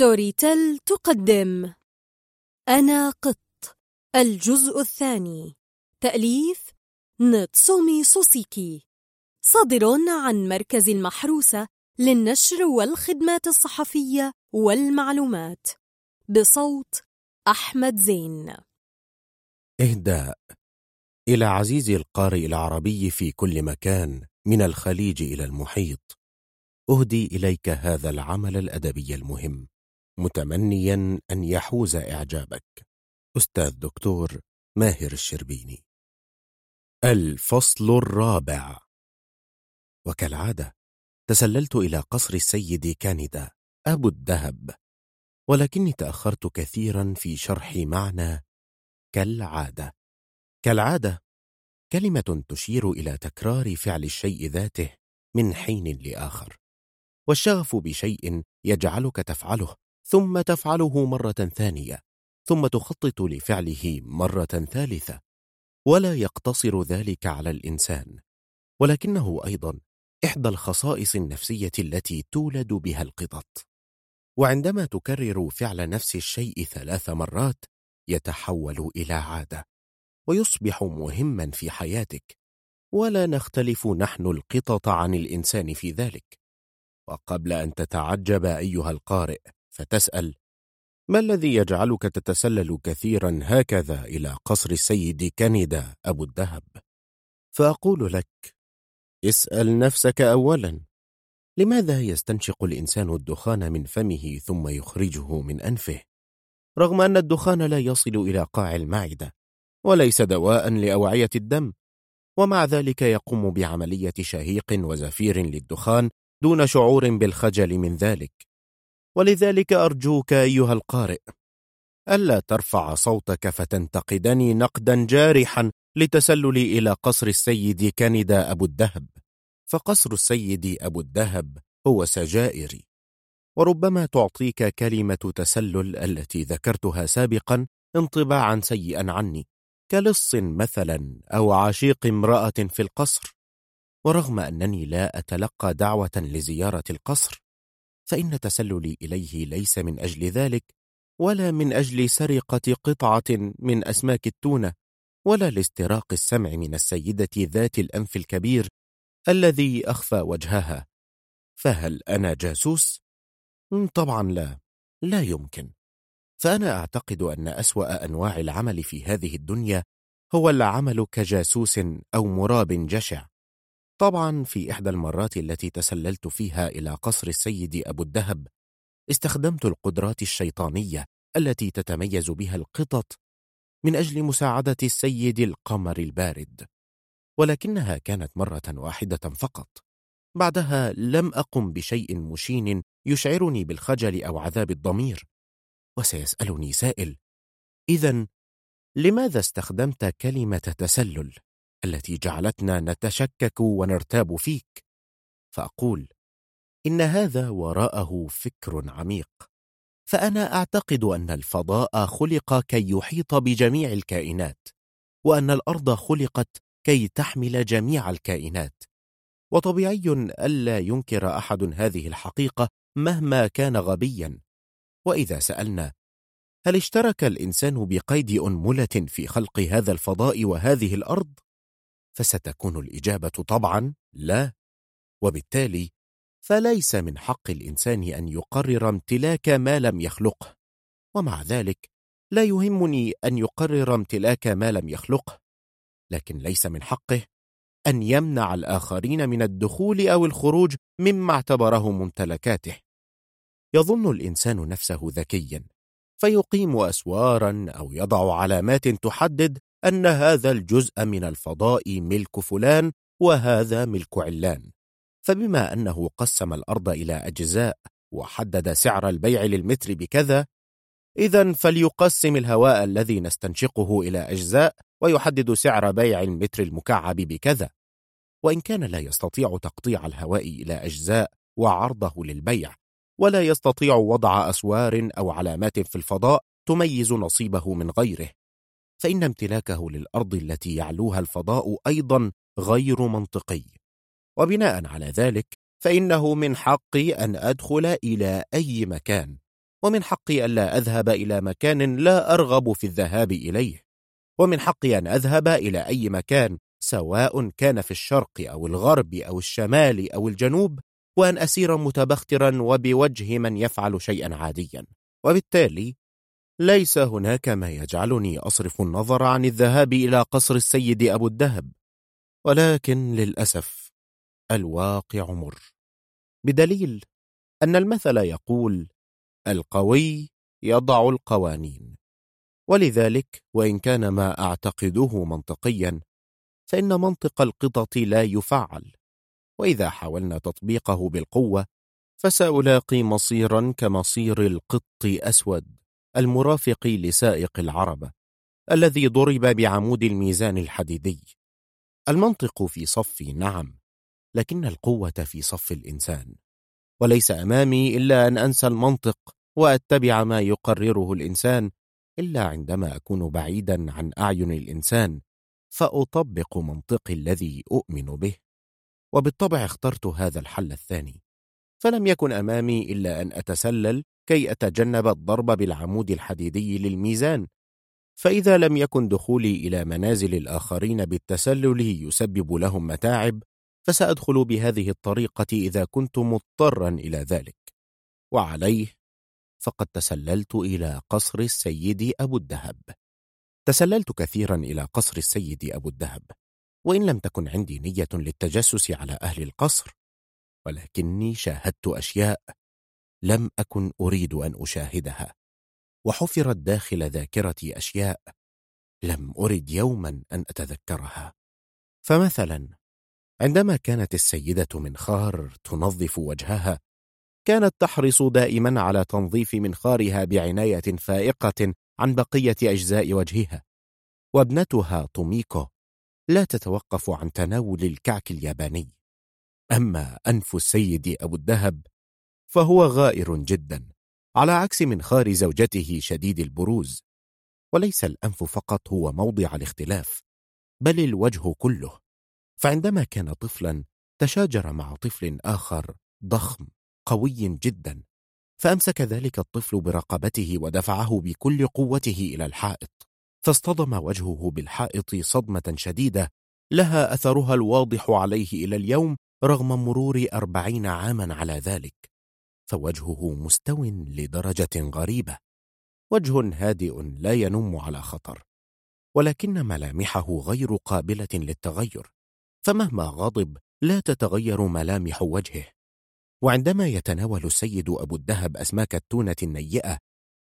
Storytel تقدم. أنا قط. الجزء الثاني. تأليف نتسومي سوسيكي. صادر عن مركز المحروسة للنشر والخدمات الصحفية والمعلومات. بصوت أحمد زين. إهداء إلى عزيزي القارئ العربي في كل مكان من الخليج إلى المحيط. أهدي إليك هذا العمل الأدبي المهم. متمنيا أن يحوز إعجابك. أستاذ دكتور ماهر الشربيني. الفصل الرابع. وكالعادة تسللت إلى قصر السيد كاندا أبو الذهب ولكني تأخرت كثيرا في شرح معنى كالعادة. كالعادة كلمة تشير إلى تكرار فعل الشيء ذاته من حين لآخر والشغف بشيء يجعلك تفعله. ثم تفعله مرة ثانية ثم تخطط لفعله مرة ثالثة. ولا يقتصر ذلك على الإنسان ولكنه أيضا إحدى الخصائص النفسية التي تولد بها القطط. وعندما تكرر فعل نفس الشيء ثلاث مرات يتحول إلى عادة ويصبح مهما في حياتك. ولا نختلف نحن القطط عن الإنسان في ذلك. وقبل أن تتعجب أيها القارئ فتسأل ما الذي يجعلك تتسلل كثيرا هكذا إلى قصر السيد كندا أبو الذهب فأقول لك اسأل نفسك أولا لماذا يستنشق الإنسان الدخان من فمه ثم يخرجه من أنفه؟ رغم أن الدخان لا يصل إلى قاع المعدة وليس دواء لأوعية الدم ومع ذلك يقوم بعملية شهيق وزفير للدخان دون شعور بالخجل من ذلك. ولذلك أرجوك أيها القارئ ألا ترفع صوتك فتنتقدني نقدا جارحا لتسللي إلى قصر السيد كندا أبو الذهب فقصر السيد أبو الذهب هو سجائري وربما تعطيك كلمة تسلل التي ذكرتها سابقا انطباعا سيئا عني كلص مثلا أو عشيق امرأة في القصر. ورغم أنني لا أتلقى دعوة لزيارة القصر فإن تسللي إليه ليس من أجل ذلك ولا من أجل سرقة قطعة من أسماك التونة ولا لاستراق السمع من السيدة ذات الأنف الكبير الذي أخفى وجهها. فهل أنا جاسوس؟ طبعا لا لا يمكن. فأنا أعتقد أن أسوأ أنواع العمل في هذه الدنيا هو العمل كجاسوس أو مراب جشع. طبعا في إحدى المرات التي تسللت فيها إلى قصر السيد أبو الذهب استخدمت القدرات الشيطانية التي تتميز بها القطط من أجل مساعدة السيد القمر البارد ولكنها كانت مرة واحدة فقط. بعدها لم أقم بشيء مشين يشعرني بالخجل أو عذاب الضمير وسيسألني سائل إذا لماذا استخدمت كلمة تسلل؟ التي جعلتنا نتشكك ونرتاب فيك فأقول إن هذا وراءه فكر عميق فأنا أعتقد أن الفضاء خلق كي يحيط بجميع الكائنات وأن الأرض خلقت كي تحمل جميع الكائنات وطبيعي ألا ينكر أحد هذه الحقيقة مهما كان غبيا وإذا سألنا هل اشترك الإنسان بقيد أنملة في خلق هذا الفضاء وهذه الأرض؟ فستكون الإجابة طبعا لا وبالتالي فليس من حق الإنسان أن يقرر امتلاك ما لم يخلقه ومع ذلك لا يهمني أن يقرر امتلاك ما لم يخلقه لكن ليس من حقه أن يمنع الآخرين من الدخول أو الخروج مما اعتبره ممتلكاته. يظن الإنسان نفسه ذكيا فيقيم أسوارا أو يضع علامات تحدد أن هذا الجزء من الفضاء ملك فلان وهذا ملك علان. فبما أنه قسم الأرض إلى أجزاء وحدد سعر البيع للمتر بكذا إذا فليقسم الهواء الذي نستنشقه إلى أجزاء ويحدد سعر بيع المتر المكعب بكذا. وإن كان لا يستطيع تقطيع الهواء إلى أجزاء وعرضه للبيع ولا يستطيع وضع أسوار أو علامات في الفضاء تميز نصيبه من غيره. فإن امتلاكه للأرض التي يعلوها الفضاء أيضا غير منطقي. وبناء على ذلك فإنه من حقي أن أدخل إلى أي مكان ومن حقي ألا أذهب إلى مكان لا أرغب في الذهاب إليه ومن حقي أن أذهب إلى أي مكان سواء كان في الشرق أو الغرب أو الشمال أو الجنوب وأن أسير متبخترا وبوجه من يفعل شيئا عاديا. وبالتالي ليس هناك ما يجعلني أصرف النظر عن الذهاب إلى قصر السيد أبو الدهب. ولكن للأسف الواقع مر. بدليل أن المثل يقول القوي يضع القوانين. ولذلك وإن كان ما أعتقده منطقيا فإن منطق القطط لا يفعل. وإذا حاولنا تطبيقه بالقوة فسألاقي مصيرا كمصير القط أسود. المرافق لسائق العربة الذي ضرب بعمود الميزان الحديدي. المنطق في صفي نعم لكن القوة في صف الإنسان. وليس أمامي إلا أن أنسى المنطق وأتبع ما يقرره الإنسان إلا عندما أكون بعيدا عن أعين الإنسان فأطبق منطقي الذي أؤمن به. وبالطبع اخترت هذا الحل الثاني فلم يكن أمامي إلا أن أتسلل كي أتجنب الضرب بالعمود الحديدي للميزان فإذا لم يكن دخولي إلى منازل الآخرين بالتسلل يسبب لهم متاعب فسأدخل بهذه الطريقة إذا كنت مضطرا إلى ذلك. وعليه فقد تسللت إلى قصر السيد أبو الدهب. تسللت كثيرا إلى قصر السيد أبو الدهب وإن لم تكن عندي نية للتجسس على أهل القصر ولكني شاهدت أشياء لم أكن أريد أن أشاهدها. وحفرت داخل ذاكرتي أشياء لم أرد يوما أن أتذكرها. فمثلا عندما كانت السيدة منخار تنظف وجهها كانت تحرص دائما على تنظيف منخارها بعناية فائقة عن بقية أجزاء وجهها. وابنتها توميكو لا تتوقف عن تناول الكعك الياباني. أما أنف السيد أبو الدهب فهو غائر جدا على عكس منخار زوجته شديد البروز. وليس الأنف فقط هو موضع الاختلاف بل الوجه كله. فعندما كان طفلا تشاجر مع طفل آخر ضخم قوي جدا. فأمسك ذلك الطفل برقبته ودفعه بكل قوته إلى الحائط. فاصطدم وجهه بالحائط صدمة شديدة لها أثرها الواضح عليه إلى اليوم رغم مرور أربعين عاما على ذلك. فوجهه مستو لدرجة غريبة. وجه هادئ لا ينم على خطر ولكن ملامحه غير قابلة للتغير فمهما غضب لا تتغير ملامح وجهه. وعندما يتناول السيد أبو الدهب أسماك التونة النيئة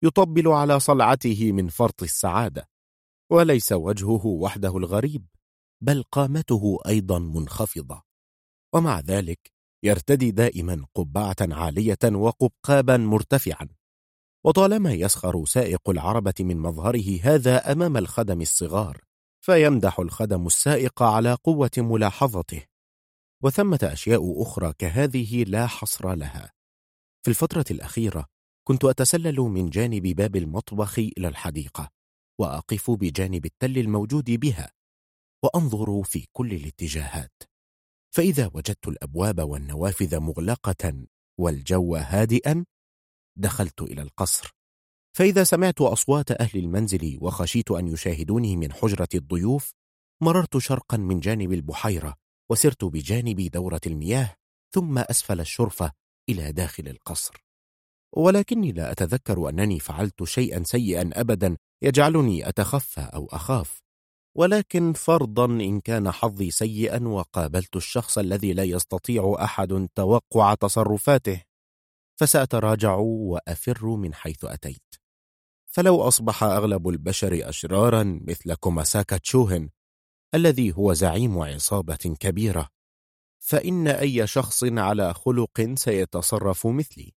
يطبل على صلعته من فرط السعادة. وليس وجهه وحده الغريب بل قامته أيضا منخفضة. ومع ذلك يرتدي دائما قبعة عالية وقبقابا مرتفعا. وطالما يسخر سائق العربة من مظهره هذا أمام الخدم الصغار فيمدح الخدم السائق على قوة ملاحظته. وثمة أشياء أخرى كهذه لا حصر لها. في الفترة الأخيرة كنت أتسلل من جانب باب المطبخ إلى الحديقة وأقف بجانب التل الموجود بها وأنظر في كل الاتجاهات. فإذا وجدت الأبواب والنوافذ مغلقة والجو هادئا دخلت إلى القصر. فإذا سمعت أصوات أهل المنزل وخشيت أن يشاهدوني من حجرة الضيوف مررت شرقا من جانب البحيرة وسرت بجانب دورة المياه ثم أسفل الشرفة إلى داخل القصر. ولكني لا أتذكر أنني فعلت شيئا سيئا أبدا يجعلني أتخفى أو أخاف. ولكن فرضا إن كان حظي سيئا وقابلت الشخص الذي لا يستطيع أحد توقع تصرفاته فسأتراجع وأفر من حيث أتيت. فلو أصبح أغلب البشر أشرارا مثل كوماساكا تشوهن الذي هو زعيم عصابة كبيرة فإن أي شخص على خلق سيتصرف مثلي.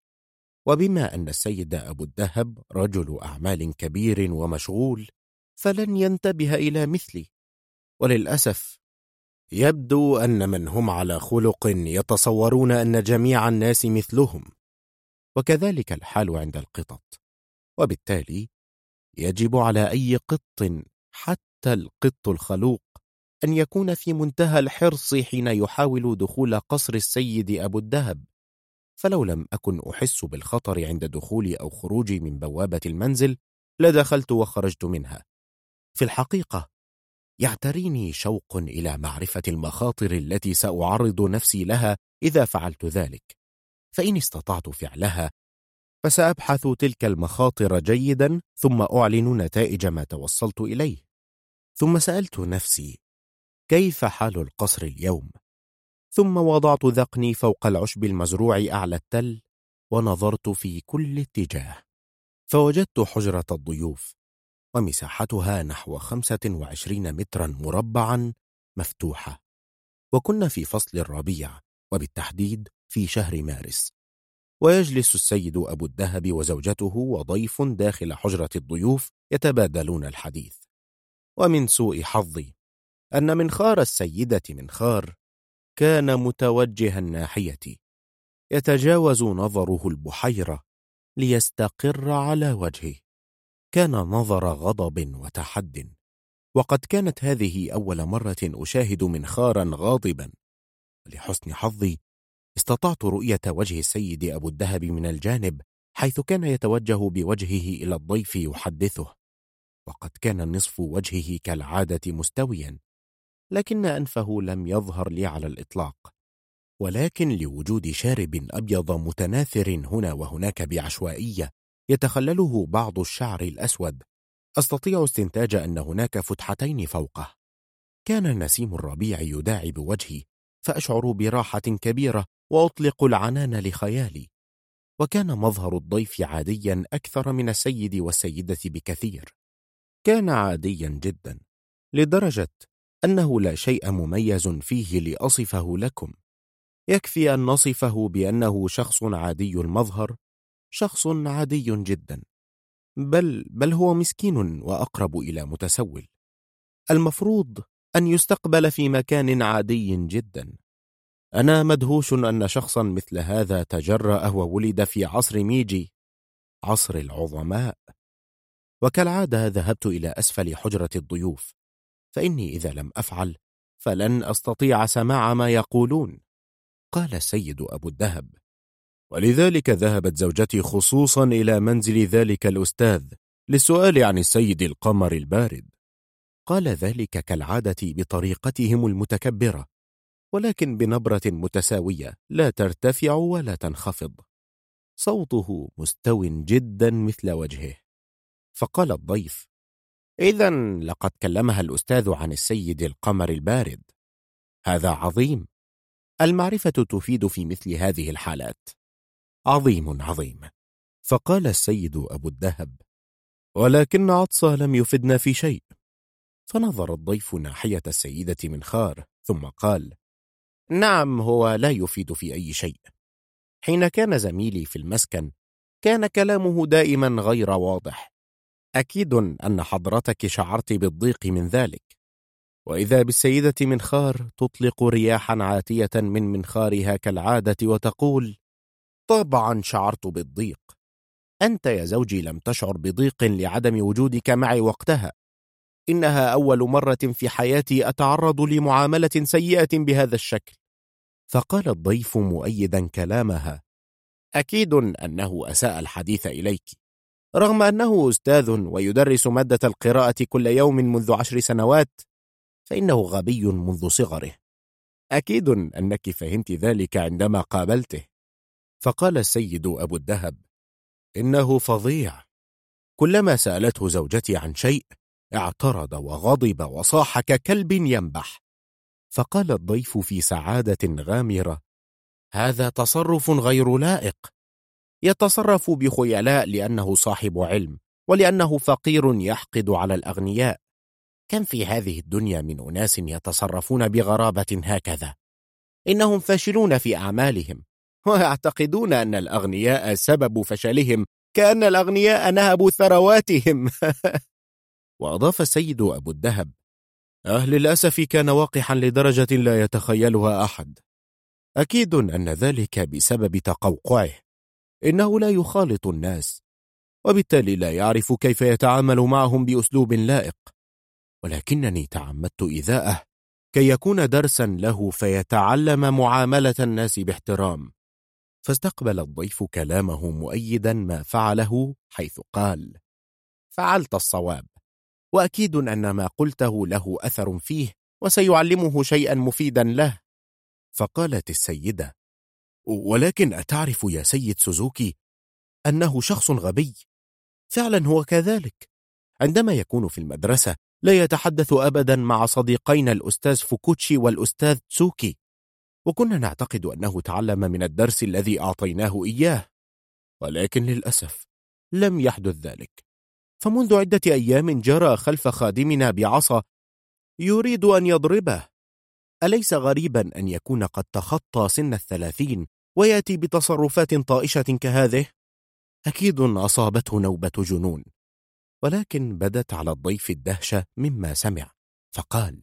وبما أن السيد أبو الدهب رجل أعمال كبير ومشغول فلن ينتبه إلى مثلي. وللأسف يبدو أن من هم على خلق يتصورون أن جميع الناس مثلهم. وكذلك الحال عند القطط. وبالتالي يجب على أي قط حتى القط الخلوق أن يكون في منتهى الحرص حين يحاول دخول قصر السيد أبو الدهب. فلو لم أكن أحس بالخطر عند دخولي أو خروجي من بوابة المنزل لدخلت وخرجت منها. في الحقيقة يعتريني شوق إلى معرفة المخاطر التي سأعرض نفسي لها إذا فعلت ذلك. فإن استطعت فعلها فسأبحث تلك المخاطر جيدا ثم أعلن نتائج ما توصلت إليه. ثم سألت نفسي كيف حال القصر اليوم؟ ثم وضعت ذقني فوق العشب المزروع أعلى التل ونظرت في كل اتجاه فوجدت حجرة الضيوف. ومساحتها نحو خمسة وعشرين مترا مربعا مفتوحة. وكنا في فصل الربيع وبالتحديد في شهر مارس. ويجلس السيد أبو الدهب وزوجته وضيف داخل حجرة الضيوف يتبادلون الحديث. ومن سوء حظي أن منخار السيدة منخار كان متوجها ناحيتي يتجاوز نظره البحيرة ليستقر على وجهه. كان نظر غضب وتحد. وقد كانت هذه أول مرة أشاهد منخارا غاضبا. لحسن حظي استطعت رؤية وجه السيد أبو الدهب من الجانب حيث كان يتوجه بوجهه إلى الضيف يحدثه. وقد كان نصف وجهه كالعادة مستويا لكن أنفه لم يظهر لي على الإطلاق. ولكن لوجود شارب أبيض متناثر هنا وهناك بعشوائية يتخلله بعض الشعر الأسود. أستطيع استنتاج أن هناك فتحتين فوقه. كان نسيم الربيع يداعب وجهي فأشعر براحة كبيرة وأطلق العنان لخيالي. وكان مظهر الضيف عاديا أكثر من السيد والسيدة بكثير. كان عاديا جدا لدرجة أنه لا شيء مميز فيه لأصفه لكم. يكفي أن نصفه بأنه شخص عادي المظهر شخص عادي جدا بل, بل هو مسكين وأقرب إلى متسول. المفروض أن يستقبل في مكان عادي جدا. أنا مدهوش أن شخصا مثل هذا تجرأ وولد في عصر ميجي عصر العظماء. وكالعادة ذهبت إلى أسفل حجرة الضيوف. فإني إذا لم أفعل فلن أستطيع سماع ما يقولون. قال السيد أبو الدهب ولذلك ذهبت زوجتي خصوصا إلى منزل ذلك الأستاذ للسؤال عن السيد القمر البارد. قال ذلك كالعادة بطريقتهم المتكبرة ولكن بنبرة متساوية لا ترتفع ولا تنخفض. صوته مستو جدا مثل وجهه. فقال الضيف إذا لقد كلمها الأستاذ عن السيد القمر البارد. هذا عظيم. المعرفة تفيد في مثل هذه الحالات. عظيم عظيم. فقال السيد أبو الدهب ولكن عطسة لم يفدنا في شيء. فنظر الضيف ناحية السيدة منخار ثم قال نعم هو لا يفيد في أي شيء. حين كان زميلي في المسكن كان كلامه دائما غير واضح. أكيد أن حضرتك شعرت بالضيق من ذلك. وإذا بالسيدة منخار تطلق رياحا عاتية من منخارها كالعادة وتقول طبعا شعرت بالضيق. أنت يا زوجي لم تشعر بضيق لعدم وجودك معي وقتها. إنها أول مرة في حياتي أتعرض لمعاملة سيئة بهذا الشكل. فقال الضيف مؤيدا كلامها. أكيد أنه أساء الحديث إليك. رغم أنه أستاذ ويدرس مادة القراءة كل يوم منذ عشر سنوات فإنه غبي منذ صغره. أكيد أنك فهمت ذلك عندما قابلته. فقال السيد أبو الدهب إنه فظيع. كلما سألته زوجتي عن شيء اعترض وغضب وصاح ككلب ينبح. فقال الضيف في سعادة غامرة هذا تصرف غير لائق. يتصرف بخيلاء لأنه صاحب علم ولأنه فقير يحقد على الأغنياء. كم في هذه الدنيا من أناس يتصرفون بغرابة هكذا؟ إنهم فاشلون في أعمالهم. ويعتقدون أن الأغنياء سبب فشلهم كأن الأغنياء نهبوا ثرواتهم. وأضاف السيد أبو الدهب أه للأسف كان واقحا لدرجة لا يتخيلها أحد. أكيد أن ذلك بسبب تقوقعه. إنه لا يخالط الناس وبالتالي لا يعرف كيف يتعامل معهم بأسلوب لائق. ولكنني تعمدت إيذاءه كي يكون درسا له فيتعلم معاملة الناس باحترام. فاستقبل الضيف كلامه مؤيدا ما فعله حيث قال فعلت الصواب وأكيد أن ما قلته له أثر فيه وسيعلمه شيئا مفيدا له. فقالت السيدة ولكن أتعرف يا سيد سوزوكي أنه شخص غبي؟ فعلا هو كذلك. عندما يكون في المدرسة لا يتحدث أبدا مع صديقين الأستاذ فوكوتشي والأستاذ تسوكي. وكنا نعتقد أنه تعلم من الدرس الذي أعطيناه إياه ولكن للأسف لم يحدث ذلك فمنذ عدة أيام جرى خلف خادمنا بعصا يريد أن يضربه أليس غريبا أن يكون قد تخطى سن الثلاثين ويأتي بتصرفات طائشة كهذه؟ أكيد أصابته نوبة جنون ولكن بدت على الضيف الدهشة مما سمع فقال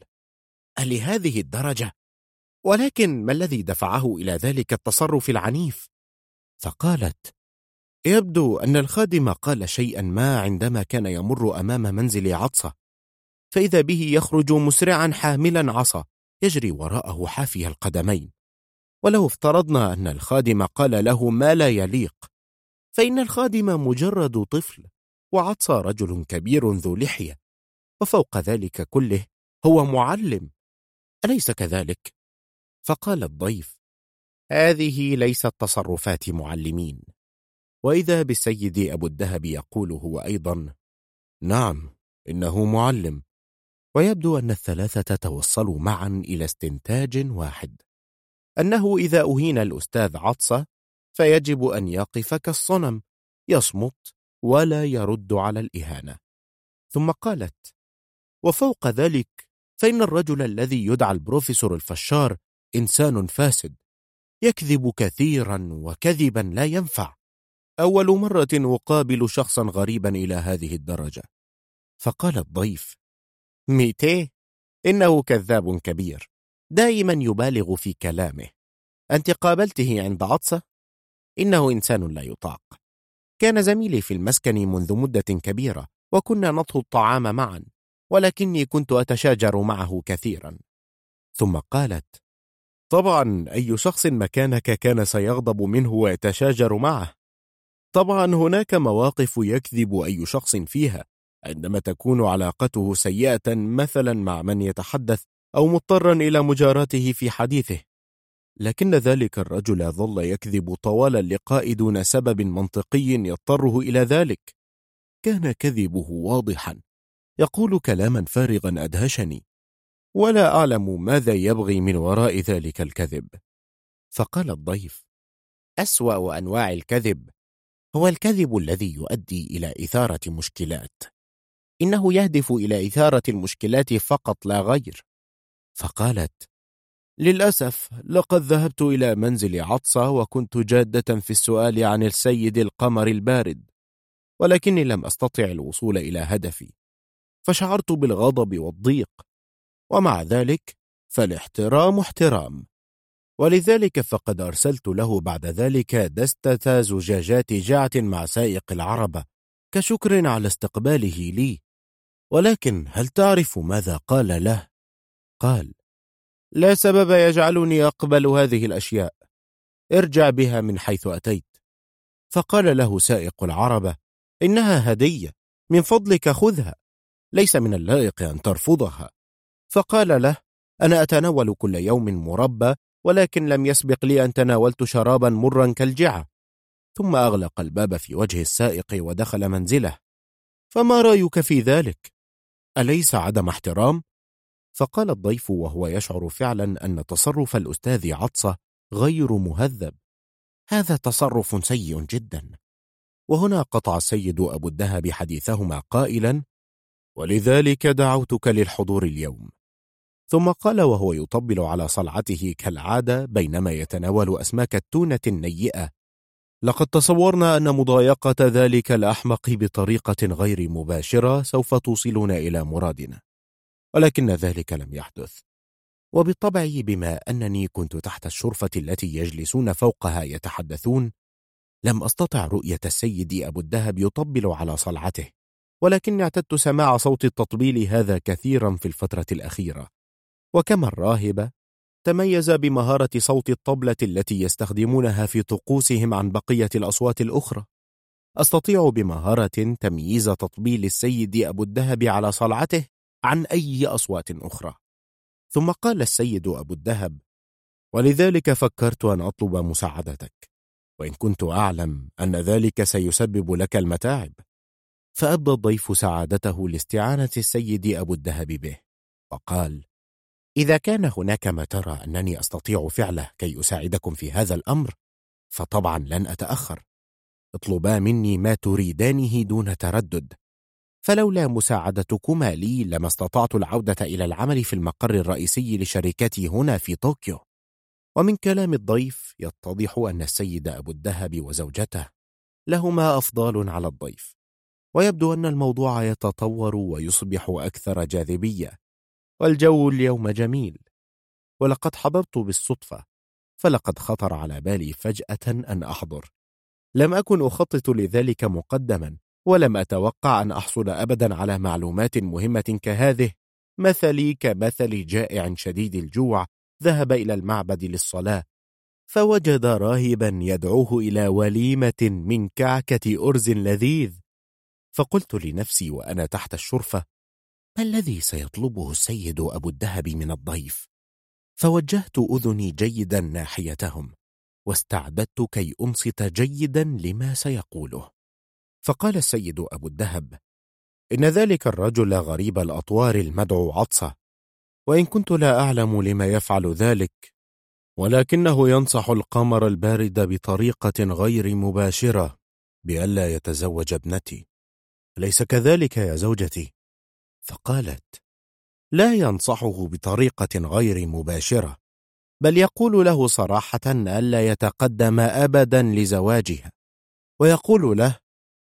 ألهذه الدرجة؟ ولكن ما الذي دفعه إلى ذلك التصرف العنيف؟ فقالت يبدو أن الخادم قال شيئا ما عندما كان يمر أمام منزل عطسة فإذا به يخرج مسرعا حاملا عصا يجري وراءه حافي القدمين ولو افترضنا أن الخادم قال له ما لا يليق فإن الخادم مجرد طفل وعطسى رجل كبير ذو لحية وفوق ذلك كله هو معلم أليس كذلك؟ فقال الضيف هذه ليست تصرفات معلمين. وإذا بالسيد أبو الدهب يقول هو أيضا نعم إنه معلم. ويبدو أن الثلاثة توصلوا معا إلى استنتاج واحد. أنه إذا أهين الأستاذ عطسة فيجب أن يقف كالصنم يصمت ولا يرد على الإهانة. ثم قالت وفوق ذلك فإن الرجل الذي يدعى البروفيسور الفشار إنسان فاسد يكذب كثيرا وكذبا لا ينفع. أول مرة أقابل شخصا غريبا إلى هذه الدرجة. فقال الضيف ميتيه إنه كذاب كبير. دائما يبالغ في كلامه. أنت قابلته عند عطسة؟ إنه إنسان لا يطاق. كان زميلي في المسكن منذ مدة كبيرة وكنا نطهو الطعام معا ولكني كنت أتشاجر معه كثيرا. ثم قالت طبعا أي شخص مكانك كان سيغضب منه ويتشاجر معه. طبعا هناك مواقف يكذب أي شخص فيها عندما تكون علاقته سيئة مثلا مع من يتحدث أو مضطرا إلى مجاراته في حديثه. لكن ذلك الرجل ظل يكذب طوال اللقاء دون سبب منطقي يضطره إلى ذلك. كان كذبه واضحا. يقول كلاما فارغا أدهشني. ولا أعلم ماذا يبغي من وراء ذلك الكذب. فقال الضيف أسوأ أنواع الكذب هو الكذب الذي يؤدي إلى إثارة مشكلات. إنه يهدف إلى إثارة المشكلات فقط لا غير. فقالت للأسف لقد ذهبت إلى منزل عطسة وكنت جادة في السؤال عن السيد القمر البارد ولكني لم أستطع الوصول إلى هدفي. فشعرت بالغضب والضيق ومع ذلك فالاحترام احترام. ولذلك فقد أرسلت له بعد ذلك دستة زجاجات جعة مع سائق العربة كشكر على استقباله لي. ولكن هل تعرف ماذا قال له؟ قال لا سبب يجعلني أقبل هذه الأشياء. ارجع بها من حيث أتيت. فقال له سائق العربة إنها هدية. من فضلك خذها. ليس من اللائق أن ترفضها. فقال له أنا أتناول كل يوم مربى ولكن لم يسبق لي أن تناولت شرابا مرا كالجعة. ثم أغلق الباب في وجه السائق ودخل منزله. فما رأيك في ذلك؟ أليس عدم احترام؟ فقال الضيف وهو يشعر فعلا أن تصرف الأستاذ عطسة غير مهذب. هذا تصرف سيء جدا. وهنا قطع السيد أبو الدهب حديثهما قائلا ولذلك دعوتك للحضور اليوم. ثم قال وهو يطبل على صلعته كالعادة بينما يتناول أسماك التونة النيئة. لقد تصورنا أن مضايقة ذلك الأحمق بطريقة غير مباشرة سوف توصلنا إلى مرادنا. ولكن ذلك لم يحدث. وبالطبع بما أنني كنت تحت الشرفة التي يجلسون فوقها يتحدثون لم أستطع رؤية السيد أبو الدهب يطبل على صلعته ولكني اعتدت سماع صوت التطبيل هذا كثيرا في الفترة الأخيرة. وكما الراهبة تميز بمهارة صوت الطبلة التي يستخدمونها في طقوسهم عن بقية الأصوات الأخرى. أستطيع بمهارة تمييز تطبيل السيد أبو الدهب على صلعته عن أي أصوات أخرى. ثم قال السيد أبو الدهب ولذلك فكرت أن أطلب مساعدتك وإن كنت أعلم أن ذلك سيسبب لك المتاعب. فأبدى الضيف سعادته لاستعانة السيد أبو الدهب به وقال إذا كان هناك ما ترى أنني أستطيع فعله كي أساعدكم في هذا الأمر فطبعا لن أتأخر. اطلبا مني ما تريدانه دون تردد. فلولا مساعدتكما لي لما استطعت العودة إلى العمل في المقر الرئيسي لشركتي هنا في طوكيو. ومن كلام الضيف يتضح أن السيد أبو الدهب وزوجته لهما أفضال على الضيف. ويبدو أن الموضوع يتطور ويصبح أكثر جاذبية. والجو اليوم جميل. ولقد حضرت بالصدفة فلقد خطر على بالي فجأة أن أحضر. لم أكن أخطط لذلك مقدما ولم أتوقع أن أحصل أبدا على معلومات مهمة كهذه. مثلي كمثل جائع شديد الجوع ذهب إلى المعبد للصلاة فوجد راهبا يدعوه إلى وليمة من كعكة أرز لذيذ. فقلت لنفسي وأنا تحت الشرفة ما الذي سيطلبه السيد أبو الدهب من الضيف؟ فوجهت أذني جيدا ناحيتهم واستعددت كي أنصت جيدا لما سيقوله فقال السيد أبو الدهب إن ذلك الرجل غريب الأطوار المدعو عطسة وإن كنت لا أعلم لما يفعل ذلك ولكنه ينصح القمر البارد بطريقة غير مباشرة بألا يتزوج ابنتي أليس كذلك يا زوجتي؟ فقالت لا ينصحه بطريقة غير مباشرة بل يقول له صراحة ألا يتقدم أبدا لزواجها ويقول له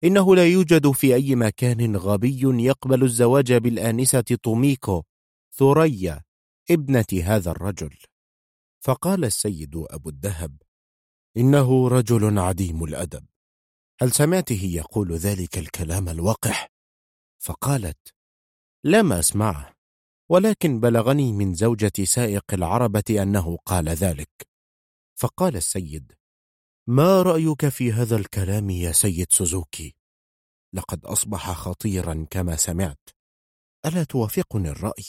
إنه لا يوجد في أي مكان غبي يقبل الزواج بالآنسة توميكو ثريا ابنة هذا الرجل فقال السيد أبو الدهب إنه رجل عديم الأدب هل سمعته يقول ذلك الكلام الوقح؟ فقالت لم أسمعه ولكن بلغني من زوجة سائق العربة أنه قال ذلك فقال السيد ما رأيك في هذا الكلام يا سيد سوزوكي؟ لقد أصبح خطيرا كما سمعت ألا توافقني الرأي؟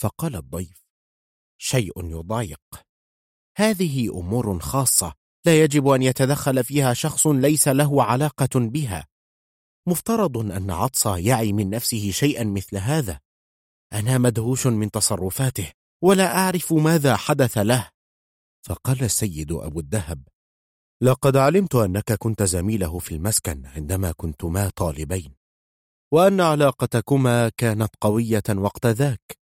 فقال الضيف شيء يضايق هذه أمور خاصة لا يجب أن يتدخل فيها شخص ليس له علاقة بها مفترض أن عطسة يعي من نفسه شيئا مثل هذا. أنا مدهوش من تصرفاته ولا أعرف ماذا حدث له. فقال السيد أبو الدهب لقد علمت أنك كنت زميله في المسكن عندما كنتما طالبين وأن علاقتكما كانت قوية وقت ذاك.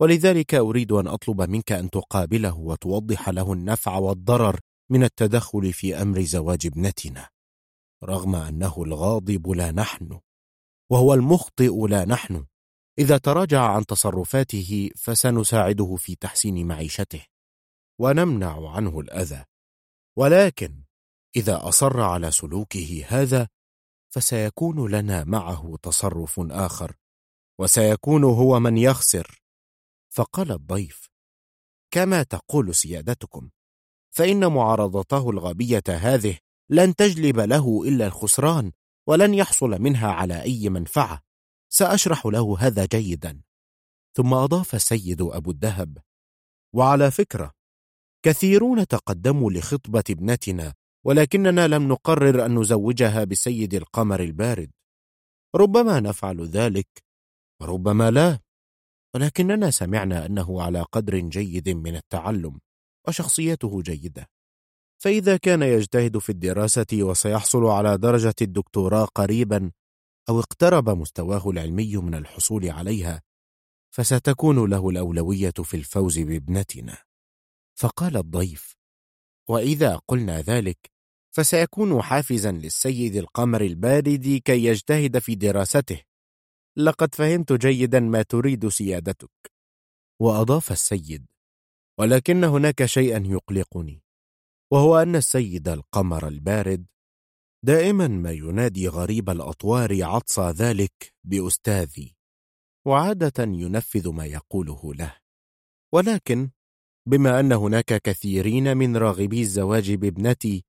ولذلك أريد أن أطلب منك أن تقابله وتوضح له النفع والضرر من التدخل في أمر زواج ابنتنا. رغم أنه الغاضب لا نحن وهو المخطئ لا نحن. إذا تراجع عن تصرفاته فسنساعده في تحسين معيشته ونمنع عنه الأذى. ولكن إذا أصر على سلوكه هذا فسيكون لنا معه تصرف آخر وسيكون هو من يخسر. فقال الضيف كما تقول سيادتكم فإن معارضته الغبية هذه لن تجلب له إلا الخسران ولن يحصل منها على أي منفعة. سأشرح له هذا جيدا. ثم أضاف السيد أبو الدهب وعلى فكرة كثيرون تقدموا لخطبة ابنتنا ولكننا لم نقرر أن نزوجها بسيد القمر البارد. ربما نفعل ذلك وربما لا ولكننا سمعنا أنه على قدر جيد من التعلم وشخصيته جيدة. فإذا كان يجتهد في الدراسة وسيحصل على درجة الدكتوراه قريبا أو اقترب مستواه العلمي من الحصول عليها فستكون له الأولوية في الفوز بابنتنا. فقال الضيف وإذا قلنا ذلك فسيكون حافزا للسيد القمر البارد كي يجتهد في دراسته لقد فهمت جيدا ما تريد سيادتك. وأضاف السيد ولكن هناك شيئا يقلقني. وهو أن السيد القمر البارد دائما ما ينادي غريب الأطوار عطس ذلك بأستاذي وعادة ينفذ ما يقوله له. ولكن بما أن هناك كثيرين من راغبي الزواج بابنتي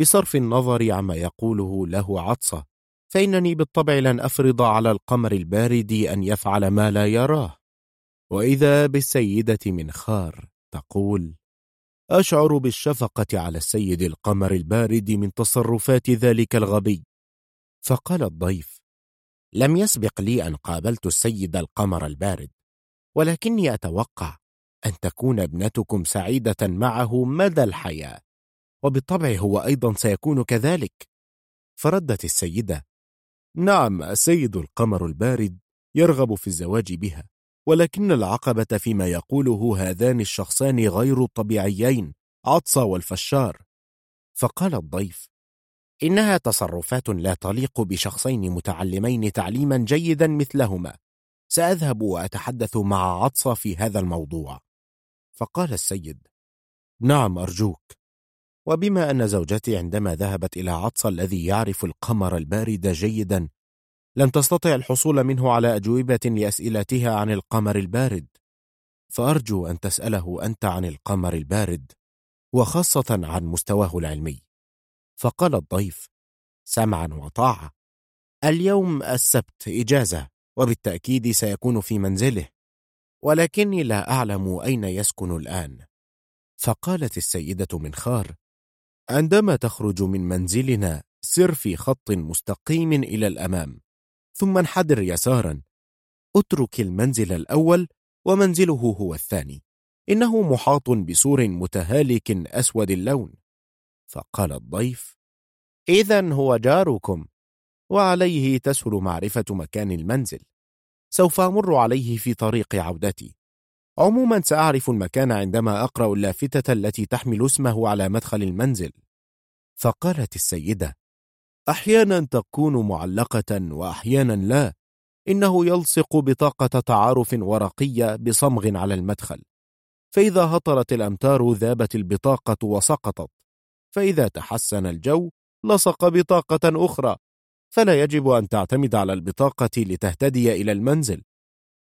بصرف النظر عما يقوله له عطسة فإنني بالطبع لن أفرض على القمر البارد أن يفعل ما لا يراه. وإذا بالسيدة منخار تقول أشعر بالشفقة على السيد القمر البارد من تصرفات ذلك الغبي. فقال الضيف لم يسبق لي أن قابلت السيد القمر البارد ولكني أتوقع أن تكون ابنتكم سعيدة معه مدى الحياة وبالطبع هو أيضا سيكون كذلك. فردت السيدة نعم السيد القمر البارد يرغب في الزواج بها. ولكن العقبة فيما يقوله هذان الشخصان غير الطبيعيين عطسة والفشار. فقال الضيف إنها تصرفات لا تليق بشخصين متعلمين تعليما جيدا مثلهما. سأذهب وأتحدث مع عطسة في هذا الموضوع. فقال السيد نعم أرجوك. وبما أن زوجتي عندما ذهبت إلى عطسة الذي يعرف القمر البارد جيدا لم تستطع الحصول منه على أجوبة لأسئلتها عن القمر البارد. فأرجو أن تسأله أنت عن القمر البارد وخاصة عن مستواه العلمي. فقال الضيف سمعا وطاعة. اليوم السبت إجازة وبالتأكيد سيكون في منزله. ولكني لا أعلم أين يسكن الآن. فقالت السيدة منخار عندما تخرج من منزلنا سر في خط مستقيم إلى الأمام. ثم انحدر يسارا اترك المنزل الأول ومنزله هو الثاني. إنه محاط بسور متهالك أسود اللون. فقال الضيف إذا هو جاركم وعليه تسهل معرفة مكان المنزل. سوف أمر عليه في طريق عودتي. عموما سأعرف المكان عندما أقرأ اللافتة التي تحمل اسمه على مدخل المنزل. فقالت السيدة أحيانا تكون معلقة وأحيانا لا. إنه يلصق بطاقة تعارف ورقية بصمغ على المدخل. فإذا هطلت الأمتار ذابت البطاقة وسقطت. فإذا تحسن الجو لصق بطاقة أخرى. فلا يجب أن تعتمد على البطاقة لتهتدي إلى المنزل.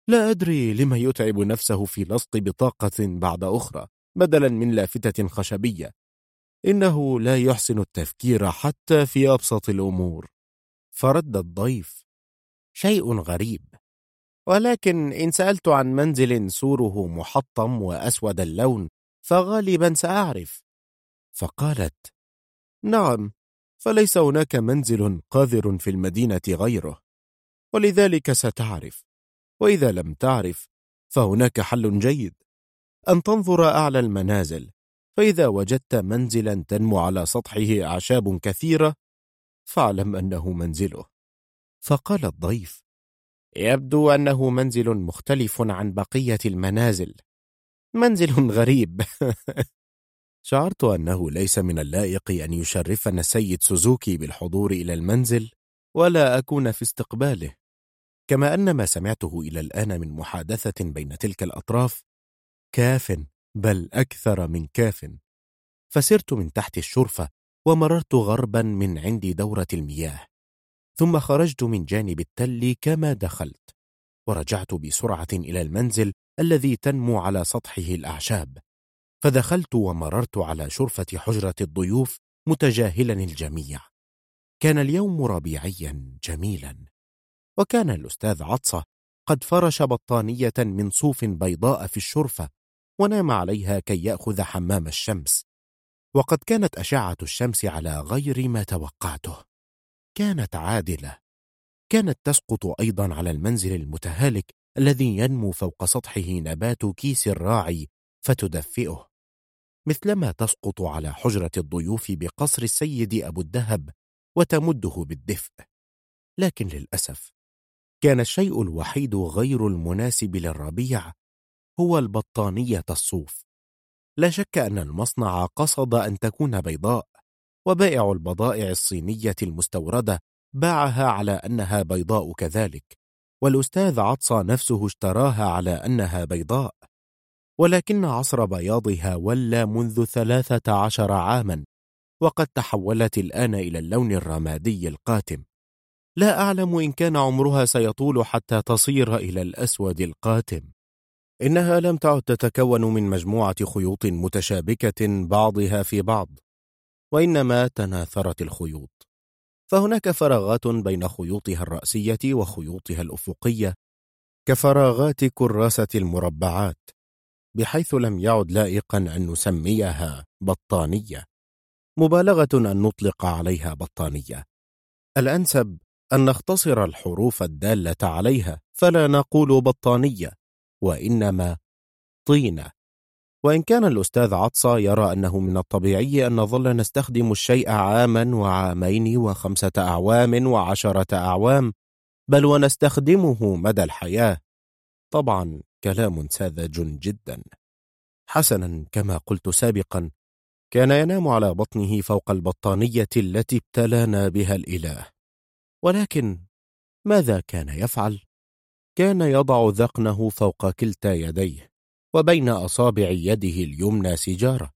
لا أدري لما يتعب نفسه في لصق بطاقة بعد أخرى بدلا من لافتة خشبية. إنه لا يحسن التفكير حتى في أبسط الأمور. فرد الضيف. شيء غريب. ولكن إن سألت عن منزل سوره محطم وأسود اللون فغالبا سأعرف. فقالت نعم فليس هناك منزل قاذر في المدينة غيره. ولذلك ستعرف. وإذا لم تعرف فهناك حل جيد. أن تنظر أعلى المنازل فإذا وجدت منزلا تنمو على سطحه أعشاب كثيرة فاعلم أنه منزله. فقال الضيف يبدو أنه منزل مختلف عن بقية المنازل. منزل غريب. شعرت أنه ليس من اللائق أن يشرفنا السيد سوزوكي بالحضور إلى المنزل ولا أكون في استقباله. كما أن ما سمعته إلى الآن من محادثة بين تلك الأطراف كاف بل أكثر من كاف. فسرت من تحت الشرفة ومررت غربا من عند دورة المياه. ثم خرجت من جانب التل كما دخلت ورجعت بسرعة إلى المنزل الذي تنمو على سطحه الأعشاب. فدخلت ومررت على شرفة حجرة الضيوف متجاهلا الجميع. كان اليوم ربيعيا جميلا. وكان الأستاذ عطسة قد فرش بطانية من صوف بيضاء في الشرفة ونام عليها كي يأخذ حمام الشمس. وقد كانت أشعة الشمس على غير ما توقعته. كانت عادلة. كانت تسقط أيضا على المنزل المتهالك الذي ينمو فوق سطحه نبات كيس الراعي فتدفئه. مثلما تسقط على حجرة الضيوف بقصر السيد أبو الدهب وتمده بالدفء. لكن للأسف كان الشيء الوحيد غير المناسب للربيع هو البطانية الصوف. لا شك أن المصنع قصد أن تكون بيضاء وبائع البضائع الصينية المستوردة باعها على أنها بيضاء كذلك والأستاذ عطسى نفسه اشتراها على أنها بيضاء. ولكن عصر بياضها ولى منذ ثلاثة عشر عاما وقد تحولت الآن إلى اللون الرمادي القاتم. لا أعلم إن كان عمرها سيطول حتى تصير إلى الأسود القاتم. إنها لم تعد تتكون من مجموعة خيوط متشابكة بعضها في بعض وإنما تناثرت الخيوط. فهناك فراغات بين خيوطها الرأسية وخيوطها الأفقية كفراغات كراسة المربعات بحيث لم يعد لائقا أن نسميها بطانية. مبالغة أن نطلق عليها بطانية. الأنسب أن نختصر الحروف الدالة عليها فلا نقول بطانية. وإنما طينة وإن كان الأستاذ عطسة يرى أنه من الطبيعي أن نظل نستخدم الشيء عاما وعامين وخمسة أعوام وعشرة أعوام بل ونستخدمه مدى الحياة. طبعا كلام ساذج جدا. حسنا كما قلت سابقا كان ينام على بطنه فوق البطانية التي ابتلانا بها الإله. ولكن ماذا كان يفعل؟ كان يضع ذقنه فوق كلتا يديه وبين أصابع يده اليمنى سجارة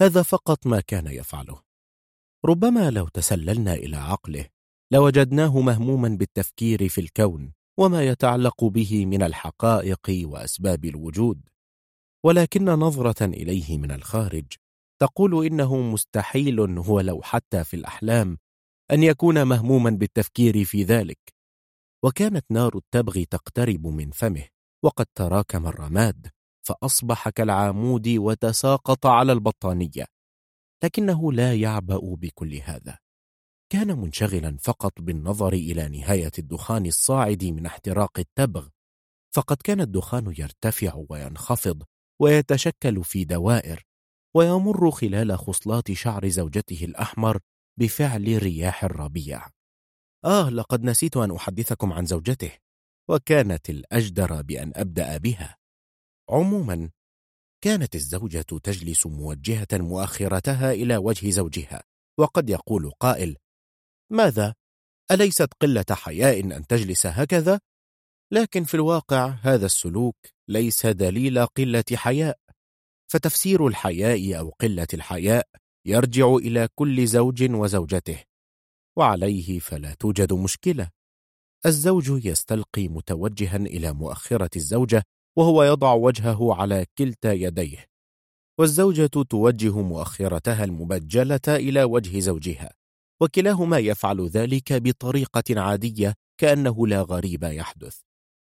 هذا فقط ما كان يفعله. ربما لو تسللنا إلى عقله لوجدناه مهموما بالتفكير في الكون وما يتعلق به من الحقائق وأسباب الوجود. ولكن نظرة إليه من الخارج تقول إنه مستحيل هو لو حتى في الأحلام أن يكون مهموما بالتفكير في ذلك. وكانت نار التبغ تقترب من فمه وقد تراكم الرماد فأصبح كالعامود وتساقط على البطانية. لكنه لا يعبأ بكل هذا. كان منشغلا فقط بالنظر إلى نهاية الدخان الصاعد من احتراق التبغ فقد كان الدخان يرتفع وينخفض ويتشكل في دوائر ويمر خلال خصلات شعر زوجته الأحمر بفعل رياح الربيع. آه لقد نسيت أن أحدثكم عن زوجته وكانت الأجدر بأن أبدأ بها عموما كانت الزوجة تجلس موجهة مؤخرتها إلى وجه زوجها وقد يقول قائل ماذا؟ أليست قلة حياء أن تجلس هكذا؟ لكن في الواقع هذا السلوك ليس دليل قلة حياء فتفسير الحياء أو قلة الحياء يرجع إلى كل زوج وزوجته وعليه فلا توجد مشكلة. الزوج يستلقي متوجها إلى مؤخرة الزوجة وهو يضع وجهه على كلتا يديه. والزوجة توجه مؤخرتها المبجلة إلى وجه زوجها وكلاهما يفعل ذلك بطريقة عادية كأنه لا غريب يحدث.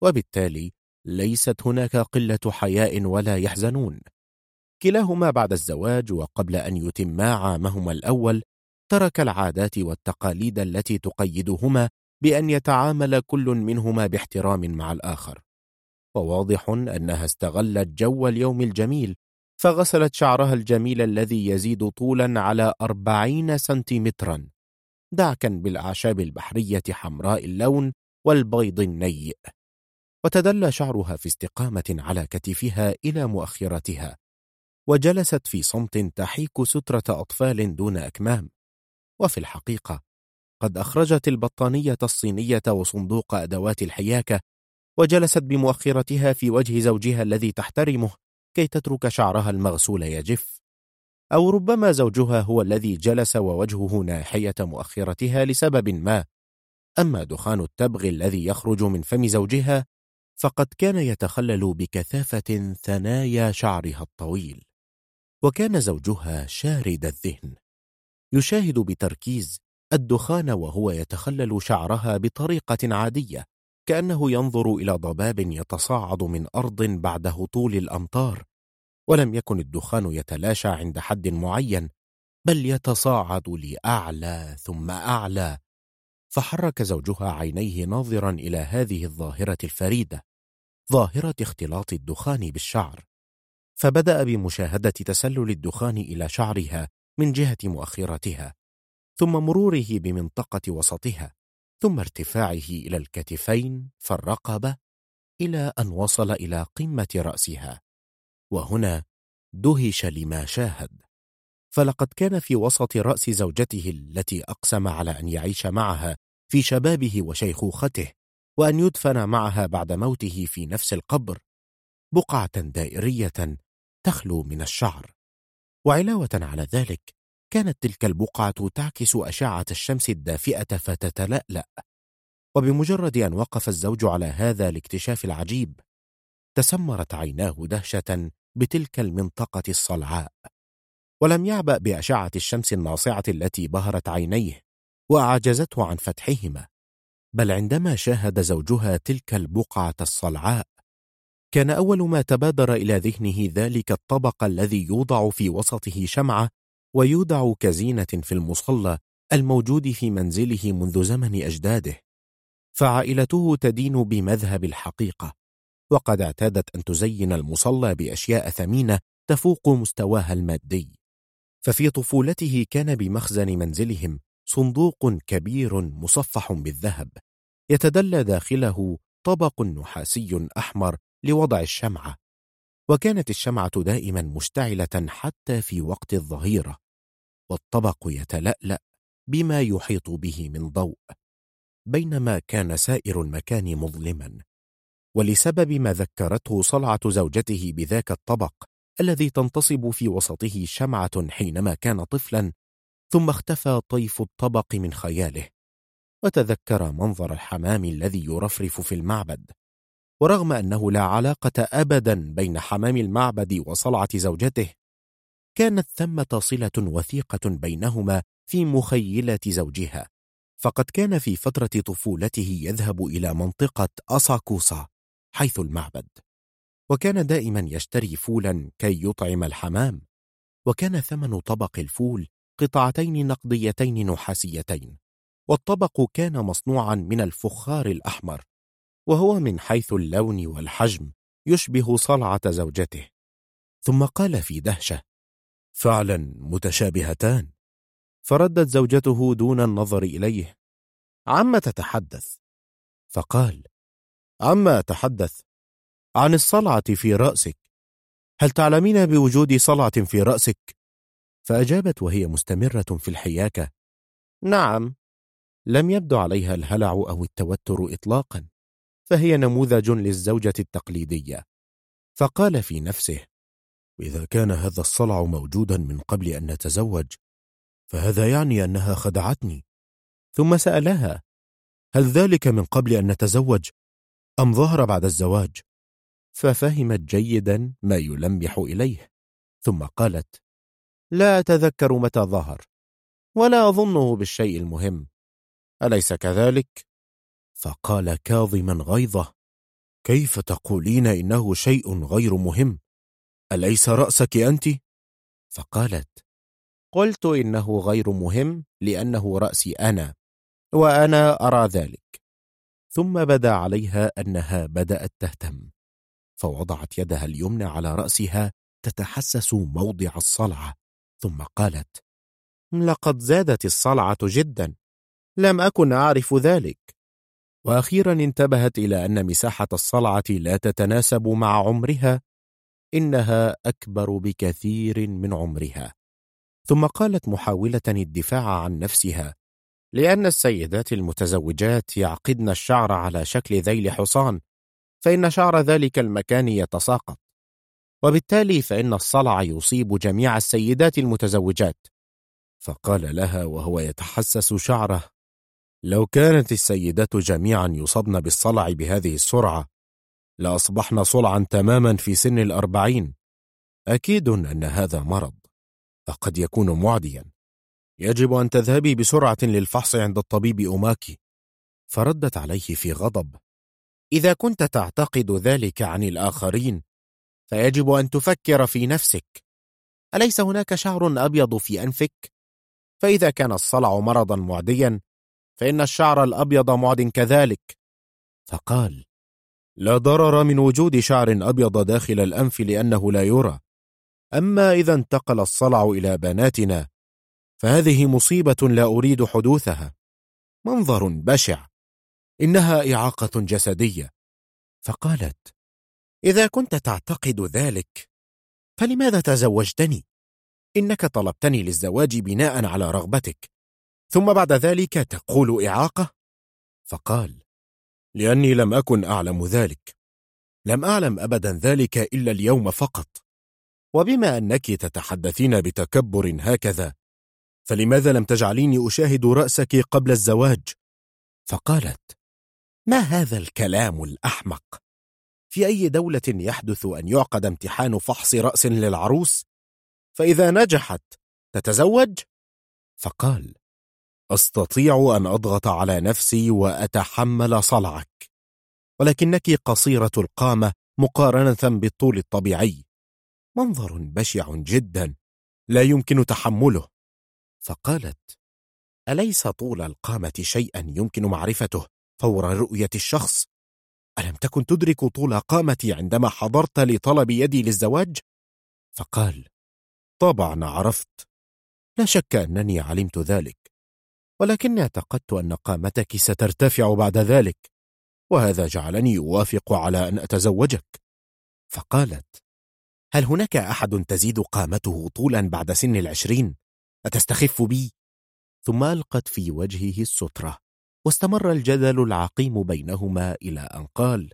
وبالتالي ليست هناك قلة حياء ولا يحزنون. كلاهما بعد الزواج وقبل أن يتما عامهما الأول ترك العادات والتقاليد التي تقيدهما بأن يتعامل كل منهما باحترام مع الآخر. وواضح أنها استغلت جو اليوم الجميل فغسلت شعرها الجميل الذي يزيد طولا على أربعين سنتيمترا دعكا بالأعشاب البحرية حمراء اللون والبيض النيء. وتدلى شعرها في استقامة على كتفها إلى مؤخرتها وجلست في صمت تحيك سترة أطفال دون أكمام. وفي الحقيقة قد أخرجت البطانية الصينية وصندوق أدوات الحياكة وجلست بمؤخرتها في وجه زوجها الذي تحترمه كي تترك شعرها المغسول يجف أو ربما زوجها هو الذي جلس ووجهه ناحية مؤخرتها لسبب ما. أما دخان التبغ الذي يخرج من فم زوجها فقد كان يتخلل بكثافة ثنايا شعرها الطويل وكان زوجها شارد الذهن. يشاهد بتركيز الدخان وهو يتخلل شعرها بطريقة عادية كأنه ينظر إلى ضباب يتصاعد من أرض بعد هطول الأمطار ولم يكن الدخان يتلاشى عند حد معين بل يتصاعد لأعلى ثم أعلى. فحرك زوجها عينيه ناظرا إلى هذه الظاهرة الفريدة ظاهرة اختلاط الدخان بالشعر. فبدأ بمشاهدة تسلل الدخان إلى شعرها من جهة مؤخرتها ثم مروره بمنطقة وسطها ثم ارتفاعه إلى الكتفين فالرقبة إلى أن وصل إلى قمة رأسها وهنا دهش لما شاهد. فلقد كان في وسط رأس زوجته التي أقسم على أن يعيش معها في شبابه وشيخوخته وأن يدفن معها بعد موته في نفس القبر بقعة دائرية تخلو من الشعر. وعلاوة على ذلك كانت تلك البقعة تعكس أشعة الشمس الدافئة فتتلألأ. وبمجرد أن وقف الزوج على هذا الاكتشاف العجيب تسمرت عيناه دهشة بتلك المنطقة الصلعاء. ولم يعبأ بأشعة الشمس الناصعة التي بهرت عينيه وأعجزته عن فتحهما. بل عندما شاهد زوجها تلك البقعة الصلعاء كان أول ما تبادر إلى ذهنه ذلك الطبق الذي يوضع في وسطه شمعة ويودع كزينة في المصلى الموجود في منزله منذ زمن أجداده. فعائلته تدين بمذهب الحقيقة وقد اعتادت أن تزين المصلى بأشياء ثمينة تفوق مستواها المادي. ففي طفولته كان بمخزن منزلهم صندوق كبير مصفح بالذهب يتدلى داخله طبق نحاسي أحمر لوضع الشمعة. وكانت الشمعة دائما مشتعلة حتى في وقت الظهيرة والطبق يتلألأ بما يحيط به من ضوء بينما كان سائر المكان مظلما. ولسبب ما ذكرته صلعة زوجته بذاك الطبق الذي تنتصب في وسطه شمعة حينما كان طفلا ثم اختفى طيف الطبق من خياله. وتذكر منظر الحمام الذي يرفرف في المعبد. ورغم أنه لا علاقة أبدا بين حمام المعبد وصلعة زوجته كانت ثمة صلة وثيقة بينهما في مخيلة زوجها فقد كان في فترة طفولته يذهب إلى منطقة أساكوسا حيث المعبد وكان دائما يشتري فولا كي يطعم الحمام وكان ثمن طبق الفول قطعتين نقديتين نحاسيتين والطبق كان مصنوعا من الفخار الأحمر. وهو من حيث اللون والحجم يشبه صلعة زوجته. ثم قال في دهشة فعلا متشابهتان. فردت زوجته دون النظر إليه. عما تتحدث. فقال عما أتحدث. عن الصلعة في رأسك. هل تعلمين بوجود صلعة في رأسك؟ فأجابت وهي مستمرة في الحياكة نعم. لم يبدو عليها الهلع أو التوتر إطلاقا. فهي نموذج للزوجة التقليدية. فقال في نفسه إذا كان هذا الصلع موجودا من قبل أن نتزوج فهذا يعني أنها خدعتني. ثم سألها هل ذلك من قبل أن نتزوج أم ظهر بعد الزواج؟ ففهمت جيدا ما يلمح إليه. ثم قالت لا أتذكر متى ظهر ولا أظنه بالشيء المهم. أليس كذلك؟ فقال كاظما غيظه كيف تقولين إنه شيء غير مهم؟ أليس رأسك أنت؟ فقالت قلت إنه غير مهم لأنه رأسي أنا وأنا أرى ذلك ثم بدا عليها أنها بدأت تهتم فوضعت يدها اليمنى على رأسها تتحسس موضع الصلعة ثم قالت لقد زادت الصلعة جدا لم أكن أعرف ذلك وأخيرا انتبهت إلى أن مساحة الصلعة لا تتناسب مع عمرها إنها أكبر بكثير من عمرها. ثم قالت محاولة الدفاع عن نفسها لأن السيدات المتزوجات يعقدن الشعر على شكل ذيل حصان فإن شعر ذلك المكان يتساقط. وبالتالي فإن الصلع يصيب جميع السيدات المتزوجات. فقال لها وهو يتحسس شعره لو كانت السيدات جميعا يصبن بالصلع بهذه السرعة لأصبحن صلعا تماما في سن الأربعين. أكيد أن هذا مرض فقد يكون معديا. يجب أن تذهبي بسرعة للفحص عند الطبيب أماكي فردت عليه في غضب. إذا كنت تعتقد ذلك عن الآخرين فيجب أن تفكر في نفسك. أليس هناك شعر أبيض في أنفك؟ فإذا كان الصلع مرضا معديا فإن الشعر الأبيض معد كذلك. فقال لا ضرر من وجود شعر أبيض داخل الأنف لأنه لا يرى. أما إذا انتقل الصلع إلى بناتنا فهذه مصيبة لا أريد حدوثها. منظر بشع إنها إعاقة جسدية. فقالت إذا كنت تعتقد ذلك فلماذا تزوجتني؟ إنك طلبتني للزواج بناء على رغبتك. ثم بعد ذلك تقول إعاقة؟ فقال لأني لم أكن أعلم ذلك لم أعلم أبدا ذلك إلا اليوم فقط وبما أنك تتحدثين بتكبر هكذا فلماذا لم تجعليني أشاهد رأسك قبل الزواج؟ فقالت ما هذا الكلام الأحمق؟ في أي دولة يحدث أن يعقد امتحان فحص رأس للعروس فإذا نجحت تتزوج؟ فقال أستطيع أن أضغط على نفسي وأتحمل صلعك ولكنك قصيرة القامة مقارنة بالطول الطبيعي منظر بشع جدا لا يمكن تحمله فقالت أليس طول القامة شيئا يمكن معرفته فور رؤية الشخص؟ ألم تكن تدرك طول قامتي عندما حضرت لطلب يدي للزواج؟ فقال طبعا عرفت لا شك أنني علمت ذلك ولكني اعتقدت أن قامتك سترتفع بعد ذلك وهذا جعلني أوافق على أن أتزوجك فقالت هل هناك أحد تزيد قامته طولا بعد سن العشرين؟ أتستخف بي؟ ثم ألقت في وجهه السترة واستمر الجدل العقيم بينهما إلى أن قال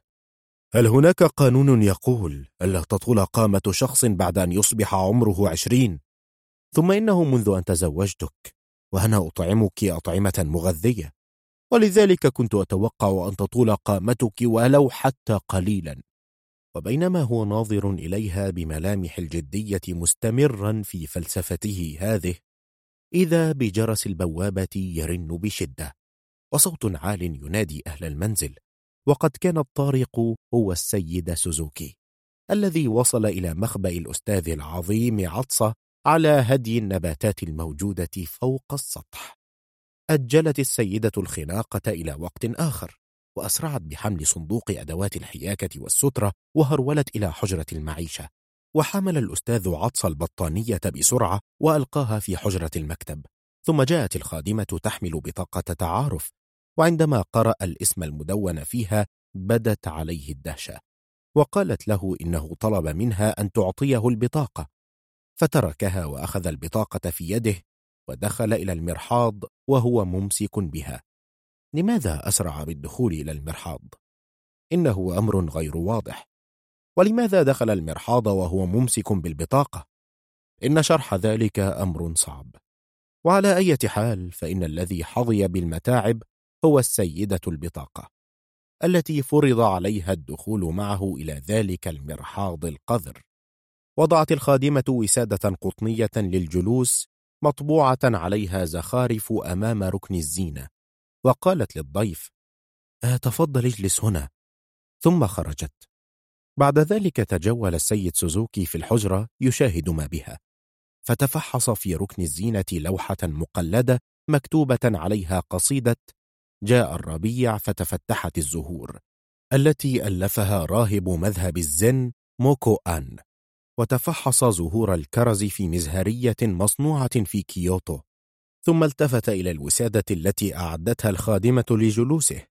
هل هناك قانون يقول ألا تطول قامة شخص بعد أن يصبح عمره عشرين؟ ثم إنه منذ أن تزوجتك وأنا أطعمك أطعمة مغذية. ولذلك كنت أتوقع أن تطول قامتك ولو حتى قليلا. وبينما هو ناظر إليها بملامح الجدية مستمرا في فلسفته هذه إذا بجرس البوابة يرن بشدة وصوت عال ينادي أهل المنزل وقد كان الطارق هو السيد سوزوكي الذي وصل إلى مخبأ الأستاذ العظيم عطسة على هدي النباتات الموجودة فوق السطح. أجلت السيدة الخناقة إلى وقت آخر وأسرعت بحمل صندوق أدوات الحياكة والسترة وهرولت إلى حجرة المعيشة. وحمل الأستاذ عطس البطانية بسرعة وألقاها في حجرة المكتب. ثم جاءت الخادمة تحمل بطاقة تعارف وعندما قرأ الاسم المدون فيها بدت عليه الدهشة. وقالت له إنه طلب منها أن تعطيه البطاقة. فتركها وأخذ البطاقة في يده ودخل إلى المرحاض وهو ممسك بها لماذا أسرع بالدخول إلى المرحاض؟ إنه أمر غير واضح ولماذا دخل المرحاض وهو ممسك بالبطاقة؟ إن شرح ذلك أمر صعب وعلى أي حال فإن الذي حظي بالمتاعب هو السيدة البطاقة التي فرض عليها الدخول معه إلى ذلك المرحاض القذر وضعت الخادمة وسادة قطنية للجلوس مطبوعة عليها زخارف أمام ركن الزينة وقالت للضيف آه تفضل اجلس هنا. ثم خرجت. بعد ذلك تجول السيد سوزوكي في الحجرة يشاهد ما بها فتفحص في ركن الزينة لوحة مقلدة مكتوبة عليها قصيدة جاء الربيع فتفتحت الزهور التي ألفها راهب مذهب الزن موكو أن. وتفحص زهور الكرز في مزهرية مصنوعة في كيوتو ثم التفت إلى الوسادة التي أعدتها الخادمة لجلوسه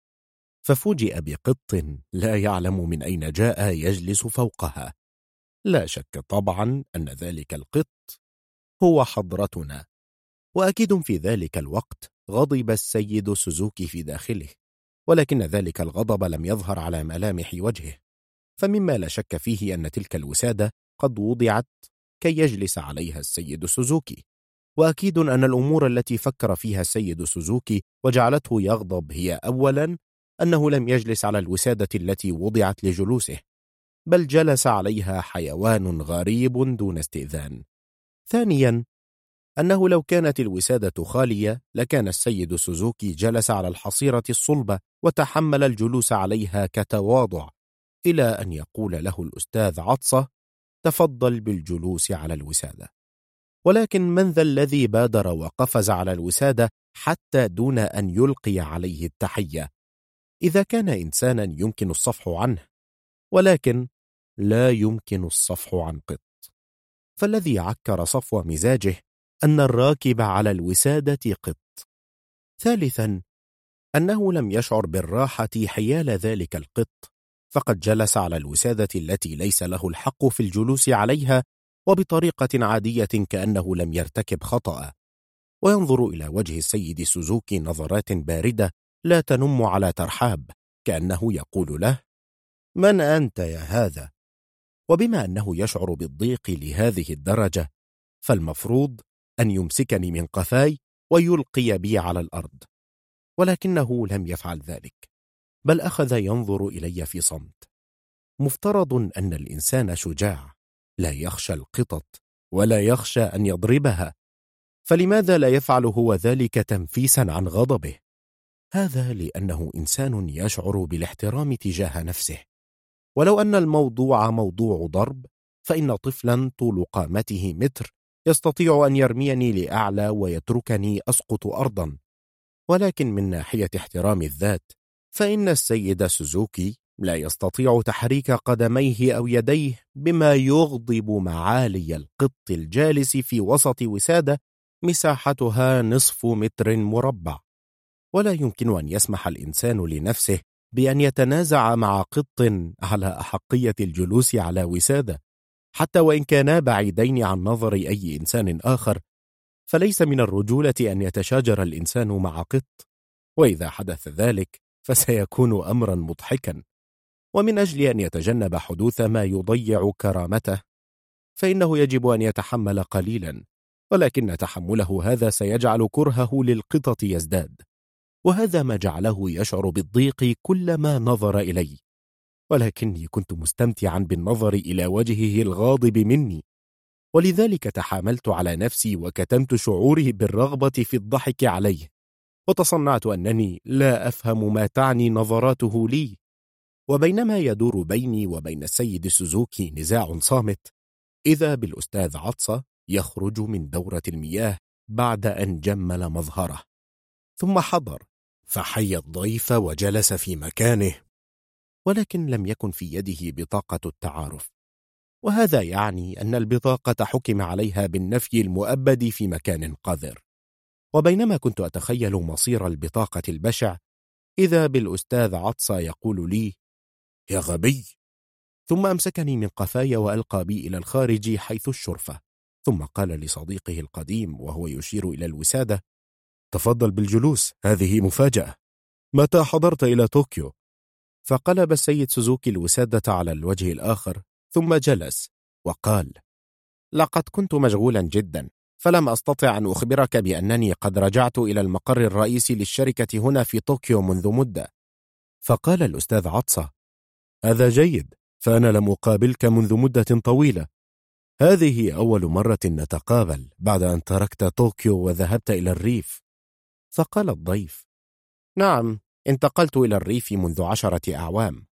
ففوجئ بقط لا يعلم من أين جاء يجلس فوقها. لا شك طبعا أن ذلك القط هو حضرتنا وأكيد في ذلك الوقت غضب السيد سوزوكي في داخله ولكن ذلك الغضب لم يظهر على ملامح وجهه فمما لا شك فيه أن تلك الوسادة قد وضعت كي يجلس عليها السيد سوزوكي. وأكيد أن الأمور التي فكر فيها السيد سوزوكي وجعلته يغضب هي أولا أنه لم يجلس على الوسادة التي وضعت لجلوسه بل جلس عليها حيوان غريب دون استئذان. ثانيا أنه لو كانت الوسادة خالية لكان السيد سوزوكي جلس على الحصيرة الصلبة وتحمل الجلوس عليها كتواضع إلى أن يقول له الأستاذ عطسة تفضل بالجلوس على الوسادة. ولكن من ذا الذي بادر وقفز على الوسادة حتى دون أن يلقي عليه التحية؟ إذا كان إنسانا يمكن الصفح عنه ولكن لا يمكن الصفح عن قط. فالذي عكر صفو مزاجه أن الراكب على الوسادة قط. ثالثا أنه لم يشعر بالراحة حيال ذلك القط فقد جلس على الوسادة التي ليس له الحق في الجلوس عليها وبطريقة عادية كأنه لم يرتكب خطأ. وينظر إلى وجه السيد سوزوكي نظرات باردة لا تنم على ترحاب كأنه يقول له من أنت يا هذا؟ وبما أنه يشعر بالضيق لهذه الدرجة فالمفروض أن يمسكني من قفاي ويلقي بي على الأرض. ولكنه لم يفعل ذلك. بل أخذ ينظر إلي في صمت. مفترض أن الإنسان شجاع لا يخشى القطط ولا يخشى أن يضربها. فلماذا لا يفعل هو ذلك تنفيسا عن غضبه؟ هذا لأنه إنسان يشعر بالاحترام تجاه نفسه. ولو أن الموضوع موضوع ضرب فإن طفلا طول قامته متر يستطيع أن يرميني لأعلى ويتركني أسقط أرضا. ولكن من ناحية احترام الذات فإن السيد سوزوكي لا يستطيع تحريك قدميه أو يديه بما يغضب معالي القط الجالس في وسط وسادة مساحتها نصف متر مربع. ولا يمكن أن يسمح الإنسان لنفسه بأن يتنازع مع قط على أحقية الجلوس على وسادة. حتى وإن كانا بعيدين عن نظر أي إنسان آخر فليس من الرجولة أن يتشاجر الإنسان مع قط. وإذا حدث ذلك فسيكون أمرا مضحكا ومن أجل أن يتجنب حدوث ما يضيع كرامته فإنه يجب أن يتحمل قليلا ولكن تحمله هذا سيجعل كرهه للقطط يزداد وهذا ما جعله يشعر بالضيق كلما نظر إلي ولكني كنت مستمتعا بالنظر إلى وجهه الغاضب مني ولذلك تحاملت على نفسي وكتمت شعوري بالرغبة في الضحك عليه. وتصنعت أنني لا أفهم ما تعني نظراته لي. وبينما يدور بيني وبين السيد سوزوكي نزاع صامت إذا بالأستاذ عطسة يخرج من دورة المياه بعد أن جمل مظهره. ثم حضر فحي الضيف وجلس في مكانه ولكن لم يكن في يده بطاقة التعارف. وهذا يعني أن البطاقة حكم عليها بالنفي المؤبد في مكان قذر. وبينما كنت أتخيل مصير البطاقة البشع إذا بالأستاذ عطسة يقول لي يا غبي! ثم أمسكني من قفاي وألقى بي إلى الخارج حيث الشرفة. ثم قال لصديقه القديم وهو يشير إلى الوسادة تفضل بالجلوس هذه مفاجأة. متى حضرت إلى طوكيو؟ فقلب السيد سوزوكي الوسادة على الوجه الآخر ثم جلس وقال لقد كنت مشغولا جدا. فلم أستطع أن أخبرك بأنني قد رجعت إلى المقر الرئيسي للشركة هنا في طوكيو منذ مدة. فقال الأستاذ عطسة هذا جيد فأنا لم أقابلك منذ مدة طويلة. هذه أول مرة نتقابل بعد أن تركت طوكيو وذهبت إلى الريف. فقال الضيف نعم انتقلت إلى الريف منذ عشرة أعوام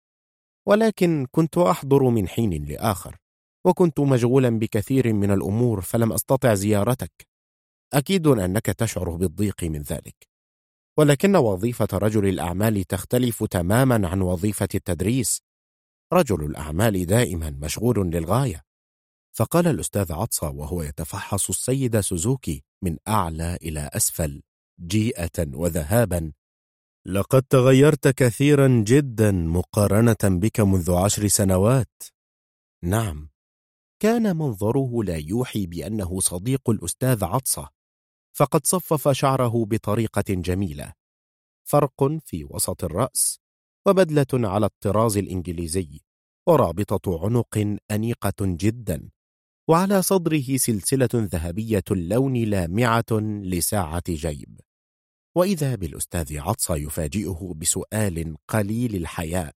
ولكن كنت أحضر من حين لآخر. وكنت مشغولا بكثير من الأمور فلم أستطع زيارتك. أكيد أنك تشعر بالضيق من ذلك. ولكن وظيفة رجل الأعمال تختلف تماما عن وظيفة التدريس. رجل الأعمال دائما مشغول للغاية. فقال الأستاذ عطسة وهو يتفحص السيد سوزوكي من أعلى إلى أسفل جيئة وذهابا لقد تغيرت كثيرا جدا مقارنة بك منذ عشر سنوات. نعم. كان منظره لا يوحي بأنه صديق الأستاذ عطسة فقد صفف شعره بطريقة جميلة. فرق في وسط الرأس وبدلة على الطراز الإنجليزي ورابطة عنق أنيقة جدا وعلى صدره سلسلة ذهبية اللون لامعة لساعة جيب. وإذا بالأستاذ عطسة يفاجئه بسؤال قليل الحياء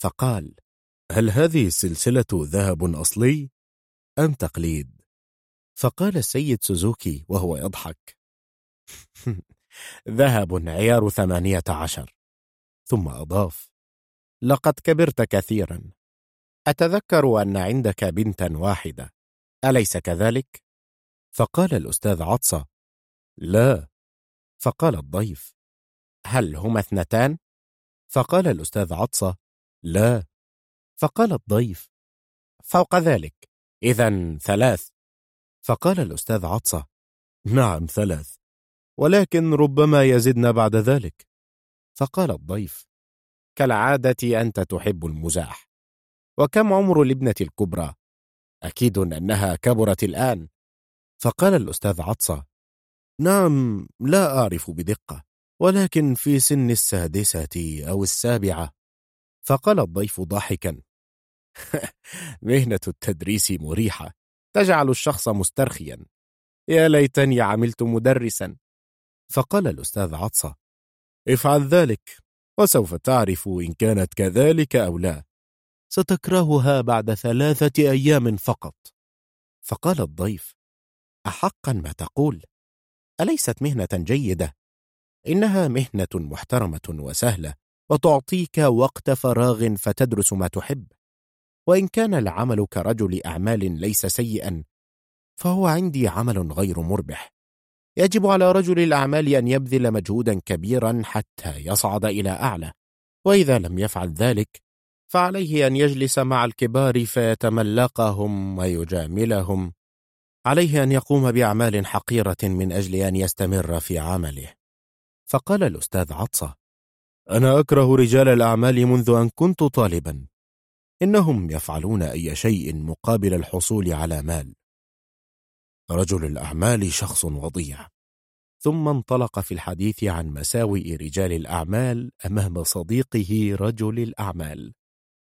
فقال هل هذه السلسلة ذهب أصلي أم تقليد؟ فقال السيد سوزوكي وهو يضحك ذهب عيار ثمانية عشر ثم أضاف لقد كبرت كثيرا أتذكر أن عندك بنتا واحدة أليس كذلك؟ فقال الأستاذ عطسة لا فقال الضيف هل هما اثنتان؟ فقال الأستاذ عطسة لا فقال الضيف فوق ذلك إذا ثلاث. فقال الأستاذ عطسة نعم ثلاث ولكن ربما يزدن بعد ذلك. فقال الضيف كالعادة أنت تحب المزاح وكم عمر الابنة الكبرى؟ أكيد أنها كبرت الآن. فقال الأستاذ عطسة نعم لا أعرف بدقة ولكن في سن السادسة أو السابعة. فقال الضيف ضاحكا مهنة التدريس مريحة تجعل الشخص مسترخيا. يا ليتني عملت مدرسا. فقال الأستاذ عطسة افعل ذلك وسوف تعرف إن كانت كذلك أو لا. ستكرهها بعد ثلاثة أيام فقط. فقال الضيف أحقا ما تقول. أليست مهنة جيدة؟ إنها مهنة محترمة وسهلة وتعطيك وقت فراغ فتدرس ما تحب. وإن كان العمل كرجل أعمال ليس سيئا فهو عندي عمل غير مربح. يجب على رجل الأعمال أن يبذل مجهودا كبيرا حتى يصعد إلى أعلى وإذا لم يفعل ذلك فعليه أن يجلس مع الكبار فيتملقهم ويجاملهم. عليه أن يقوم بأعمال حقيرة من أجل أن يستمر في عمله. فقال الأستاذ عطسة أنا أكره رجال الأعمال منذ أن كنت طالبا. إنهم يفعلون أي شيء مقابل الحصول على مال. رجل الأعمال شخص وضيع. ثم انطلق في الحديث عن مساوئ رجال الأعمال أمام صديقه رجل الأعمال.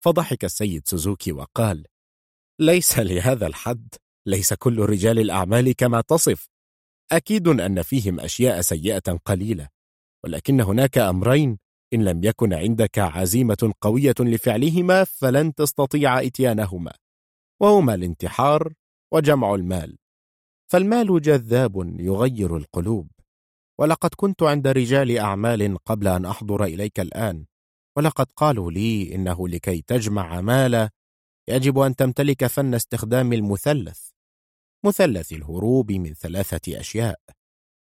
فضحك السيد سوزوكي وقال ليس لهذا الحد ليس كل رجال الأعمال كما تصف. أكيد أن فيهم أشياء سيئة قليلة ولكن هناك أمرين إن لم يكن عندك عزيمة قوية لفعلهما فلن تستطيع إتيانهما وهما الانتحار وجمع المال. فالمال جذاب يغير القلوب. ولقد كنت عند رجال أعمال قبل أن أحضر إليك الآن ولقد قالوا لي إنه لكي تجمع مالا يجب أن تمتلك فن استخدام المثلث مثلث الهروب من ثلاثة أشياء.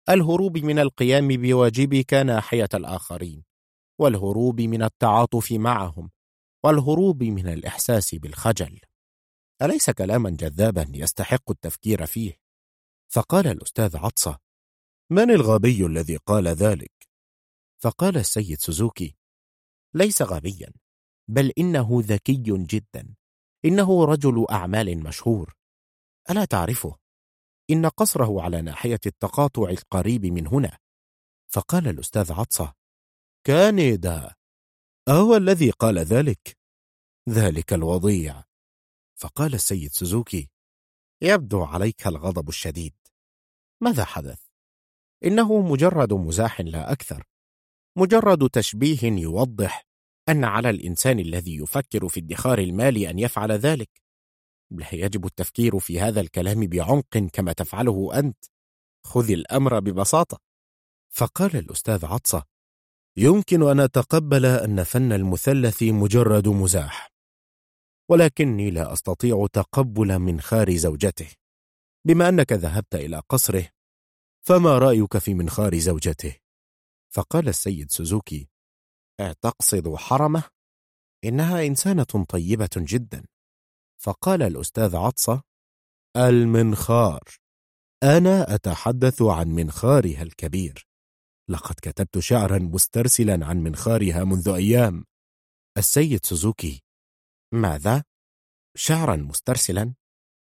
الهروب من القيام بواجبك ناحية الآخرين. والهروب من التعاطف معهم والهروب من الإحساس بالخجل أليس كلاما جذابا يستحق التفكير فيه؟ فقال الأستاذ عطسة من الغبي الذي قال ذلك؟ فقال السيد سوزوكي ليس غبيا بل إنه ذكي جدا إنه رجل أعمال مشهور ألا تعرفه؟ إن قصره على ناحية التقاطع القريب من هنا فقال الأستاذ عطسة كانيدا أهو الذي قال ذلك؟ ذلك الوضيع. فقال السيد سوزوكي يبدو عليك الغضب الشديد. ماذا حدث؟ إنه مجرد مزاح لا أكثر. مجرد تشبيه يوضح أن على الإنسان الذي يفكر في ادخار المال أن يفعل ذلك. لا يجب التفكير في هذا الكلام بعمق كما تفعله أنت. خذ الأمر ببساطة. فقال الأستاذ عطسة يمكن أن أتقبل أن فن المثلث مجرد مزاح. ولكني لا أستطيع تقبل منخار زوجته. بما أنك ذهبت إلى قصره فما رأيك في منخار زوجته؟ فقال السيد سوزوكي تقصد حرمة؟ إنها إنسانة طيبة جدا. فقال الأستاذ عطسة المنخار. أنا أتحدث عن منخارها الكبير. لقد كتبت شعرا مسترسلا عن منخارها منذ أيام السيد سوزوكي ماذا؟ شعرا مسترسلا؟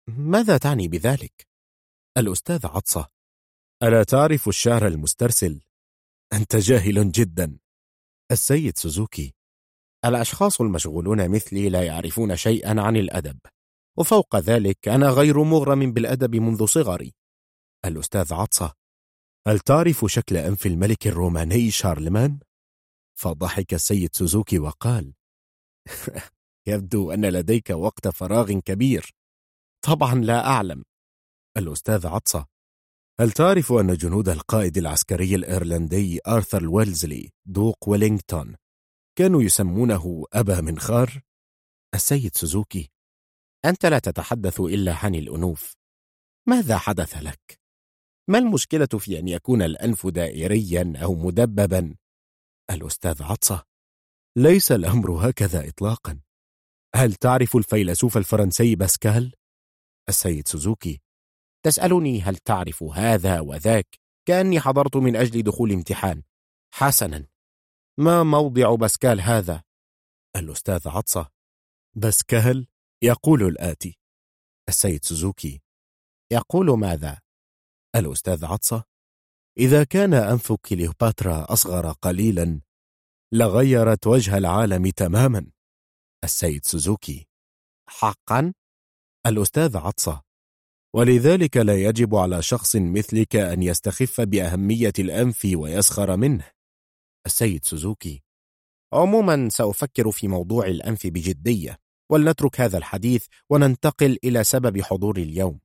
ماذا تعني بذلك؟ الأستاذ عطسة ألا تعرف الشعر المسترسل؟ أنت جاهل جدا السيد سوزوكي الأشخاص المشغولون مثلي لا يعرفون شيئا عن الأدب وفوق ذلك أنا غير مغرم بالأدب منذ صغري الأستاذ عطسة هل تعرف شكل أنف الملك الروماني شارلمان؟ فضحك السيد سوزوكي وقال يبدو أن لديك وقت فراغ كبير طبعا لا أعلم الأستاذ عطسة هل تعرف أن جنود القائد العسكري الإيرلندي آرثر ويلزلي دوق ويلينغتون كانوا يسمونه أبا منخار؟ السيد سوزوكي أنت لا تتحدث إلا عن الأنوف ماذا حدث لك؟ ما المشكلة في أن يكون الأنف دائريا أو مدببا؟ الأستاذ عطسة. ليس الأمر هكذا إطلاقا. هل تعرف الفيلسوف الفرنسي باسكال؟ السيد سوزوكي. تسألني هل تعرف هذا وذاك؟ كأني حضرت من أجل دخول امتحان. حسنا. ما موضع باسكال هذا؟ الأستاذ عطسة. باسكال يقول الآتي. السيد سوزوكي. يقول ماذا؟ الأستاذ عطسة إذا كان أنف كليوباترا أصغر قليلا لغيرت وجه العالم تماما. السيد سوزوكي. حقا؟ الأستاذ عطسة. ولذلك لا يجب على شخص مثلك أن يستخف بأهمية الأنف ويسخر منه. السيد سوزوكي. عموما سأفكر في موضوع الأنف بجدية ولنترك هذا الحديث وننتقل إلى سبب حضوري اليوم.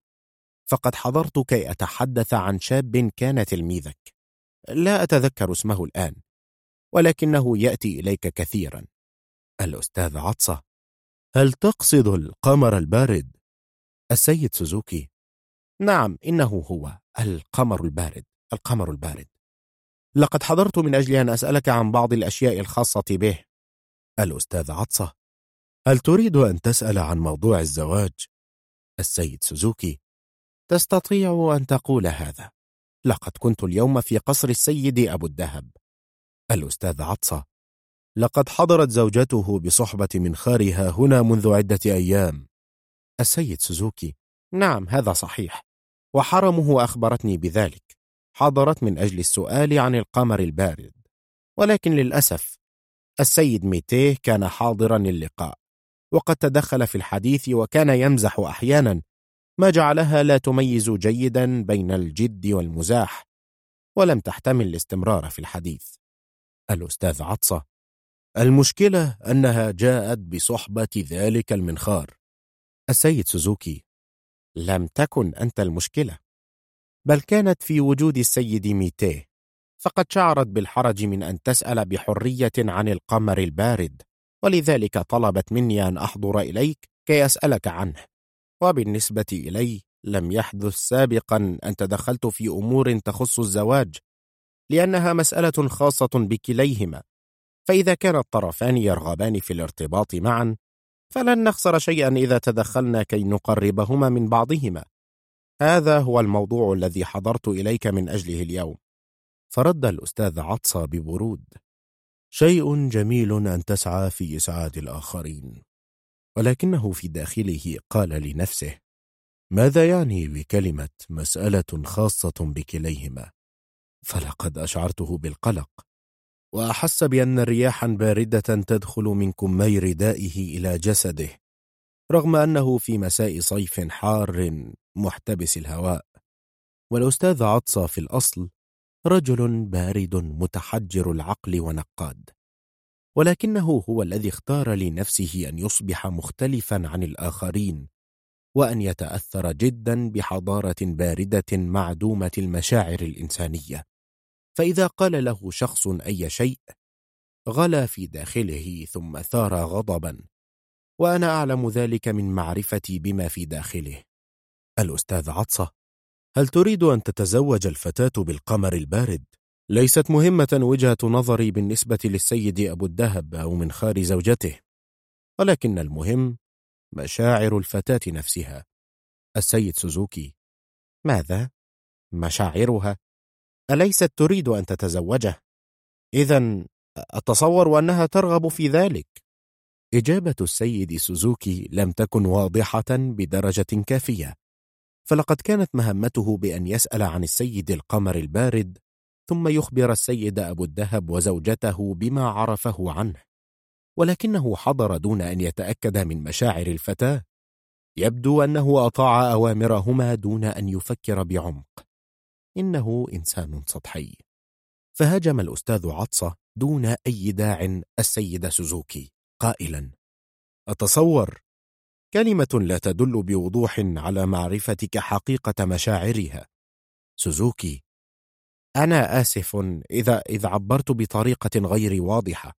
فقد حضرت كي أتحدث عن شاب كان تلميذك. لا أتذكر اسمه الآن ولكنه يأتي إليك كثيرا. الأستاذ عطسة هل تقصد القمر البارد؟ السيد سوزوكي. نعم إنه هو القمر البارد القمر البارد. لقد حضرت من أجل أن أسألك عن بعض الأشياء الخاصة به. الأستاذ عطسة هل تريد أن تسأل عن موضوع الزواج؟ السيد سوزوكي تستطيع أن تقول هذا. لقد كنت اليوم في قصر السيد أبو الدهب. الأستاذ عطسة لقد حضرت زوجته بصحبة منخارها هنا منذ عدة أيام. السيد سوزوكي نعم هذا صحيح وحرمه أخبرتني بذلك. حضرت من أجل السؤال عن القمر البارد. ولكن للأسف السيد ميتيه كان حاضرا للقاء وقد تدخل في الحديث وكان يمزح أحيانا ما جعلها لا تميز جيدا بين الجد والمزاح ولم تحتمل الاستمرار في الحديث. الأستاذ عطسة المشكلة أنها جاءت بصحبة ذلك المنخار. السيد سوزوكي لم تكن أنت المشكلة بل كانت في وجود السيد ميتيه فقد شعرت بالحرج من أن تسأل بحرية عن القمر البارد ولذلك طلبت مني أن أحضر إليك كي أسألك عنه. وبالنسبة إلي لم يحدث سابقا أن تدخلت في أمور تخص الزواج لأنها مسألة خاصة بكليهما. فإذا كان الطرفان يرغبان في الارتباط معا فلن نخسر شيئا إذا تدخلنا كي نقربهما من بعضهما. هذا هو الموضوع الذي حضرت إليك من أجله اليوم. فرد الأستاذ عطسة ببرود. شيء جميل أن تسعى في إسعاد الآخرين. ولكنه في داخله قال لنفسه ماذا يعني بكلمة مسألة خاصة بكليهما؟ فلقد أشعرته بالقلق وأحس بأن رياحا باردة تدخل من كمي ردائه إلى جسده رغم أنه في مساء صيف حار محتبس الهواء. والأستاذ عطسة في الأصل رجل بارد متحجر العقل ونقاد. ولكنه هو الذي اختار لنفسه أن يصبح مختلفا عن الآخرين وأن يتأثر جدا بحضارة باردة معدومة المشاعر الإنسانية فإذا قال له شخص أي شيء غلا في داخله ثم ثار غضبا وأنا أعلم ذلك من معرفتي بما في داخله الأستاذ عطسة هل تريد أن تتزوج الفتاة بالقمر البارد؟ ليست مهمة وجهة نظري بالنسبة للسيد أبو الدهب أو من خار زوجته ولكن المهم مشاعر الفتاة نفسها السيد سوزوكي ماذا؟ مشاعرها؟ أليست تريد أن تتزوجه؟ إذا أتصور أنها ترغب في ذلك إجابة السيد سوزوكي لم تكن واضحة بدرجة كافية فلقد كانت مهمته بأن يسأل عن السيد القمر البارد ثم يخبر السيد أبو الدهب وزوجته بما عرفه عنه ولكنه حضر دون أن يتأكد من مشاعر الفتاة. يبدو أنه أطاع أوامرهما دون أن يفكر بعمق. إنه إنسان سطحي. فهجم الأستاذ عطسة دون أي داع السيد سوزوكي قائلا أتصور. كلمة لا تدل بوضوح على معرفتك حقيقة مشاعرها. سوزوكي أنا آسف إذا إذا عبرت بطريقة غير واضحة.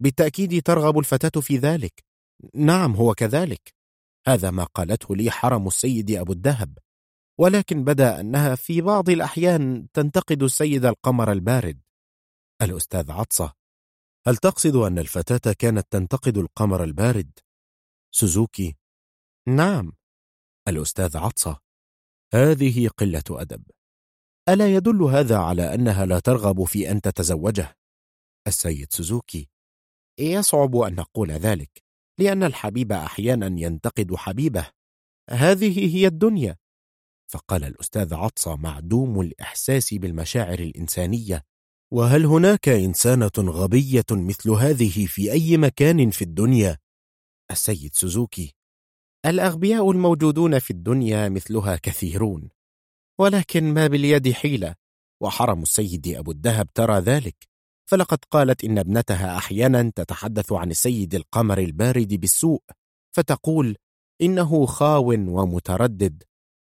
بالتأكيد ترغب الفتاة في ذلك. نعم هو كذلك. هذا ما قالته لي حرم السيد أبو الدهب. ولكن بدا أنها في بعض الأحيان تنتقد السيد القمر البارد. الأستاذ عطسة هل تقصد أن الفتاة كانت تنتقد القمر البارد؟ سوزوكي نعم. الأستاذ عطسة هذه قلة أدب. ألا يدل هذا على أنها لا ترغب في أن تتزوجه؟ السيد سوزوكي يصعب أن نقول ذلك لأن الحبيب أحيانا ينتقد حبيبه هذه هي الدنيا فقال الأستاذ عطسة معدوم الإحساس بالمشاعر الإنسانية وهل هناك إنسانة غبية مثل هذه في أي مكان في الدنيا؟ السيد سوزوكي الأغبياء الموجودون في الدنيا مثلها كثيرون ولكن ما باليد حيلة وحرم السيد أبو الدهب ترى ذلك. فلقد قالت إن ابنتها أحيانا تتحدث عن السيد القمر البارد بالسوء فتقول إنه خاو ومتردد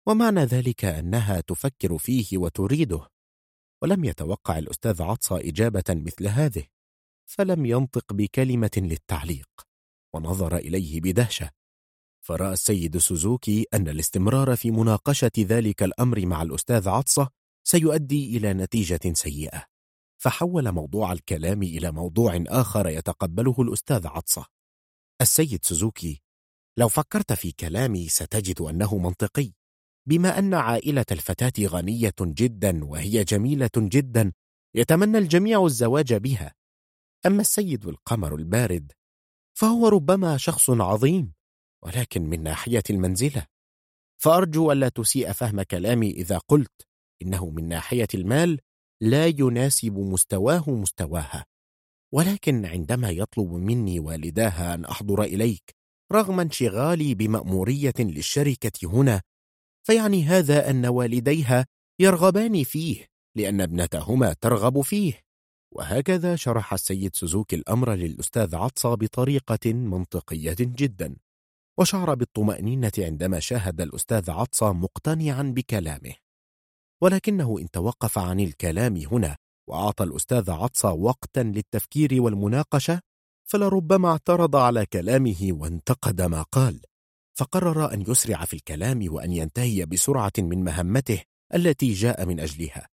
ومعنى ذلك أنها تفكر فيه وتريده. ولم يتوقع الأستاذ عطسة إجابة مثل هذه فلم ينطق بكلمة للتعليق ونظر إليه بدهشة. فرأى السيد سوزوكي أن الاستمرار في مناقشة ذلك الأمر مع الأستاذ عطسة سيؤدي إلى نتيجة سيئة. فحول موضوع الكلام إلى موضوع آخر يتقبله الأستاذ عطسة. السيد سوزوكي لو فكرت في كلامي ستجد أنه منطقي. بما أن عائلة الفتاة غنية جدا وهي جميلة جدا يتمنى الجميع الزواج بها. أما السيد القمر البارد فهو ربما شخص عظيم. ولكن من ناحية المنزلة. فأرجو ألا تسيء فهم كلامي إذا قلت إنه من ناحية المال لا يناسب مستواه مستواها. ولكن عندما يطلب مني والداها أن أحضر إليك رغم انشغالي بمأمورية للشركة هنا فيعني هذا أن والديها يرغبان فيه لأن ابنتهما ترغب فيه. وهكذا شرح السيد سوزوكي الأمر للأستاذ عطسة بطريقة منطقية جدا. وشعر بالطمأنينة عندما شاهد الأستاذ عطسة مقتنعا بكلامه. ولكنه إن توقف عن الكلام هنا وأعطى الأستاذ عطسة وقتا للتفكير والمناقشة فلربما اعترض على كلامه وانتقد ما قال. فقرر أن يسرع في الكلام وأن ينتهي بسرعة من مهمته التي جاء من أجلها.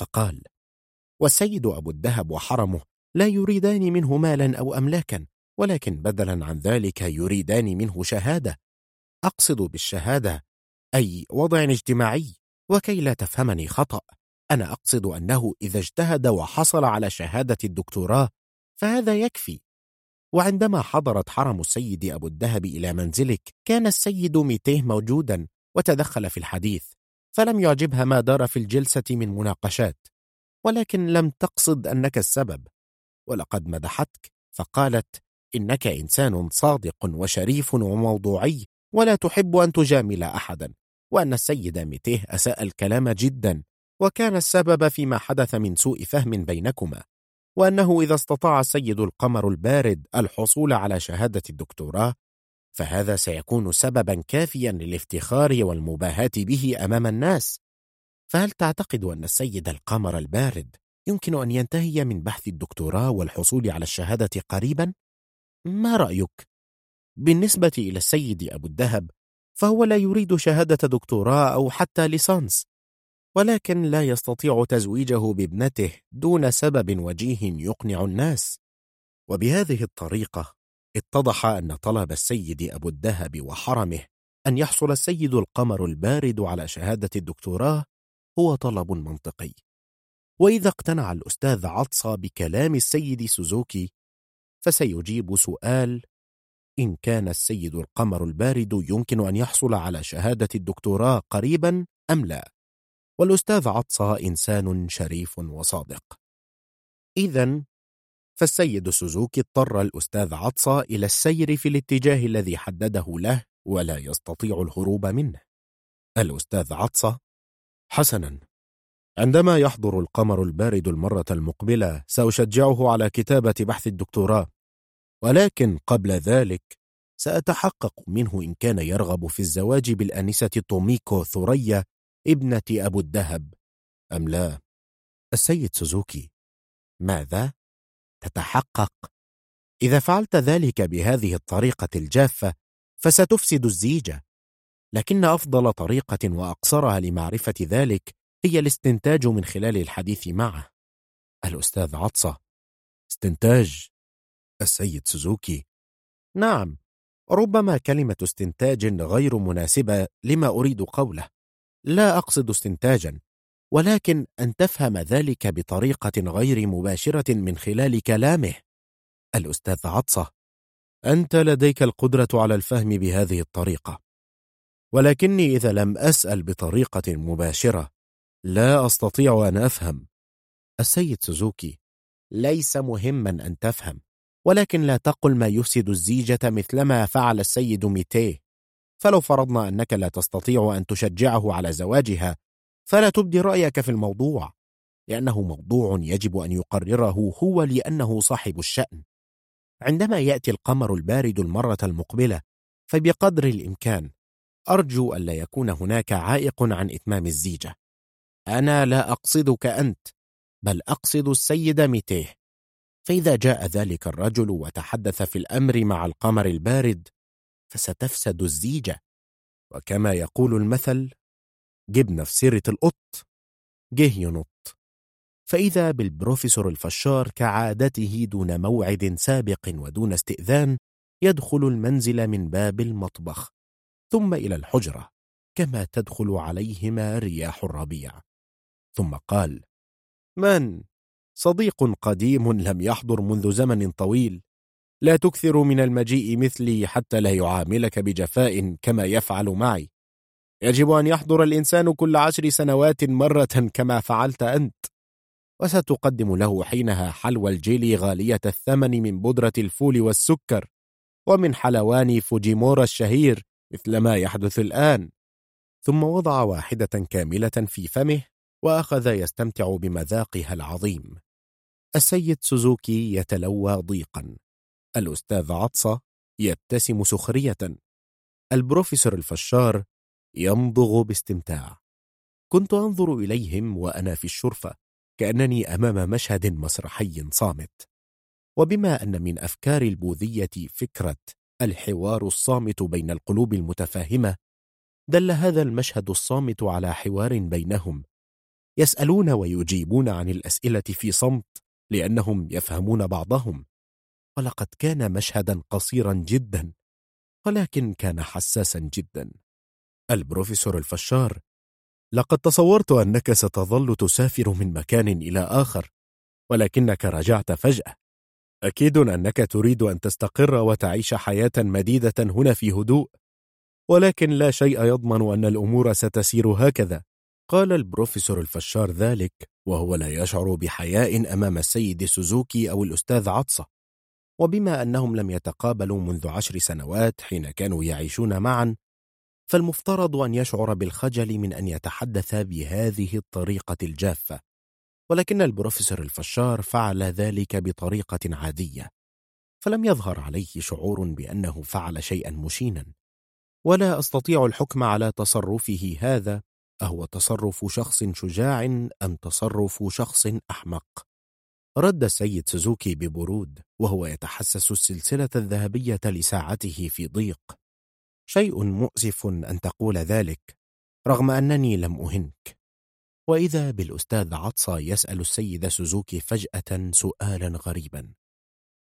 فقال والسيد أبو الدهب وحرمه لا يريدان منه مالا أو أملاكا. ولكن بدلا عن ذلك يريدان منه شهادة. أقصد بالشهادة أي وضع اجتماعي وكي لا تفهمني خطأ. أنا أقصد أنه إذا اجتهد وحصل على شهادة الدكتوراه فهذا يكفي. وعندما حضرت حرم السيد أبو الدهب إلى منزلك كان السيد ميتيه موجودا وتدخل في الحديث فلم يعجبها ما دار في الجلسة من مناقشات. ولكن لم تقصد أنك السبب. ولقد مدحتك فقالت إنك إنسان صادق وشريف وموضوعي ولا تحب أن تجامل أحدا. وأن السيد ميتيه أساء الكلام جدا وكان السبب فيما حدث من سوء فهم بينكما. وأنه إذا استطاع السيد القمر البارد الحصول على شهادة الدكتوراه فهذا سيكون سببا كافيا للافتخار والمباهاة به أمام الناس. فهل تعتقد أن السيد القمر البارد يمكن أن ينتهي من بحث الدكتوراه والحصول على الشهادة قريبا؟ ما رأيك؟ بالنسبة إلى السيد أبو الدهب فهو لا يريد شهادة دكتوراه أو حتى ليسانس ولكن لا يستطيع تزويجه بابنته دون سبب وجيه يقنع الناس وبهذه الطريقة اتضح أن طلب السيد أبو الدهب وحرمه أن يحصل السيد القمر البارد على شهادة الدكتوراه هو طلب منطقي وإذا اقتنع الأستاذ عطسة بكلام السيد سوزوكي فسيجيب سؤال إن كان السيد القمر البارد يمكن أن يحصل على شهادة الدكتوراه قريبا أم لا؟ والأستاذ عطسة إنسان شريف وصادق. إذا فالسيد سوزوكي اضطر الأستاذ عطسة إلى السير في الاتجاه الذي حدده له ولا يستطيع الهروب منه. الأستاذ عطسة حسنا. عندما يحضر القمر البارد المرة المقبلة سأشجعه على كتابة بحث الدكتوراه. ولكن قبل ذلك سأتحقق منه إن كان يرغب في الزواج بالأنسة توميكو ثريا ابنة أبو الدهب. أم لا؟ السيد سوزوكي ماذا؟ تتحقق؟ إذا فعلت ذلك بهذه الطريقة الجافة فستفسد الزيجة لكن أفضل طريقة وأقصرها لمعرفة ذلك هي الاستنتاج من خلال الحديث معه. الأستاذ عطسة استنتاج؟ السيد سوزوكي. نعم ربما كلمة استنتاج غير مناسبة لما أريد قوله. لا أقصد استنتاجا ولكن أن تفهم ذلك بطريقة غير مباشرة من خلال كلامه. الأستاذ عطسة. أنت لديك القدرة على الفهم بهذه الطريقة. ولكني إذا لم أسأل بطريقة مباشرة لا أستطيع أن أفهم. السيد سوزوكي ليس مهما أن تفهم. ولكن لا تقل ما يفسد الزيجة مثلما فعل السيد ميتيه. فلو فرضنا أنك لا تستطيع أن تشجعه على زواجها فلا تبدي رأيك في الموضوع لأنه موضوع يجب أن يقرره هو لأنه صاحب الشأن. عندما يأتي القمر البارد المرة المقبلة فبقدر الإمكان أرجو ألا يكون هناك عائق عن إتمام الزيجة. أنا لا أقصدك أنت بل أقصد السيد ميتيه. فإذا جاء ذلك الرجل وتحدث في الأمر مع القمر البارد فستفسد الزيجة. وكما يقول المثل جبنا في سيرة القط جه ينط. فإذا بالبروفيسور الفشار كعادته دون موعد سابق ودون استئذان يدخل المنزل من باب المطبخ ثم إلى الحجرة كما تدخل عليهما رياح الربيع. ثم قال من؟ صديق قديم لم يحضر منذ زمن طويل. لا تكثر من المجيء مثلي حتى لا يعاملك بجفاء كما يفعل معي. يجب أن يحضر الإنسان كل عشر سنوات مرة كما فعلت أنت. وستقدم له حينها حلوى الجيلي غالية الثمن من بودرة الفول والسكر ومن حلوان فوجيمورا الشهير مثل ما يحدث الآن. ثم وضع واحدة كاملة في فمه وأخذ يستمتع بمذاقها العظيم. السيد سوزوكي يتلوى ضيقا. الأستاذ عطسة يبتسم سخرية. البروفيسور الفشار يمضغ باستمتاع. كنت أنظر إليهم وأنا في الشرفة كأنني أمام مشهد مسرحي صامت. وبما أن من أفكار البوذية فكرة الحوار الصامت بين القلوب المتفاهمة دل هذا المشهد الصامت على حوار بينهم. يسألون ويجيبون عن الأسئلة في صمت لأنهم يفهمون بعضهم. ولقد كان مشهدا قصيرا جدا ولكن كان حساسا جدا. البروفيسور الفشار لقد تصورت أنك ستظل تسافر من مكان إلى آخر ولكنك رجعت فجأة. أكيد أنك تريد أن تستقر وتعيش حياة مديدة هنا في هدوء ولكن لا شيء يضمن أن الأمور ستسير هكذا. قال البروفيسور الفشار ذلك. وهو لا يشعر بحياء أمام السيد سوزوكي أو الأستاذ عطسة. وبما أنهم لم يتقابلوا منذ عشر سنوات حين كانوا يعيشون معا فالمفترض أن يشعر بالخجل من أن يتحدث بهذه الطريقة الجافة. ولكن البروفيسور الفشار فعل ذلك بطريقة عادية. فلم يظهر عليه شعور بأنه فعل شيئا مشينا. ولا أستطيع الحكم على تصرفه هذا أهو تصرف شخص شجاع أم تصرف شخص أحمق؟ رد السيد سوزوكي ببرود وهو يتحسس السلسلة الذهبية لساعته في ضيق. شيء مؤسف أن تقول ذلك رغم أنني لم أهنك. وإذا بالأستاذ عطسة يسأل السيد سوزوكي فجأة سؤالا غريبا.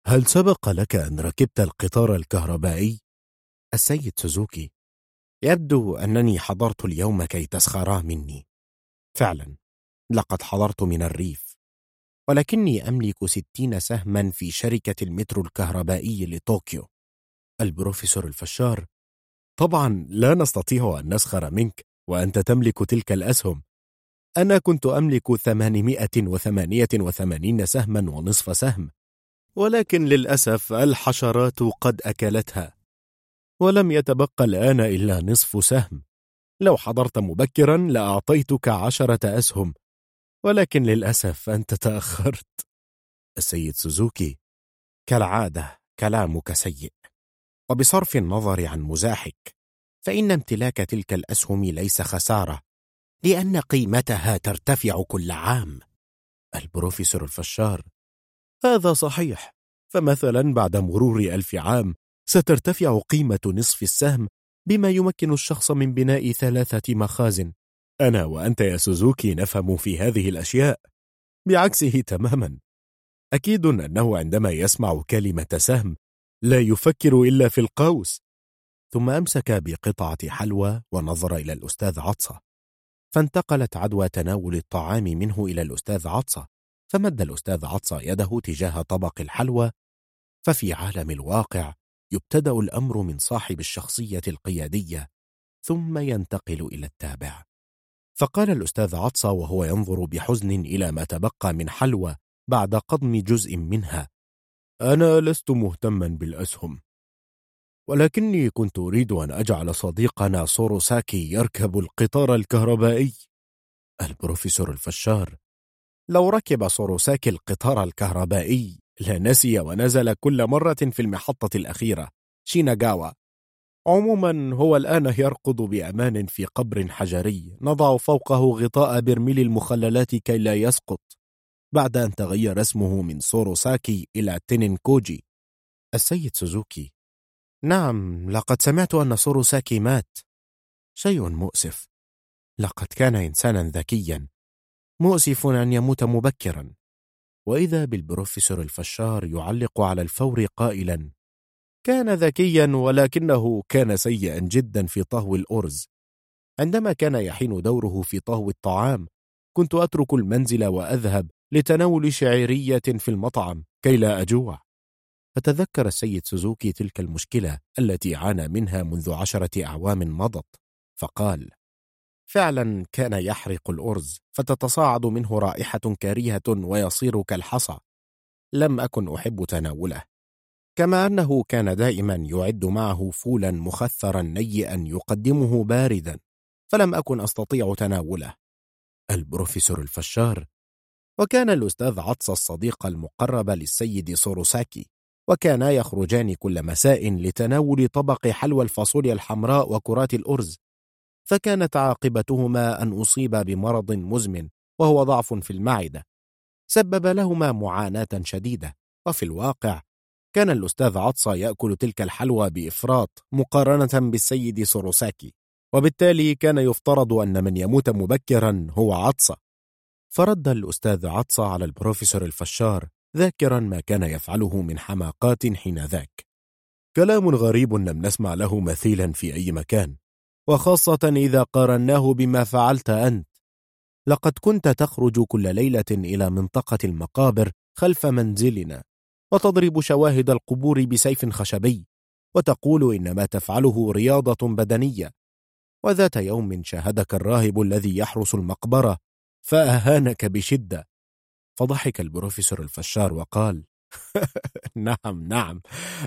هل سبق لك أن ركبت القطار الكهربائي؟ السيد سوزوكي يبدو أنني حضرت اليوم كي تسخرا مني. فعلا لقد حضرت من الريف. ولكني أملك ستين سهما في شركة المترو الكهربائي لطوكيو. البروفيسور الفشار طبعا لا نستطيع أن نسخر منك وأنت تملك تلك الأسهم. أنا كنت أملك ثمانمائة وثمانية وثمانين سهما ونصف سهم ولكن للأسف الحشرات قد أكلتها. ولم يتبقى الآن إلا نصف سهم. لو حضرت مبكرا لأعطيتك عشرة أسهم. ولكن للأسف أنت تأخرت. السيد سوزوكي كالعادة كلامك سيء. وبصرف النظر عن مزاحك فإن امتلاك تلك الأسهم ليس خسارة لأن قيمتها ترتفع كل عام. البروفيسور الفشار هذا صحيح. فمثلا بعد مرور ألف عام سترتفع قيمة نصف السهم بما يمكن الشخص من بناء ثلاثة مخازن. أنا وأنت يا سوزوكي نفهم في هذه الأشياء. بعكسه تماما. أكيد أنه عندما يسمع كلمة سهم لا يفكر إلا في القوس. ثم أمسك بقطعة حلوى ونظر إلى الأستاذ عطسة. فانتقلت عدوى تناول الطعام منه إلى الأستاذ عطسة. فمد الأستاذ عطسة يده تجاه طبق الحلوى. ففي عالم الواقع يبتدأ الأمر من صاحب الشخصية القيادية ثم ينتقل إلى التابع. فقال الأستاذ عطسة وهو ينظر بحزن إلى ما تبقى من حلوى بعد قضم جزء منها أنا لست مهتما بالأسهم ولكني كنت أريد أن أجعل صديقنا سوروساكي يركب القطار الكهربائي. البروفيسور الفشار لو ركب سوروساكي القطار الكهربائي لنسي ونزل كل مرة في المحطة الأخيرة شيناغاوا. عموما هو الآن يرقد بأمان في قبر حجري نضع فوقه غطاء برميل المخللات كي لا يسقط. بعد أن تغير اسمه من سوروساكي إلى تينينكوجي. السيد سوزوكي. نعم لقد سمعت أن سوروساكي مات. شيء مؤسف. لقد كان إنسانا ذكيا. مؤسف أن يموت مبكرا. وإذا بالبروفيسور الفشار يعلق على الفور قائلا كان ذكيا ولكنه كان سيئا جدا في طهو الأرز. عندما كان يحين دوره في طهو الطعام كنت أترك المنزل وأذهب لتناول شعيرية في المطعم كي لا أجوع. فتذكر السيد سوزوكي تلك المشكلة التي عانى منها منذ عشرة أعوام مضت فقال فعلا كان يحرق الأرز فتتصاعد منه رائحة كريهة ويصير كالحصى. لم أكن أحب تناوله. كما أنه كان دائما يعد معه فولا مخثرا نيئا يقدمه باردا فلم أكن أستطيع تناوله. البروفيسور الفشار. وكان الأستاذ عطس الصديق المقرب للسيد سوروساكي وكانا يخرجان كل مساء لتناول طبق حلوى الفاصوليا الحمراء وكرات الأرز. فكانت عاقبتهما أن أصيب بمرض مزمن وهو ضعف في المعدة. سبب لهما معاناة شديدة. وفي الواقع كان الأستاذ عطسة يأكل تلك الحلوى بإفراط مقارنة بالسيد سوروساكي وبالتالي كان يفترض أن من يموت مبكرا هو عطسة. فرد الأستاذ عطسة على البروفيسور الفشار ذاكرا ما كان يفعله من حماقات حين ذاك كلام غريب لم نسمع له مثيلا في أي مكان. وخاصة إذا قارناه بما فعلت أنت. لقد كنت تخرج كل ليلة إلى منطقة المقابر خلف منزلنا وتضرب شواهد القبور بسيف خشبي وتقول إن ما تفعله رياضة بدنية. وذات يوم شاهدك الراهب الذي يحرس المقبرة فأهانك بشدة. فضحك البروفيسور الفشار وقال نعم نعم.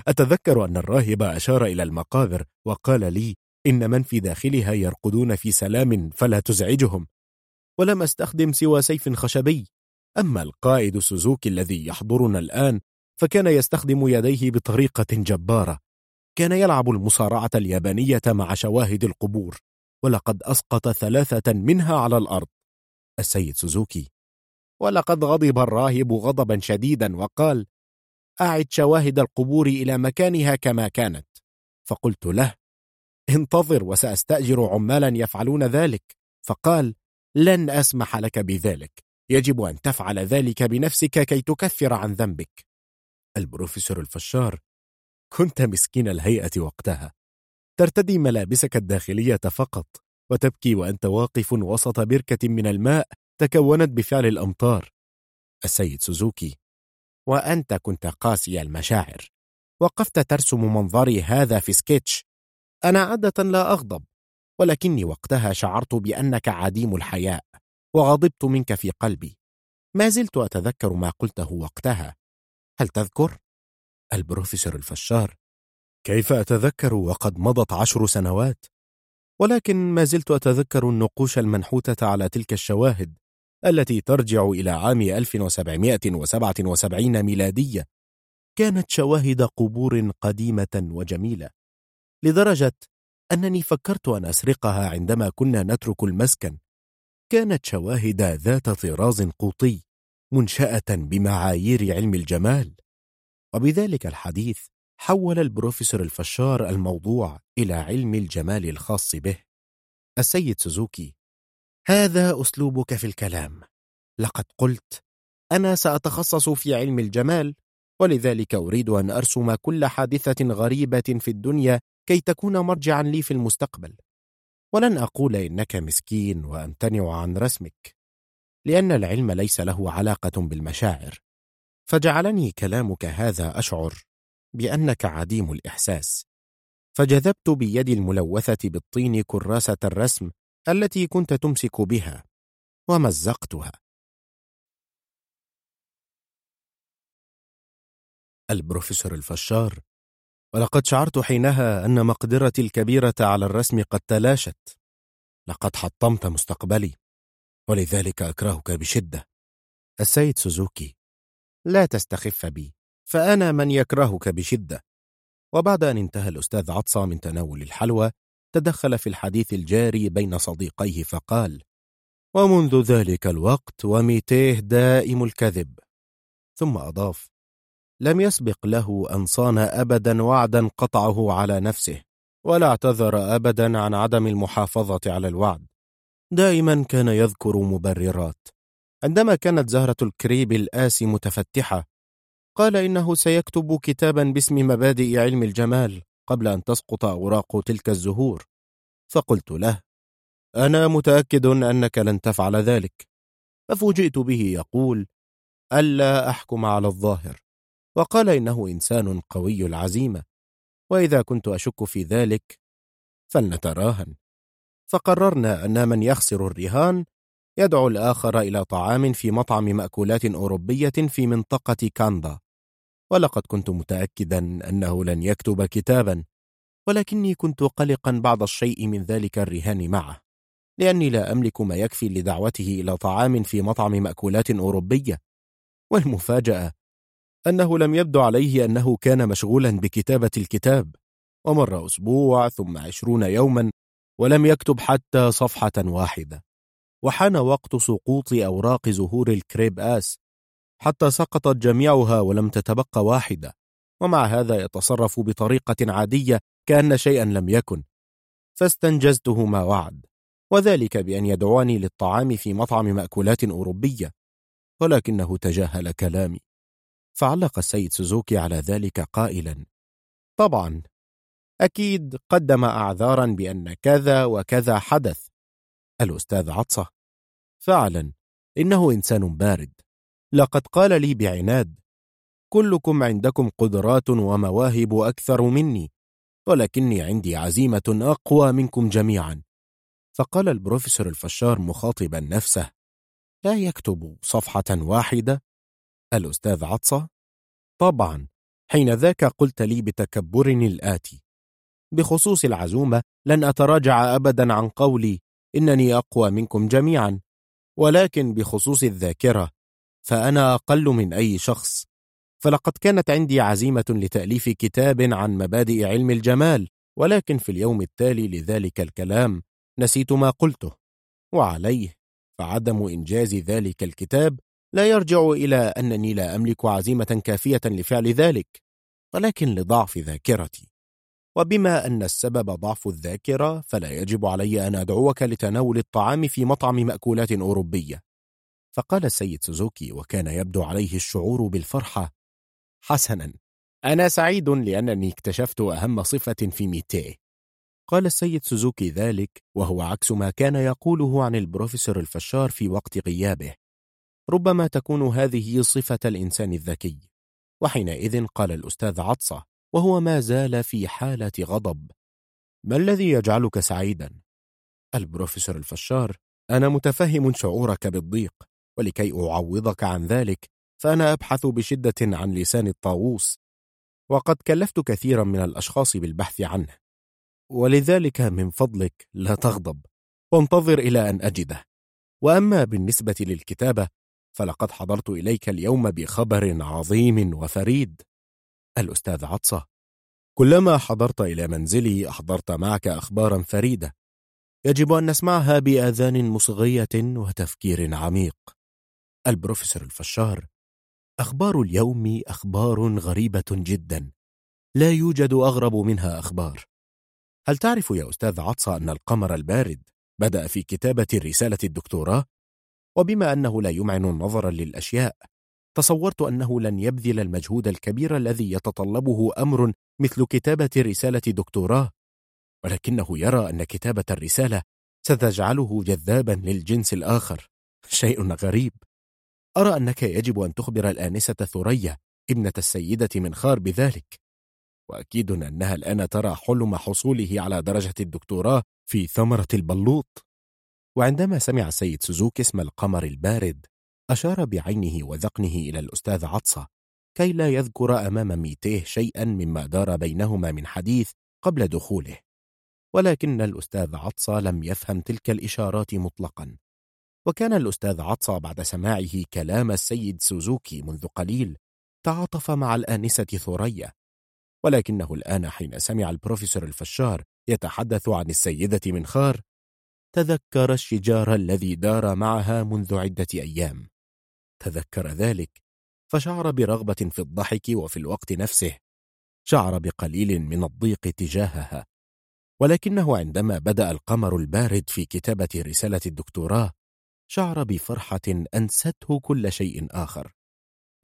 أتذكر أن الراهب أشار إلى المقابر وقال لي إن من في داخلها يرقدون في سلام فلا تزعجهم ولم أستخدم سوى سيف خشبي. أما القائد سوزوكي الذي يحضرنا الآن فكان يستخدم يديه بطريقة جبارة. كان يلعب المصارعة اليابانية مع شواهد القبور ولقد أسقط ثلاثة منها على الأرض. السيد سوزوكي ولقد غضب الراهب غضبا شديدا وقال أعد شواهد القبور إلى مكانها كما كانت. فقلت له انتظر وسأستأجر عمالا يفعلون ذلك. فقال لن أسمح لك بذلك. يجب أن تفعل ذلك بنفسك كي تكفر عن ذنبك. البروفيسور الفشار كنت مسكين الهيئة وقتها. ترتدي ملابسك الداخلية فقط وتبكي وأنت واقف وسط بركة من الماء تكونت بفعل الأمطار. السيد سوزوكي وأنت كنت قاسي المشاعر. وقفت ترسم منظري هذا في سكيتش أنا عادة لا أغضب ولكني وقتها شعرت بأنك عديم الحياء وغضبت منك في قلبي. ما زلت أتذكر ما قلته وقتها. هل تذكر؟ البروفيسور الفشار. كيف أتذكر وقد مضت عشر سنوات؟ ولكن ما زلت أتذكر النقوش المنحوتة على تلك الشواهد التي ترجع إلى عام 1777 ميلادية. كانت شواهد قبور قديمة وجميلة. لدرجة أنني فكرت أن أسرقها عندما كنا نترك المسكن. كانت شواهد ذات طراز قوطي منشأة بمعايير علم الجمال. وبذلك الحديث حول البروفيسور الفشار الموضوع إلى علم الجمال الخاص به. السيد سوزوكي هذا أسلوبك في الكلام. لقد قلت أنا سأتخصص في علم الجمال ولذلك أريد أن أرسم كل حادثة غريبة في الدنيا كي تكون مرجعا لي في المستقبل. ولن أقول إنك مسكين وأمتنع عن رسمك لأن العلم ليس له علاقة بالمشاعر. فجعلني كلامك هذا أشعر بأنك عديم الإحساس. فجذبت بيدي الملوثة بالطين كراسة الرسم التي كنت تمسك بها ومزقتها. البروفيسور الفشار ولقد شعرت حينها أن مقدرتي الكبيرة على الرسم قد تلاشت. لقد حطمت مستقبلي ولذلك أكرهك بشدة. السيد سوزوكي لا تستخف بي فأنا من يكرهك بشدة. وبعد أن انتهى الأستاذ عطسة من تناول الحلوى تدخل في الحديث الجاري بين صديقيه فقال ومنذ ذلك الوقت وميتيه دائم الكذب. ثم أضاف لم يسبق له أن صان أبدا وعدا قطعه على نفسه ولا اعتذر أبدا عن عدم المحافظة على الوعد. دائما كان يذكر مبررات. عندما كانت زهرة الكريب الآسي متفتحة قال إنه سيكتب كتابا باسم مبادئ علم الجمال قبل أن تسقط أوراق تلك الزهور. فقلت له أنا متأكد أنك لن تفعل ذلك. ففوجئت به يقول ألا أحكم على الظاهر. وقال إنه إنسان قوي العزيمة وإذا كنت أشك في ذلك فلنتراهن. فقررنا أن من يخسر الرهان يدعو الآخر إلى طعام في مطعم مأكولات أوروبية في منطقة كاندا. ولقد كنت متأكدا أنه لن يكتب كتابا ولكني كنت قلقا بعض الشيء من ذلك الرهان معه لأني لا أملك ما يكفي لدعوته إلى طعام في مطعم مأكولات أوروبية. والمفاجأة أنه لم يبدو عليه أنه كان مشغولا بكتابة الكتاب ومر أسبوع ثم عشرون يوما ولم يكتب حتى صفحة واحدة. وحان وقت سقوط أوراق زهور الكريب آس. حتى سقطت جميعها ولم تتبقى واحدة. ومع هذا يتصرف بطريقة عادية كأن شيئا لم يكن. فاستنجزته ما وعد. وذلك بأن يدعوني للطعام في مطعم مأكولات أوروبية. ولكنه تجاهل كلامي. فعلق السيد سوزوكي على ذلك قائلا طبعا أكيد قدم أعذارا بأن كذا وكذا حدث. الأستاذ عطسة فعلا إنه إنسان بارد. لقد قال لي بعناد كلكم عندكم قدرات ومواهب أكثر مني ولكني عندي عزيمة أقوى منكم جميعا. فقال البروفيسور الفشار مخاطبا نفسه لا يكتب صفحة واحدة الأستاذ عطسة؟ طبعا حين ذاك قلت لي بتكبر الآتي. بخصوص العزومة لن أتراجع أبدا عن قولي إنني أقوى منكم جميعا. ولكن بخصوص الذاكرة فأنا أقل من أي شخص. فلقد كانت عندي عزيمة لتأليف كتاب عن مبادئ علم الجمال ولكن في اليوم التالي لذلك الكلام نسيت ما قلته. وعليه فعدم إنجاز ذلك الكتاب لا يرجع إلى أنني لا أملك عزيمة كافية لفعل ذلك ولكن لضعف ذاكرتي. وبما أن السبب ضعف الذاكرة فلا يجب علي أن أدعوك لتناول الطعام في مطعم مأكولات أوروبية. فقال السيد سوزوكي وكان يبدو عليه الشعور بالفرحة حسنا أنا سعيد لأنني اكتشفت أهم صفة في ميتيه. قال السيد سوزوكي ذلك وهو عكس ما كان يقوله عن البروفيسور الفشار في وقت غيابه. ربما تكون هذه صفة الإنسان الذكي. وحينئذ قال الأستاذ عطسة وهو ما زال في حالة غضب. ما الذي يجعلك سعيدا؟ البروفيسور الفشار أنا متفهم شعورك بالضيق ولكي أعوضك عن ذلك فأنا أبحث بشدة عن لسان الطاووس. وقد كلفت كثيرا من الأشخاص بالبحث عنه. ولذلك من فضلك لا تغضب. وانتظر إلى أن أجده. وأما بالنسبة للكتابة فلقد حضرت إليك اليوم بخبر عظيم وفريد. الأستاذ عطسة كلما حضرت إلى منزلي أحضرت معك أخبارا فريدة. يجب أن نسمعها بآذان مصغية وتفكير عميق. البروفيسور الفشار أخبار اليوم أخبار غريبة جدا. لا يوجد أغرب منها أخبار. هل تعرف يا أستاذ عطسة أن القمر البارد بدأ في كتابة رسالة الدكتوراه؟ وبما أنه لا يمعن نظرا للأشياء تصورت أنه لن يبذل المجهود الكبير الذي يتطلبه أمر مثل كتابة رسالة دكتوراه. ولكنه يرى أن كتابة الرسالة ستجعله جذابا للجنس الآخر. شيء غريب. أرى أنك يجب أن تخبر الآنسة ثريا ابنة السيدة منخار بذلك. وأكيد أنها الآن ترى حلم حصوله على درجة الدكتوراه في ثمرة البلوط. وعندما سمع السيد سوزوكي اسم القمر البارد أشار بعينه وذقنه إلى الأستاذ عطسة كي لا يذكر أمام ميتيه شيئا مما دار بينهما من حديث قبل دخوله. ولكن الأستاذ عطسة لم يفهم تلك الإشارات مطلقا. وكان الأستاذ عطسة بعد سماعه كلام السيد سوزوكي منذ قليل تعاطف مع الآنسة ثريا. ولكنه الآن حين سمع البروفيسور الفشار يتحدث عن السيدة منخار تذكر الشجار الذي دار معها منذ عدة أيام. تذكر ذلك فشعر برغبة في الضحك وفي الوقت نفسه. شعر بقليل من الضيق تجاهها. ولكنه عندما بدأ القمر البارد في كتابة رسالة الدكتوراه شعر بفرحة أنسته كل شيء آخر.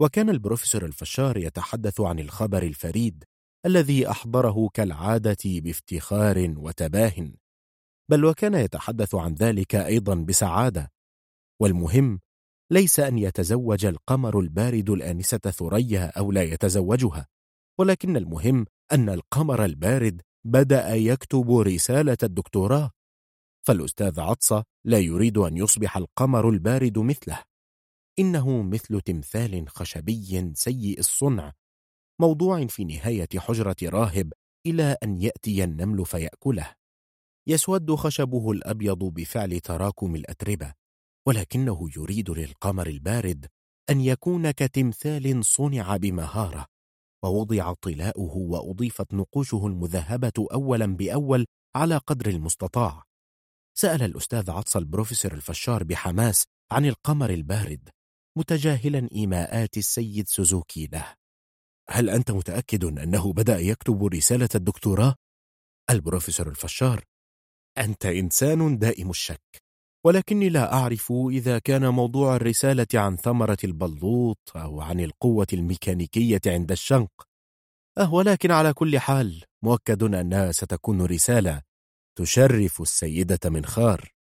وكان البروفيسور الفشار يتحدث عن الخبر الفريد الذي أحضره كالعادة بافتخار وتباه. بل وكان يتحدث عن ذلك أيضا بسعادة. والمهم ليس أن يتزوج القمر البارد الآنسة ثريا أو لا يتزوجها ولكن المهم أن القمر البارد بدأ يكتب رسالة الدكتوراه. فالأستاذ عطسة لا يريد أن يصبح القمر البارد مثله. إنه مثل تمثال خشبي سيء الصنع موضوع في نهاية حجرة راهب إلى أن يأتي النمل فيأكله. يسود خشبه الأبيض بفعل تراكم الأتربة ولكنه يريد للقمر البارد أن يكون كتمثال صنع بمهارة ووضع طلاؤه وأضيفت نقوشه المذهبة أولا بأول على قدر المستطاع سأل الأستاذ عطسة البروفيسور الفشار بحماس عن القمر البارد متجاهلا إيماءات السيد سوزوكي له هل أنت متأكد أنه بدأ يكتب رسالة الدكتوراه؟ البروفيسور الفشار أنت إنسان دائم الشك. ولكني لا أعرف إذا كان موضوع الرسالة عن ثمرة البلوط أو عن القوة الميكانيكية عند الشنق. أه ولكن على كل حال مؤكد أنها ستكون رسالة تشرف السيدة منخار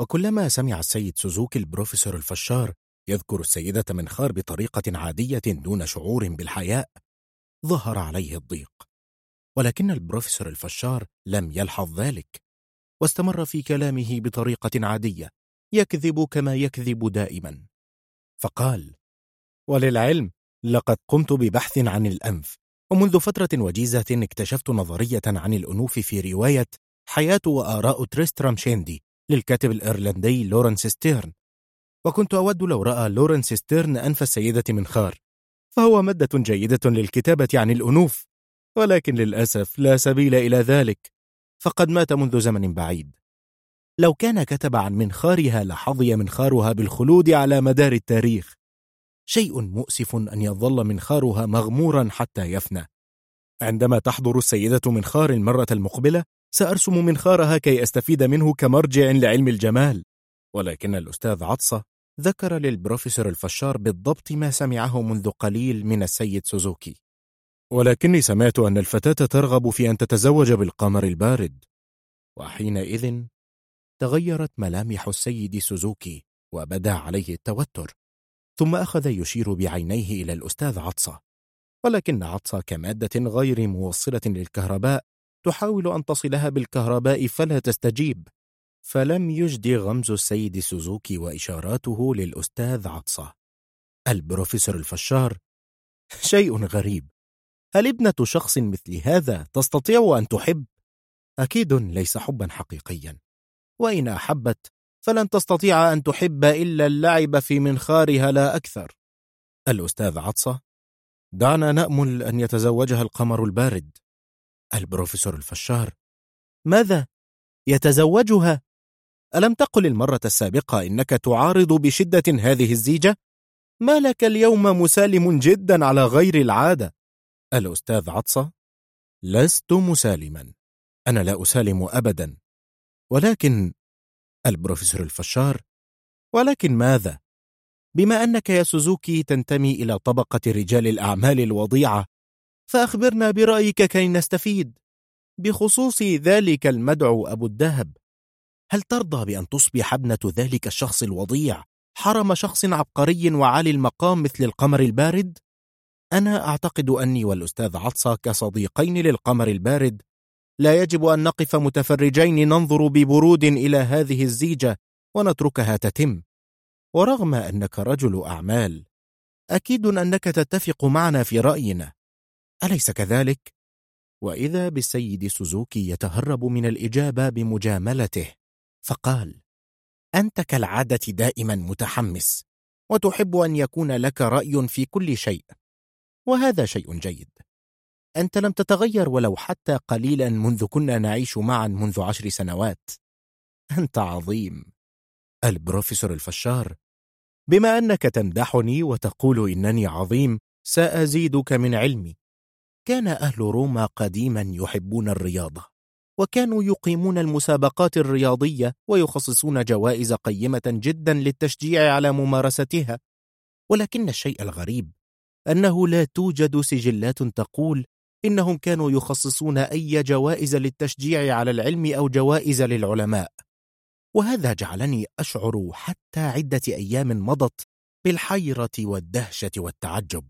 وكلما سمع السيد سوزوكي البروفيسور الفشار يذكر السيدة منخار بطريقة عادية دون شعور بالحياء ظهر عليه الضيق. ولكن البروفيسور الفشار لم يلحظ ذلك. واستمر في كلامه بطريقة عادية يكذب كما يكذب دائما. فقال وللعلم لقد قمت ببحث عن الأنف ومنذ فترة وجيزة اكتشفت نظرية عن الأنوف في رواية حياة وآراء تريسترام شيندي للكاتب الإيرلندي لورنس ستيرن. وكنت أود لو رأى لورنس ستيرن أنف السيدة منخار فهو مادة جيدة للكتابة عن الأنوف ولكن للأسف لا سبيل إلى ذلك. فقد مات منذ زمن بعيد. لو كان كتب عن منخارها لحظي منخارها بالخلود على مدار التاريخ. شيء مؤسف أن يظل منخارها مغمورا حتى يفنى. عندما تحضر السيدة منخار المرة المقبلة سأرسم منخارها كي أستفيد منه كمرجع لعلم الجمال. ولكن الأستاذ عطسة ذكر للبروفيسور الفشار بالضبط ما سمعه منذ قليل من السيد سوزوكي. ولكني سمعت أن الفتاة ترغب في أن تتزوج بالقمر البارد. وحينئذ تغيرت ملامح السيد سوزوكي وبدا عليه التوتر ثم أخذ يشير بعينيه إلى الأستاذ عطسة. ولكن عطسة كمادة غير موصلة للكهرباء تحاول أن تصلها بالكهرباء فلا تستجيب. فلم يجد غمز السيد سوزوكي وإشاراته للأستاذ عطسة. البروفيسور الفشار شيء غريب. هل ابنة شخص مثل هذا تستطيع أن تحب؟ أكيد ليس حبا حقيقيا وإن أحبت فلن تستطيع أن تحب إلا اللعب في منخارها لا أكثر الأستاذ عطسة دعنا نأمل أن يتزوجها القمر البارد البروفيسور الفشار ماذا؟ يتزوجها؟ ألم تقل المرة السابقة إنك تعارض بشدة هذه الزيجة؟ ما لك اليوم مسالم جدا على غير العادة الأستاذ عطسة؟ لست مسالما. أنا لا أسالم أبدا. ولكن البروفيسور الفشار ولكن ماذا؟ بما أنك يا سوزوكي تنتمي إلى طبقة رجال الأعمال الوضيعة فأخبرنا برأيك كي نستفيد. بخصوص ذلك المدعو أبو الذهب هل ترضى بأن تصبح ابنة ذلك الشخص الوضيع؟ حرم شخص عبقري وعالي المقام مثل القمر البارد؟ أنا أعتقد أني والأستاذ عطسة كصديقين للقمر البارد لا يجب أن نقف متفرجين ننظر ببرود إلى هذه الزيجة ونتركها تتم. ورغم أنك رجل أعمال أكيد أنك تتفق معنا في رأينا. أليس كذلك؟ وإذا بالسيد سوزوكي يتهرب من الإجابة بمجاملته فقال أنت كالعادة دائما متحمس وتحب أن يكون لك رأي في كل شيء. وهذا شيء جيد. أنت لم تتغير ولو حتى قليلا منذ كنا نعيش معا منذ عشر سنوات. أنت عظيم. البروفيسور الفشار بما أنك تمدحني وتقول إنني عظيم سأزيدك من علمي. كان أهل روما قديما يحبون الرياضة وكانوا يقيمون المسابقات الرياضية ويخصصون جوائز قيمة جدا للتشجيع على ممارستها. ولكن الشيء الغريب أنه لا توجد سجلات تقول إنهم كانوا يخصصون أي جوائز للتشجيع على العلم أو جوائز للعلماء. وهذا جعلني أشعر حتى عدة أيام مضت بالحيرة والدهشة والتعجب.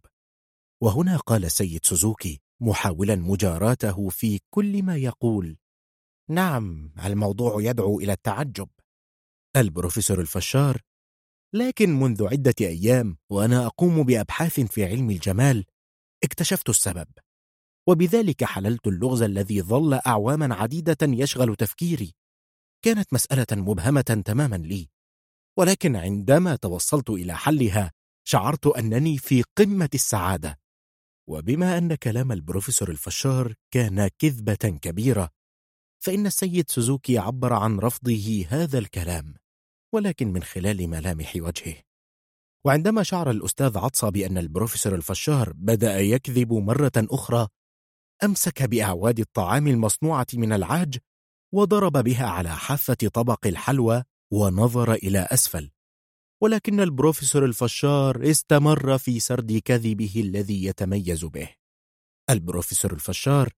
وهنا قال السيد سوزوكي محاولا مجاراته في كل ما يقول نعم الموضوع يدعو إلى التعجب. البروفيسور الفشار لكن منذ عدة أيام وأنا أقوم بأبحاث في علم الجمال اكتشفت السبب. وبذلك حللت اللغز الذي ظل أعواما عديدة يشغل تفكيري. كانت مسألة مبهمة تماما لي. ولكن عندما توصلت إلى حلها شعرت أنني في قمة السعادة. وبما أن كلام البروفيسور الفشار كان كذبة كبيرة فإن السيد سوزوكي عبر عن رفضه هذا الكلام. ولكن من خلال ملامح وجهه. وعندما شعر الأستاذ عطسة بأن البروفيسور الفشار بدأ يكذب مرة أخرى أمسك بأعواد الطعام المصنوعة من العاج وضرب بها على حافة طبق الحلوى ونظر إلى أسفل. ولكن البروفيسور الفشار استمر في سرد كذبه الذي يتميز به. البروفيسور الفشار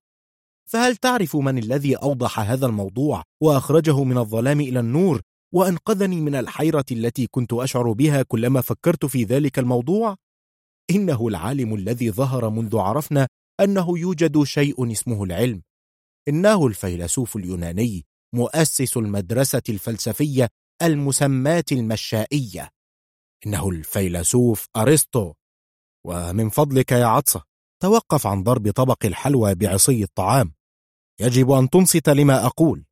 فهل تعرف من الذي أوضح هذا الموضوع وأخرجه من الظلام إلى النور وأنقذني من الحيرة التي كنت أشعر بها كلما فكرت في ذلك الموضوع؟ إنه العالم الذي ظهر منذ عرفنا أنه يوجد شيء اسمه العلم. إنه الفيلسوف اليوناني مؤسس المدرسة الفلسفية المسماة المشائية. إنه الفيلسوف أرسطو. ومن فضلك يا عطسة توقف عن ضرب طبق الحلوى بعصي الطعام. يجب أن تنصت لما أقول.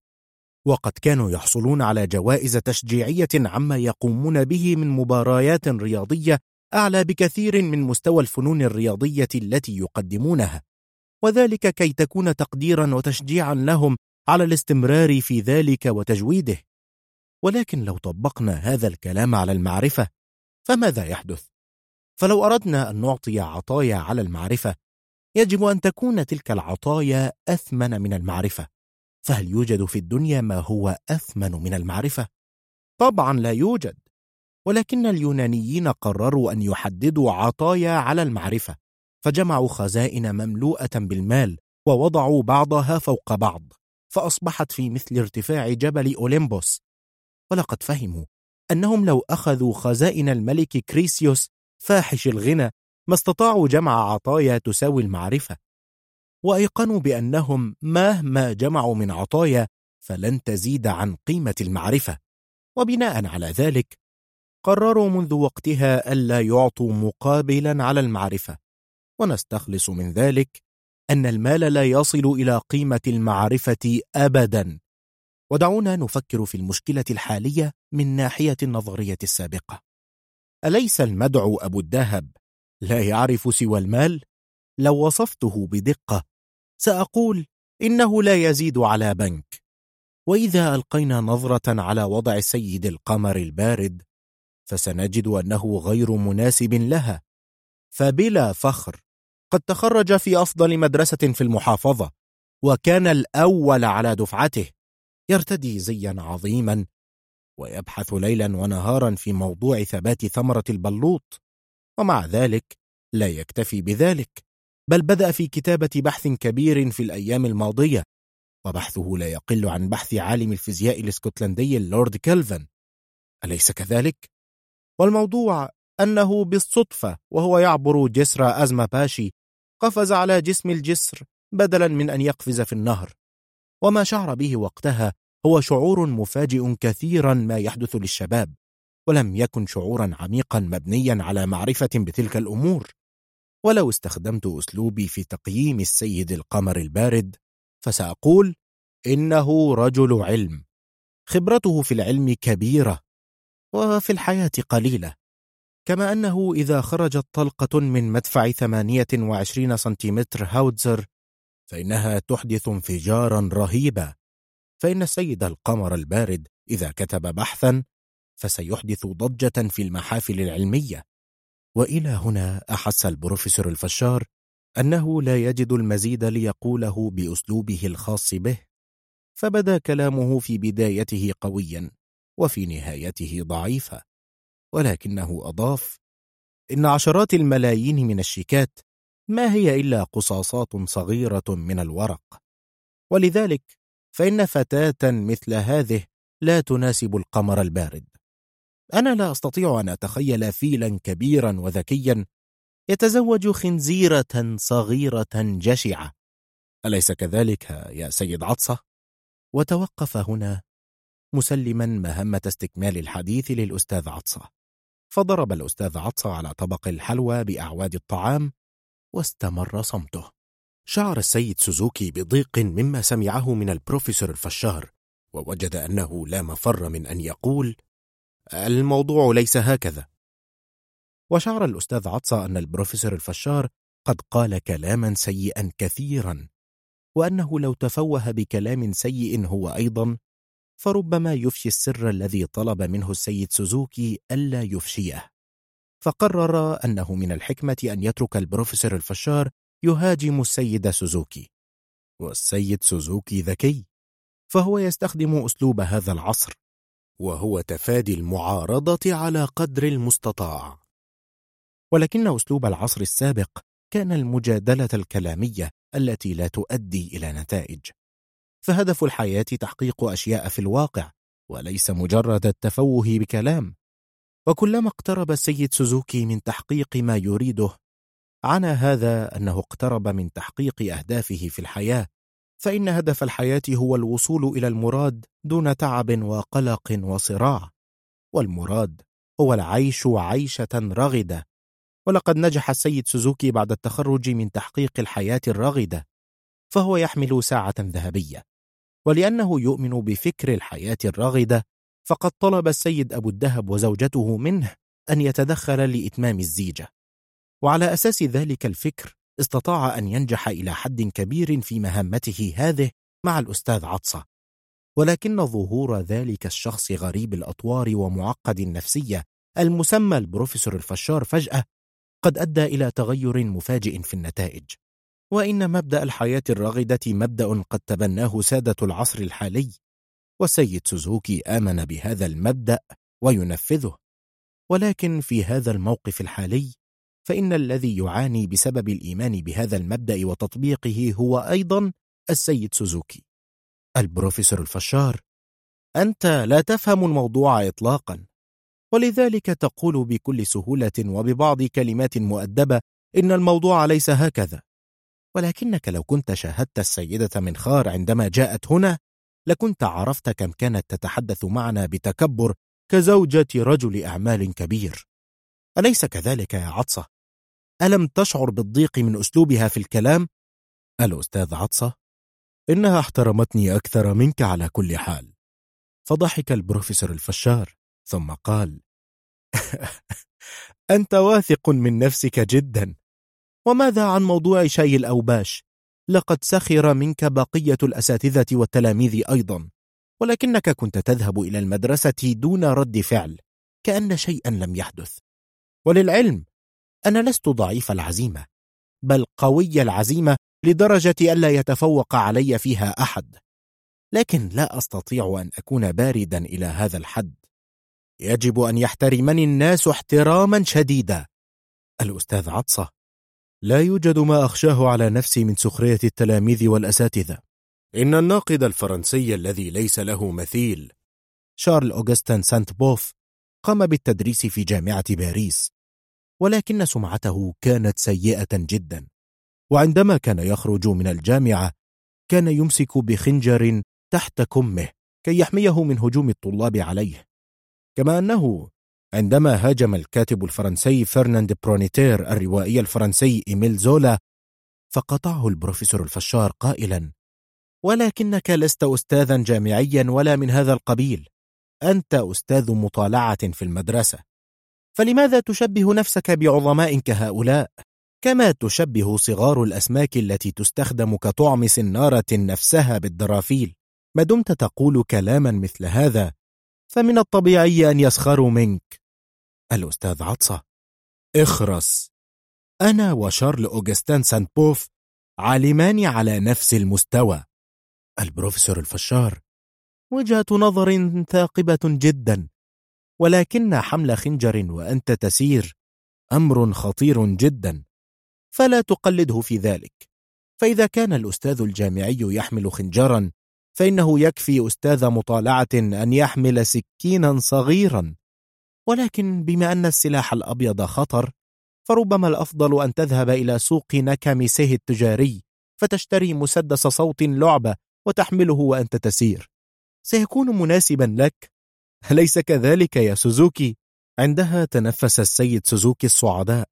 وقد كانوا يحصلون على جوائز تشجيعية عما يقومون به من مباريات رياضية أعلى بكثير من مستوى الفنون الرياضية التي يقدمونها. وذلك كي تكون تقديرا وتشجيعا لهم على الاستمرار في ذلك وتجويده. ولكن لو طبقنا هذا الكلام على المعرفة فماذا يحدث؟ فلو أردنا أن نعطي عطايا على المعرفة يجب أن تكون تلك العطايا أثمن من المعرفة. فهل يوجد في الدنيا ما هو أثمن من المعرفة؟ طبعا لا يوجد ولكن اليونانيين قرروا أن يحددوا عطايا على المعرفة فجمعوا خزائن مملوءة بالمال ووضعوا بعضها فوق بعض فأصبحت في مثل ارتفاع جبل أوليمبوس ولقد فهموا أنهم لو أخذوا خزائن الملك كريسيوس فاحش الغنى ما استطاعوا جمع عطايا تساوي المعرفة وأيقنوا بأنهم مهما جمعوا من عطايا فلن تزيد عن قيمة المعرفة. وبناء على ذلك قرروا منذ وقتها ألا يعطوا مقابلا على المعرفة. ونستخلص من ذلك أن المال لا يصل إلى قيمة المعرفة أبدا. ودعونا نفكر في المشكلة الحالية من ناحية النظرية السابقة. أليس المدعو أبو الذهب لا يعرف سوى المال؟ لو وصفته بدقة سأقول إنه لا يزيد على بنك. وإذا ألقينا نظرة على وضع سيد القمر البارد فسنجد أنه غير مناسب لها. فبلا فخر قد تخرج في أفضل مدرسة في المحافظة وكان الأول على دفعته. يرتدي زيا عظيما ويبحث ليلا ونهارا في موضوع ثبات ثمرة البلوط. ومع ذلك لا يكتفي بذلك. بل بدأ في كتابة بحث كبير في الأيام الماضية وبحثه لا يقل عن بحث عالم الفيزياء الإسكتلندي اللورد كيلفن. أليس كذلك؟ والموضوع أنه بالصدفة وهو يعبر جسر أزمة باشي قفز على جسم الجسر بدلا من أن يقفز في النهر. وما شعر به وقتها هو شعور مفاجئ كثيرا ما يحدث للشباب ولم يكن شعورا عميقا مبنيا على معرفة بتلك الأمور. ولو استخدمت أسلوبي في تقييم السيد القمر البارد فسأقول إنه رجل علم. خبرته في العلم كبيرة وفي الحياة قليلة. كما أنه إذا خرجت طلقة من مدفع 28 سنتيمتر هاودزر فإنها تحدث انفجارا رهيبا. فإن السيد القمر البارد إذا كتب بحثا فسيحدث ضجة في المحافل العلمية. وإلى هنا أحس البروفيسور الفشار أنه لا يجد المزيد ليقوله بأسلوبه الخاص به فبدا كلامه في بدايته قويا وفي نهايته ضعيفا ولكنه أضاف إن عشرات الملايين من الشيكات ما هي إلا قصاصات صغيرة من الورق ولذلك فإن فتاة مثل هذه لا تناسب القمر البارد. أنا لا أستطيع أن أتخيل فيلا كبيرا وذكيا يتزوج خنزيرة صغيرة جشعة. أليس كذلك يا سيد عطسة؟ وتوقف هنا مسلما مهمة استكمال الحديث للأستاذ عطسة. فضرب الأستاذ عطسة على طبق الحلوى بأعواد الطعام واستمر صمته. شعر السيد سوزوكي بضيق مما سمعه من البروفيسور الفشار ووجد أنه لا مفر من أن يقول الموضوع ليس هكذا. وشعر الأستاذ عطسة أن البروفيسور الفشار قد قال كلاما سيئا كثيرا وأنه لو تفوه بكلام سيء هو أيضا فربما يفشي السر الذي طلب منه السيد سوزوكي ألا يفشيه. فقرر أنه من الحكمة أن يترك البروفيسور الفشار يهاجم السيد سوزوكي. والسيد سوزوكي ذكي فهو يستخدم أسلوب هذا العصر. وهو تفادي المعارضة على قدر المستطاع. ولكن أسلوب العصر السابق كان المجادلة الكلامية التي لا تؤدي إلى نتائج. فهدف الحياة تحقيق أشياء في الواقع وليس مجرد التفوه بكلام. وكلما اقترب السيد سوزوكي من تحقيق ما يريده عنى هذا أنه اقترب من تحقيق أهدافه في الحياة فإن هدف الحياة هو الوصول إلى المراد دون تعب وقلق وصراع. والمراد هو العيش عيشة رغدة. ولقد نجح السيد سوزوكي بعد التخرج من تحقيق الحياة الرغدة فهو يحمل ساعة ذهبية. ولأنه يؤمن بفكر الحياة الرغدة فقد طلب السيد أبو الدهب وزوجته منه أن يتدخل لإتمام الزيجة. وعلى أساس ذلك الفكر استطاع أن ينجح إلى حد كبير في مهمته هذه مع الأستاذ عطسة. ولكن ظهور ذلك الشخص غريب الأطوار ومعقد النفسية المسمى البروفيسور الفشار فجأة قد أدى إلى تغير مفاجئ في النتائج. وإن مبدأ الحياة الرغدة مبدأ قد تبناه سادة العصر الحالي. والسيد سوزوكي آمن بهذا المبدأ وينفذه. ولكن في هذا الموقف الحالي فإن الذي يعاني بسبب الإيمان بهذا المبدأ وتطبيقه هو أيضا السيد سوزوكي. البروفيسور الفشار. أنت لا تفهم الموضوع إطلاقا ولذلك تقول بكل سهولة وببعض كلمات مؤدبة إن الموضوع ليس هكذا. ولكنك لو كنت شاهدت السيدة منخار عندما جاءت هنا لكنت عرفت كم كانت تتحدث معنا بتكبر كزوجة رجل أعمال كبير. أليس كذلك يا عطسة؟ ألم تشعر بالضيق من أسلوبها في الكلام؟ الأستاذ عطسة إنها احترمتني أكثر منك على كل حال فضحك البروفيسور الفشار ثم قال أنت واثق من نفسك جدا وماذا عن موضوع شاي الأوباش؟ لقد سخر منك بقية الأساتذة والتلاميذ أيضا ولكنك كنت تذهب إلى المدرسة دون رد فعل كأن شيئا لم يحدث وللعلم أنا لست ضعيف العزيمة بل قوي العزيمة لدرجة ألا يتفوق علي فيها أحد. لكن لا أستطيع أن أكون باردا إلى هذا الحد. يجب أن يحترمني الناس احتراما شديدا. الأستاذ عطسة لا يوجد ما أخشاه على نفسي من سخرية التلاميذ والأساتذة. إن الناقد الفرنسي الذي ليس له مثيل. شارل أوغستن سانت بوف قام بالتدريس في جامعة باريس ولكن سمعته كانت سيئة جدا وعندما كان يخرج من الجامعة كان يمسك بخنجر تحت كمه كي يحميه من هجوم الطلاب عليه. كما أنه عندما هاجم الكاتب الفرنسي فرناند برونيتير الروائي الفرنسي إيميل زولا فقطعه البروفيسور الفشار قائلا ولكنك لست أستاذا جامعيا ولا من هذا القبيل. أنت أستاذ مطالعة في المدرسة. فلماذا تشبه نفسك بعظماء كهؤلاء؟ كما تشبه صغار الأسماك التي تستخدم كطعم سنارة نفسها بالدرافيل. ما دمت تقول كلاما مثل هذا؟ فمن الطبيعي أن يسخروا منك. الأستاذ عطسة. اخرس. أنا وشارل أوغستان سانت بوف عالمان على نفس المستوى. البروفيسور الفشار. وجهة نظر ثاقبة جدا. ولكن حمل خنجر وأنت تسير أمر خطير جدا. فلا تقلده في ذلك. فإذا كان الأستاذ الجامعي يحمل خنجرا فإنه يكفي أستاذ مطالعة أن يحمل سكينا صغيرا. ولكن بما أن السلاح الأبيض خطر فربما الأفضل أن تذهب إلى سوق نكاميسيه التجاري فتشتري مسدس صوت لعبة وتحمله وأنت تسير. سيكون مناسبا لك. أليس كذلك يا سوزوكي؟ عندها تنفس السيد سوزوكي الصعداء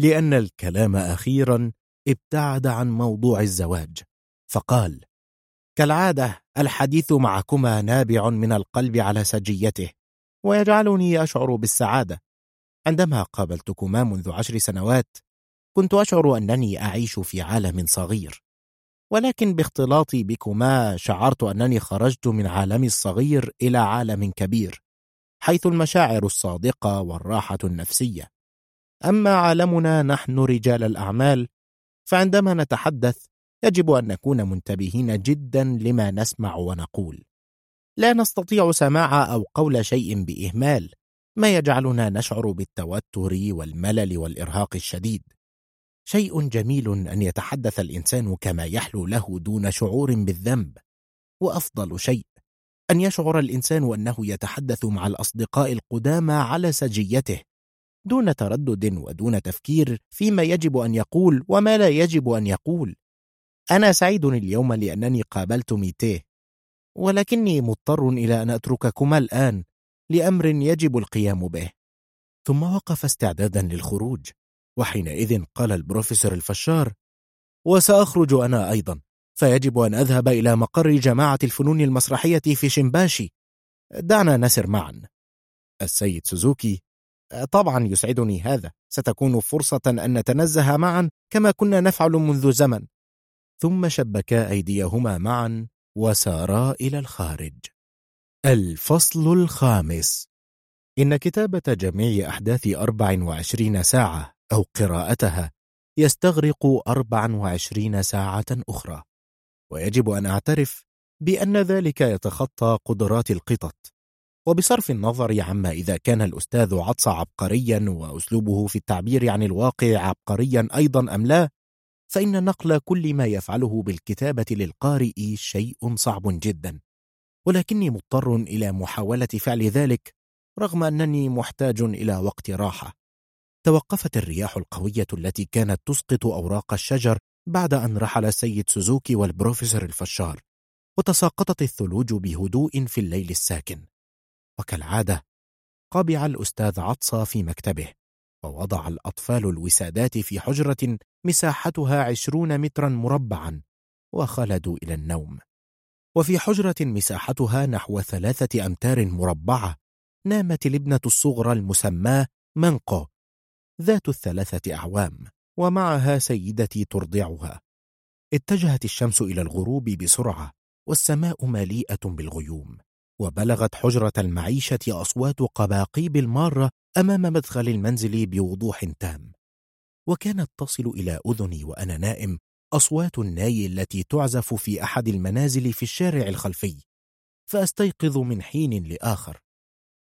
لأن الكلام أخيرا ابتعد عن موضوع الزواج. فقال كالعادة الحديث معكما نابع من القلب على سجيته ويجعلني أشعر بالسعادة. عندما قابلتكما منذ عشر سنوات كنت أشعر أنني أعيش في عالم صغير. ولكن باختلاطي بكما شعرت أنني خرجت من عالمي الصغير إلى عالم كبير حيث المشاعر الصادقة والراحة النفسية. أما عالمنا نحن رجال الأعمال فعندما نتحدث يجب أن نكون منتبهين جدا لما نسمع ونقول. لا نستطيع سماع أو قول شيء بإهمال ما يجعلنا نشعر بالتوتر والملل والإرهاق الشديد. شيء جميل أن يتحدث الإنسان كما يحلو له دون شعور بالذنب. وأفضل شيء أن يشعر الإنسان أنه يتحدث مع الأصدقاء القدامى على سجيته دون تردد ودون تفكير فيما يجب أن يقول وما لا يجب أن يقول. أنا سعيد اليوم لأنني قابلت ميتيه ولكني مضطر إلى أن أترككما الآن لأمر يجب القيام به. ثم وقف استعدادا للخروج. وحينئذ قال البروفيسور الفشار وسأخرج أنا أيضا فيجب أن أذهب إلى مقر جماعة الفنون المسرحية في شمباشي دعنا نسر معا. السيد سوزوكي طبعا يسعدني هذا ستكون فرصة أن نتنزه معا كما كنا نفعل منذ زمن. ثم شبكا أيديهما معا وسارا إلى الخارج. الفصل الخامس. إن كتابة جميع أحداث 24 ساعة أو قراءتها يستغرق 24 ساعة أخرى. ويجب أن أعترف بأن ذلك يتخطى قدرات القطط. وبصرف النظر عما إذا كان الأستاذ عطس عبقريا وأسلوبه في التعبير عن الواقع عبقريا أيضا أم لا فإن نقل كل ما يفعله بالكتابة للقارئ شيء صعب جدا. ولكني مضطر إلى محاولة فعل ذلك رغم أنني محتاج إلى وقت راحة. توقفت الرياح القوية التي كانت تسقط أوراق الشجر بعد أن رحل السيد سوزوكي والبروفيسور الفشار وتساقطت الثلوج بهدوء في الليل الساكن. وكالعادة قبع الأستاذ عطسة في مكتبه ووضع الأطفال الوسادات في حجرة مساحتها عشرون مترا مربعا وخلدوا إلى النوم. وفي حجرة مساحتها نحو ثلاثة أمتار مربعة نامت الابنة الصغرى المسماة منقو ذات الثلاثة أعوام ومعها سيدتي ترضعها. اتجهت الشمس إلى الغروب بسرعة والسماء مليئة بالغيوم وبلغت حجرة المعيشة أصوات قباقيب المارة أمام مدخل المنزل بوضوح تام. وكانت تصل إلى أذني وأنا نائم أصوات الناي التي تعزف في أحد المنازل في الشارع الخلفي. فأستيقظ من حين لآخر.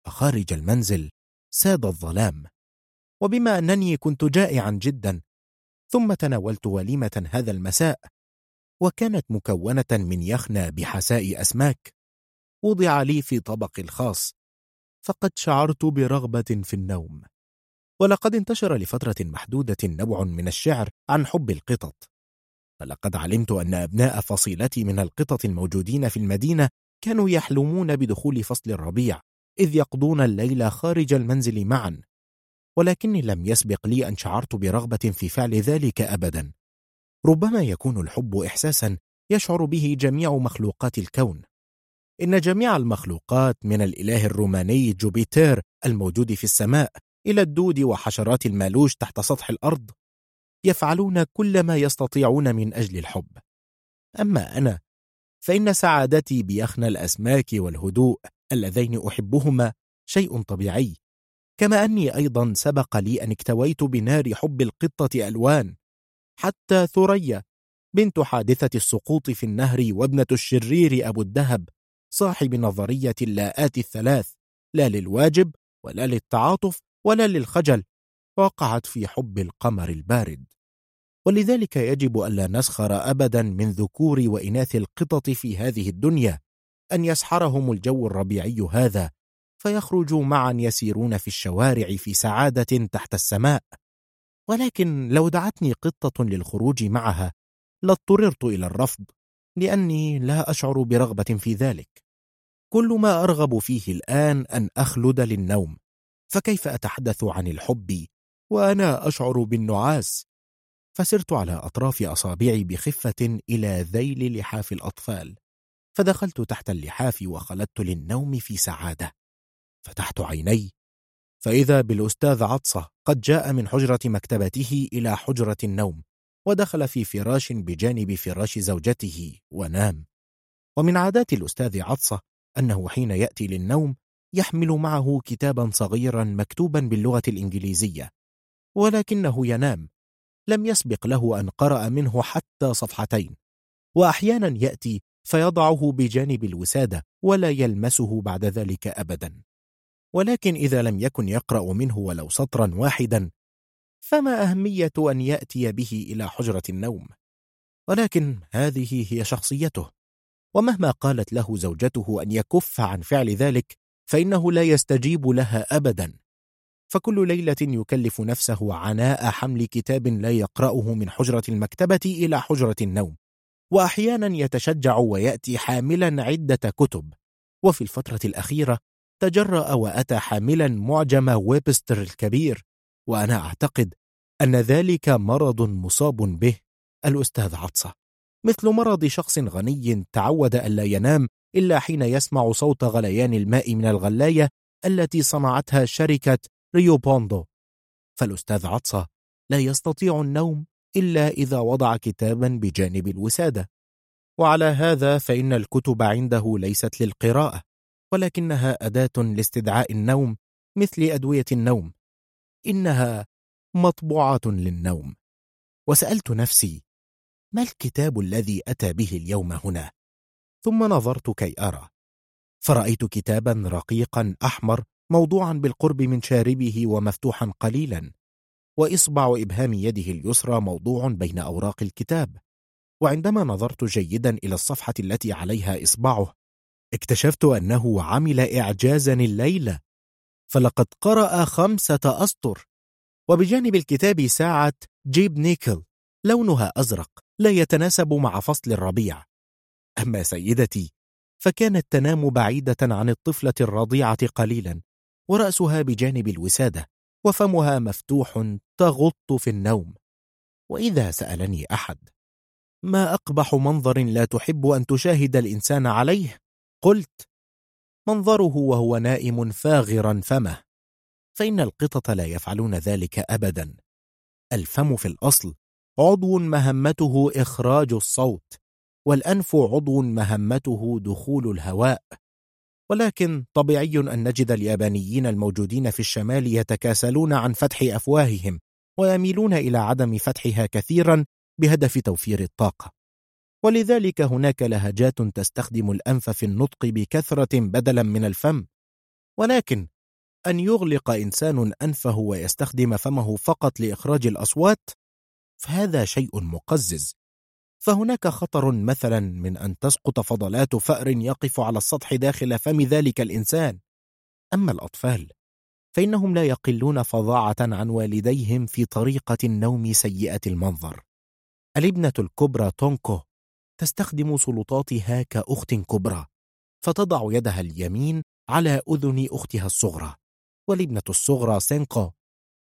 فخارج المنزل ساد الظلام وبما أنني كنت جائعا جدا ثم تناولت وليمة هذا المساء وكانت مكونة من يخنى بحساء أسماك وضع لي في طبق الخاص فقد شعرت برغبة في النوم. ولقد انتشر لفترة محدودة نبع من الشعر عن حب القطط. فلقد علمت أن أبناء فصيلتي من القطط الموجودين في المدينة كانوا يحلمون بدخول فصل الربيع إذ يقضون الليل خارج المنزل معا. ولكني لم يسبق لي أن شعرت برغبة في فعل ذلك أبدا. ربما يكون الحب إحساسا يشعر به جميع مخلوقات الكون. إن جميع المخلوقات من الإله الروماني جوبيتر الموجود في السماء إلى الدود وحشرات المالوش تحت سطح الأرض يفعلون كل ما يستطيعون من أجل الحب. أما أنا فإن سعادتي بيخن الأسماك والهدوء اللذين أحبهما شيء طبيعي. كما أني أيضا سبق لي أن اكتويت بنار حب القطة ألوان. حتى ثريا بنت حادثة السقوط في النهر وابنة الشرير أبو الدهب صاحب نظرية اللاءات الثلاث لا للواجب ولا للتعاطف ولا للخجل وقعت في حب القمر البارد. ولذلك يجب ألا نسخر أبدا من ذكور وإناث القطط في هذه الدنيا أن يسحرهم الجو الربيعي هذا فيخرجوا معا يسيرون في الشوارع في سعادة تحت السماء. ولكن لو دعتني قطة للخروج معها لاضطررت إلى الرفض لأني لا أشعر برغبة في ذلك. كل ما أرغب فيه الآن أن أخلد للنوم. فكيف أتحدث عن الحب وأنا أشعر بالنعاس؟ فسرت على أطراف أصابعي بخفة إلى ذيل لحاف الأطفال. فدخلت تحت اللحاف وخلدت للنوم في سعادة. فتحت عيني. فإذا بالأستاذ عطسة قد جاء من حجرة مكتبته إلى حجرة النوم ودخل في فراش بجانب فراش زوجته ونام. ومن عادات الأستاذ عطسة أنه حين يأتي للنوم يحمل معه كتابا صغيرا مكتوبا باللغة الإنجليزية ولكنه ينام. لم يسبق له أن قرأ منه حتى صفحتين. وأحيانا يأتي فيضعه بجانب الوسادة ولا يلمسه بعد ذلك أبدا. ولكن إذا لم يكن يقرأ منه ولو سطرا واحدا فما أهمية أن يأتي به إلى حجرة النوم؟ ولكن هذه هي شخصيته ومهما قالت له زوجته أن يكف عن فعل ذلك فإنه لا يستجيب لها أبدا. فكل ليلة يكلف نفسه عناء حمل كتاب لا يقرأه من حجرة المكتبة إلى حجرة النوم وأحيانا يتشجع ويأتي حاملا عدة كتب. وفي الفترة الأخيرة تجرأ وأتى حاملا معجم ويبستر الكبير وأنا أعتقد أن ذلك مرض مصاب به. الأستاذ عطسة مثل مرض شخص غني تعود ألا ينام إلا حين يسمع صوت غليان الماء من الغلاية التي صنعتها شركة ريو بوندو. فالأستاذ عطسة لا يستطيع النوم إلا إذا وضع كتابا بجانب الوسادة. وعلى هذا فإن الكتب عنده ليست للقراءة. ولكنها أداة لاستدعاء النوم مثل أدوية النوم. إنها مطبوعة للنوم. وسألت نفسي ما الكتاب الذي أتى به اليوم هنا؟ ثم نظرت كي أرى. فرأيت كتابا رقيقا أحمر موضوعا بالقرب من شاربه ومفتوحا قليلا. وإصبع إبهام يده اليسرى موضوع بين أوراق الكتاب. وعندما نظرت جيدا إلى الصفحة التي عليها إصبعه اكتشفت أنه عمل إعجازا الليلة فلقد قرأ خمسة أسطر وبجانب الكتاب ساعة جيب نيكل لونها أزرق لا يتناسب مع فصل الربيع. أما سيدتي فكانت تنام بعيدة عن الطفلة الرضيعة قليلا ورأسها بجانب الوسادة وفمها مفتوح تغط في النوم. وإذا سألني أحد ما أقبح منظر لا تحب أن تشاهد الإنسان عليه؟ قلت منظره وهو نائم فاغرا فمه فإن القطط لا يفعلون ذلك أبدا. الفم في الأصل عضو مهمته إخراج الصوت والأنف عضو مهمته دخول الهواء. ولكن طبيعي أن نجد اليابانيين الموجودين في الشمال يتكاسلون عن فتح أفواههم ويميلون إلى عدم فتحها كثيرا بهدف توفير الطاقة. ولذلك هناك لهجات تستخدم الأنف في النطق بكثرة بدلا من الفم. ولكن أن يغلق إنسان أنفه ويستخدم فمه فقط لإخراج الأصوات فهذا شيء مقزز. فهناك خطر مثلا من أن تسقط فضلات فأر يقف على السطح داخل فم ذلك الإنسان. أما الأطفال فإنهم لا يقلون فظاعة عن والديهم في طريقة النوم سيئة المنظر. الابنة الكبرى تونكو تستخدم سلطاتها كأخت كبرى فتضع يدها اليمين على أذن أختها الصغرى والابنة الصغرى سينكو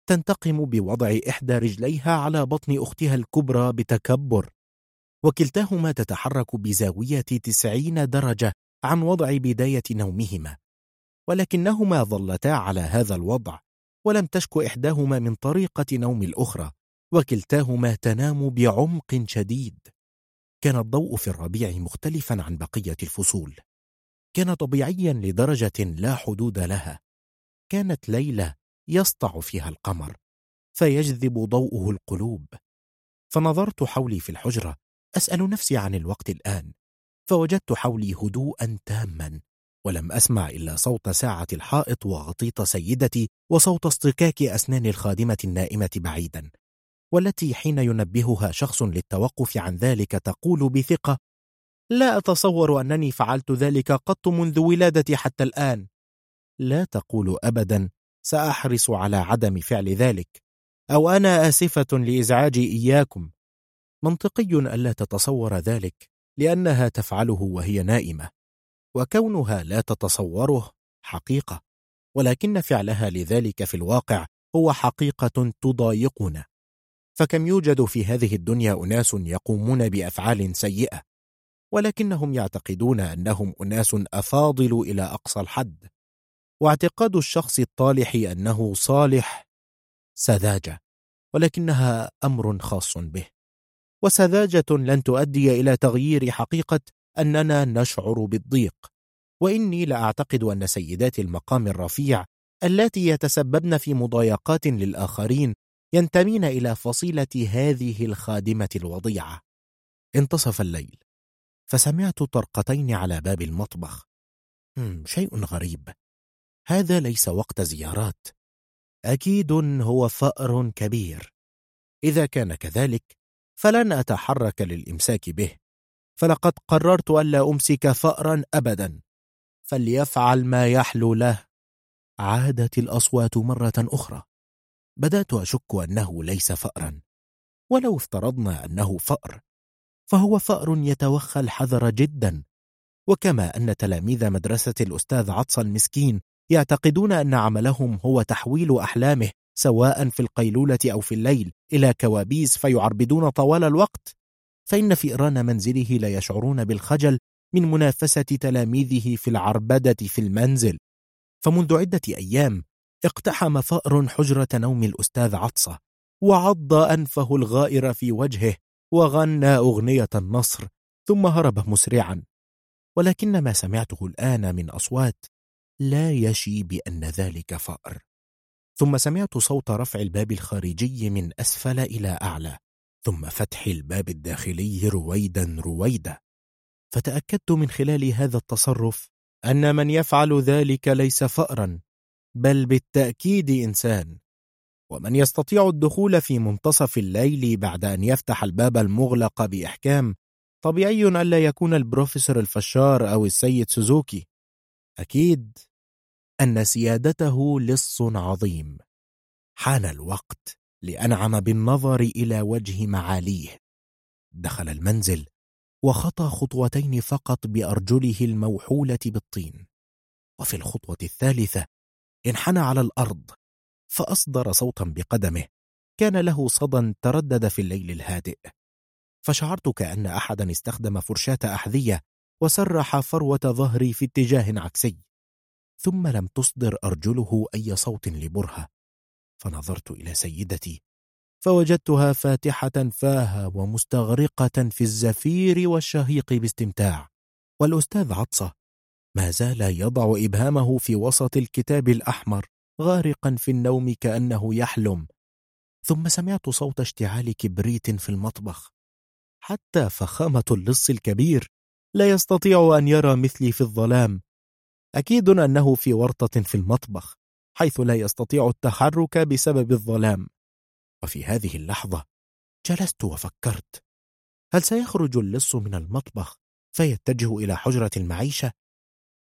تنتقم بوضع إحدى رجليها على بطن أختها الكبرى بتكبر وكلتاهما تتحرك بزاوية تسعين درجة عن وضع بداية نومهما. ولكنهما ظلتا على هذا الوضع ولم تشك إحداهما من طريقة نوم الأخرى وكلتاهما تنام بعمق شديد. كان الضوء في الربيع مختلفا عن بقية الفصول. كان طبيعيا لدرجة لا حدود لها. كانت ليلة يسطع فيها القمر فيجذب ضوءه القلوب. فنظرت حولي في الحجرة أسأل نفسي عن الوقت الآن. فوجدت حولي هدوءا تاما ولم أسمع إلا صوت ساعة الحائط وغطيط سيدتي وصوت اصطكاك أسنان الخادمة النائمة بعيدا. والتي حين ينبهها شخص للتوقف عن ذلك تقول بثقة لا أتصور أنني فعلت ذلك قط منذ ولادتي حتى الآن. لا تقول أبدا سأحرص على عدم فعل ذلك أو أنا آسفة لإزعاجي إياكم. منطقي ألا تتصور ذلك لأنها تفعله وهي نائمة وكونها لا تتصوره حقيقة ولكن فعلها لذلك في الواقع هو حقيقة تضايقنا. فكم يوجد في هذه الدنيا أناس يقومون بأفعال سيئة ولكنهم يعتقدون أنهم أناس أفاضل إلى أقصى الحد. واعتقاد الشخص الطالح أنه صالح سذاجة ولكنها أمر خاص به. وسذاجة لن تؤدي إلى تغيير حقيقة أننا نشعر بالضيق وإني لأعتقد أن سيدات المقام الرفيع اللاتي يتسببن في مضايقات للآخرين ينتمين إلى فصيلة هذه الخادمة الوضيعة. انتصف الليل. فسمعت طرقتين على باب المطبخ. شيء غريب. هذا ليس وقت زيارات. أكيد هو فأر كبير. إذا كان كذلك فلن أتحرك للإمساك به. فلقد قررت ألا أمسك فأرا أبدا. فليفعل ما يحلو له. عادت الأصوات مرة أخرى. بدأت أشك أنه ليس فأرا. ولو افترضنا أنه فأر فهو فأر يتوخى الحذر جدا. وكما أن تلاميذ مدرسة الأستاذ عطس المسكين يعتقدون أن عملهم هو تحويل أحلامه سواء في القيلولة أو في الليل إلى كوابيس فيعربدون طوال الوقت. فإن فئران منزله لا يشعرون بالخجل من منافسة تلاميذه في العربدة في المنزل. فمنذ عدة أيام اقتحم فأر حجرة نوم الأستاذ عطسة وعض أنفه الغائر في وجهه وغنى أغنية النصر ثم هرب مسرعا. ولكن ما سمعته الآن من أصوات لا يشي بأن ذلك فأر. ثم سمعت صوت رفع الباب الخارجي من أسفل إلى أعلى ثم فتح الباب الداخلي رويدا رويدا. فتأكدت من خلال هذا التصرف أن من يفعل ذلك ليس فأرا. بل بالتأكيد إنسان. ومن يستطيع الدخول في منتصف الليل بعد أن يفتح الباب المغلق بإحكام طبيعي ألا يكون البروفيسور الفشار أو السيد سوزوكي. أكيد أن سيادته لص عظيم. حان الوقت لأنعم بالنظر إلى وجه معاليه. دخل المنزل وخطى خطوتين فقط بأرجله الموحولة بالطين. وفي الخطوة الثالثة انحنى على الأرض. فأصدر صوتا بقدمه. كان له صدى تردد في الليل الهادئ. فشعرت كأن أحدا استخدم فرشاة أحذية وسرح فروة ظهري في اتجاه عكسي. ثم لم تصدر أرجله أي صوت لبرهة. فنظرت إلى سيدتي. فوجدتها فاتحة فاها ومستغرقة في الزفير والشهيق باستمتاع. والأستاذ عطسة ما زال يضع إبهامه في وسط الكتاب الأحمر غارقا في النوم كأنه يحلم. ثم سمعت صوت اشتعال كبريت في المطبخ. حتى فخامة اللص الكبير لا يستطيع أن يرى مثلي في الظلام. أكيد أنه في ورطة في المطبخ حيث لا يستطيع التحرك بسبب الظلام. وفي هذه اللحظة جلست وفكرت. هل سيخرج اللص من المطبخ فيتجه إلى حجرة المعيشة؟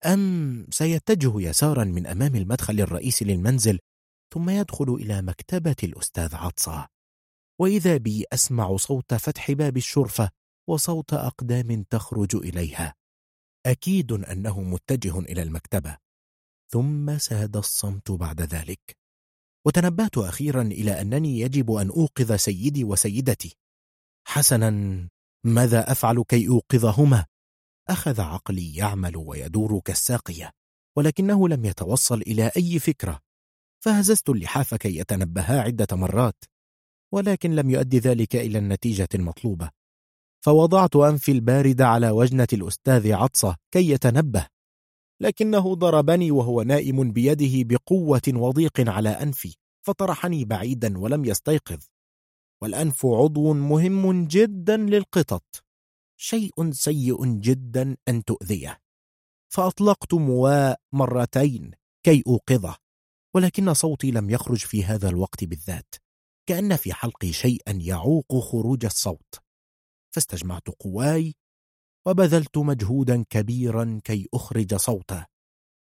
أم سيتجه يسارا من أمام المدخل الرئيسي للمنزل ثم يدخل إلى مكتبة الأستاذ عطسة. وإذا بي أسمع صوت فتح باب الشرفة وصوت أقدام تخرج إليها. أكيد أنه متجه إلى المكتبة. ثم ساد الصمت بعد ذلك. وتنبهت أخيرا إلى أنني يجب أن أوقظ سيدي وسيدتي. حسنا ماذا أفعل كي أوقظهما؟ أخذ عقلي يعمل ويدور كالساقية ولكنه لم يتوصل إلى أي فكرة. فهززت اللحاف كي يتنبها عدة مرات ولكن لم يؤدي ذلك إلى النتيجة المطلوبة. فوضعت أنفي البارد على وجنة الأستاذ عطسة كي يتنبه لكنه ضربني وهو نائم بيده بقوة وضيق على أنفي فطرحني بعيدا ولم يستيقظ. والأنف عضو مهم جدا للقطط. شيء سيء جدا أن تؤذيه. فأطلقت مواء مرتين كي أوقظه ولكن صوتي لم يخرج في هذا الوقت بالذات كأن في حلقي شيئا يعوق خروج الصوت. فاستجمعت قواي وبذلت مجهودا كبيرا كي أخرج صوته.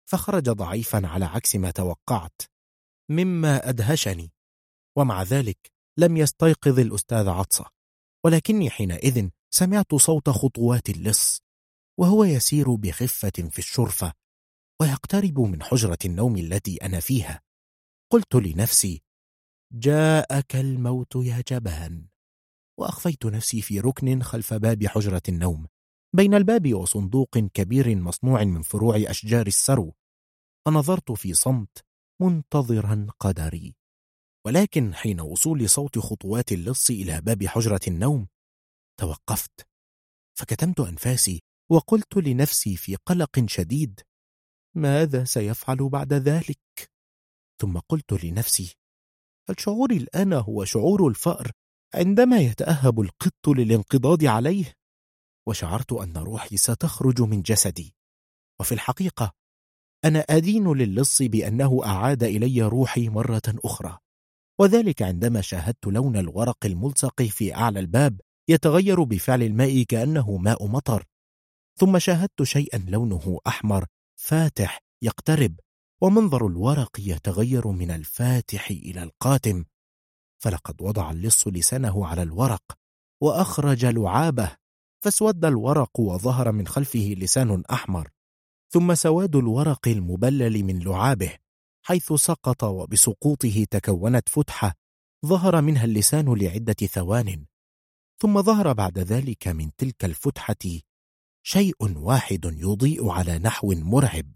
فخرج ضعيفا على عكس ما توقعت مما أدهشني ومع ذلك لم يستيقظ الأستاذ عطسة ولكني حينئذ سمعت صوت خطوات اللص وهو يسير بخفة في الشرفة ويقترب من حجرة النوم التي أنا فيها. قلت لنفسي جاءك الموت يا جبان. وأخفيت نفسي في ركن خلف باب حجرة النوم بين الباب وصندوق كبير مصنوع من فروع أشجار السرو. فنظرت في صمت منتظرا قدري. ولكن حين وصول صوت خطوات اللص إلى باب حجرة النوم توقفت فكتمت أنفاسي وقلت لنفسي في قلق شديد ماذا سيفعل بعد ذلك؟ ثم قلت لنفسي هل شعوري الآن هو شعور الفأر عندما يتأهب القط للانقضاض عليه؟ وشعرت أن روحي ستخرج من جسدي وفي الحقيقة أنا أدين للص بأنه أعاد إلي روحي مرة أخرى وذلك عندما شاهدت لون الورق الملصق في أعلى الباب يتغير بفعل الماء كأنه ماء مطر. ثم شاهدت شيئا لونه أحمر فاتح يقترب ومنظر الورق يتغير من الفاتح إلى القاتم. فلقد وضع اللص لسانه على الورق وأخرج لعابه فاسود الورق وظهر من خلفه لسان أحمر. ثم سواد الورق المبلل من لعابه حيث سقط وبسقوطه تكونت فتحة ظهر منها اللسان لعدة ثوان. ثم ظهر بعد ذلك من تلك الفتحة شيء واحد يضيء على نحو مرعب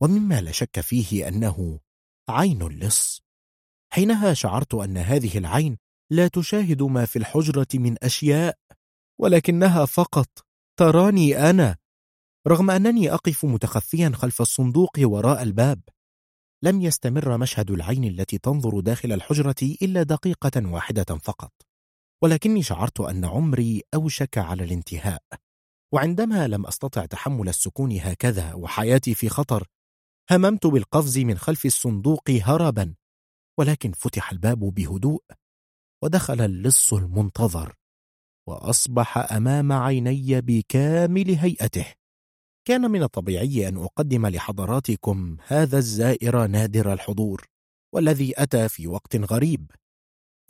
ومما لا شك فيه أنه عين اللص حينها شعرت أن هذه العين لا تشاهد ما في الحجرة من أشياء ولكنها فقط. تراني أنا رغم أنني أقف متخفيا خلف الصندوق وراء الباب. لم يستمر مشهد العين التي تنظر داخل الحجرة إلا دقيقة واحدة فقط. ولكني شعرت أن عمري أوشك على الانتهاء. وعندما لم أستطع تحمل السكون هكذا وحياتي في خطر هممت بالقفز من خلف الصندوق هربا ولكن فتح الباب بهدوء ودخل اللص المنتظر وأصبح أمام عيني بكامل هيئته. كان من الطبيعي أن أقدم لحضراتكم هذا الزائر نادر الحضور والذي أتى في وقت غريب.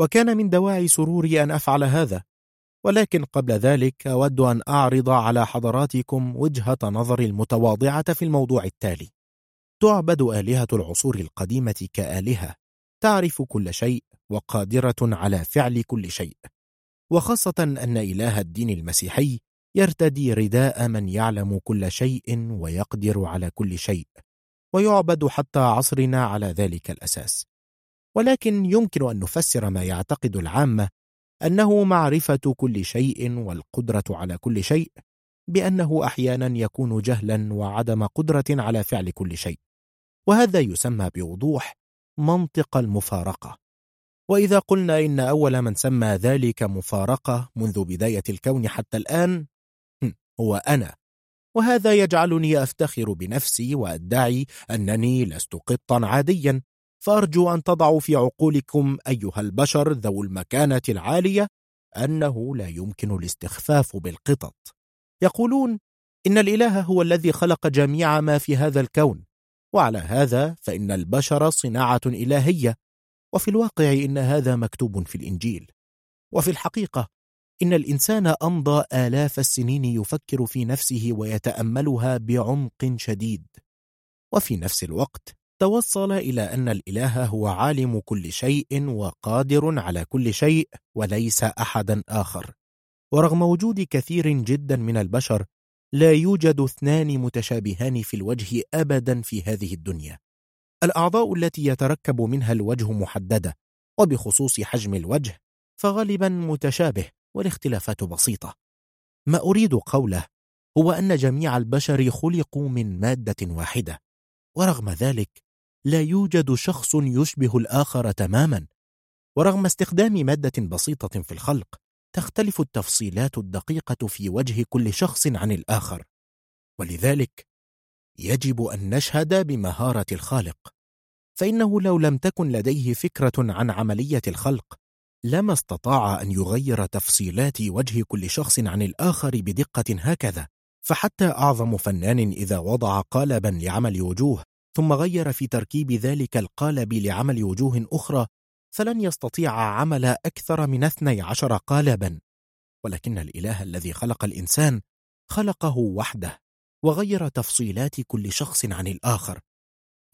وكان من دواعي سروري أن أفعل هذا ولكن قبل ذلك أود أن أعرض على حضراتكم وجهة نظري المتواضعة في الموضوع التالي. تعبد آلهة العصور القديمة كآلهة تعرف كل شيء وقادرة على فعل كل شيء. وخاصة أن إله الدين المسيحي يرتدي رداء من يعلم كل شيء ويقدر على كل شيء ويعبد حتى عصرنا على ذلك الأساس. ولكن يمكن أن نفسر ما يعتقد العامة أنه معرفة كل شيء والقدرة على كل شيء بأنه أحيانا يكون جهلا وعدم قدرة على فعل كل شيء. وهذا يسمى بوضوح منطق المفارقة. وإذا قلنا إن أول من سمى ذلك مفارقة منذ بداية الكون حتى الآن هو أنا. وهذا يجعلني أفتخر بنفسي وأدعي أنني لست قطا عاديا. فأرجو أن تضعوا في عقولكم أيها البشر ذو المكانة العالية أنه لا يمكن الاستخفاف بالقطط. يقولون إن الإله هو الذي خلق جميع ما في هذا الكون وعلى هذا فإن البشر صناعة إلهية وفي الواقع إن هذا مكتوب في الإنجيل. وفي الحقيقة إن الإنسان أمضى آلاف السنين يفكر في نفسه ويتأملها بعمق شديد. وفي نفس الوقت توصل إلى أن الإله هو عالم كل شيء وقادر على كل شيء وليس أحدا آخر. ورغم وجود كثير جدا من البشر لا يوجد اثنان متشابهان في الوجه أبدا في هذه الدنيا. الأعضاء التي يتركب منها الوجه محددة وبخصوص حجم الوجه فغالبا متشابه والاختلافات بسيطة. ما أريد قوله هو أن جميع البشر خلقوا من مادة واحدة ورغم ذلك لا يوجد شخص يشبه الآخر تماما. ورغم استخدام مادة بسيطة في الخلق تختلف التفصيلات الدقيقة في وجه كل شخص عن الآخر. ولذلك يجب أن نشهد بمهارة الخالق. فإنه لو لم تكن لديه فكرة عن عملية الخلق لما استطاع أن يغير تفصيلات وجه كل شخص عن الآخر بدقة هكذا. فحتى أعظم فنان إذا وضع قالبا لعمل وجوه ثم غير في تركيب ذلك القالب لعمل وجوه أخرى فلن يستطيع عمل أكثر من اثني عشر قالبا. ولكن الإله الذي خلق الإنسان خلقه وحده وغير تفصيلات كل شخص عن الآخر.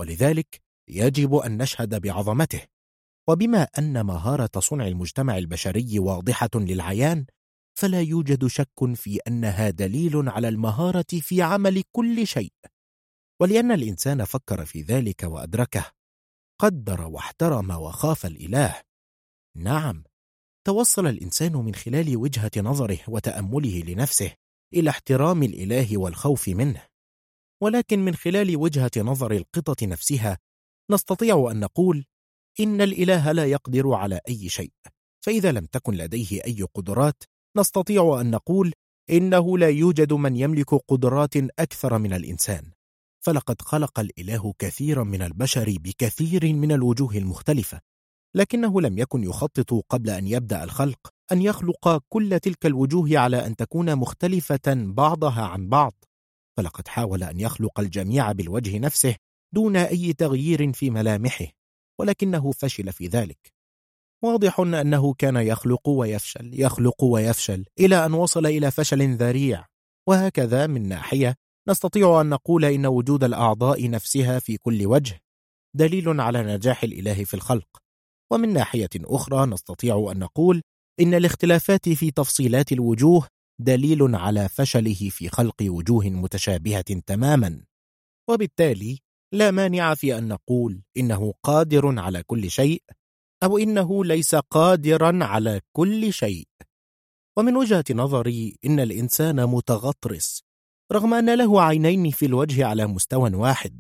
ولذلك يجب أن نشهد بعظمته. وبما أن مهارة صنع المجتمع البشري واضحة للعيان فلا يوجد شك في أنها دليل على المهارة في عمل كل شيء. ولأن الإنسان فكر في ذلك وأدركه قدر واحترم وخاف الإله. نعم توصل الإنسان من خلال وجهة نظره وتأمله لنفسه إلى احترام الإله والخوف منه. ولكن من خلال وجهة نظر القطة نفسها نستطيع أن نقول إن الإله لا يقدر على أي شيء فإذا لم تكن لديه أي قدرات نستطيع أن نقول إنه لا يوجد من يملك قدرات أكثر من الإنسان. فلقد خلق الإله كثيرا من البشر بكثير من الوجوه المختلفة لكنه لم يكن يخطط قبل أن يبدأ الخلق أن يخلق كل تلك الوجوه على أن تكون مختلفة بعضها عن بعض. فلقد حاول أن يخلق الجميع بالوجه نفسه دون أي تغيير في ملامحه ولكنه فشل في ذلك. واضح أنه كان يخلق ويفشل يخلق ويفشل إلى أن وصل إلى فشل ذريع وهكذا من ناحية نستطيع أن نقول إن وجود الأعضاء نفسها في كل وجه دليل على نجاح الإله في الخلق. ومن ناحية أخرى نستطيع أن نقول إن الاختلافات في تفصيلات الوجوه دليل على فشله في خلق وجوه متشابهة تماما. وبالتالي لا مانع في أن نقول إنه قادر على كل شيء أو إنه ليس قادرا على كل شيء. ومن وجهة نظري إن الإنسان متغطرس رغم أن له عينين في الوجه على مستوى واحد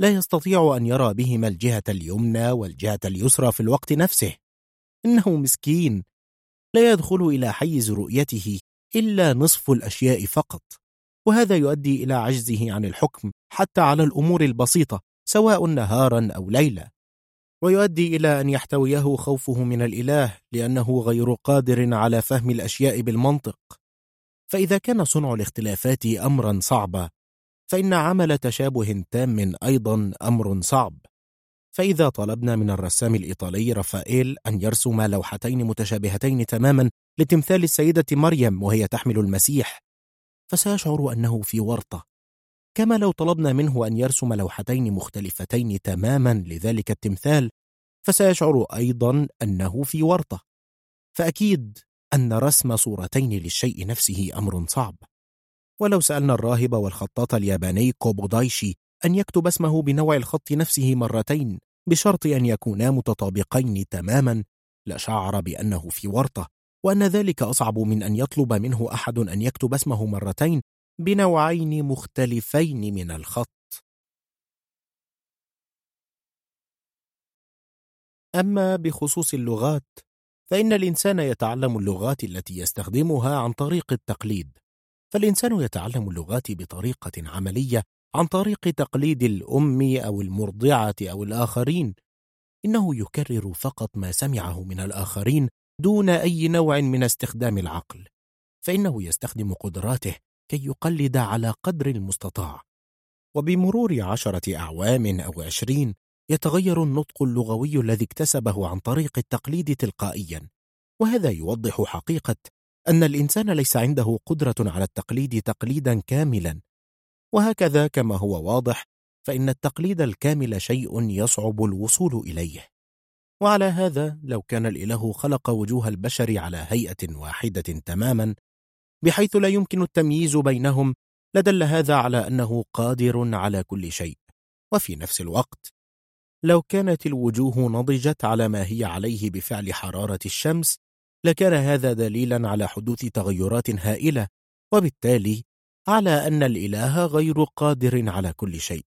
لا يستطيع أن يرى بهما الجهة اليمنى والجهة اليسرى في الوقت نفسه. إنه مسكين. لا يدخل إلى حيز رؤيته إلا نصف الأشياء فقط وهذا يؤدي إلى عجزه عن الحكم حتى على الأمور البسيطة سواء نهارا أو ليلة. ويؤدي إلى أن يحتويه خوفه من الإله لأنه غير قادر على فهم الأشياء بالمنطق. فإذا كان صنع الاختلافات أمرا صعبا فإن عمل تشابه تام أيضا أمر صعب. فإذا طلبنا من الرسام الإيطالي رافائيل أن يرسم لوحتين متشابهتين تماما لتمثال السيدة مريم وهي تحمل المسيح. فسيشعر أنه في ورطة. كما لو طلبنا منه أن يرسم لوحتين مختلفتين تماما لذلك التمثال فسيشعر أيضا أنه في ورطة. فأكيد أن رسم صورتين للشيء نفسه أمر صعب. ولو سألنا الراهب والخطاط الياباني كوبودايشي أن يكتب اسمه بنوع الخط نفسه مرتين بشرط أن يكونا متطابقين تماما لشعر بأنه في ورطة وأن ذلك أصعب من أن يطلب منه أحد أن يكتب اسمه مرتين بنوعين مختلفين من الخط. أما بخصوص اللغات فإن الإنسان يتعلم اللغات التي يستخدمها عن طريق التقليد. فالإنسان يتعلم اللغات بطريقة عملية عن طريق تقليد الأم أو المرضعة أو الآخرين. إنه يكرر فقط ما سمعه من الآخرين دون أي نوع من استخدام العقل. فإنه يستخدم قدراته كي يقلد على قدر المستطاع. وبمرور عشرة أعوام أو عشرين يتغير النطق اللغوي الذي اكتسبه عن طريق التقليد تلقائيا. وهذا يوضح حقيقة أن الإنسان ليس عنده قدرة على التقليد تقليدا كاملا. وهكذا كما هو واضح فإن التقليد الكامل شيء يصعب الوصول إليه. وعلى هذا لو كان الإله خلق وجوه البشر على هيئة واحدة تماما بحيث لا يمكن التمييز بينهم لدل هذا على أنه قادر على كل شيء. وفي نفس الوقت لو كانت الوجوه نضجت على ما هي عليه بفعل حرارة الشمس لكان هذا دليلا على حدوث تغيرات هائلة وبالتالي على أن الإله غير قادر على كل شيء.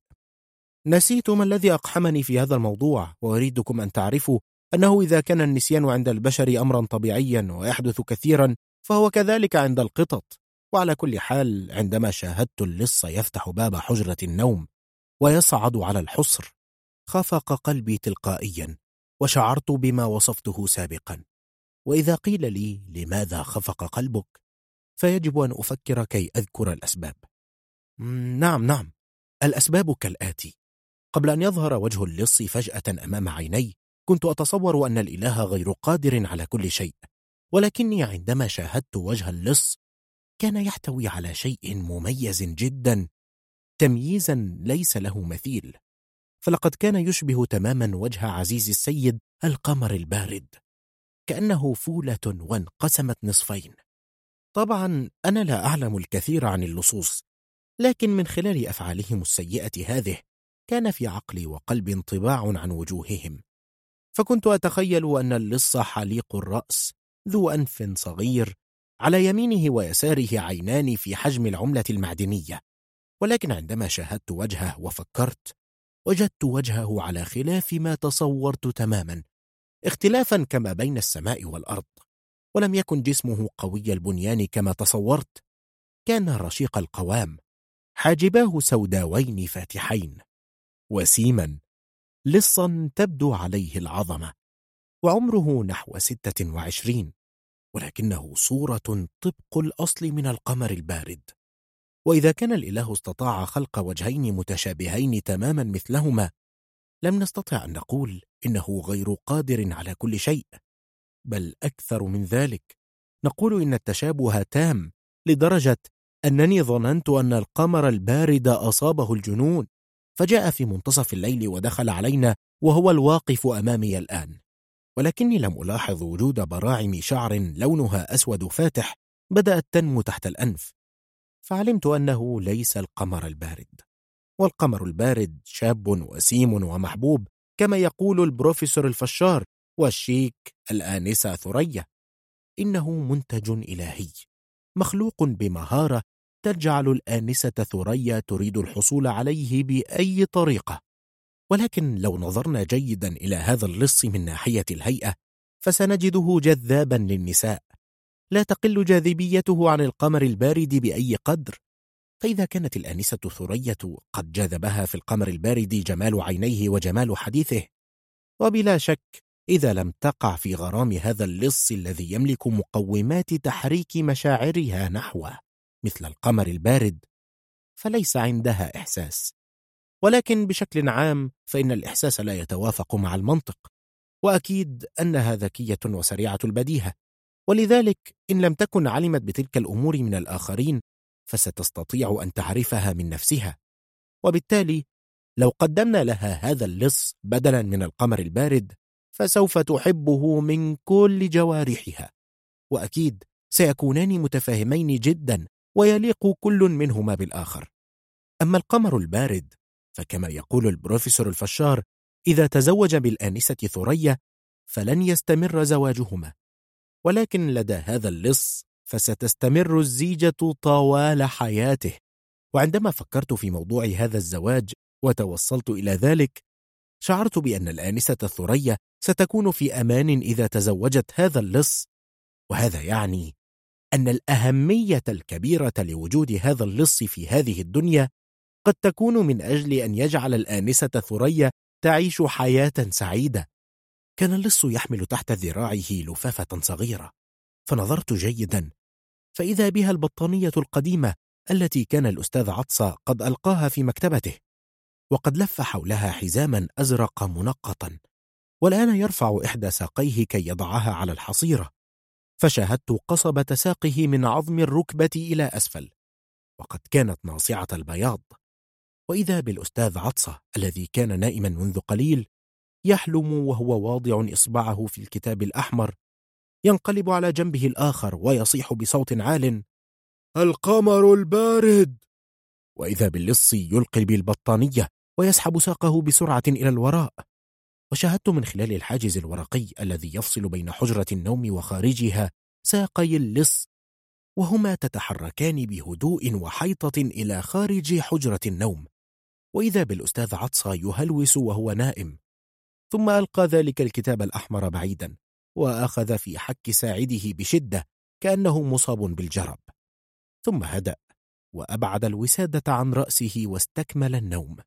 نسيت ما الذي أقحمني في هذا الموضوع وأريدكم أن تعرفوا أنه إذا كان النسيان عند البشر أمرا طبيعيا ويحدث كثيرا فهو كذلك عند القطط. وعلى كل حال عندما شاهدت اللص يفتح باب حجرة النوم ويصعد على الحصر خفق قلبي تلقائيا وشعرت بما وصفته سابقا. وإذا قيل لي لماذا خفق قلبك؟ فيجب أن أفكر كي أذكر الأسباب. نعم نعم. الأسباب كالآتي. قبل أن يظهر وجه اللص فجأة أمام عيني كنت أتصور أن الإله غير قادر على كل شيء. ولكني عندما شاهدت وجه اللص كان يحتوي على شيء مميز جدا. تمييزا ليس له مثيل. فلقد كان يشبه تماما وجه عزيز السيد القمر البارد كأنه فولة وانقسمت نصفين. طبعا أنا لا أعلم الكثير عن اللصوص لكن من خلال أفعالهم السيئة هذه كان في عقلي وقلبي انطباع عن وجوههم. فكنت أتخيل أن اللص حليق الرأس ذو أنف صغير على يمينه ويساره عينان في حجم العملة المعدنية. ولكن عندما شاهدت وجهه وفكرت وجدت وجهه على خلاف ما تصورت تماما اختلافا كما بين السماء والأرض ولم يكن جسمه قوي البنيان كما تصورت. كان رشيق القوام حاجباه سوداوين فاتحين. وسيما لصا تبدو عليه العظمة وعمره نحو ستة وعشرين ولكنه صورة طبق الأصل من القمر البارد. وإذا كان الإله استطاع خلق وجهين متشابهين تماما مثلهما لم نستطع أن نقول إنه غير قادر على كل شيء بل أكثر من ذلك. نقول إن التشابه تام لدرجة أنني ظننت أن القمر البارد أصابه الجنون فجاء في منتصف الليل ودخل علينا وهو الواقف أمامي الآن. ولكني لم ألاحظ وجود براعم شعر لونها أسود فاتح بدأت تنمو تحت الأنف. فعلمت أنه ليس القمر البارد والقمر البارد شاب وسيم ومحبوب كما يقول البروفيسور الفشار والشيك الآنسة ثريا. إنه منتج إلهي مخلوق بمهارة تجعل الآنسة ثريا تريد الحصول عليه بأي طريقة. ولكن لو نظرنا جيدا إلى هذا اللص من ناحية الهيئة فسنجده جذابا للنساء. لا تقل جاذبيته عن القمر البارد بأي قدر. فإذا كانت الآنسة ثرية قد جذبها في القمر البارد جمال عينيه وجمال حديثه. وبلا شك إذا لم تقع في غرام هذا اللص الذي يملك مقومات تحريك مشاعرها نحوه مثل القمر البارد فليس عندها إحساس. ولكن بشكل عام فإن الإحساس لا يتوافق مع المنطق. وأكيد أنها ذكية وسريعة البديهة. ولذلك إن لم تكن علمت بتلك الأمور من الآخرين فستستطيع أن تعرفها من نفسها. وبالتالي لو قدمنا لها هذا اللص بدلا من القمر البارد فسوف تحبه من كل جوارحها. وأكيد سيكونان متفاهمين جدا ويليق كل منهما بالآخر. أما القمر البارد فكما يقول البروفيسور الفشار إذا تزوج بالآنسة ثريا فلن يستمر زواجهما. ولكن لدى هذا اللص فستستمر الزيجة طوال حياته. وعندما فكرت في موضوع هذا الزواج وتوصلت إلى ذلك شعرت بأن الآنسة ثريا ستكون في أمان إذا تزوجت هذا اللص. وهذا يعني أن الأهمية الكبيرة لوجود هذا اللص في هذه الدنيا قد تكون من أجل أن يجعل الآنسة ثريا تعيش حياة سعيدة. كان اللص يحمل تحت ذراعه لفافة صغيرة فنظرت جيدا. فإذا بها البطانية القديمة التي كان الأستاذ عطسة قد ألقاها في مكتبته وقد لف حولها حزاما أزرق منقطا والآن يرفع إحدى ساقيه كي يضعها على الحصيرة. فشاهدت قصبة ساقه من عظم الركبة إلى أسفل وقد كانت ناصعة البياض. وإذا بالأستاذ عطسة الذي كان نائما منذ قليل يحلم وهو واضع إصبعه في الكتاب الأحمر ينقلب على جنبه الآخر ويصيح بصوت عال القمر البارد! وإذا باللص يلقي بالبطانية ويسحب ساقه بسرعة إلى الوراء. وشاهدت من خلال الحاجز الورقي الذي يفصل بين حجرة النوم وخارجها ساقي اللص وهما تتحركان بهدوء وحيطة إلى خارج حجرة النوم. وإذا بالأستاذ عطسة يهلوس وهو نائم ثم ألقى ذلك الكتاب الأحمر بعيدا وأخذ في حك ساعده بشدة كأنه مصاب بالجرب. ثم هدأ وأبعد الوسادة عن رأسه واستكمل النوم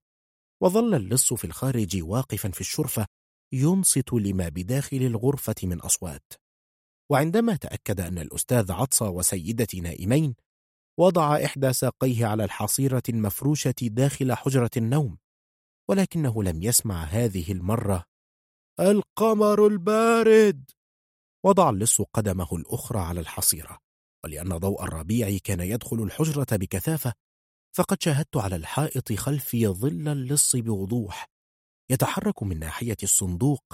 وظل اللص في الخارج واقفا في الشرفة ينصت لما بداخل الغرفة من أصوات. وعندما تأكد أن الأستاذ عطس وسيدتي نائمين وضع إحدى ساقيه على الحصيرة المفروشة داخل حجرة النوم ولكنه لم يسمع هذه المرة القمر البارد. وضع اللص قدمه الأخرى على الحصيرة ولأن ضوء الربيع كان يدخل الحجرة بكثافة فقد شاهدت على الحائط خلفي ظل اللص بوضوح يتحرك من ناحية الصندوق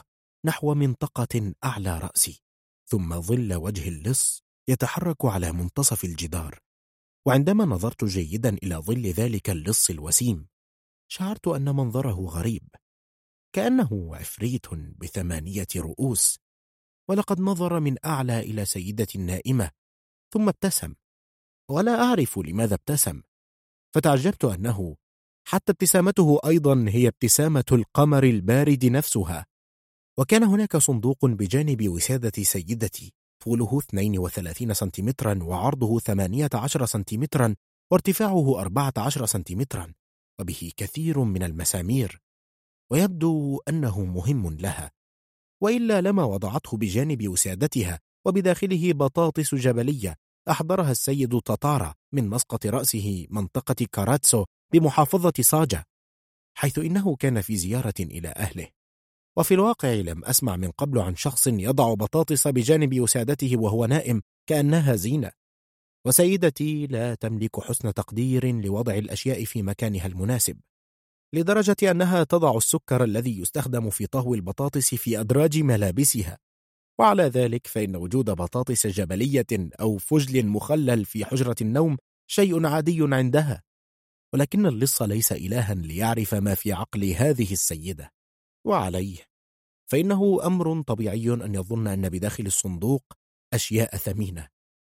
نحو منطقة أعلى رأسي ثم ظل وجه اللص يتحرك على منتصف الجدار. وعندما نظرت جيدا إلى ظل ذلك اللص الوسيم شعرت أن منظره غريب. كأنه عفريت بثمانية رؤوس ولقد نظر من أعلى إلى سيدة النائمة ثم ابتسم. ولا أعرف لماذا ابتسم فتعجبت أنه حتى ابتسامته أيضا هي ابتسامة القمر البارد نفسها. وكان هناك صندوق بجانب وسادة سيدتي طوله 32 سنتيمترا وعرضه 18 سنتيمترا وارتفاعه 14 سنتيمترا وبه كثير من المسامير. ويبدو أنه مهم لها وإلا لما وضعته بجانب وسادتها وبداخله بطاطس جبلية أحضرها السيد تطارا من مسقط رأسه منطقة كاراتسو بمحافظة صاجة حيث إنه كان في زيارة إلى أهله. وفي الواقع لم أسمع من قبل عن شخص يضع بطاطس بجانب وسادته وهو نائم كأنها زينة. وسيدتي لا تملك حسن تقدير لوضع الأشياء في مكانها المناسب. لدرجة أنها تضع السكر الذي يستخدم في طهو البطاطس في أدراج ملابسها. وعلى ذلك فإن وجود بطاطس جبلية أو فجل مخلل في حجرة النوم شيء عادي عندها. ولكن اللص ليس إلها ليعرف ما في عقل هذه السيدة. وعليه. فإنه أمر طبيعي أن يظن أن بداخل الصندوق أشياء ثمينة.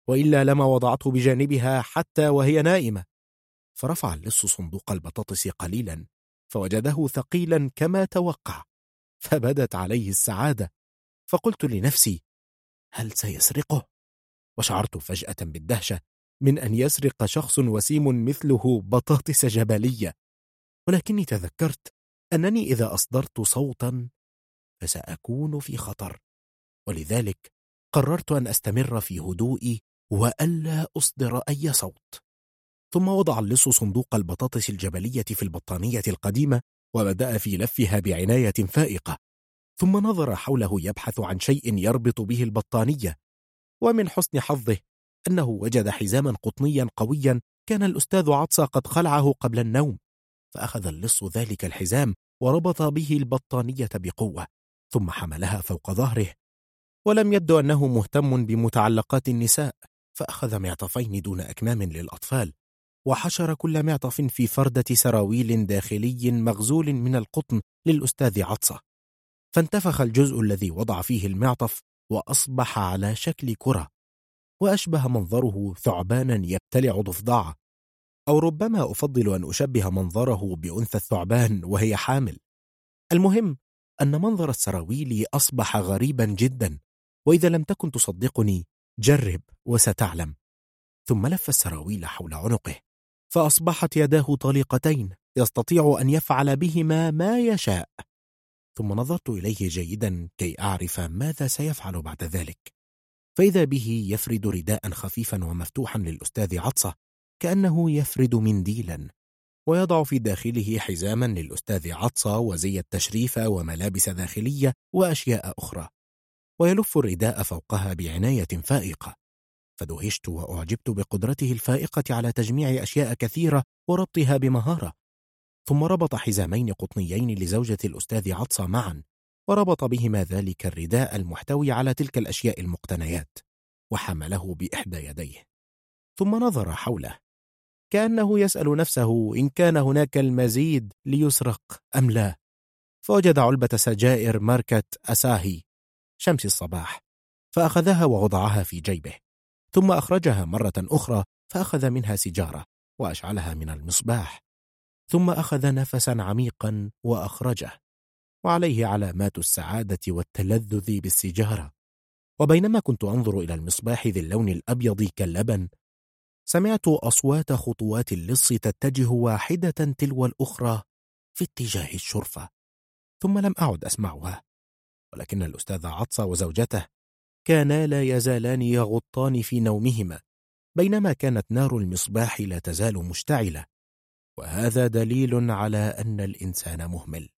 وإلا لما وضعته بجانبها حتى وهي نائمة. فرفع اللص صندوق البطاطس قليلا. فوجده ثقيلا كما توقع فبدت عليه السعادة. فقلت لنفسي هل سيسرقه؟ وشعرت فجأة بالدهشة من أن يسرق شخص وسيم مثله بطاطس جبلية. ولكني تذكرت أنني إذا أصدرت صوتا فسأكون في خطر ولذلك قررت أن أستمر في هدوئي وألا أصدر أي صوت. ثم وضع اللص صندوق البطاطس الجبلية في البطانية القديمة وبدأ في لفها بعناية فائقة. ثم نظر حوله يبحث عن شيء يربط به البطانية ومن حسن حظه أنه وجد حزاما قطنيا قويا كان الأستاذ عطسة قد خلعه قبل النوم فأخذ اللص ذلك الحزام وربط به البطانية بقوة ثم حملها فوق ظهره. ولم يبدو أنه مهتم بمتعلقات النساء فأخذ معطفين دون أكمام للأطفال. وحشر كل معطف في فردة سراويل داخلي مغزول من القطن للأستاذ عطسة. فانتفخ الجزء الذي وضع فيه المعطف وأصبح على شكل كرة وأشبه منظره ثعبانا يبتلع ضفدعة أو ربما أفضل أن أشبه منظره بأنثى الثعبان وهي حامل. المهم أن منظر السراويل أصبح غريبا جدا وإذا لم تكن تصدقني جرب وستعلم. ثم لف السراويل حول عنقه. فأصبحت يداه طليقتين يستطيع أن يفعل بهما ما يشاء. ثم نظرت إليه جيدا كي أعرف ماذا سيفعل بعد ذلك. فإذا به يفرد رداء خفيفا ومفتوحا للأستاذ عطسة كأنه يفرد منديلا ويضع في داخله حزاما للأستاذ عطسة وزي التشريف وملابس داخلية وأشياء أخرى. ويلف الرداء فوقها بعناية فائقة. فدهشت وأعجبت بقدرته الفائقة على تجميع أشياء كثيرة وربطها بمهارة. ثم ربط حزامين قطنيين لزوجة الأستاذ عطسة معا وربط بهما ذلك الرداء المحتوي على تلك الأشياء المقتنيات وحمله بإحدى يديه. ثم نظر حوله. كأنه يسأل نفسه إن كان هناك المزيد ليسرق أم لا. فوجد علبة سجائر ماركة أساهي شمس الصباح فأخذها ووضعها في جيبه. ثم أخرجها مرة أخرى فأخذ منها سيجارة وأشعلها من المصباح. ثم أخذ نفسا عميقا وأخرجه وعليه علامات السعادة والتلذذ بالسيجارة. وبينما كنت أنظر إلى المصباح ذي اللون الأبيض كاللبن سمعت أصوات خطوات اللص تتجه واحدة تلو الأخرى في اتجاه الشرفة ثم لم أعد أسمعها ولكن الأستاذ عطس وزوجته كانا لا يزالان يغطان في نومهما بينما كانت نار المصباح لا تزال مشتعلة وهذا دليل على أن الإنسان مهمل.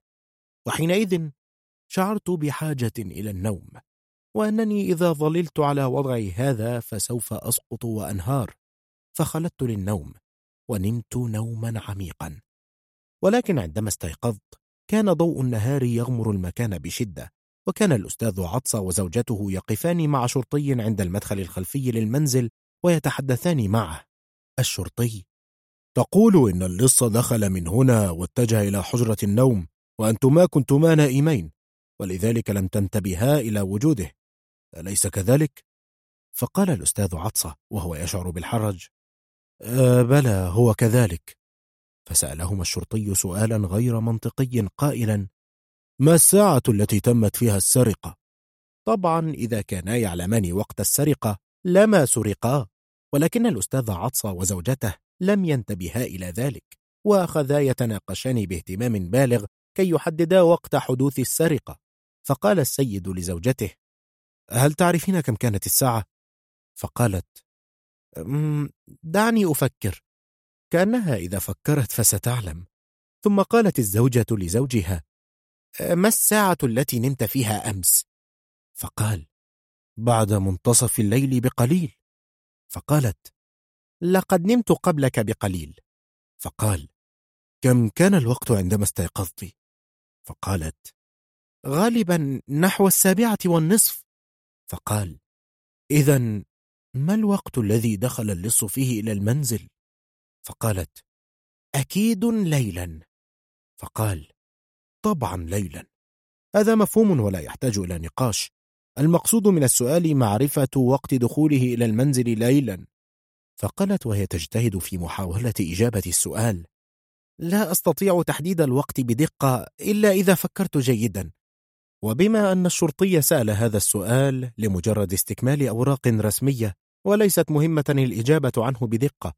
وحينئذ شعرت بحاجة إلى النوم وأنني إذا ظللت على وضعي هذا فسوف أسقط وأنهار فخلدت للنوم ونمت نوما عميقا. ولكن عندما استيقظت كان ضوء النهار يغمر المكان بشدة وكان الأستاذ عطس وزوجته يقفان مع شرطي عند المدخل الخلفي للمنزل ويتحدثان معه الشرطي تقول إن اللص دخل من هنا واتجه إلى حجرة النوم وأنتما كنتما نائمين ولذلك لم تنتبها إلى وجوده أليس كذلك؟ فقال الأستاذ عطسة وهو يشعر بالحرج أه بلى هو كذلك فسألهما الشرطي سؤالا غير منطقي قائلا ما الساعة التي تمت فيها السرقة؟ طبعا إذا كانا يعلمان وقت السرقة لما سرقا ولكن الأستاذ عطسة وزوجته لم ينتبها إلى ذلك وأخذا يتناقشان باهتمام بالغ كي يحددا وقت حدوث السرقة فقال السيد لزوجته هل تعرفين كم كانت الساعة؟ فقالت دعني أفكر كأنها إذا فكرت فستعلم ثم قالت الزوجة لزوجها ما الساعة التي نمت فيها أمس؟ فقال بعد منتصف الليل بقليل. فقالت لقد نمت قبلك بقليل. فقال كم كان الوقت عندما استيقظت؟ فقالت غالبا نحو السابعة والنصف. فقال إذا ما الوقت الذي دخل اللص فيه إلى المنزل؟ فقالت أكيد ليلا. فقال طبعا ليلا. هذا مفهوم ولا يحتاج إلى نقاش. المقصود من السؤال معرفة وقت دخوله إلى المنزل ليلا. فقالت وهي تجتهد في محاولة إجابة السؤال. لا أستطيع تحديد الوقت بدقة إلا إذا فكرت جيدا. وبما أن الشرطي سأل هذا السؤال لمجرد استكمال أوراق رسمية وليست مهمة الإجابة عنه بدقة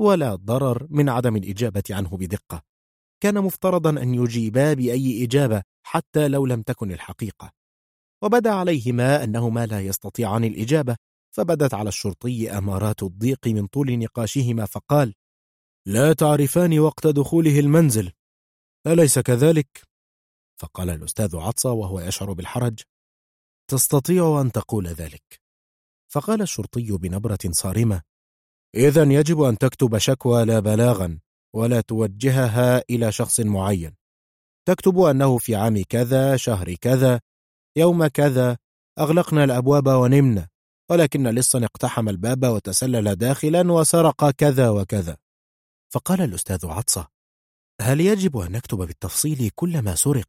ولا ضرر من عدم الإجابة عنه بدقة. كان مفترضا أن يجيبا بأي إجابة حتى لو لم تكن الحقيقة. وبدا عليهما أنهما لا يستطيعان الإجابة فبدت على الشرطي أمارات الضيق من طول نقاشهما فقال لا تعرفان وقت دخوله المنزل أليس كذلك؟ فقال الأستاذ عطسة وهو يشعر بالحرج تستطيع أن تقول ذلك. فقال الشرطي بنبرة صارمة إذا يجب أن تكتب شكوى لا بلاغا. ولا توجهها إلى شخص معين تكتب أنه في عام كذا شهر كذا يوم كذا أغلقنا الأبواب ونمنا ولكن لصا اقتحم الباب وتسلل داخلا وسرق كذا وكذا فقال الأستاذ عطسة هل يجب أن نكتب بالتفصيل كل ما سرق؟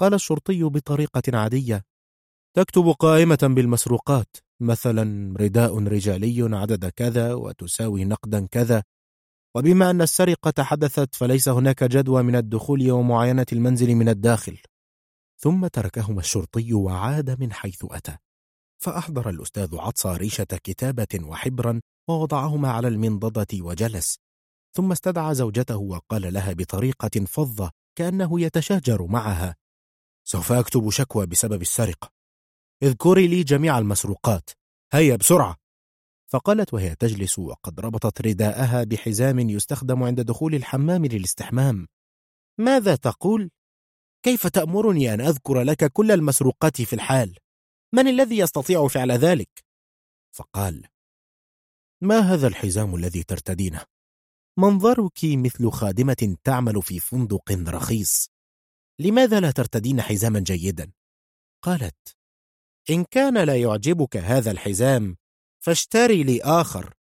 قال الشرطي بطريقة عادية تكتب قائمة بالمسروقات مثلا رداء رجالي عدد كذا وتساوي نقدا كذا وبما أن السرقة حدثت فليس هناك جدوى من الدخول ومعاينة المنزل من الداخل. ثم تركهما الشرطي وعاد من حيث أتى. فأحضر الأستاذ عطسى ريشة كتابة وحبرا ووضعهما على المنضدة وجلس. ثم استدعى زوجته وقال لها بطريقة فظة كأنه يتشاجر معها. سوف أكتب شكوى بسبب السرقة. اذكري لي جميع المسروقات. هيا بسرعة. فقالت وهي تجلس وقد ربطت رداءها بحزام يستخدم عند دخول الحمام للاستحمام ماذا تقول؟ كيف تأمرني أن أذكر لك كل المسروقات في الحال؟ من الذي يستطيع فعل ذلك؟ فقال ما هذا الحزام الذي ترتدينه؟ منظرك مثل خادمة تعمل في فندق رخيص لماذا لا ترتدين حزاما جيدا؟ قالت إن كان لا يعجبك هذا الحزام فاشتري لي آخر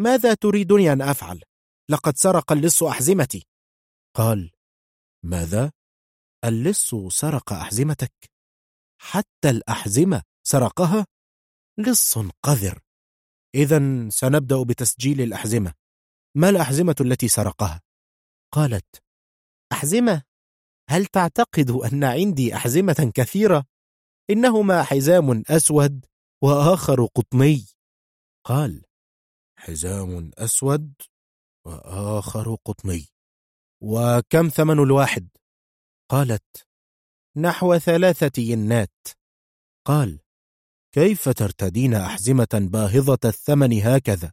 ماذا تريدني أن أفعل؟ لقد سرق اللص أحزمتي قال ماذا؟ اللص سرق أحزمتك حتى الأحزمة سرقها لص قذر إذا سنبدأ بتسجيل الأحزمة ما الأحزمة التي سرقها؟ قالت أحزمة هل تعتقد أن عندي أحزمة كثيرة؟ إنهما حزام أسود وآخر قطني قال حزام أسود وآخر قطني وكم ثمن الواحد؟ قالت نحو ثلاثة ينات قال كيف ترتدين أحزمة باهظة الثمن هكذا؟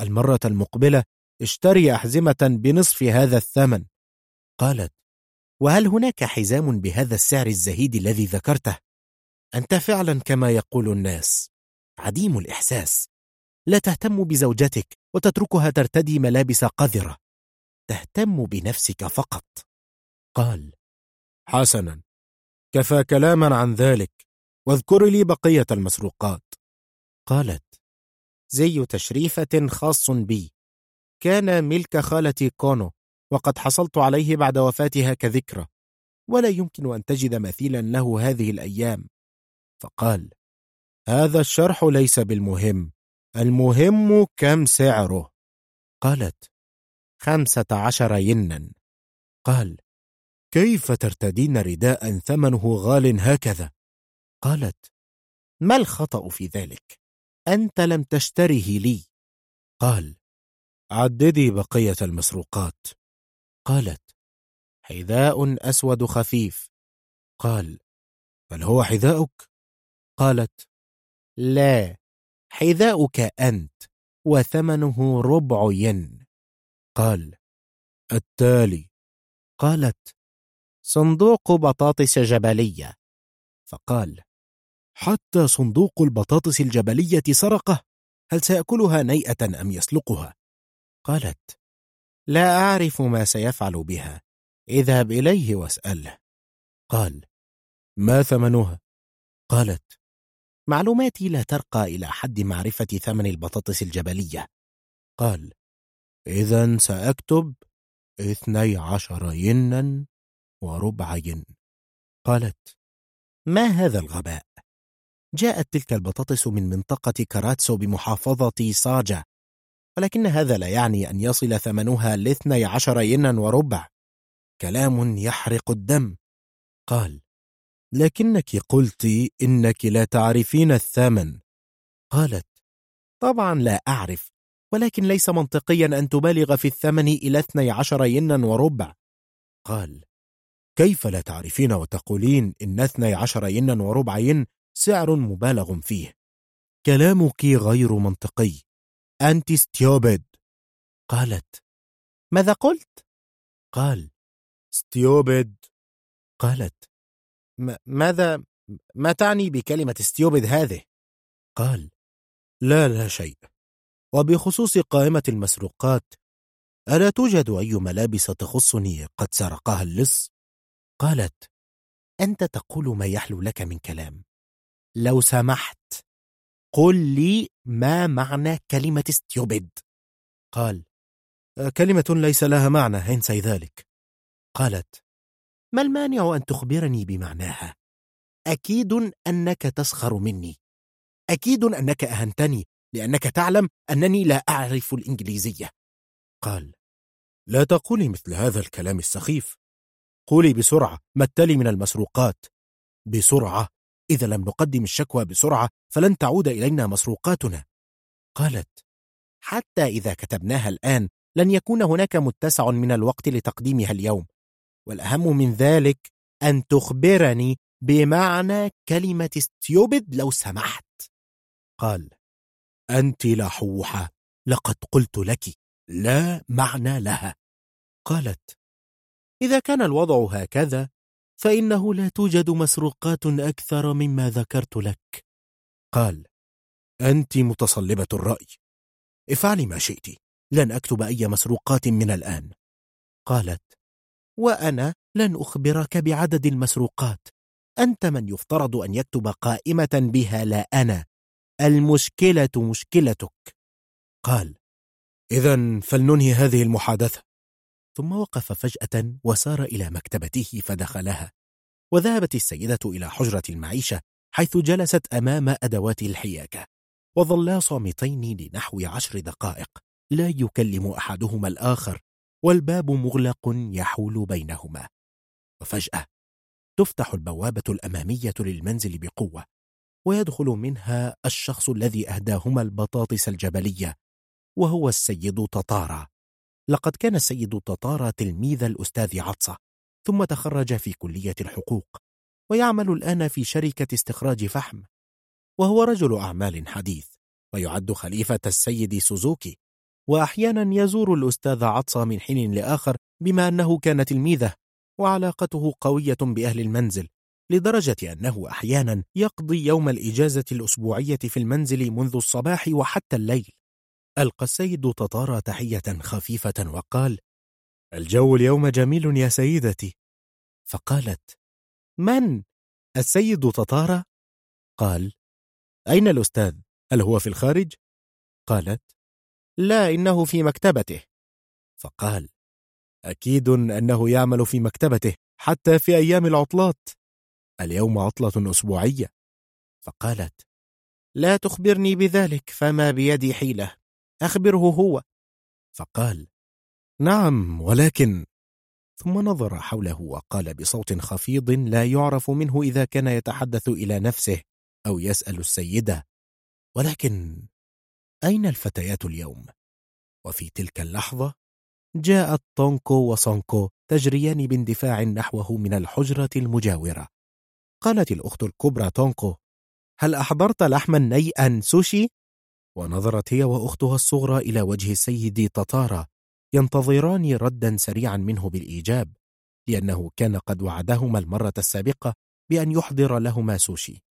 المرة المقبلة اشتري أحزمة بنصف هذا الثمن قالت وهل هناك حزام بهذا السعر الزهيد الذي ذكرته؟ أنت فعلا كما يقول الناس عديم الإحساس لا تهتم بزوجتك وتتركها ترتدي ملابس قذرة. تهتم بنفسك فقط. قال حسنا كفى كلاما عن ذلك واذكر لي بقية المسروقات. قالت زي تشريفة خاص بي. كان ملك خالتي كونو وقد حصلت عليه بعد وفاتها كذكرى. ولا يمكن أن تجد مثيلا له هذه الأيام. فقال هذا الشرح ليس بالمهم. المهم كم سعره؟ قالت خمسة عشر ينا. قال كيف ترتدين رداء ثمنه غال هكذا؟ قالت ما الخطأ في ذلك؟ أنت لم تشتره لي. قال عددي بقية المسروقات. قالت حذاء أسود خفيف. قال هل هو حذاؤك؟ قالت لا. حذاؤك أنت وثمنه ربع ين. قال التالي. قالت صندوق بطاطس جبلية فقال حتى صندوق البطاطس الجبلية سرقه هل سيأكلها نيئة أم يسلقها؟ قالت لا أعرف ما سيفعل بها اذهب إليه واسأله. قال ما ثمنها؟ قالت معلوماتي لا ترقى إلى حد معرفة ثمن البطاطس الجبلية. قال إذا سأكتب اثني عشر ينا وربع ين. قالت ما هذا الغباء؟ جاءت تلك البطاطس من منطقة كاراتسو بمحافظة ساجا ولكن هذا لا يعني أن يصل ثمنها لاثني عشر ينا وربع. كلام يحرق الدم. قال لكنك قلت إنك لا تعرفين الثمن. قالت طبعا لا أعرف ولكن ليس منطقيا أن تبالغ في الثمن اثني عشر ينا وربع. قال كيف لا تعرفين وتقولين اثني عشر ينا وربع ين سعر مبالغ فيه؟ كلامك غير منطقي. أنت ستيوبد قالت ماذا قلت؟ قال ستيوبد قالت ماذا ما تعني بكلمة ستيوبد هذه؟ قال لا لا شيء وبخصوص قائمة المسروقات ألا توجد أي ملابس تخصني قد سرقها اللص؟ قالت أنت تقول ما يحلو لك من كلام لو سمحت قل لي ما معنى كلمة ستيوبد قال كلمة ليس لها معنى إنسي ذلك قالت ما المانع أن تخبرني بمعناها؟ أكيد أنك تسخر مني. أكيد أنك أهنتني لأنك تعلم أنني لا أعرف الإنجليزية. قال لا تقولي مثل هذا الكلام السخيف. قولي بسرعة ما التالي من المسروقات. بسرعة إذا لم نقدم الشكوى بسرعة فلن تعود إلينا مسروقاتنا. قالت حتى إذا كتبناها الآن لن يكون هناك متسع من الوقت لتقديمها اليوم. والأهم من ذلك أن تخبرني بمعنى كلمة ستيوبد لو سمحت. قال أنت لحوحة لقد قلت لك لا معنى لها. قالت إذا كان الوضع هكذا فإنه لا توجد مسروقات أكثر مما ذكرت لك. قال أنت متصلبة الرأي. افعلي ما شئت لن أكتب أي مسروقات من الآن. قالت وأنا لن أخبرك بعدد المسروقات. أنت من يفترض أن يكتب قائمة بها لا أنا. المشكلة مشكلتك. قال إذا فلننهي هذه المحادثة. ثم وقف فجأة وسار إلى مكتبته فدخلها. وذهبت السيدة إلى حجرة المعيشة حيث جلست أمام أدوات الحياكة. وظلا صامتين لنحو عشر دقائق لا يكلم أحدهما الآخر. والباب مغلق يحول بينهما. وفجأة تفتح البوابة الأمامية للمنزل بقوة ويدخل منها الشخص الذي أهداهما البطاطس الجبلية وهو السيد تطارا لقد كان السيد تطارا تلميذ الأستاذ عطسة ثم تخرج في كلية الحقوق ويعمل الآن في شركة استخراج فحم وهو رجل أعمال حديث ويعد خليفة السيد سوزوكي. وأحيانا يزور الأستاذ عطسة من حين لآخر بما أنه كان تلميذه وعلاقته قوية بأهل المنزل لدرجة أنه أحيانا يقضي يوم الإجازة الأسبوعية في المنزل منذ الصباح وحتى الليل ألقى السيد تطارى تحية خفيفة وقال الجو اليوم جميل يا سيدتي فقالت من؟ السيد تطارى؟ قال أين الأستاذ؟ هل هو في الخارج؟ قالت لا إنه في مكتبته. فقال أكيد أنه يعمل في مكتبته حتى في أيام العطلات. اليوم عطلة أسبوعية. فقالت لا تخبرني بذلك فما بيدي حيلة. أخبره هو. فقال نعم ولكن. ثم نظر حوله وقال بصوت خفيض لا يعرف منه إذا كان يتحدث إلى نفسه أو يسأل السيدة. ولكن أين الفتيات اليوم؟ وفي تلك اللحظة جاءت طونكو وصونكو تجريان باندفاع نحوه من الحجرة المجاورة قالت الأخت الكبرى تونكو هل أحضرت لحما نيئا سوشي؟ ونظرت هي وأختها الصغرى إلى وجه السيد تطارا ينتظران ردا سريعا منه بالإيجاب لأنه كان قد وعدهما المرة السابقة بأن يحضر لهما سوشي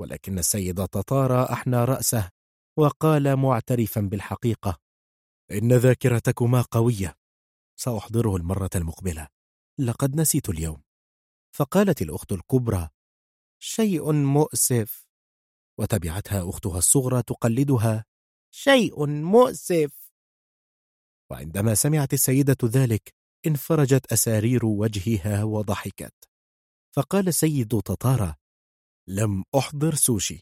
ولكن السيد تطارا أحنى رأسه وقال معترفا بالحقيقة. إن ذاكرتكما قوية. سأحضره المرة المقبلة. لقد نسيت اليوم. فقالت الأخت الكبرى شيء مؤسف. وتبعتها أختها الصغرى تقلدها شيء مؤسف. وعندما سمعت السيدة ذلك انفرجت أسارير وجهها وضحكت. فقال السيد تطارا لم أحضر سوشي.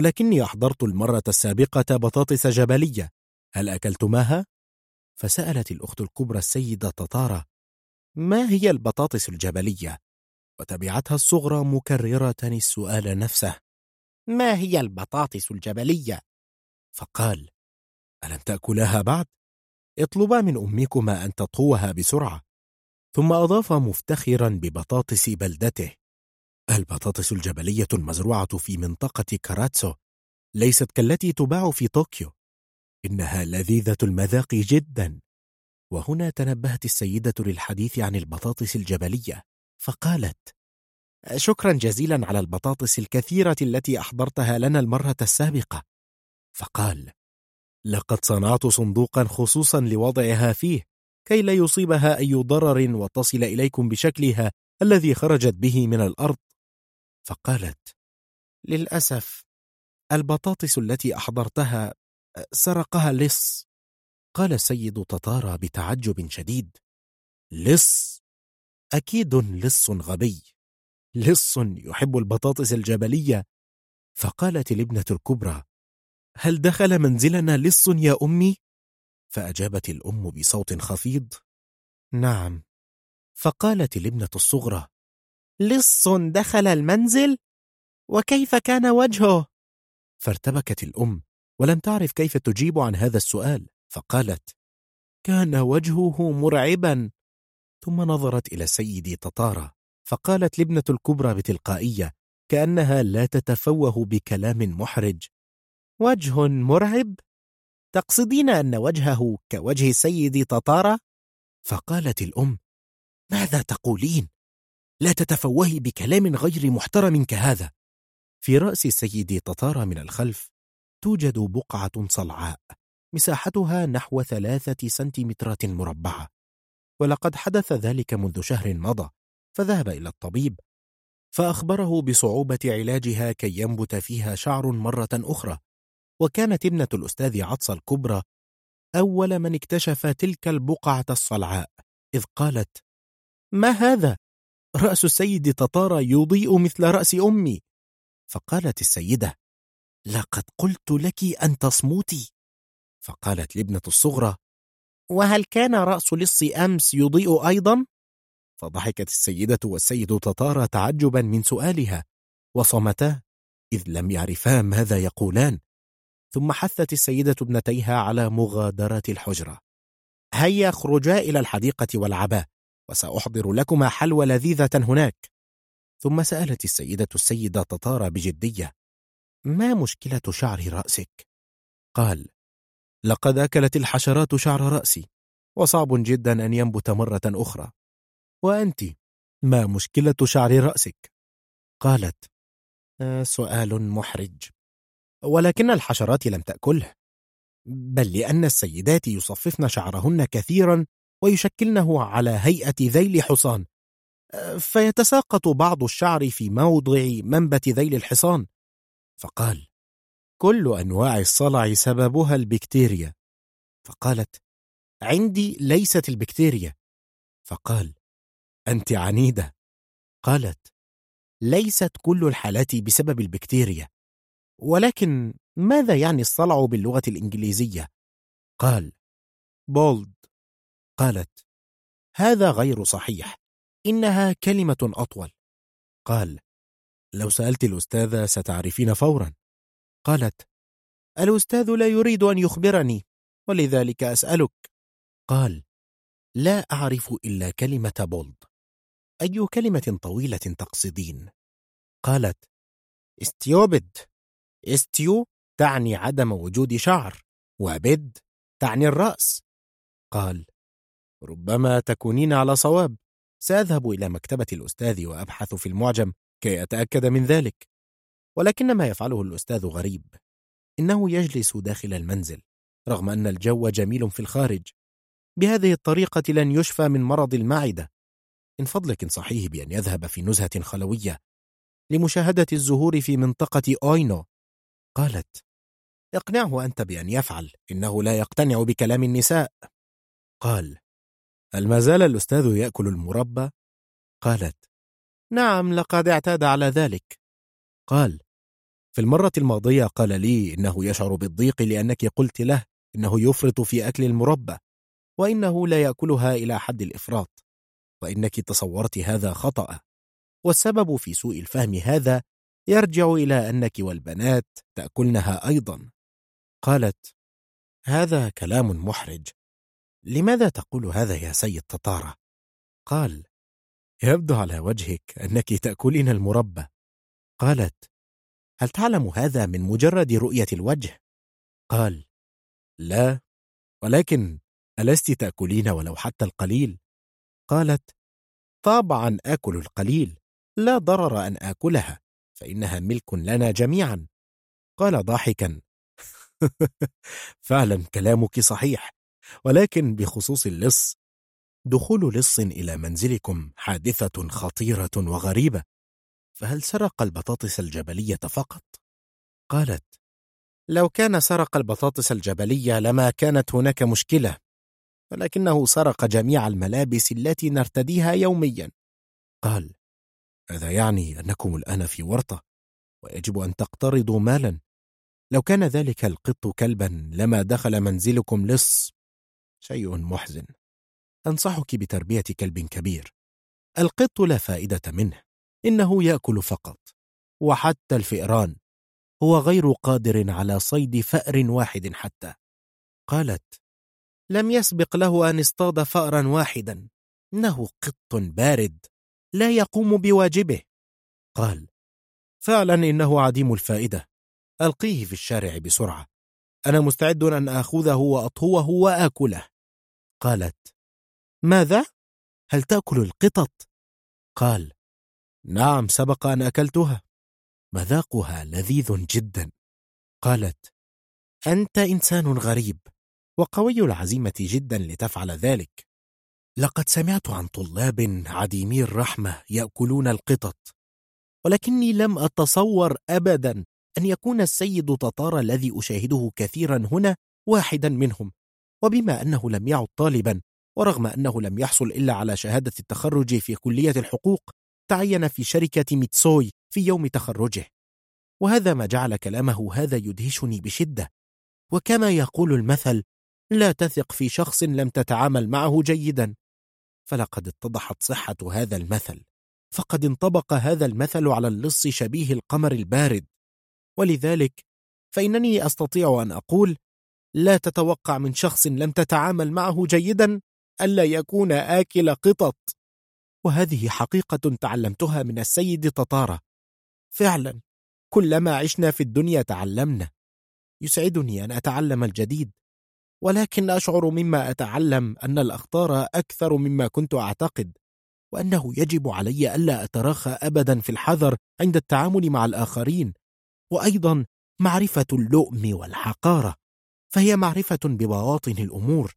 ولكني أحضرت المرة السابقة بطاطس جبلية هل أكلتماها؟ فسألت الأخت الكبرى السيدة تطارا ما هي البطاطس الجبلية؟ وتبعتها الصغرى مكررة السؤال نفسه ما هي البطاطس الجبلية؟ فقال ألم تأكلاها بعد؟ اطلبا من أمكما أن تطهوها بسرعة ثم أضاف مفتخرا ببطاطس بلدته البطاطس الجبلية المزروعة في منطقة كاراتسو ليست كالتي تباع في طوكيو. إنها لذيذة المذاق جدا. وهنا تنبهت السيدة للحديث عن البطاطس الجبلية فقالت شكرا جزيلا على البطاطس الكثيرة التي أحضرتها لنا المرة السابقة. فقال لقد صنعت صندوقا خصوصا لوضعها فيه كي لا يصيبها أي ضرر وتصل إليكم بشكلها الذي خرجت به من الأرض فقالت للأسف البطاطس التي أحضرتها سرقها لص. قال السيد تطارى بتعجب شديد لص؟ أكيد لص غبي لص يحب البطاطس الجبلية. فقالت الابنة الكبرى هل دخل منزلنا لص يا أمي؟ فأجابت الأم بصوت خفيض نعم. فقالت الابنة الصغرى لص دخل المنزل؟ وكيف كان وجهه؟ فارتبكت الأم ولم تعرف كيف تجيب عن هذا السؤال فقالت كان وجهه مرعبا ثم نظرت إلى السيد تطارى فقالت لابنة الكبرى بتلقائية كأنها لا تتفوه بكلام محرج وجه مرعب؟ تقصدين أن وجهه كوجه السيد تطارى؟ فقالت الأم ماذا تقولين؟ لا تتفوهي بكلام غير محترم كهذا. في رأس السيد تطارى من الخلف توجد بقعة صلعاء مساحتها نحو ثلاثة سنتيمترات مربعة. ولقد حدث ذلك منذ شهر مضى فذهب إلى الطبيب فأخبره بصعوبة علاجها كي ينبت فيها شعر مرة أخرى. وكانت ابنة الأستاذ عطس الكبرى أول من اكتشف تلك البقعة الصلعاء إذ قالت ما هذا؟ رأس السيد تطارى يضيء مثل رأس أمي. فقالت السيدة لقد قلت لك أن تصمتي. فقالت لابنة الصغرى وهل كان رأس لص أمس يضيء أيضا؟ فضحكت السيدة والسيد تطارى تعجبا من سؤالها وصمتا إذ لم يعرفا ماذا يقولان. ثم حثت السيدة ابنتيها على مغادرة الحجرة. هيا اخرجا إلى الحديقة والعبا وسأحضر لكما حلوى لذيذة هناك ثم سألت السيدة السيدة تطارى بجدية ما مشكلة شعر رأسك؟ قال لقد أكلت الحشرات شعر رأسي وصعب جدا أن ينبت مرة أخرى وأنت ما مشكلة شعر رأسك؟ قالت آه سؤال محرج ولكن الحشرات لم تأكله بل لأن السيدات يصففن شعرهن كثيرا ويشكلنه على هيئة ذيل حصان. فيتساقط بعض الشعر في موضع منبت ذيل الحصان. فقال كل أنواع الصلع سببها البكتيريا. فقالت عندي ليست البكتيريا. فقال أنت عنيدة. قالت ليست كل الحالات بسبب البكتيريا. ولكن ماذا يعني الصلع باللغة الإنجليزية؟ قال بولد. قالت هذا غير صحيح إنها كلمة أطول. قال لو سألت الأستاذة ستعرفين فورا. قالت الأستاذ لا يريد أن يخبرني ولذلك أسألك. قال لا أعرف إلا كلمة بولد. أي كلمة طويلة تقصدين؟ قالت استيوبد. استيو تعني عدم وجود شعر وبد تعني الرأس. قال ربما تكونين على صواب. سأذهب إلى مكتبة الأستاذ وأبحث في المعجم كي أتأكد من ذلك. ولكن ما يفعله الأستاذ غريب. إنه يجلس داخل المنزل رغم أن الجو جميل في الخارج. بهذه الطريقة لن يشفى من مرض المعدة. من فضلك انصحيه بأن يذهب في نزهة خلوية. لمشاهدة الزهور في منطقة أوينو. قالت اقنعه أنت بأن يفعل إنه لا يقتنع بكلام النساء. قال هل ما زال الأستاذ يأكل المربى؟ قالت نعم لقد اعتاد على ذلك. قال في المرة الماضية قال لي إنه يشعر بالضيق لأنك قلت له إنه يفرط في أكل المربى وإنه لا يأكلها إلى حد الإفراط وإنك تصورت هذا خطأ. والسبب في سوء الفهم هذا يرجع إلى أنك والبنات تأكلنها أيضا. قالت هذا كلام محرج. لماذا تقول هذا يا سيد تطارة؟ قال يبدو على وجهك أنك تأكلين المربى قالت هل تعلم هذا من مجرد رؤية الوجه؟ قال لا ولكن ألست تأكلين ولو حتى القليل؟ قالت طبعا آكل القليل لا ضرر أن آكلها فإنها ملك لنا جميعا قال ضاحكا فعلا كلامك صحيح ولكن بخصوص اللص دخول لص إلى منزلكم حادثة خطيرة وغريبة. فهل سرق البطاطس الجبلية فقط؟ قالت لو كان سرق البطاطس الجبلية لما كانت هناك مشكلة ولكنه سرق جميع الملابس التي نرتديها يوميا. قال هذا يعني أنكم الآن في ورطة ويجب أن تقترضوا مالا. لو كان ذلك القط كلبا لما دخل منزلكم لص شيء محزن. أنصحك بتربية كلب كبير. القط لا فائدة منه إنه يأكل فقط. وحتى الفئران هو غير قادر على صيد فأر واحد حتى. قالت لم يسبق له أن اصطاد فأرا واحدا. إنه قط بارد لا يقوم بواجبه. قال فعلا إنه عديم الفائدة. ألقيه في الشارع بسرعة. أنا مستعد أن آخذه وأطهوه وآكله. قالت ماذا؟ هل تأكل القطط؟ قال نعم سبق أن أكلتها مذاقها لذيذ جدا قالت أنت إنسان غريب وقوي العزيمة جدا لتفعل ذلك لقد سمعت عن طلاب عديمي الرحمة يأكلون القطط ولكني لم أتصور أبدا أن يكون السيد تطار الذي أشاهده كثيرا هنا واحدا منهم وبما أنه لم يعد طالبا ورغم أنه لم يحصل إلا على شهادة التخرج في كلية الحقوق تعين في شركة ميتسوي في يوم تخرجه. وهذا ما جعل كلامه هذا يدهشني بشدة. وكما يقول المثل لا تثق في شخص لم تتعامل معه جيدا. فلقد اتضحت صحة هذا المثل. فقد انطبق هذا المثل على اللص شبيه القمر البارد. ولذلك فإنني أستطيع أن أقول لا تتوقع من شخص لم تتعامل معه جيدا ألا يكون آكل قطط. وهذه حقيقة تعلمتها من السيد تطارة فعلا كلما عشنا في الدنيا تعلمنا. يسعدني أن أتعلم الجديد ولكن أشعر مما أتعلم أن الأخطار أكثر مما كنت أعتقد وأنه يجب علي ألا أتراخى أبدا في الحذر عند التعامل مع الآخرين وأيضا معرفة اللؤم والحقارة. فهي معرفة ببواطن الأمور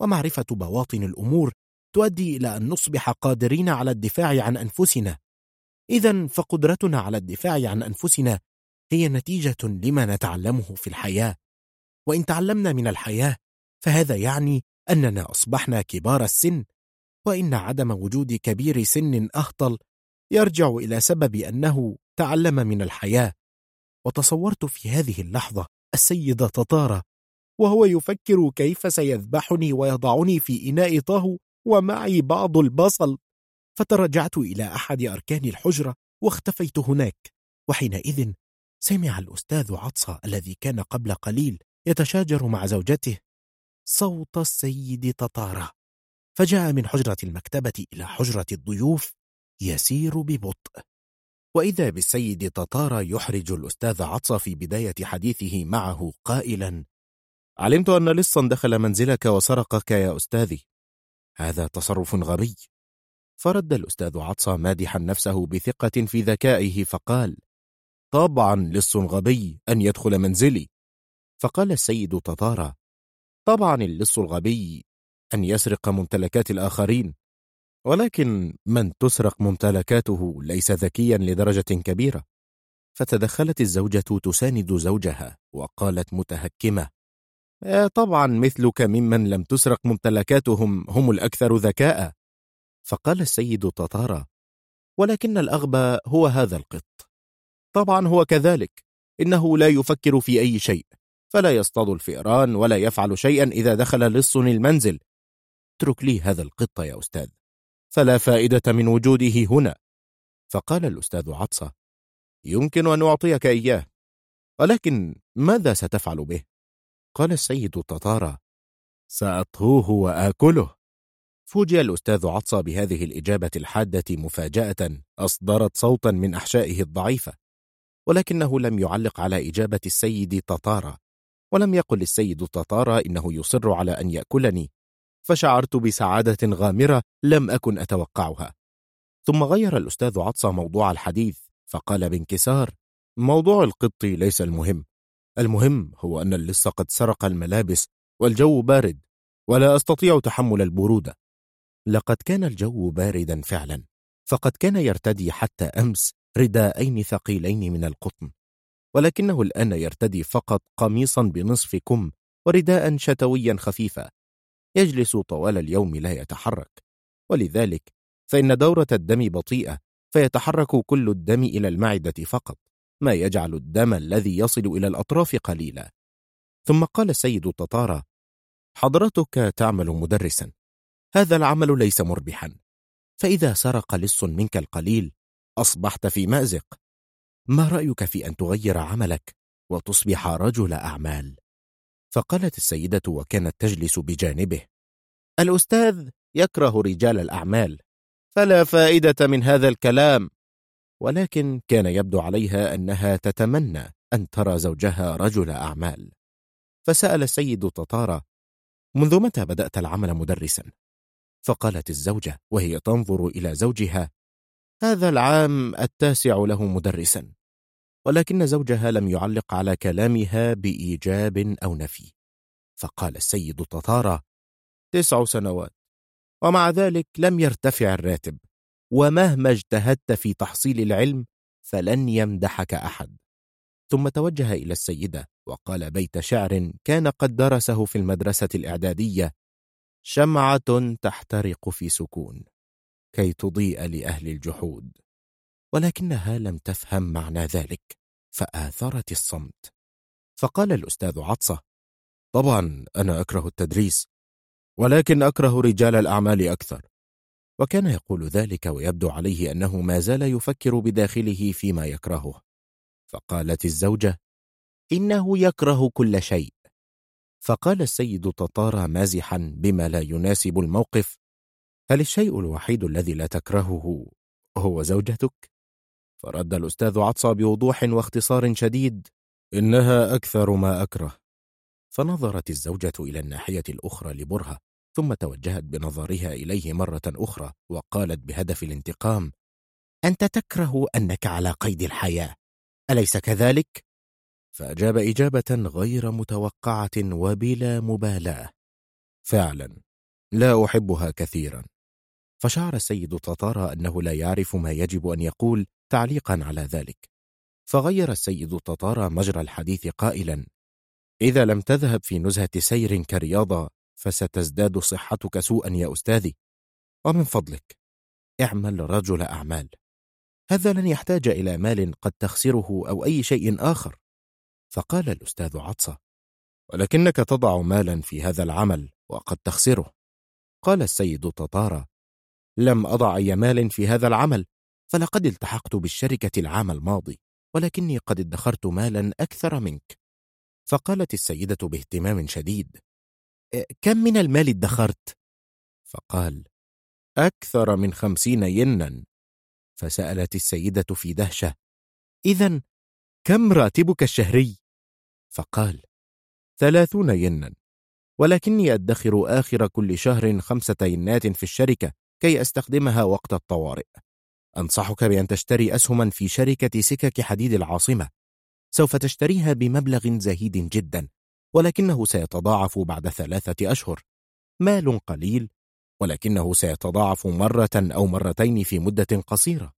ومعرفة بواطن الأمور تؤدي إلى أن نصبح قادرين على الدفاع عن أنفسنا. إذا فقدرتنا على الدفاع عن أنفسنا هي نتيجة لما نتعلمه في الحياة. وإن تعلمنا من الحياة فهذا يعني أننا أصبحنا كبار السن وإن عدم وجود كبير سن أهطل يرجع إلى سبب أنه تعلم من الحياة. وتصورت في هذه اللحظة السيد تطارة وهو يفكر كيف سيذبحني ويضعني في إناء طهو ومعي بعض البصل. فترجعت إلى أحد أركان الحجرة واختفيت هناك وحينئذ سمع الأستاذ عطسة الذي كان قبل قليل يتشاجر مع زوجته. صوت السيد تطارة فجاء من حجرة المكتبة إلى حجرة الضيوف يسير ببطء. وإذا بالسيد تطارة يحرج الأستاذ عطسة في بداية حديثه معه قائلا علمت أن لصا دخل منزلك وسرقك يا أستاذي. هذا تصرف غبي. فرد الأستاذ عطسة مادحا نفسه بثقة في ذكائه فقال طبعا لص غبي أن يدخل منزلي. فقال السيد تطارة طبعا اللص الغبي أن يسرق ممتلكات الآخرين. ولكن من تسرق ممتلكاته ليس ذكيا لدرجة كبيرة. فتدخلت الزوجة تساند زوجها وقالت متهكمة طبعا مثلك ممن لم تسرق ممتلكاتهم هم الأكثر ذكاء. فقال السيد تطارة ولكن الأغبى هو هذا القط. طبعا هو كذلك. إنه لا يفكر في أي شيء. فلا يصطاد الفئران ولا يفعل شيئا إذا دخل لص المنزل. اترك لي هذا القط يا أستاذ. فلا فائدة من وجوده هنا. فقال الأستاذ عطسة يمكن أن أعطيك إياه. ولكن ماذا ستفعل به؟ قال السيد تطارة سأطهوه وآكله. فوجئ الأستاذ عطسة بهذه الإجابة الحادة مفاجأة أصدرت صوتا من أحشائه الضعيفة ولكنه لم يعلق على إجابة السيد تطارة ولم يقل السيد تطارة إنه يصر على أن يأكلني فشعرت بسعادة غامرة لم أكن أتوقعها. ثم غير الأستاذ عطسة موضوع الحديث فقال بانكسار موضوع القط ليس المهم المهم هو أن اللص قد سرق الملابس والجو بارد ولا أستطيع تحمل البرودة. لقد كان الجو باردا فعلا فقد كان يرتدي حتى أمس رداءين ثقيلين من القطن. ولكنه الآن يرتدي فقط قميصا بنصف كم ورداء شتويا خفيفا. يجلس طوال اليوم لا يتحرك. ولذلك فإن دورة الدم بطيئة فيتحرك كل الدم إلى المعدة فقط. ما يجعل الدم الذي يصل إلى الأطراف قليلا. ثم قال السيد التطارة حضرتك تعمل مدرسا. هذا العمل ليس مربحا. فإذا سرق لص منك القليل أصبحت في مأزق. ما رأيك في أن تغير عملك وتصبح رجل أعمال؟ فقالت السيدة وكانت تجلس بجانبه الأستاذ يكره رجال الأعمال فلا فائدة من هذا الكلام. ولكن كان يبدو عليها أنها تتمنى أن ترى زوجها رجل أعمال. فسأل السيد تطارة منذ متى بدأت العمل مدرسا؟ فقالت الزوجة وهي تنظر إلى زوجها هذا العام التاسع له مدرسا ولكن زوجها لم يعلق على كلامها بإيجاب أو نفي. فقال السيد تطارة تسع سنوات ومع ذلك لم يرتفع الراتب. ومهما اجتهدت في تحصيل العلم فلن يمدحك أحد. ثم توجه إلى السيدة وقال بيت شعر كان قد درسه في المدرسة الإعدادية شمعة تحترق في سكون كي تضيء لأهل الجحود. ولكنها لم تفهم معنى ذلك فآثرت الصمت. فقال الأستاذ عطسة طبعا أنا أكره التدريس ولكن أكره رجال الأعمال أكثر. وكان يقول ذلك ويبدو عليه أنه ما زال يفكر بداخله فيما يكرهه. فقالت الزوجة إنه يكره كل شيء. فقال السيد تطارى مازحا بما لا يناسب الموقف هل الشيء الوحيد الذي لا تكرهه هو زوجتك؟ فرد الأستاذ عطسى بوضوح واختصار شديد إنها أكثر ما أكره. فنظرت الزوجة إلى الناحية الأخرى لبرهة ثم توجهت بنظرها إليه مرة أخرى وقالت بهدف الانتقام أنت تكره أنك على قيد الحياة أليس كذلك؟ فأجاب إجابة غير متوقعة وبلا مبالاة فعلا لا أحبها كثيرا فشعر السيد تطارى أنه لا يعرف ما يجب أن يقول تعليقا على ذلك فغير السيد تطارى مجرى الحديث قائلا إذا لم تذهب في نزهة سير كرياضة فستزداد صحتك سوءا يا أستاذي. ومن فضلك اعمل رجل أعمال. هذا لن يحتاج إلى مال قد تخسره أو أي شيء آخر. فقال الأستاذ عطسة ولكنك تضع مالا في هذا العمل وقد تخسره. قال السيد تطارى لم أضع أي مال في هذا العمل فلقد التحقت بالشركة العام الماضي ولكني قد ادخرت مالا أكثر منك. فقالت السيدة باهتمام شديد كم من المال ادخرت؟ فقال أكثر من خمسين ينا فسألت السيدة في دهشة إذا كم راتبك الشهري؟ فقال ثلاثون ينا ولكني أدخر آخر كل شهر خمسة ينات في الشركة كي أستخدمها وقت الطوارئ أنصحك بأن تشتري أسهما في شركة سكك حديد العاصمة سوف تشتريها بمبلغ زهيد جدا ولكنه سيتضاعف بعد ثلاثة أشهر. مال قليل ولكنه سيتضاعف مرة أو مرتين في مدة قصيرة.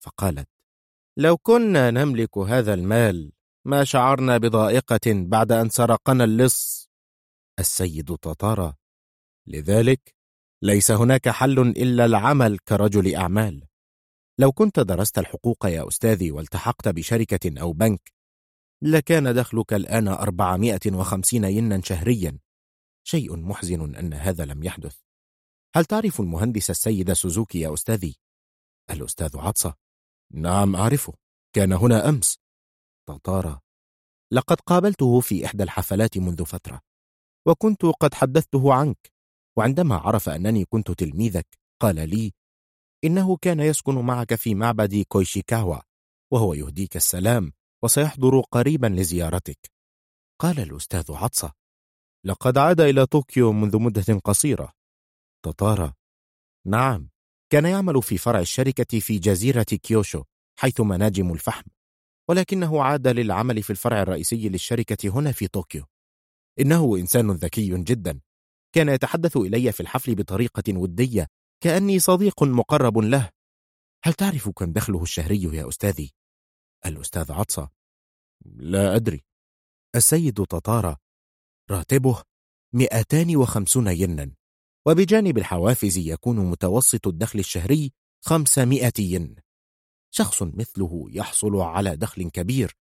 فقالت لو كنا نملك هذا المال ما شعرنا بضائقة بعد أن سرقنا اللص؟ السيد تطارى لذلك ليس هناك حل إلا العمل كرجل أعمال. لو كنت درست الحقوق يا أستاذي والتحقت بشركة أو بنك لكان دخلك الآن أربعمائة وخمسين ينا شهريا. شيء محزن أن هذا لم يحدث. هل تعرف المهندس السيد سوزوكي يا أستاذي؟ الأستاذ عطسة. نعم أعرفه. كان هنا أمس. تطارى لقد قابلته في إحدى الحفلات منذ فترة وكنت قد حدثته عنك وعندما عرف أنني كنت تلميذك قال لي إنه كان يسكن معك في معبد كويشيكاوا وهو يهديك السلام. وسيحضر قريبا لزيارتك. قال الأستاذ عطسة. لقد عاد إلى طوكيو منذ مدة قصيرة. تاتارا. نعم كان يعمل في فرع الشركة في جزيرة كيوشو حيث مناجم الفحم. ولكنه عاد للعمل في الفرع الرئيسي للشركة هنا في طوكيو. إنه إنسان ذكي جدا. كان يتحدث إلي في الحفل بطريقة ودية كأني صديق مقرب له. هل تعرف كم دخله الشهري يا أستاذي؟ الأستاذ عطسة. لا أدري. السيد تطارى راتبه 250 ينا. وبجانب الحوافز يكون متوسط الدخل الشهري 500 ين شخص مثله يحصل على دخل كبير.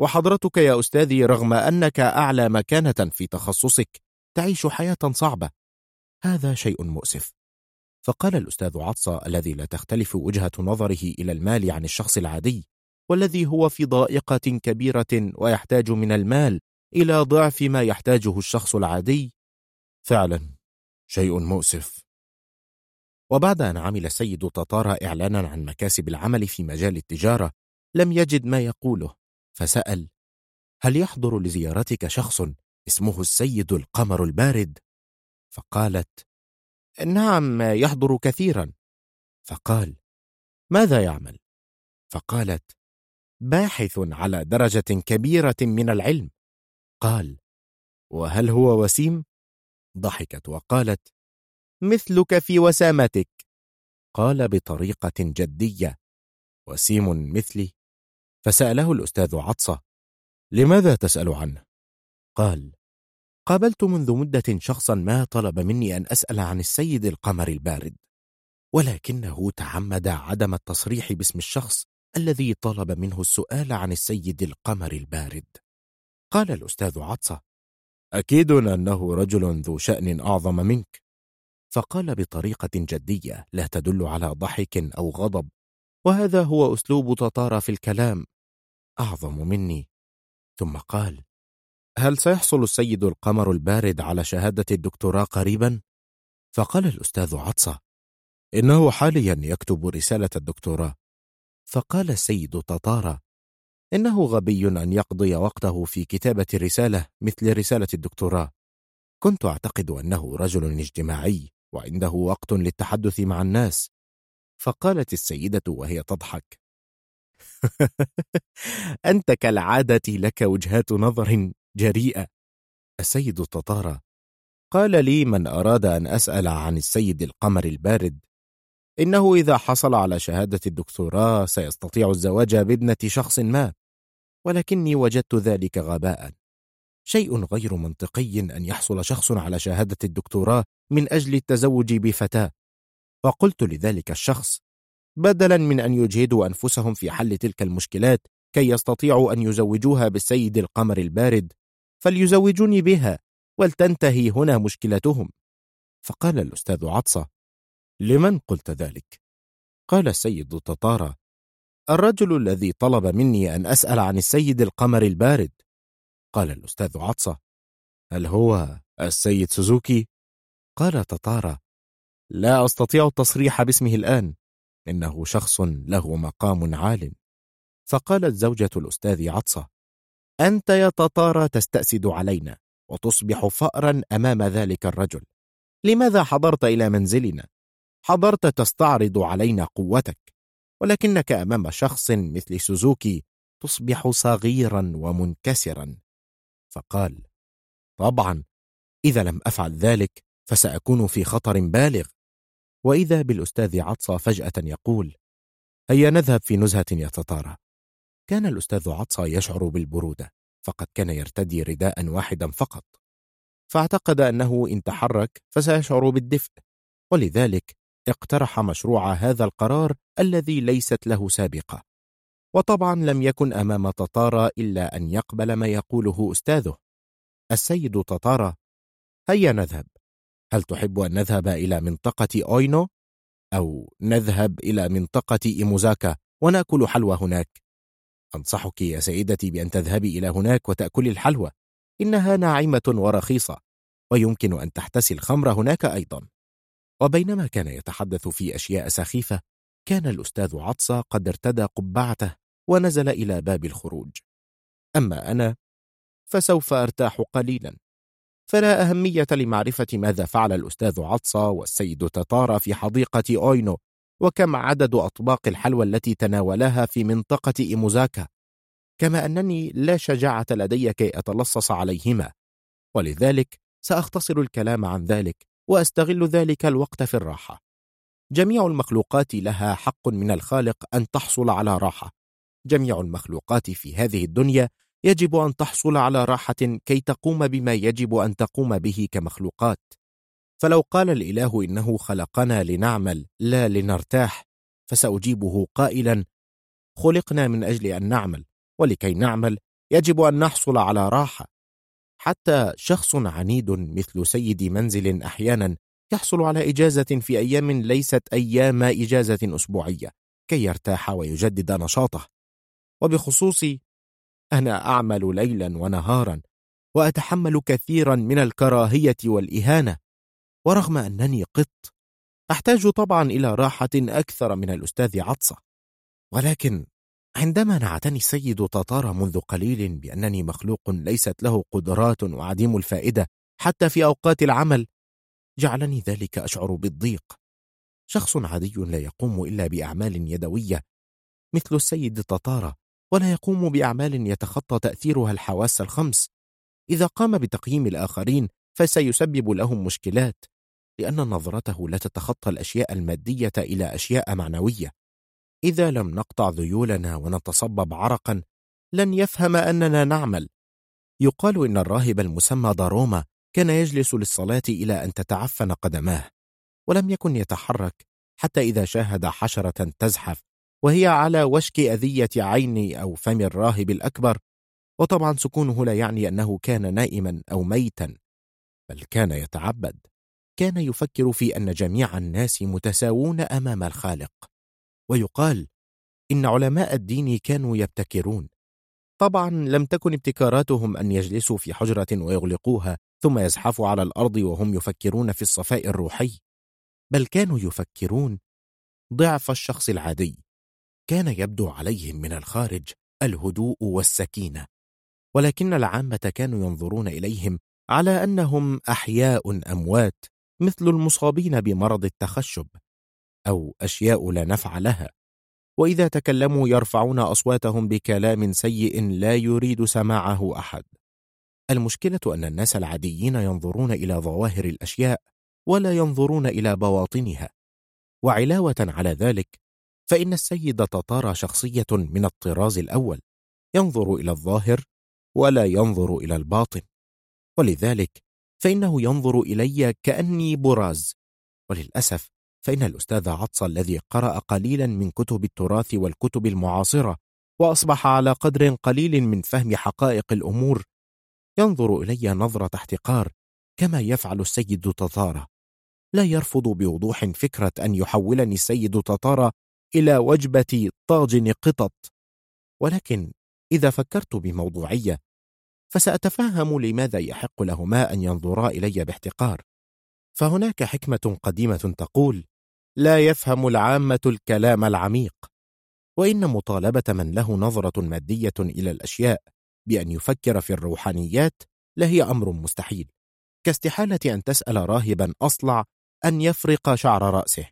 وحضرتك يا أستاذي رغم أنك أعلى مكانة في تخصصك تعيش حياة صعبة. هذا شيء مؤسف. فقال الأستاذ عطسة الذي لا تختلف وجهة نظره إلى المال عن الشخص العادي. والذي هو في ضائقة كبيرة ويحتاج من المال إلى ضعف ما يحتاجه الشخص العادي فعلا شيء مؤسف وبعد أن عمل السيد تطارى إعلانا عن مكاسب العمل في مجال التجارة لم يجد ما يقوله فسأل هل يحضر لزيارتك شخص اسمه السيد القمر البارد؟ فقالت نعم يحضر كثيرا فقال ماذا يعمل؟ فقالت باحث على درجة كبيرة من العلم قال وهل هو وسيم؟ ضحكت وقالت مثلك في وسامتك قال بطريقة جدية وسيم مثلي فسأله الأستاذ عطسة لماذا تسأل عنه؟ قال قابلت منذ مدة شخصا ما طلب مني أن أسأل عن السيد القمر البارد ولكنه تعمد عدم التصريح باسم الشخص الذي طلب منه السؤال عن السيد القمر البارد. قال الأستاذ عطسة أكيد أنه رجل ذو شأن أعظم منك. فقال بطريقة جدية لا تدل على ضحك أو غضب وهذا هو أسلوب تطار في الكلام أعظم مني. ثم قال هل سيحصل السيد القمر البارد على شهادة الدكتوراه قريبا؟ فقال الأستاذ عطسة إنه حاليا يكتب رسالة الدكتوراه. فقال السيد تطارة إنه غبي أن يقضي وقته في كتابة الرسالة مثل رسالة الدكتوراه. كنت أعتقد أنه رجل اجتماعي وعنده وقت للتحدث مع الناس. فقالت السيدة وهي تضحك أنت كالعادة لك وجهات نظر جريئة. السيد تطارة قال لي من أراد أن أسأل عن السيد القمر البارد إنه إذا حصل على شهادة الدكتوراه سيستطيع الزواج بابنة شخص ما ولكني وجدت ذلك غباء. شيء غير منطقي أن يحصل شخص على شهادة الدكتوراه من أجل التزوج بفتاة. فقلت لذلك الشخص بدلا من أن يجهدوا أنفسهم في حل تلك المشكلات كي يستطيعوا أن يزوجوها بالسيد القمر البارد فليزوجوني بها ولتنتهي هنا مشكلتهم. فقال الأستاذ عطسة لمن قلت ذلك؟ قال السيد تطارة الرجل الذي طلب مني أن أسأل عن السيد القمر البارد قال الأستاذ عطسة هل هو السيد سوزوكي؟ قال تطارة لا أستطيع التصريح باسمه الآن إنه شخص له مقام عال فقالت زوجة الأستاذ عطسة أنت يا تطارة تستأسد علينا وتصبح فأرا أمام ذلك الرجل لماذا حضرت إلى منزلنا؟ حضرت تستعرض علينا قوتك ولكنك أمام شخص مثل سوزوكي تصبح صغيرا ومنكسرا. فقال طبعا إذا لم أفعل ذلك فسأكون في خطر بالغ. وإذا بالأستاذ عطسة فجأة يقول هيا نذهب في نزهة يتطارى كان الأستاذ عطسة يشعر بالبرودة فقد كان يرتدي رداء واحدا فقط. فاعتقد أنه إن تحرك فسيشعر بالدفء ولذلك اقترح مشروع هذا القرار الذي ليست له سابقة. وطبعا لم يكن أمام تطارى إلا أن يقبل ما يقوله أستاذه. السيد تطارى هيا نذهب. هل تحب أن نذهب إلى منطقة أوينو؟ أو نذهب إلى منطقة إيموزاكا ونأكل حلوى هناك. أنصحك يا سيدتي بأن تذهبي إلى هناك وتأكلي الحلوى. إنها ناعمة ورخيصة ويمكن أن تحتسي الخمر هناك أيضا. وبينما كان يتحدث في أشياء سخيفة كان الأستاذ عطسة قد ارتدى قبعته ونزل إلى باب الخروج. أما أنا فسوف أرتاح قليلا. فلا أهمية لمعرفة ماذا فعل الأستاذ عطسة والسيد تطارا في حديقة أوينو وكم عدد أطباق الحلوى التي تناولاها في منطقة إيموزاكا. كما أنني لا شجاعة لدي كي أتلصص عليهما. ولذلك سأختصر الكلام عن ذلك وأستغل ذلك الوقت في الراحة. جميع المخلوقات لها حق من الخالق أن تحصل على راحة. جميع المخلوقات في هذه الدنيا يجب أن تحصل على راحة كي تقوم بما يجب أن تقوم به كمخلوقات. فلو قال الإله إنه خلقنا لنعمل لا لنرتاح فسأجيبه قائلا خلقنا من أجل أن نعمل ولكي نعمل يجب أن نحصل على راحة. حتى شخص عنيد مثل سيد منزل أحيانا يحصل على إجازة في أيام ليست أيام إجازة أسبوعية كي يرتاح ويجدد نشاطه. وبخصوصي أنا أعمل ليلا ونهارا وأتحمل كثيرا من الكراهية والإهانة ورغم أنني قط أحتاج طبعا إلى راحة أكثر من الأستاذ عطسة. ولكن عندما نعتني السيد تطار منذ قليل بأنني مخلوق ليست له قدرات وعديم الفائدة حتى في أوقات العمل جعلني ذلك أشعر بالضيق. شخص عادي لا يقوم إلا بأعمال يدوية مثل السيد تطارة ولا يقوم بأعمال يتخطى تأثيرها الحواس الخمس. إذا قام بتقييم الآخرين فسيسبب لهم مشكلات لأن نظرته لا تتخطى الأشياء المادية إلى أشياء معنوية. إذا لم نقطع ذيولنا ونتصبب عرقا لن يفهم أننا نعمل. يقال إن الراهب المسمى داروما كان يجلس للصلاة إلى أن تتعفن قدماه ولم يكن يتحرك حتى إذا شاهد حشرة تزحف وهي على وشك أذية عين أو فم الراهب الأكبر. وطبعا سكونه لا يعني أنه كان نائما أو ميتا بل كان يتعبد. كان يفكر في أن جميع الناس متساوون أمام الخالق. ويقال إن علماء الدين كانوا يبتكرون. طبعا لم تكن ابتكاراتهم أن يجلسوا في حجرة ويغلقوها ثم يزحفوا على الأرض وهم يفكرون في الصفاء الروحي بل كانوا يفكرون ضعف الشخص العادي كان يبدو عليهم من الخارج الهدوء والسكينة. ولكن العامة كانوا ينظرون إليهم على أنهم أحياء أموات مثل المصابين بمرض التخشب. أو أشياء لا نفع لها. وإذا تكلموا يرفعون أصواتهم بكلام سيء لا يريد سماعه أحد. المشكلة أن الناس العاديين ينظرون إلى ظواهر الأشياء ولا ينظرون إلى بواطنها. وعلاوة على ذلك فإن السيد تطار شخصية من الطراز الأول ينظر إلى الظاهر ولا ينظر إلى الباطن. ولذلك فإنه ينظر إلي كأني براز. وللأسف فإن الأستاذ عطس الذي قرأ قليلا من كتب التراث والكتب المعاصرة وأصبح على قدر قليل من فهم حقائق الأمور ينظر إلي نظرة احتقار كما يفعل السيد تطارة. لا يرفض بوضوح فكرة أن يحولني السيد تطارة إلى وجبة طاجن قطط. ولكن إذا فكرت بموضوعية فسأتفهم لماذا يحق لهما أن ينظرا إلي باحتقار. فهناك حكمة قديمة تقول لا يفهم العامة الكلام العميق. وإن مطالبة من له نظرة مادية إلى الأشياء بأن يفكر في الروحانيات لهي أمر مستحيل. كاستحالة أن تسأل راهبا أصلع أن يفرق شعر رأسه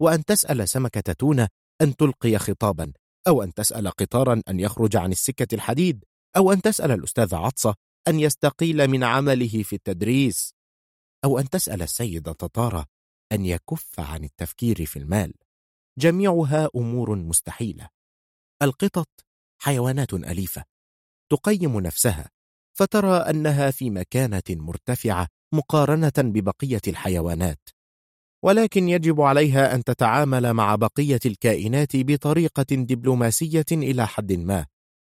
وأن تسأل سمكة تونة أن تلقي خطابا أو أن تسأل قطارا أن يخرج عن السكة الحديد أو أن تسأل الأستاذ عطسة أن يستقيل من عمله في التدريس أو أن تسأل السيد تطارة أن يكف عن التفكير في المال. جميعها أمور مستحيلة. القطط حيوانات أليفة. تقيم نفسها فترى أنها في مكانة مرتفعة مقارنة ببقية الحيوانات. ولكن يجب عليها أن تتعامل مع بقية الكائنات بطريقة دبلوماسية إلى حد ما.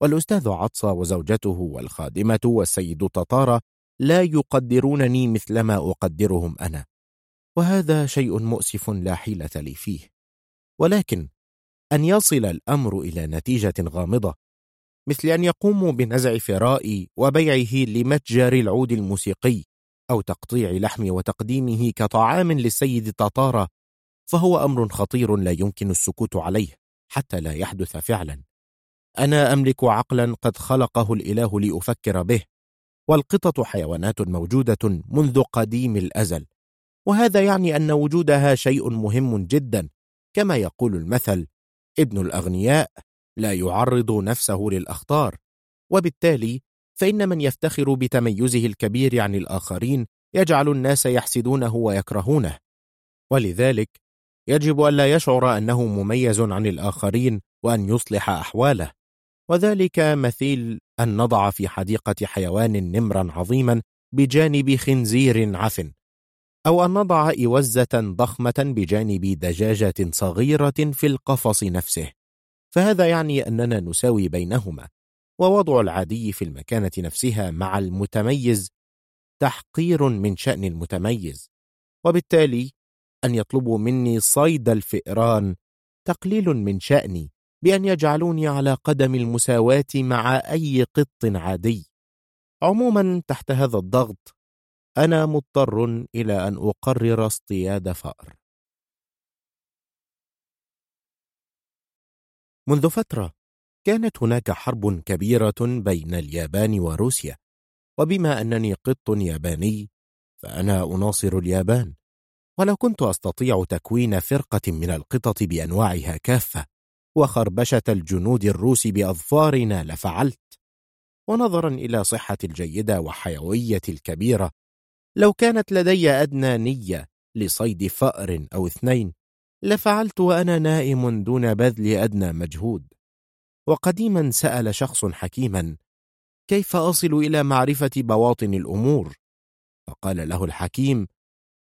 والأستاذ عطسة وزوجته والخادمة والسيد تطارة لا يقدرونني مثلما أقدرهم أنا. وهذا شيء مؤسف لا حيلة لي فيه. ولكن أن يصل الأمر إلى نتيجة غامضة مثل أن يقوموا بنزع فرائي وبيعه لمتجر العود الموسيقي أو تقطيع لحم وتقديمه كطعام للسيد تطارة فهو أمر خطير لا يمكن السكوت عليه حتى لا يحدث فعلا. أنا أملك عقلا قد خلقه الإله لأفكر به والقطط حيوانات موجودة منذ قديم الأزل. وهذا يعني أن وجودها شيء مهم جدا كما يقول المثل ابن الأغنياء لا يعرض نفسه للأخطار وبالتالي فإن من يفتخر بتميزه الكبير عن الآخرين يجعل الناس يحسدونه ويكرهونه. ولذلك يجب ألا يشعر أنه مميز عن الآخرين وأن يصلح أحواله. وذلك مثيل أن نضع في حديقة حيوان نمرا عظيما بجانب خنزير عفن. أو أن نضع إوزة ضخمة بجانب دجاجة صغيرة في القفص نفسه. فهذا يعني أننا نساوي بينهما ووضع العادي في المكانة نفسها مع المتميز تحقير من شأن المتميز وبالتالي أن يطلبوا مني صيد الفئران تقليل من شأني بأن يجعلوني على قدم المساواة مع أي قط عادي. عموما تحت هذا الضغط أنا مضطر إلى أن أقرر اصطياد فأر. منذ فترة كانت هناك حرب كبيرة بين اليابان وروسيا وبما أنني قط ياباني فأنا أناصر اليابان ولو كنت أستطيع تكوين فرقة من القطط بأنواعها كافة وخربشة الجنود الروس بأظفارنا لفعلت. ونظرا إلى صحة الجيدة وحيوية الكبيرة لو كانت لدي أدنى نية لصيد فأر أو اثنين لفعلت وأنا نائم دون بذل أدنى مجهود. وقديما سأل شخص حكيما كيف أصل إلى معرفة بواطن الأمور؟ فقال له الحكيم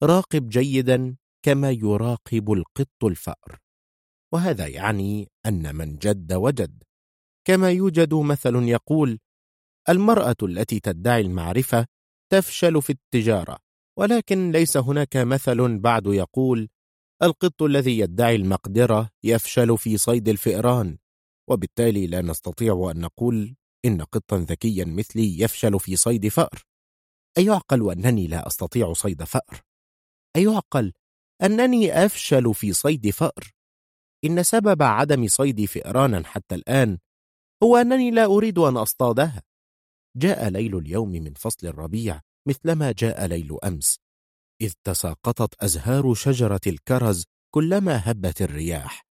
راقب جيدا كما يراقب القط الفأر. وهذا يعني أن من جد وجد. كما يوجد مثل يقول المرأة التي تدعي المعرفة تفشل في التجارة ولكن ليس هناك مثل بعد يقول القط الذي يدعي المقدرة يفشل في صيد الفئران وبالتالي لا نستطيع أن نقول إن قطا ذكيا مثلي يفشل في صيد فأر أيعقل أنني لا أستطيع صيد فأر؟ أيعقل أنني أفشل في صيد فأر؟ إن سبب عدم صيد فئرانا حتى الآن هو أنني لا أريد أن أصطادها جاء ليل اليوم من فصل الربيع مثلما جاء ليل أمس إذ تساقطت أزهار شجرة الكرز كلما هبت الرياح.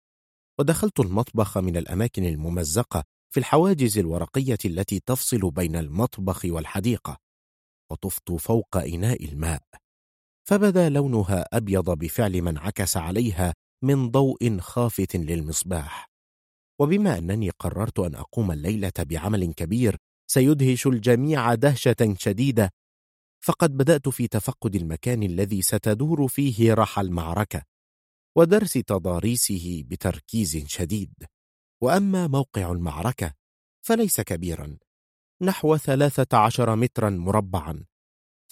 ودخلت المطبخ من الأماكن الممزقة في الحواجز الورقية التي تفصل بين المطبخ والحديقة وطفت فوق إناء الماء. فبدا لونها أبيض بفعل من عكس عليها من ضوء خافت للمصباح. وبما أنني قررت أن أقوم الليلة بعمل كبير سيدهش الجميع دهشة شديدة. فقد بدأت في تفقد المكان الذي ستدور فيه رحى المعركة ودرس تضاريسه بتركيز شديد. وأما موقع المعركة فليس كبيرا. نحو ثلاثة عشر مترا مربعا.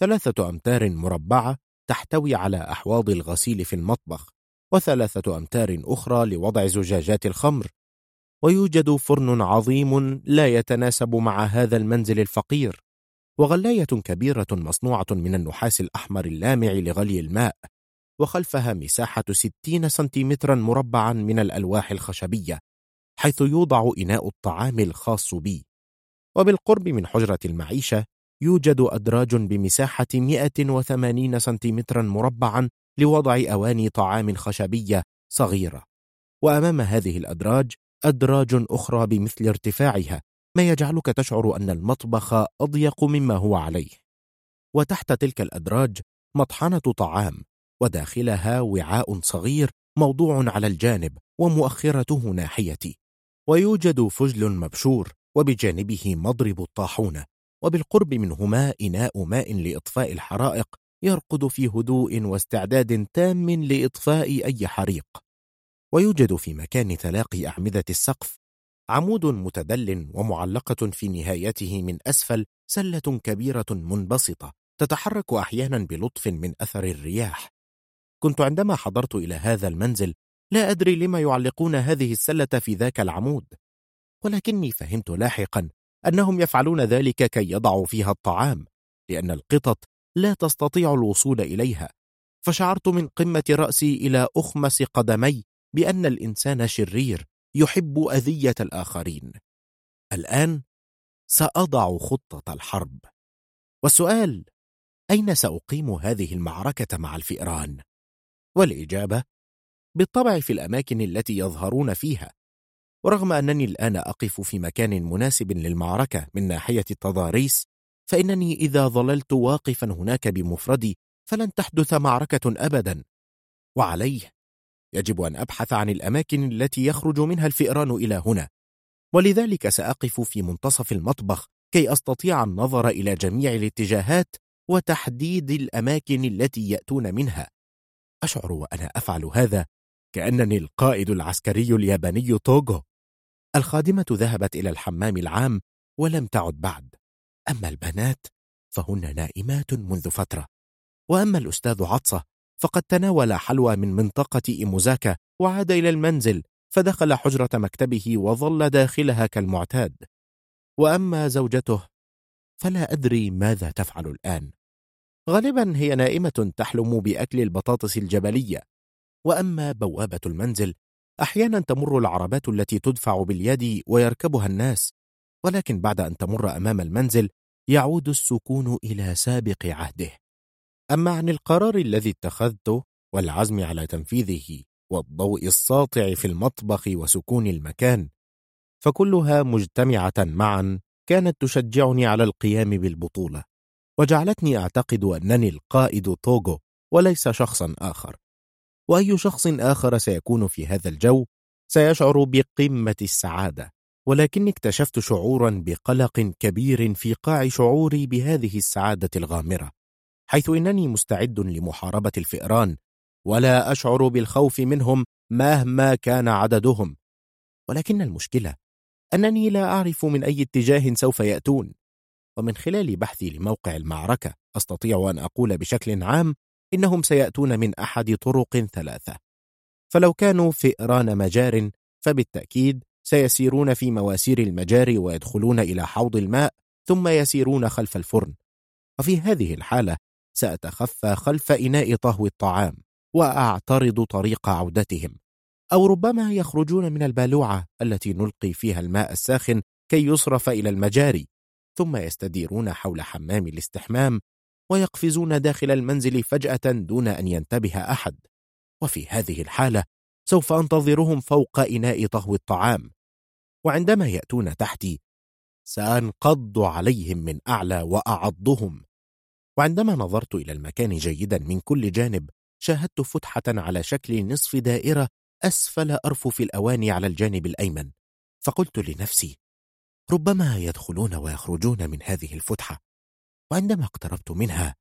ثلاثة أمتار مربعة تحتوي على أحواض الغسيل في المطبخ وثلاثة أمتار أخرى لوضع زجاجات الخمر. ويوجد فرن عظيم لا يتناسب مع هذا المنزل الفقير وغلاية كبيرة مصنوعة من النحاس الأحمر اللامع لغلي الماء وخلفها مساحة ستين سنتيمترا مربعا من الألواح الخشبية حيث يوضع إناء الطعام الخاص بي. وبالقرب من حجرة المعيشة يوجد أدراج بمساحة 180 سنتيمترا مربعا لوضع أواني طعام خشبية صغيرة. وأمام هذه الأدراج أدراج أخرى بمثل ارتفاعها ما يجعلك تشعر أن المطبخ أضيق مما هو عليه. وتحت تلك الأدراج مطحنة طعام وداخلها وعاء صغير موضوع على الجانب ومؤخرته ناحيتي. ويوجد فجل مبشور وبجانبه مضرب الطاحونة وبالقرب منهما إناء ماء لإطفاء الحرائق يرقد في هدوء واستعداد تام لإطفاء أي حريق. ويوجد في مكان تلاقي أعمدة السقف. عمود متدل ومعلقة في نهايته من أسفل سلة كبيرة منبسطة تتحرك أحيانا بلطف من أثر الرياح. كنت عندما حضرت إلى هذا المنزل لا أدري لما يعلقون هذه السلة في ذاك العمود. ولكني فهمت لاحقا أنهم يفعلون ذلك كي يضعوا فيها الطعام لأن القطط لا تستطيع الوصول إليها. فشعرت من قمة رأسي إلى أخمس قدمي بأن الإنسان شرير يحب أذية الآخرين. الآن سأضع خطة الحرب. والسؤال أين سأقيم هذه المعركة مع الفئران؟ والإجابة بالطبع في الأماكن التي يظهرون فيها. ورغم أنني الآن أقف في مكان مناسب للمعركة من ناحية التضاريس فإنني إذا ظللت واقفا هناك بمفردي فلن تحدث معركة أبدا. وعليه يجب أن أبحث عن الأماكن التي يخرج منها الفئران إلى هنا. ولذلك سأقف في منتصف المطبخ كي أستطيع النظر إلى جميع الاتجاهات وتحديد الأماكن التي يأتون منها. أشعر وأنا أفعل هذا كأنني القائد العسكري الياباني توغو. الخادمة ذهبت إلى الحمام العام ولم تعد بعد. أما البنات فهن نائمات منذ فترة. وأما الأستاذ عطسة فقد تناول حلوى من منطقة إيموزاكا وعاد إلى المنزل فدخل حجرة مكتبه وظل داخلها كالمعتاد. وأما زوجته فلا أدري ماذا تفعل الآن. غالبا هي نائمة تحلم بأكل البطاطس الجبلية. وأما بوابة المنزل أحيانا تمر العربات التي تدفع باليد ويركبها الناس. ولكن بعد أن تمر أمام المنزل يعود السكون إلى سابق عهده. أما عن القرار الذي اتخذته والعزم على تنفيذه والضوء الساطع في المطبخ وسكون المكان فكلها مجتمعة معا كانت تشجعني على القيام بالبطولة وجعلتني أعتقد أنني القائد توغو وليس شخصا آخر. وأي شخص آخر سيكون في هذا الجو سيشعر بقمة السعادة ولكني اكتشفت شعورا بقلق كبير في قاع شعوري بهذه السعادة الغامرة. حيث إنني مستعد لمحاربة الفئران ولا أشعر بالخوف منهم مهما كان عددهم. ولكن المشكلة أنني لا أعرف من أي اتجاه سوف يأتون. ومن خلال بحثي لموقع المعركة أستطيع أن أقول بشكل عام إنهم سيأتون من أحد طرق ثلاثة. فلو كانوا فئران مجار فبالتأكيد سيسيرون في مواسير المجاري ويدخلون إلى حوض الماء ثم يسيرون خلف الفرن. وفي هذه الحالة سأتخفى خلف إناء طهو الطعام وأعترض طريق عودتهم. أو ربما يخرجون من البالوعة التي نلقي فيها الماء الساخن كي يصرف إلى المجاري ثم يستديرون حول حمام الاستحمام ويقفزون داخل المنزل فجأة دون أن ينتبه أحد. وفي هذه الحالة سوف أنتظرهم فوق إناء طهو الطعام. وعندما يأتون تحتي سأنقض عليهم من أعلى وأعضهم. وعندما نظرت إلى المكان جيدا من كل جانب شاهدت فتحة على شكل نصف دائرة أسفل أرفف الأواني على الجانب الأيمن. فقلت لنفسي ربما يدخلون ويخرجون من هذه الفتحة. وعندما اقتربت منها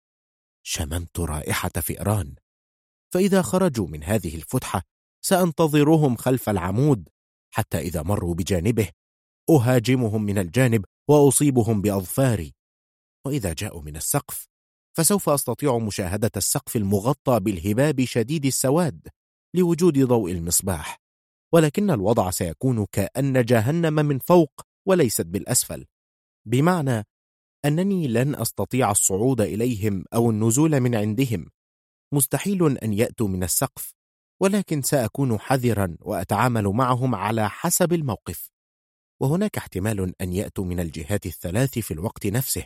شممت رائحة فئران فإذا خرجوا من هذه الفتحة سأنتظرهم خلف العمود حتى إذا مروا بجانبه. أهاجمهم من الجانب وأصيبهم بأظفاري. وإذا جاءوا من السقف فسوف أستطيع مشاهدة السقف المغطى بالهباب شديد السواد لوجود ضوء المصباح ولكن الوضع سيكون كأن جهنم من فوق وليست بالأسفل. بمعنى أنني لن أستطيع الصعود إليهم أو النزول من عندهم. مستحيل أن يأتوا من السقف ولكن سأكون حذرا وأتعامل معهم على حسب الموقف. وهناك احتمال أن يأتوا من الجهات الثلاث في الوقت نفسه.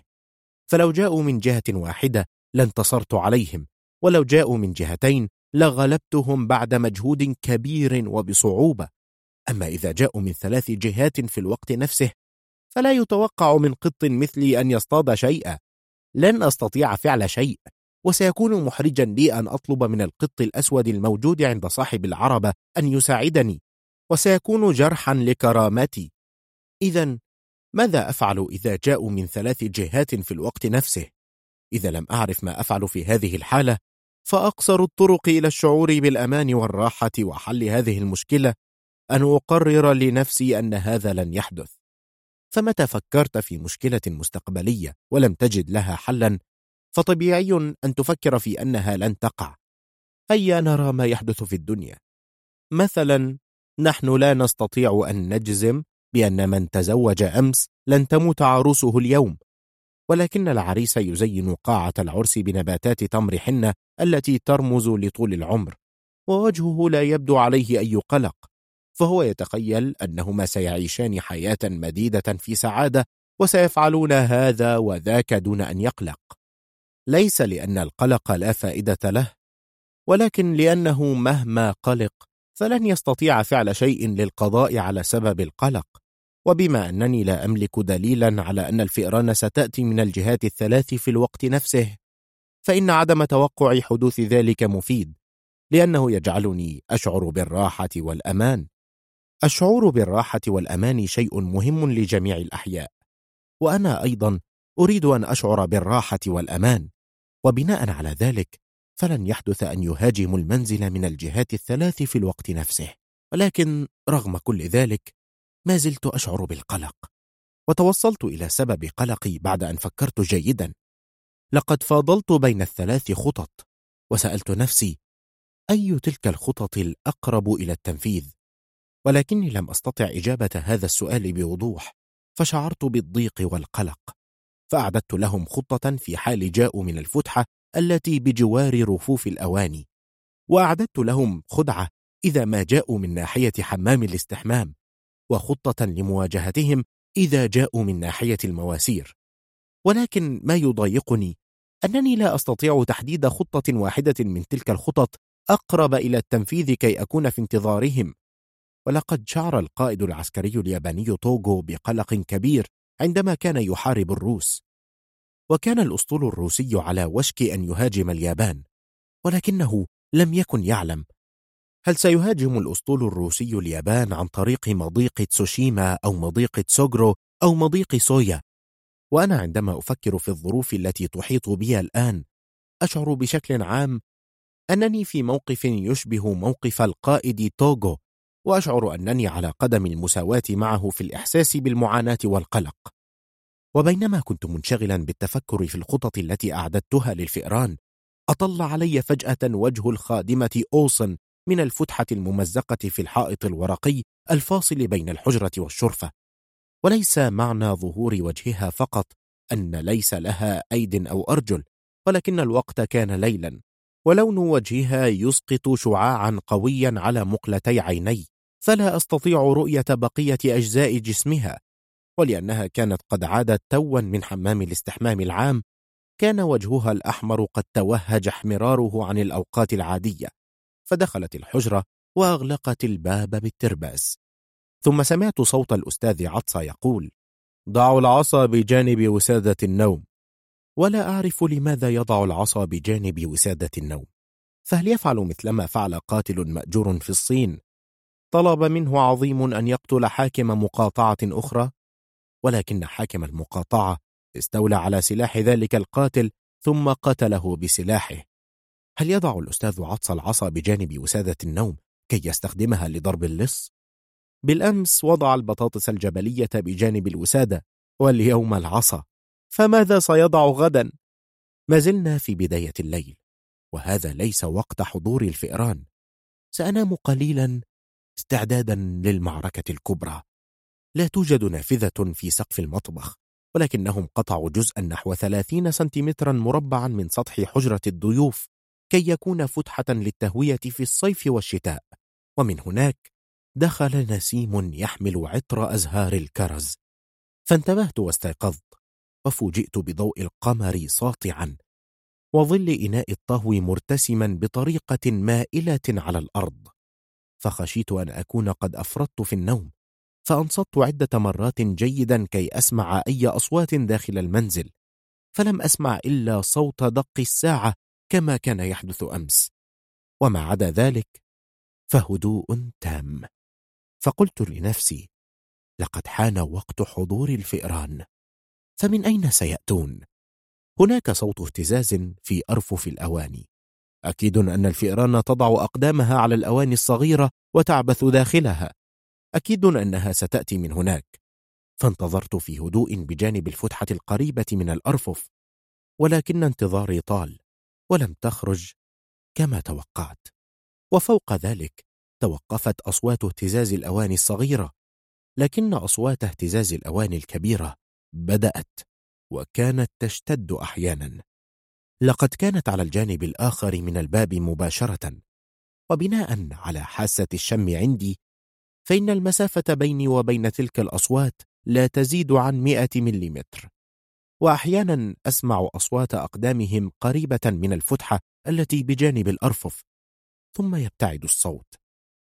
فلو جاءوا من جهة واحدة لانتصرت عليهم ولو جاءوا من جهتين لغلبتهم بعد مجهود كبير وبصعوبة. أما إذا جاءوا من ثلاث جهات في الوقت نفسه فلا يتوقع من قط مثلي أن يصطاد شيئا. لن أستطيع فعل شيء وسيكون محرجا لي أن أطلب من القط الأسود الموجود عند صاحب العربة أن يساعدني وسيكون جرحا لكرامتي. إذا ماذا أفعل إذا جاءوا من ثلاث جهات في الوقت نفسه؟ إذا لم أعرف ما أفعل في هذه الحالة فأقصر الطرق إلى الشعور بالأمان والراحة وحل هذه المشكلة أن أقرر لنفسي أن هذا لن يحدث. فمتى فكرت في مشكلة مستقبلية ولم تجد لها حلا فطبيعي أن تفكر في أنها لن تقع. هيا نرى ما يحدث في الدنيا؟ مثلا نحن لا نستطيع أن نجزم بأن من تزوج أمس لن تموت عروسه اليوم. ولكن العريس يزين قاعة العرس بنباتات تمر حنة التي ترمز لطول العمر ووجهه لا يبدو عليه أي قلق فهو يتخيل أنهما سيعيشان حياة مديدة في سعادة وسيفعلون هذا وذاك دون أن يقلق. ليس لأن القلق لا فائدة له ولكن لأنه مهما قلق فلن يستطيع فعل شيء للقضاء على سبب القلق. وبما أنني لا أملك دليلا على أن الفئران ستأتي من الجهات الثلاث في الوقت نفسه فإن عدم توقع حدوث ذلك مفيد لأنه يجعلني أشعر بالراحة والأمان. الشعور بالراحة والأمان شيء مهم لجميع الأحياء وأنا أيضا أريد أن أشعر بالراحة والأمان. وبناء على ذلك فلن يحدث أن يهاجموا المنزل من الجهات الثلاث في الوقت نفسه. ولكن رغم كل ذلك ما زلت أشعر بالقلق. وتوصلت إلى سبب قلقي بعد أن فكرت جيدا. لقد فاضلت بين الثلاث خطط وسألت نفسي أي تلك الخطط الأقرب إلى التنفيذ؟ ولكني لم أستطع إجابة هذا السؤال بوضوح فشعرت بالضيق والقلق. فأعددت لهم خطة في حال جاءوا من الفتحة التي بجوار رفوف الأواني. وأعددت لهم خدعة إذا ما جاءوا من ناحية حمام الاستحمام وخطة لمواجهتهم إذا جاءوا من ناحية المواسير. ولكن ما يضايقني أنني لا أستطيع تحديد خطة واحدة من تلك الخطط أقرب إلى التنفيذ كي أكون في انتظارهم. ولقد شعر القائد العسكري الياباني توغو بقلق كبير عندما كان يحارب الروس. وكان الأسطول الروسي على وشك أن يهاجم اليابان ولكنه لم يكن يعلم. هل سيهاجم الأسطول الروسي اليابان عن طريق مضيق تسوشيما أو مضيق تسوغرو أو مضيق سويا؟ وأنا عندما أفكر في الظروف التي تحيط بي الآن أشعر بشكل عام أنني في موقف يشبه موقف القائد توغو وأشعر أنني على قدم المساواة معه في الإحساس بالمعاناة والقلق. وبينما كنت منشغلا بالتفكر في الخطط التي أعددتها للفئران أطل علي فجأة وجه الخادمة أوسن من الفتحة الممزقة في الحائط الورقي الفاصل بين الحجرة والشرفة. وليس معنى ظهور وجهها فقط أن ليس لها أيد أو أرجل ولكن الوقت كان ليلا ولون وجهها يسقط شعاعا قويا على مقلتي عيني فلا أستطيع رؤية بقية أجزاء جسمها. ولأنها كانت قد عادت توا من حمام الاستحمام العام كان وجهها الأحمر قد توهج احمراره عن الأوقات العادية فدخلت الحجرة وأغلقت الباب بالترباس ثم سمعت صوت الأستاذ عطسة يقول ضعوا العصا بجانب وسادة النوم. ولا أعرف لماذا يضع العصا بجانب وسادة النوم. فهل يفعل مثلما فعل قاتل مأجور في الصين؟ طلب منه عظيم أن يقتل حاكم مقاطعة أخرى؟ ولكن حاكم المقاطعة استولى على سلاح ذلك القاتل ثم قتله بسلاحه هل يضع الأستاذ عطس العصا بجانب وسادة النوم كي يستخدمها لضرب اللص؟ بالأمس وضع البطاطس الجبلية بجانب الوسادة واليوم العصا فماذا سيضع غدا؟ ما زلنا في بداية الليل وهذا ليس وقت حضور الفئران سأنام قليلا استعدادا للمعركة الكبرى لا توجد نافذة في سقف المطبخ ولكنهم قطعوا جزءا نحو ثلاثين سنتيمترا مربعا من سطح حجرة الضيوف كي يكون فتحة للتهوية في الصيف والشتاء. ومن هناك دخل نسيم يحمل عطر أزهار الكرز. فانتبهت واستيقظت وفوجئت بضوء القمر ساطعا وظل إناء الطهو مرتسما بطريقة مائلة على الأرض. فخشيت أن أكون قد أفرطت في النوم فأنصت عدة مرات جيدا كي أسمع أي أصوات داخل المنزل فلم أسمع إلا صوت دق الساعة كما كان يحدث أمس. وما عدا ذلك فهدوء تام. فقلت لنفسي لقد حان وقت حضور الفئران فمن أين سيأتون؟ هناك صوت اهتزاز في أرفف الأواني. أكيد أن الفئران تضع أقدامها على الأواني الصغيرة وتعبث داخلها. أكيد أنها ستأتي من هناك. فانتظرت في هدوء بجانب الفتحة القريبة من الأرفف ولكن انتظاري طال ولم تخرج كما توقعت. وفوق ذلك توقفت أصوات اهتزاز الأواني الصغيرة لكن أصوات اهتزاز الأواني الكبيرة بدأت وكانت تشتد أحيانا. لقد كانت على الجانب الآخر من الباب مباشرة وبناء على حاسة الشم عندي فإن المسافة بيني وبين تلك الأصوات لا تزيد عن مئة مليمتر. وأحيانا أسمع أصوات أقدامهم قريبة من الفتحة التي بجانب الأرفف. ثم يبتعد الصوت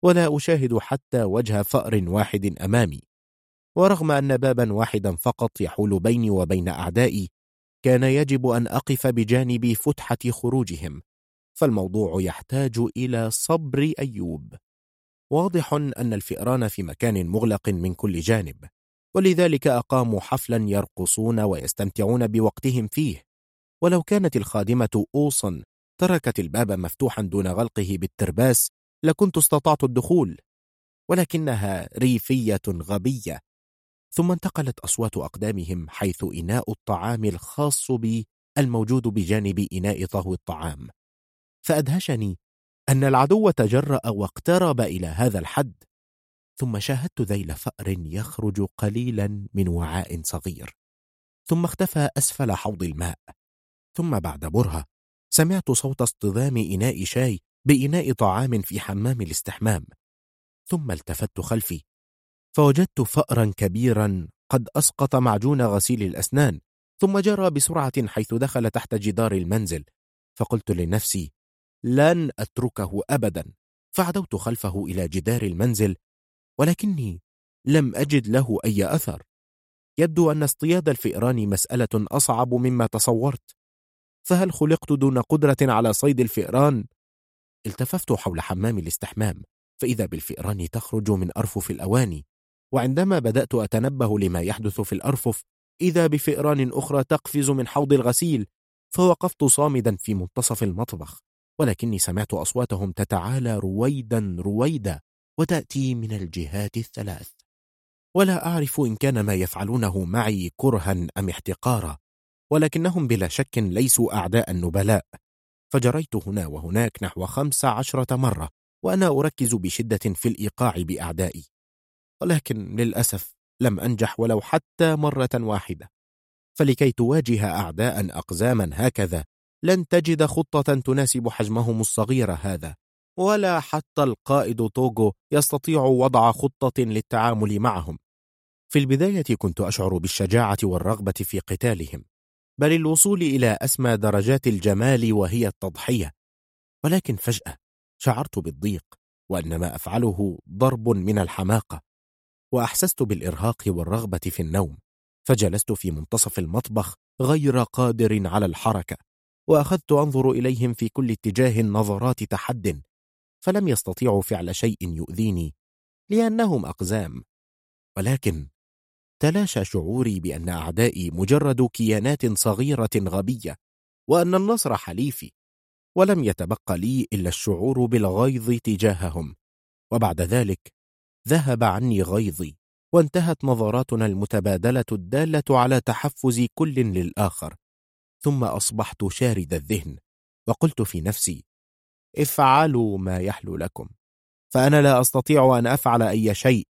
ولا أشاهد حتى وجه فأر واحد أمامي. ورغم أن بابا واحدا فقط يحول بيني وبين أعدائي كان يجب أن أقف بجانب فتحة خروجهم فالموضوع يحتاج إلى صبر أيوب. واضح أن الفئران في مكان مغلق من كل جانب ولذلك أقاموا حفلا يرقصون ويستمتعون بوقتهم فيه. ولو كانت الخادمة أوصا تركت الباب مفتوحا دون غلقه بالترباس لكنت استطعت الدخول ولكنها ريفية غبية. ثم انتقلت أصوات أقدامهم حيث إناء الطعام الخاص بي الموجود بجانب إناء طهو الطعام. فأدهشني أن العدو تجرأ واقترب إلى هذا الحد ثم شاهدت ذيل فأر يخرج قليلا من وعاء صغير ثم اختفى أسفل حوض الماء ثم بعد برهة سمعت صوت اصطدام إناء شاي بإناء طعام في حمام الاستحمام ثم التفت خلفي فوجدت فأرا كبيرا قد أسقط معجون غسيل الأسنان ثم جرى بسرعة حيث دخل تحت جدار المنزل فقلت لنفسي لن أتركه أبدا. فعدوت خلفه إلى جدار المنزل ولكني لم أجد له أي أثر. يبدو أن اصطياد الفئران مسألة أصعب مما تصورت. فهل خلقت دون قدرة على صيد الفئران؟ التففت حول حمام الاستحمام فإذا بالفئران تخرج من أرفف الأواني وعندما بدأت أتنبه لما يحدث في الأرفف إذا بفئران أخرى تقفز من حوض الغسيل فوقفت صامدا في منتصف المطبخ. ولكني سمعت أصواتهم تتعالى رويدا رويدا وتأتي من الجهات الثلاث. ولا أعرف إن كان ما يفعلونه معي كرها أم احتقارا ولكنهم بلا شك ليسوا أعداء النبلاء. فجريت هنا وهناك نحو خمس عشرة مرة وأنا أركز بشدة في الإيقاع بأعدائي. ولكن للأسف لم أنجح ولو حتى مرة واحدة. فلكي تواجه أعداء أقزاما هكذا لن تجد خطة تناسب حجمهم الصغير هذا ولا حتى القائد توغو يستطيع وضع خطة للتعامل معهم. في البداية كنت أشعر بالشجاعة والرغبة في قتالهم بل الوصول إلى أسمى درجات الجمال وهي التضحية. ولكن فجأة شعرت بالضيق وأن ما أفعله ضرب من الحماقة وأحسست بالإرهاق والرغبة في النوم فجلست في منتصف المطبخ غير قادر على الحركة. وأخذت أنظر إليهم في كل اتجاه نظرات تحد فلم يستطيعوا فعل شيء يؤذيني لأنهم أقزام. ولكن تلاشى شعوري بأن أعدائي مجرد كيانات صغيرة غبية وأن النصر حليفي ولم يتبقى لي إلا الشعور بالغيظ تجاههم. وبعد ذلك ذهب عني غيظي وانتهت نظراتنا المتبادلة الدالة على تحفز كل للآخر. ثم أصبحت شارد الذهن وقلت في نفسي افعلوا ما يحلو لكم فأنا لا أستطيع أن أفعل أي شيء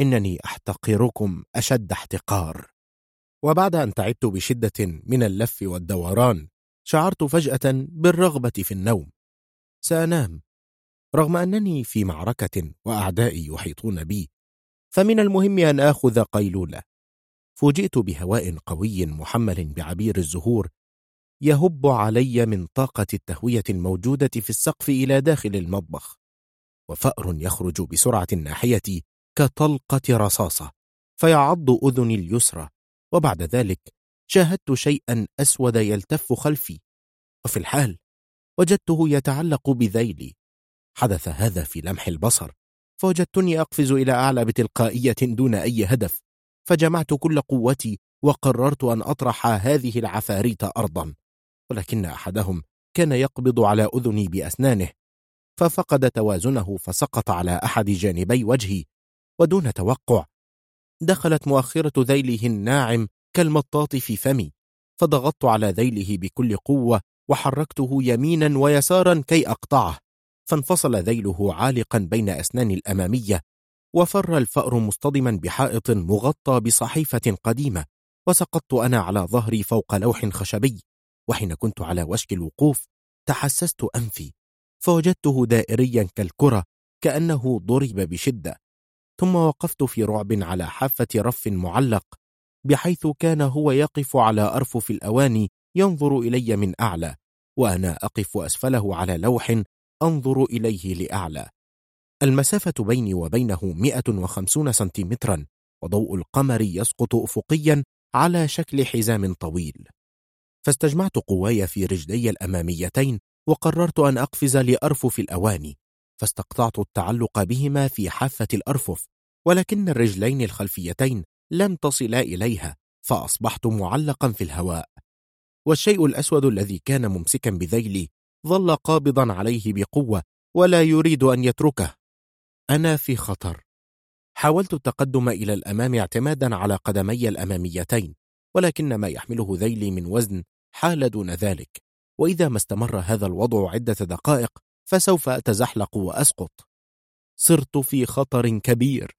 إنني أحتقركم أشد احتقار. وبعد أن تعبت بشدة من اللف والدوران شعرت فجأة بالرغبة في النوم. سأنام رغم أنني في معركة وأعدائي يحيطون بي فمن المهم أن آخذ قيلولة. فوجئت بهواء قوي محمل بعبير الزهور يهب علي من طاقة التهوية الموجودة في السقف إلى داخل المطبخ وفأر يخرج بسرعة ناحيتي كطلقة رصاصة فيعض أذني اليسرى وبعد ذلك شاهدت شيئا أسود يلتف خلفي وفي الحال وجدته يتعلق بذيلي. حدث هذا في لمح البصر فوجدتني أقفز إلى أعلى بتلقائية دون أي هدف. فجمعت كل قوتي وقررت أن أطرح هذه العفاريت أرضا. ولكن أحدهم كان يقبض على أذني بأسنانه ففقد توازنه فسقط على أحد جانبي وجهي ودون توقع دخلت مؤخرة ذيله الناعم كالمطاط في فمي فضغطت على ذيله بكل قوة وحركته يمينا ويسارا كي أقطعه فانفصل ذيله عالقا بين أسنان الأمامية وفر الفأر مصطدما بحائط مغطى بصحيفة قديمة وسقطت أنا على ظهري فوق لوح خشبي وحين كنت على وشك الوقوف تحسست أنفي فوجدته دائريا كالكرة كأنه ضرب بشدة ثم وقفت في رعب على حافة رف معلق بحيث كان هو يقف على أرفف الأواني ينظر إلي من أعلى وأنا أقف أسفله على لوح أنظر إليه لأعلى. المسافة بيني وبينه 150 سنتيمترا وضوء القمر يسقط أفقيا على شكل حزام طويل. فاستجمعت قواي في رجلي الأماميتين وقررت أن أقفز لأرفف الأواني. فاستقطعت التعلق بهما في حافة الأرفف ولكن الرجلين الخلفيتين لم تصلا إليها فأصبحت معلقا في الهواء. والشيء الأسود الذي كان ممسكا بذيلي ظل قابضا عليه بقوة ولا يريد أن يتركه. أنا في خطر. حاولت التقدم إلى الأمام اعتمادا على قدمي الأماميتين ولكن ما يحمله ذيلي من وزن حال دون ذلك. وإذا ما استمر هذا الوضع عدة دقائق فسوف أتزحلق وأسقط. صرت في خطر كبير.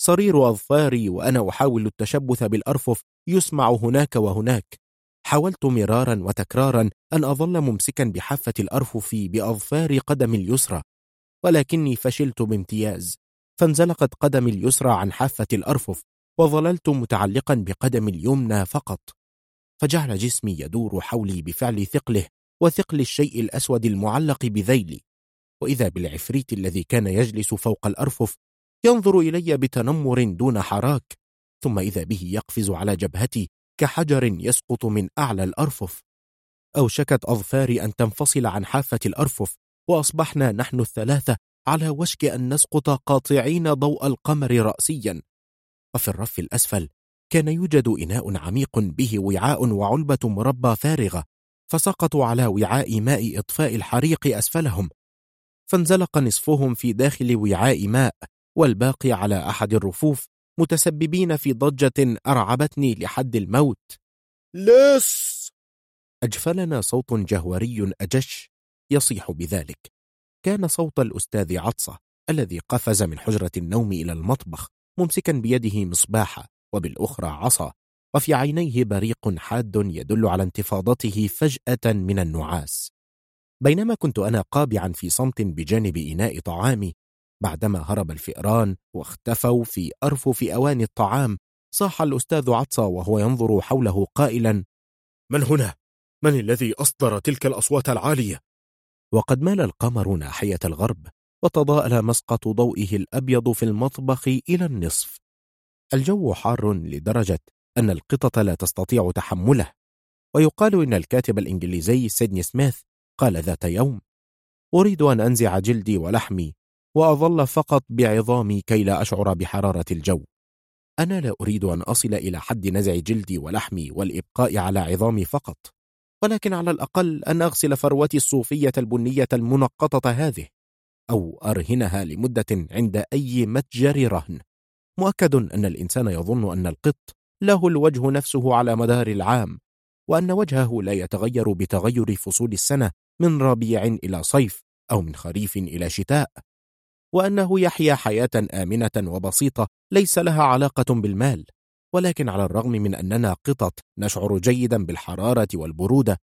صرير أظفاري وأنا أحاول التشبث بالأرفف يسمع هناك وهناك. حاولت مرارا وتكرارا أن أظل ممسكا بحافة الأرفف بأظفار قدمي اليسرى. ولكني فشلت بامتياز فانزلقت قدمي اليسرى عن حافة الأرفف وظللت متعلقا بقدمي اليمنى فقط. فجعل جسمي يدور حولي بفعل ثقله وثقل الشيء الأسود المعلق بذيلي. وإذا بالعفريت الذي كان يجلس فوق الأرفف ينظر إلي بتنمر دون حراك ثم إذا به يقفز على جبهتي كحجر يسقط من أعلى الأرفف. أوشكت أظفاري أن تنفصل عن حافة الأرفف وأصبحنا نحن الثلاثة على وشك أن نسقط قاطعين ضوء القمر رأسيا. وفي الرف الأسفل كان يوجد إناء عميق به وعاء وعلبة مربى فارغة فسقطوا على وعاء ماء إطفاء الحريق أسفلهم. فانزلق نصفهم في داخل وعاء ماء والباقي على أحد الرفوف متسببين في ضجة أرعبتني لحد الموت. لص! أجفلنا صوت جهوري أجش. يصيح بذلك كان صوت الأستاذ عطسة الذي قفز من حجرة النوم إلى المطبخ ممسكا بيده مصباحا وبالأخرى عصا وفي عينيه بريق حاد يدل على انتفاضته فجأة من النعاس بينما كنت أنا قابعا في صمت بجانب إناء طعامي بعدما هرب الفئران واختفوا في أرفف أواني الطعام صاح الأستاذ عطسة وهو ينظر حوله قائلا من هنا؟ من الذي أصدر تلك الأصوات العالية؟ وقد مال القمر ناحية الغرب وتضاءل مسقط ضوئه الأبيض في المطبخ إلى النصف. الجو حار لدرجة أن القطط لا تستطيع تحمله. ويقال إن الكاتب الإنجليزي سيدني سميث قال ذات يوم أريد أن أنزع جلدي ولحمي وأظل فقط بعظامي كي لا أشعر بحرارة الجو. أنا لا أريد أن أصل إلى حد نزع جلدي ولحمي والإبقاء على عظامي فقط. ولكن على الأقل أن أغسل فروتي الصوفية البنية المنقطة هذه أو أرهنها لمدة عند أي متجر رهن. مؤكد أن الإنسان يظن أن القط له الوجه نفسه على مدار العام وأن وجهه لا يتغير بتغير فصول السنة من ربيع إلى صيف أو من خريف إلى شتاء وأنه يحيا حياة آمنة وبسيطة ليس لها علاقة بالمال. ولكن على الرغم من أننا قطط نشعر جيدا بالحرارة والبرودة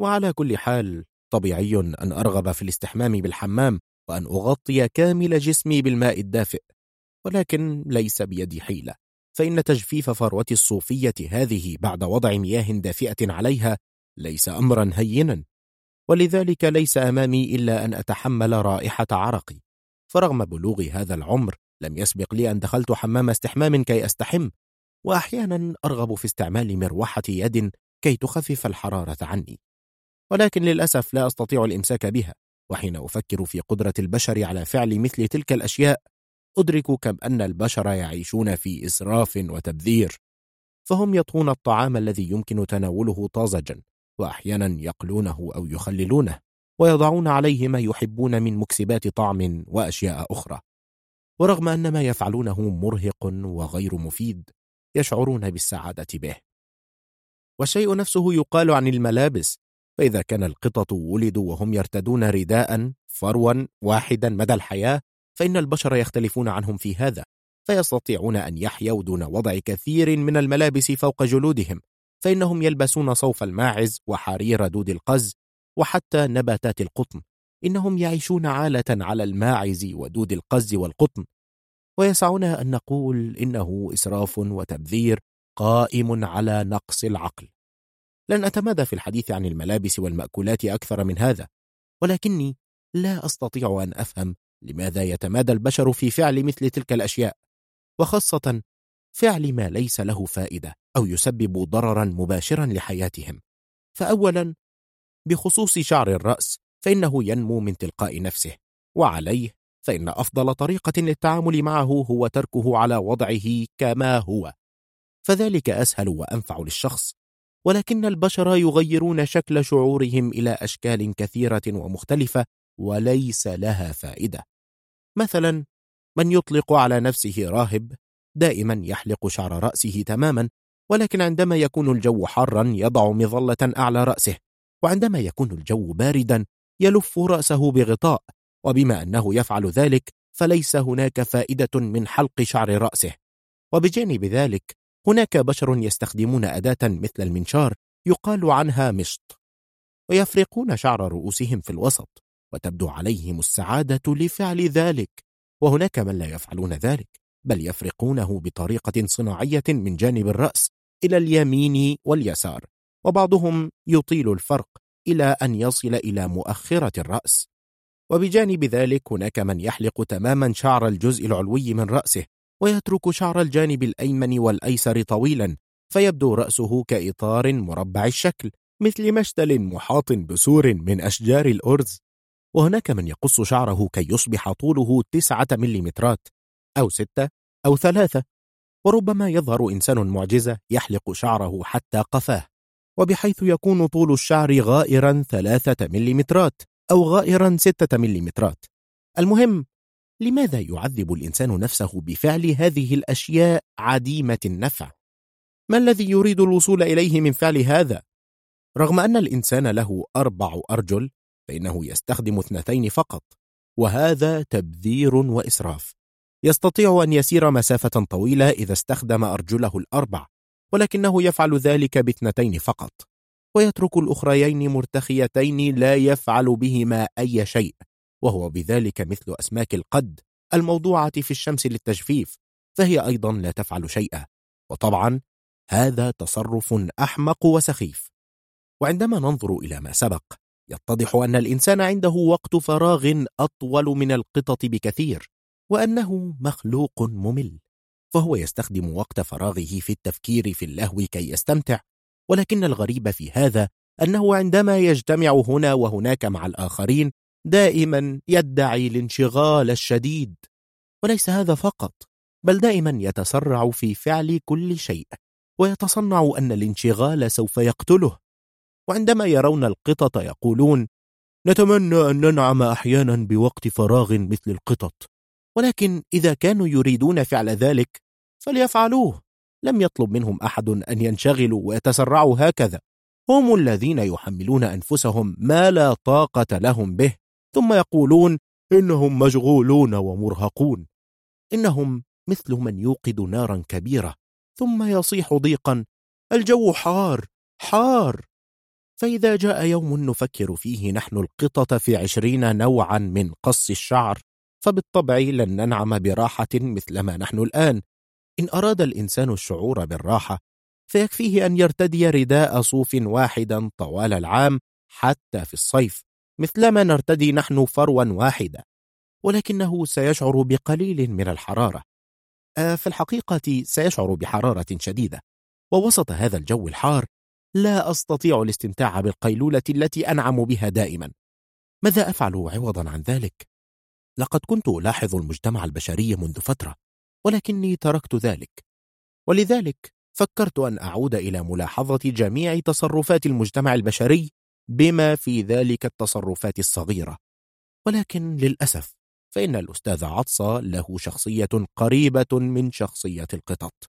وعلى كل حال طبيعي أن أرغب في الاستحمام بالحمام وأن أغطي كامل جسمي بالماء الدافئ ولكن ليس بيدي حيلة. فإن تجفيف فروتي الصوفية هذه بعد وضع مياه دافئة عليها ليس أمرا هينا ولذلك ليس أمامي إلا أن أتحمل رائحة عرقي. فرغم بلوغ هذا العمر لم يسبق لي أن دخلت حمام استحمام كي أستحم. وأحيانا أرغب في استعمال مروحة يد كي تخفف الحرارة عني. ولكن للأسف لا أستطيع الإمساك بها وحين أفكر في قدرة البشر على فعل مثل تلك الأشياء أدرك كم أن البشر يعيشون في إسراف وتبذير فهم يطهون الطعام الذي يمكن تناوله طازجا وأحيانا يقلونه أو يخللونه ويضعون عليه ما يحبون من مكسبات طعم وأشياء أخرى. ورغم أن ما يفعلونه مرهق وغير مفيد يشعرون بالسعادة به. والشيء نفسه يقال عن الملابس فإذا كان القطط ولدوا وهم يرتدون رداء فروا واحدا مدى الحياة فإن البشر يختلفون عنهم في هذا فيستطيعون أن يحيوا دون وضع كثير من الملابس فوق جلودهم فإنهم يلبسون صوف الماعز وحرير دود القز وحتى نباتات القطن إنهم يعيشون عالة على الماعز ودود القز والقطن ويسعنا أن نقول إنه إسراف وتبذير قائم على نقص العقل. لن أتمادى في الحديث عن الملابس والمأكولات أكثر من هذا ولكني لا أستطيع أن أفهم لماذا يتمادى البشر في فعل مثل تلك الأشياء وخاصة فعل ما ليس له فائدة أو يسبب ضررا مباشرا لحياتهم. فأولا بخصوص شعر الرأس فإنه ينمو من تلقاء نفسه وعليه فإن أفضل طريقة للتعامل معه هو تركه على وضعه كما هو فذلك أسهل وأنفع للشخص ولكن البشر يغيرون شكل شعورهم إلى أشكال كثيرة ومختلفة وليس لها فائدة. مثلا من يطلق على نفسه راهب دائما يحلق شعر رأسه تماما ولكن عندما يكون الجو حارا يضع مظلة أعلى رأسه وعندما يكون الجو باردا يلف رأسه بغطاء وبما أنه يفعل ذلك فليس هناك فائدة من حلق شعر رأسه. وبجانب ذلك هناك بشر يستخدمون أداة مثل المنشار يقال عنها مشط ويفرقون شعر رؤوسهم في الوسط وتبدو عليهم السعادة لفعل ذلك. وهناك من لا يفعلون ذلك بل يفرقونه بطريقة صناعية من جانب الرأس إلى اليمين واليسار وبعضهم يطيل الفرق إلى أن يصل إلى مؤخرة الرأس. وبجانب ذلك هناك من يحلق تماما شعر الجزء العلوي من رأسه ويترك شعر الجانب الأيمن والأيسر طويلا فيبدو رأسه كإطار مربع الشكل مثل مشتل محاط بسور من أشجار الأرز. وهناك من يقص شعره كي يصبح طوله تسعة مليمترات أو ستة أو ثلاثة. وربما يظهر إنسان معجزة يحلق شعره حتى قفاه وبحيث يكون طول الشعر غائرا ثلاثة مليمترات. أو غائرا ستة مليمترات المهم لماذا يعذب الإنسان نفسه بفعل هذه الأشياء عديمة النفع؟ ما الذي يريد الوصول إليه من فعل هذا؟ رغم أن الإنسان له أربع أرجل فإنه يستخدم اثنتين فقط وهذا تبذير وإسراف يستطيع أن يسير مسافة طويلة إذا استخدم أرجله الأربع ولكنه يفعل ذلك باثنتين فقط ويترك الأخريين مرتخيتين لا يفعل بهما أي شيء. وهو بذلك مثل أسماك القد الموضوعة في الشمس للتجفيف فهي أيضا لا تفعل شيئا. وطبعا هذا تصرف أحمق وسخيف. وعندما ننظر إلى ما سبق يتضح أن الإنسان عنده وقت فراغ أطول من القطط بكثير وأنه مخلوق ممل فهو يستخدم وقت فراغه في التفكير في اللهو كي يستمتع. ولكن الغريب في هذا أنه عندما يجتمع هنا وهناك مع الآخرين دائما يدعي الانشغال الشديد. وليس هذا فقط بل دائما يتسرع في فعل كل شيء ويتصنع أن الانشغال سوف يقتله. وعندما يرون القطط يقولون نتمنى أن ننعم أحيانا بوقت فراغ مثل القطط ولكن إذا كانوا يريدون فعل ذلك فليفعلوه. لم يطلب منهم أحد أن ينشغلوا ويتسرعوا هكذا. هم الذين يحملون أنفسهم ما لا طاقة لهم به ثم يقولون إنهم مشغولون ومرهقون. إنهم مثل من يوقد نارا كبيرة ثم يصيح ضيقا الجو حار حار. فإذا جاء يوم نفكر فيه نحن القطط في عشرين نوعا من قص الشعر فبالطبع لن ننعم براحة مثلما نحن الآن. إن أراد الإنسان الشعور بالراحة فيكفيه أن يرتدي رداء صوف واحدا طوال العام حتى في الصيف مثلما نرتدي نحن فروا واحدا ولكنه سيشعر بقليل من الحرارة آه، في الحقيقة سيشعر بحرارة شديدة ووسط هذا الجو الحار لا أستطيع الاستمتاع بالقيلولة التي أنعم بها دائما ماذا أفعل عوضا عن ذلك؟ لقد كنت ألاحظ المجتمع البشري منذ فترة ولكني تركت ذلك. ولذلك فكرت أن أعود إلى ملاحظة جميع تصرفات المجتمع البشري بما في ذلك التصرفات الصغيرة. ولكن للأسف فإن الأستاذ عطسة له شخصية قريبة من شخصية القطط.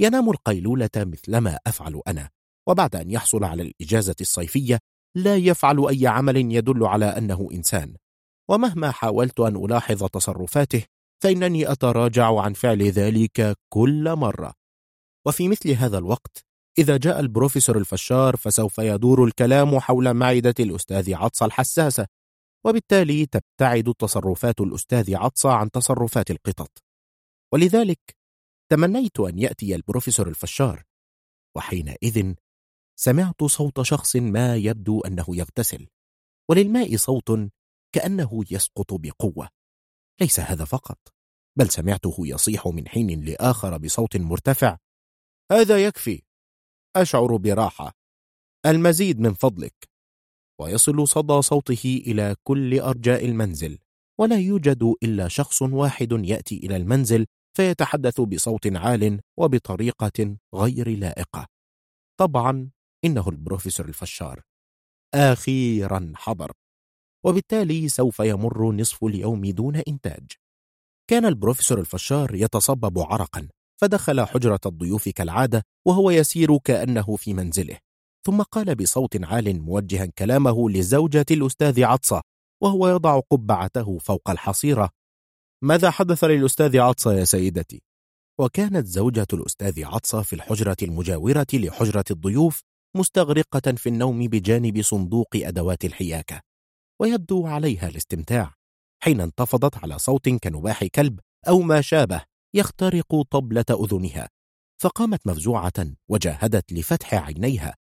ينام القيلولة مثلما أفعل أنا وبعد أن يحصل على الإجازة الصيفية لا يفعل أي عمل يدل على أنه إنسان. ومهما حاولت أن ألاحظ تصرفاته فإنني أتراجع عن فعل ذلك كل مرة. وفي مثل هذا الوقت إذا جاء البروفيسور الفشار فسوف يدور الكلام حول معدة الأستاذ عطسة الحساسة وبالتالي تبتعد تصرفات الأستاذ عطسة عن تصرفات القطط. ولذلك تمنيت أن يأتي البروفيسور الفشار وحينئذ سمعت صوت شخص ما يبدو أنه يغتسل وللماء صوت كأنه يسقط بقوة. ليس هذا فقط بل سمعته يصيح من حين لآخر بصوت مرتفع. هذا يكفي. أشعر براحة. المزيد من فضلك. ويصل صدى صوته إلى كل أرجاء المنزل. ولا يوجد إلا شخص واحد يأتي إلى المنزل فيتحدث بصوت عال وبطريقة غير لائقة. طبعا إنه البروفيسور الفشار. أخيرا حضر وبالتالي سوف يمر نصف اليوم دون إنتاج. كان البروفيسور الفشار يتصبب عرقا فدخل حجرة الضيوف كالعادة وهو يسير كأنه في منزله. ثم قال بصوت عال موجها كلامه لزوجة الأستاذ عطسة وهو يضع قبعته فوق الحصيرة. ماذا حدث للأستاذ عطسة يا سيدتي؟ وكانت زوجة الأستاذ عطسة في الحجرة المجاورة لحجرة الضيوف مستغرقة في النوم بجانب صندوق أدوات الحياكة. ويبدو عليها الاستمتاع حين انتفضت على صوت كنباح كلب أو ما شابه يخترق طبلة أذنها. فقامت مفزوعة وجاهدت لفتح عينيها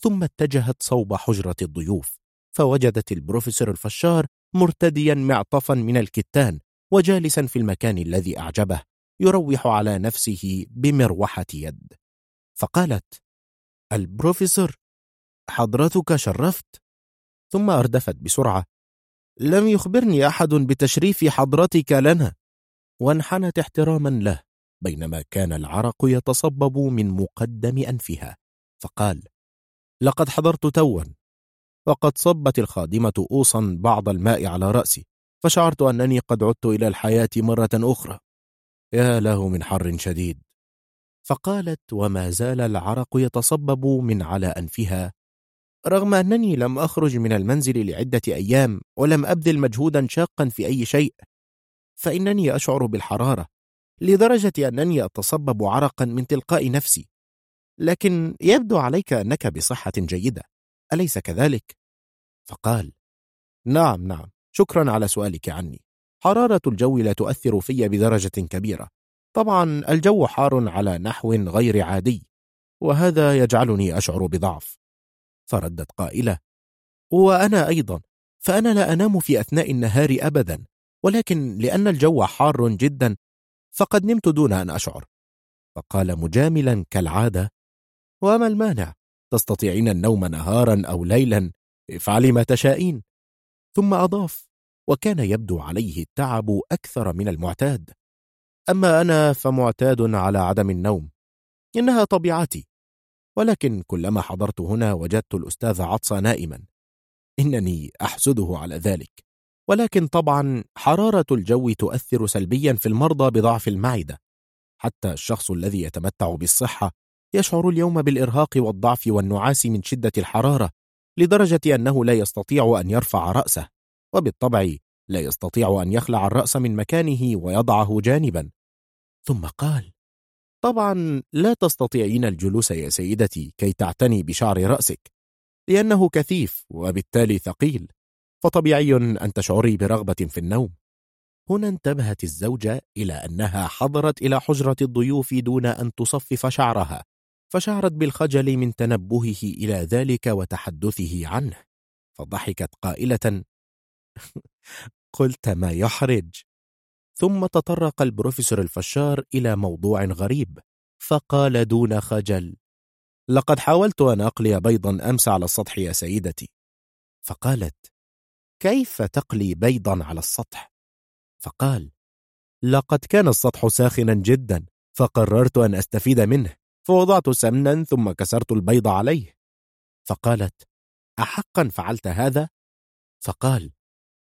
ثم اتجهت صوب حجرة الضيوف فوجدت البروفيسور الفشار مرتديا معطفا من الكتان وجالسا في المكان الذي أعجبه يروح على نفسه بمروحة يد. فقالت البروفيسور حضرتك شرفت؟ ثم أردفت بسرعة. لم يخبرني أحد بتشريف حضرتك لنا. وانحنت احتراما له بينما كان العرق يتصبب من مقدم أنفها. فقال لقد حضرت توا وقد صبت الخادمة أوصا بعض الماء على رأسي فشعرت أنني قد عدت إلى الحياة مرة أخرى. يا له من حر شديد. فقالت وما زال العرق يتصبب من على أنفها رغم أنني لم أخرج من المنزل لعدة أيام ولم أبذل مجهودا شاقا في أي شيء فإنني أشعر بالحرارة لدرجة أنني أتصبب عرقا من تلقاء نفسي. لكن يبدو عليك أنك بصحة جيدة أليس كذلك؟ فقال نعم نعم شكرا على سؤالك عني. حرارة الجو لا تؤثر في بدرجة كبيرة. طبعا الجو حار على نحو غير عادي وهذا يجعلني أشعر بضعف. فردت قائلة. وأنا أيضا فأنا لا أنام في أثناء النهار أبدا ولكن لأن الجو حار جدا فقد نمت دون أن أشعر. فقال مجاملا كالعادة وما المانع؟ تستطيعين النوم نهارا أو ليلا افعلي ما تشائين. ثم أضاف وكان يبدو عليه التعب أكثر من المعتاد. أما أنا فمعتاد على عدم النوم. إنها طبيعتي. ولكن كلما حضرت هنا وجدت الأستاذ عطسة نائما. إنني أحسده على ذلك. ولكن طبعا حرارة الجو تؤثر سلبيا في المرضى بضعف المعدة. حتى الشخص الذي يتمتع بالصحة يشعر اليوم بالإرهاق والضعف والنعاس من شدة الحرارة لدرجة أنه لا يستطيع أن يرفع رأسه وبالطبع لا يستطيع أن يخلع الرأس من مكانه ويضعه جانبا. ثم قال طبعا لا تستطيعين الجلوس يا سيدتي كي تعتني بشعر رأسك لأنه كثيف وبالتالي ثقيل فطبيعي أن تشعري برغبة في النوم. هنا انتبهت الزوجة إلى أنها حضرت إلى حجرة الضيوف دون أن تصفف شعرها فشعرت بالخجل من تنبهه إلى ذلك وتحدثه عنه فضحكت قائلة قلت ما يحرج؟ ثم تطرق البروفيسور الفشار إلى موضوع غريب فقال دون خجل لقد حاولت أن أقلي بيضا أمس على السطح يا سيدتي. فقالت كيف تقلي بيضا على السطح؟ فقال لقد كان السطح ساخنا جدا فقررت أن أستفيد منه فوضعت سمنا ثم كسرت البيض عليه. فقالت أحقا فعلت هذا؟ فقال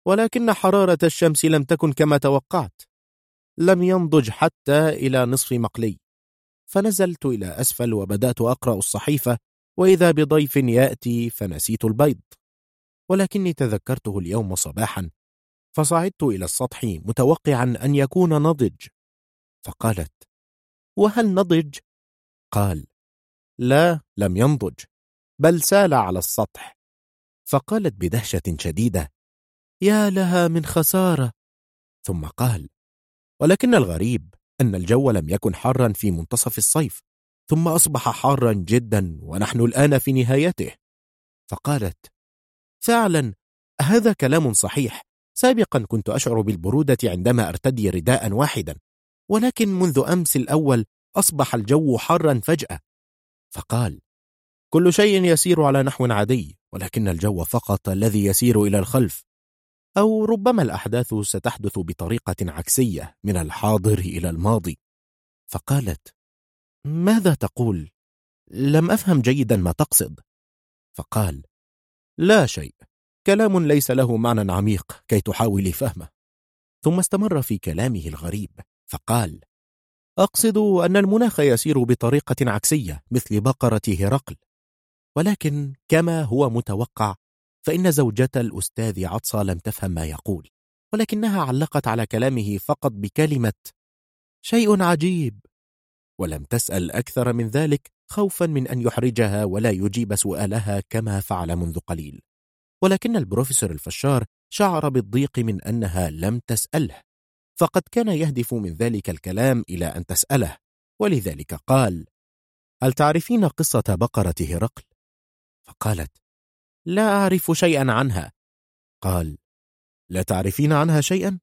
ولكن حرارة الشمس لم تكن كما توقعت. لم ينضج حتى إلى نصف مقلي. فنزلت إلى أسفل وبدأت أقرأ الصحيفة وإذا بضيف يأتي فنسيت البيض. ولكني تذكرته اليوم صباحا فصعدت إلى السطح متوقعا أن يكون نضج. فقالت وهل نضج؟ قال لا لم ينضج بل سال على السطح. فقالت بدهشة شديدة يا لها من خسارة. ثم قال ولكن الغريب أن الجو لم يكن حارا في منتصف الصيف ثم أصبح حارا جدا ونحن الآن في نهايته. فقالت فعلا هذا كلام صحيح. سابقا كنت أشعر بالبرودة عندما أرتدي رداء واحدا ولكن منذ أمس الأول أصبح الجو حارا فجأة. فقال كل شيء يسير على نحو عادي ولكن الجو فقط الذي يسير إلى الخلف. أو ربما الأحداث ستحدث بطريقة عكسية من الحاضر إلى الماضي. فقالت ماذا تقول؟ لم أفهم جيدا ما تقصد. فقال لا شيء كلام ليس له معنى عميق كي تحاولي فهمه. ثم استمر في كلامه الغريب فقال أقصد أن المناخ يسير بطريقة عكسية مثل بقرة هرقل ولكن كما هو متوقع فإن زوجة الأستاذ عطسة لم تفهم ما يقول ولكنها علقت على كلامه فقط بكلمة شيء عجيب ولم تسأل أكثر من ذلك خوفا من أن يحرجها ولا يجيب سؤالها كما فعل منذ قليل ولكن البروفيسور الفشار شعر بالضيق من أنها لم تسأله فقد كان يهدف من ذلك الكلام إلى أن تسأله ولذلك قال هل تعرفين قصة بقرة هرقل؟ فقالت لا أعرف شيئا عنها. قال لا تعرفين عنها شيئا؟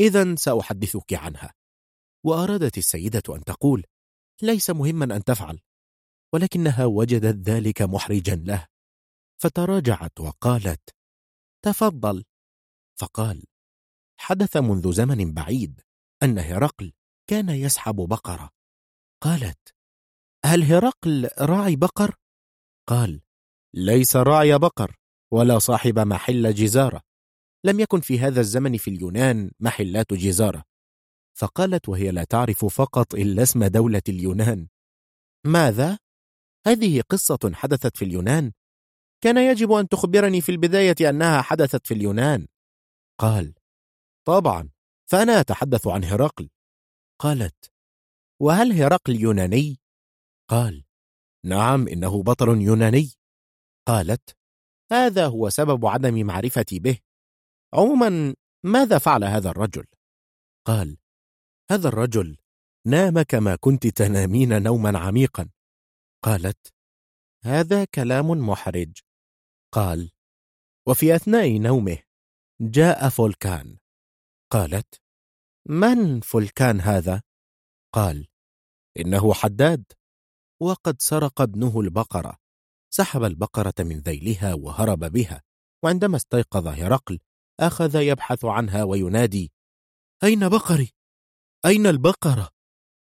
إذا سأحدثك عنها. وأرادت السيدة أن تقول ليس مهما أن تفعل ولكنها وجدت ذلك محرجا له. فتراجعت وقالت تفضل. فقال حدث منذ زمن بعيد أن هرقل كان يسحب بقرة. قالت هل هرقل راعي بقر؟ قال ليس راعي بقر ولا صاحب محل جزارة. لم يكن في هذا الزمن في اليونان محلات جزارة. فقالت وهي لا تعرف فقط إلا اسم دولة اليونان. ماذا؟ هذه قصة حدثت في اليونان؟ كان يجب أن تخبرني في البداية أنها حدثت في اليونان. قال طبعا فأنا أتحدث عن هرقل. قالت وهل هرقل يوناني؟ قال نعم إنه بطل يوناني. قالت هذا هو سبب عدم معرفتي به. عموما ماذا فعل هذا الرجل؟ قال هذا الرجل نام كما كنت تنامين نوما عميقا. قالت هذا كلام محرج. قال وفي أثناء نومه جاء فولكان. قالت من فولكان هذا؟ قال إنه حداد. وقد سرق ابنه البقرة. سحب البقرة من ذيلها وهرب بها وعندما استيقظ هرقل أخذ يبحث عنها وينادي أين بقري؟ أين البقرة؟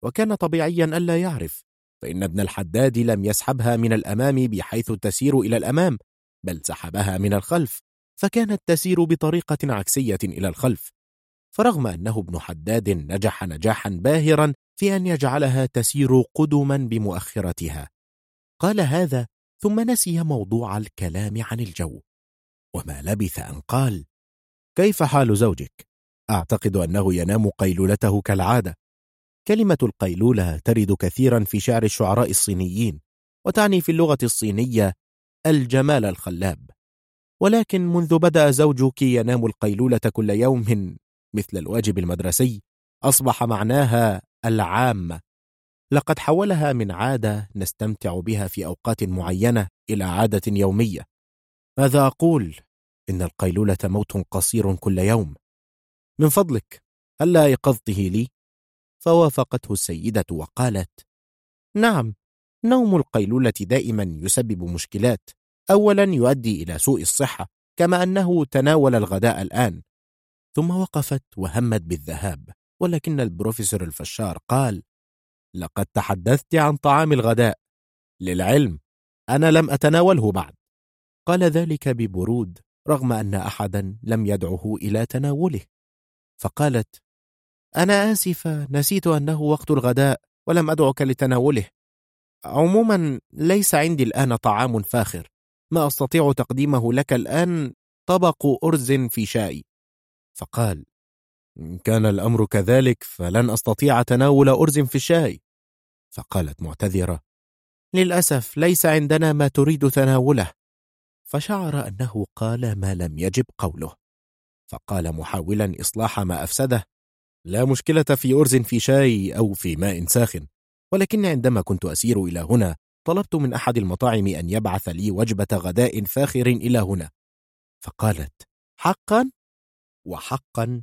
وكان طبيعيا ألا يعرف فإن ابن الحداد لم يسحبها من الأمام بحيث تسير إلى الأمام بل سحبها من الخلف فكانت تسير بطريقة عكسية إلى الخلف فرغم أنه ابن حداد نجح نجاحا باهرا في أن يجعلها تسير قدما بمؤخرتها قال هذا ثم نسي موضوع الكلام عن الجو. وما لبث أن قال كيف حال زوجك؟ أعتقد أنه ينام قيلولته كالعادة. كلمة القيلولة ترد كثيرا في شعر الشعراء الصينيين وتعني في اللغة الصينية الجمال الخلاب. ولكن منذ بدأ زوجك ينام القيلولة كل يوم مثل الواجب المدرسي أصبح معناها العامة. لقد حولها من عادة نستمتع بها في أوقات معينة إلى عادة يومية ماذا أقول؟ إن القيلولة موت قصير كل يوم من فضلك هل أيقظته لي؟ فوافقته السيدة وقالت نعم نوم القيلولة دائما يسبب مشكلات أولا يؤدي إلى سوء الصحة كما أنه تناول الغداء الآن ثم وقفت وهمت بالذهاب ولكن البروفيسور الفشار قال لقد تحدثت عن طعام الغداء. للعلم أنا لم أتناوله بعد. قال ذلك ببرود رغم أن أحدا لم يدعه إلى تناوله. فقالت أنا آسفة نسيت أنه وقت الغداء ولم أدعك لتناوله. عموما ليس عندي الآن طعام فاخر. ما أستطيع تقديمه لك الآن طبق أرز في شاي فقال إن كان الأمر كذلك فلن أستطيع تناول أرز في الشاي. فقالت معتذرة للأسف ليس عندنا ما تريد تناوله. فشعر أنه قال ما لم يجب قوله. فقال محاولا إصلاح ما أفسده لا مشكلة في أرز في شاي أو في ماء ساخن ولكن عندما كنت أسير إلى هنا طلبت من أحد المطاعم أن يبعث لي وجبة غداء فاخر إلى هنا. فقالت حقا؟ وحقا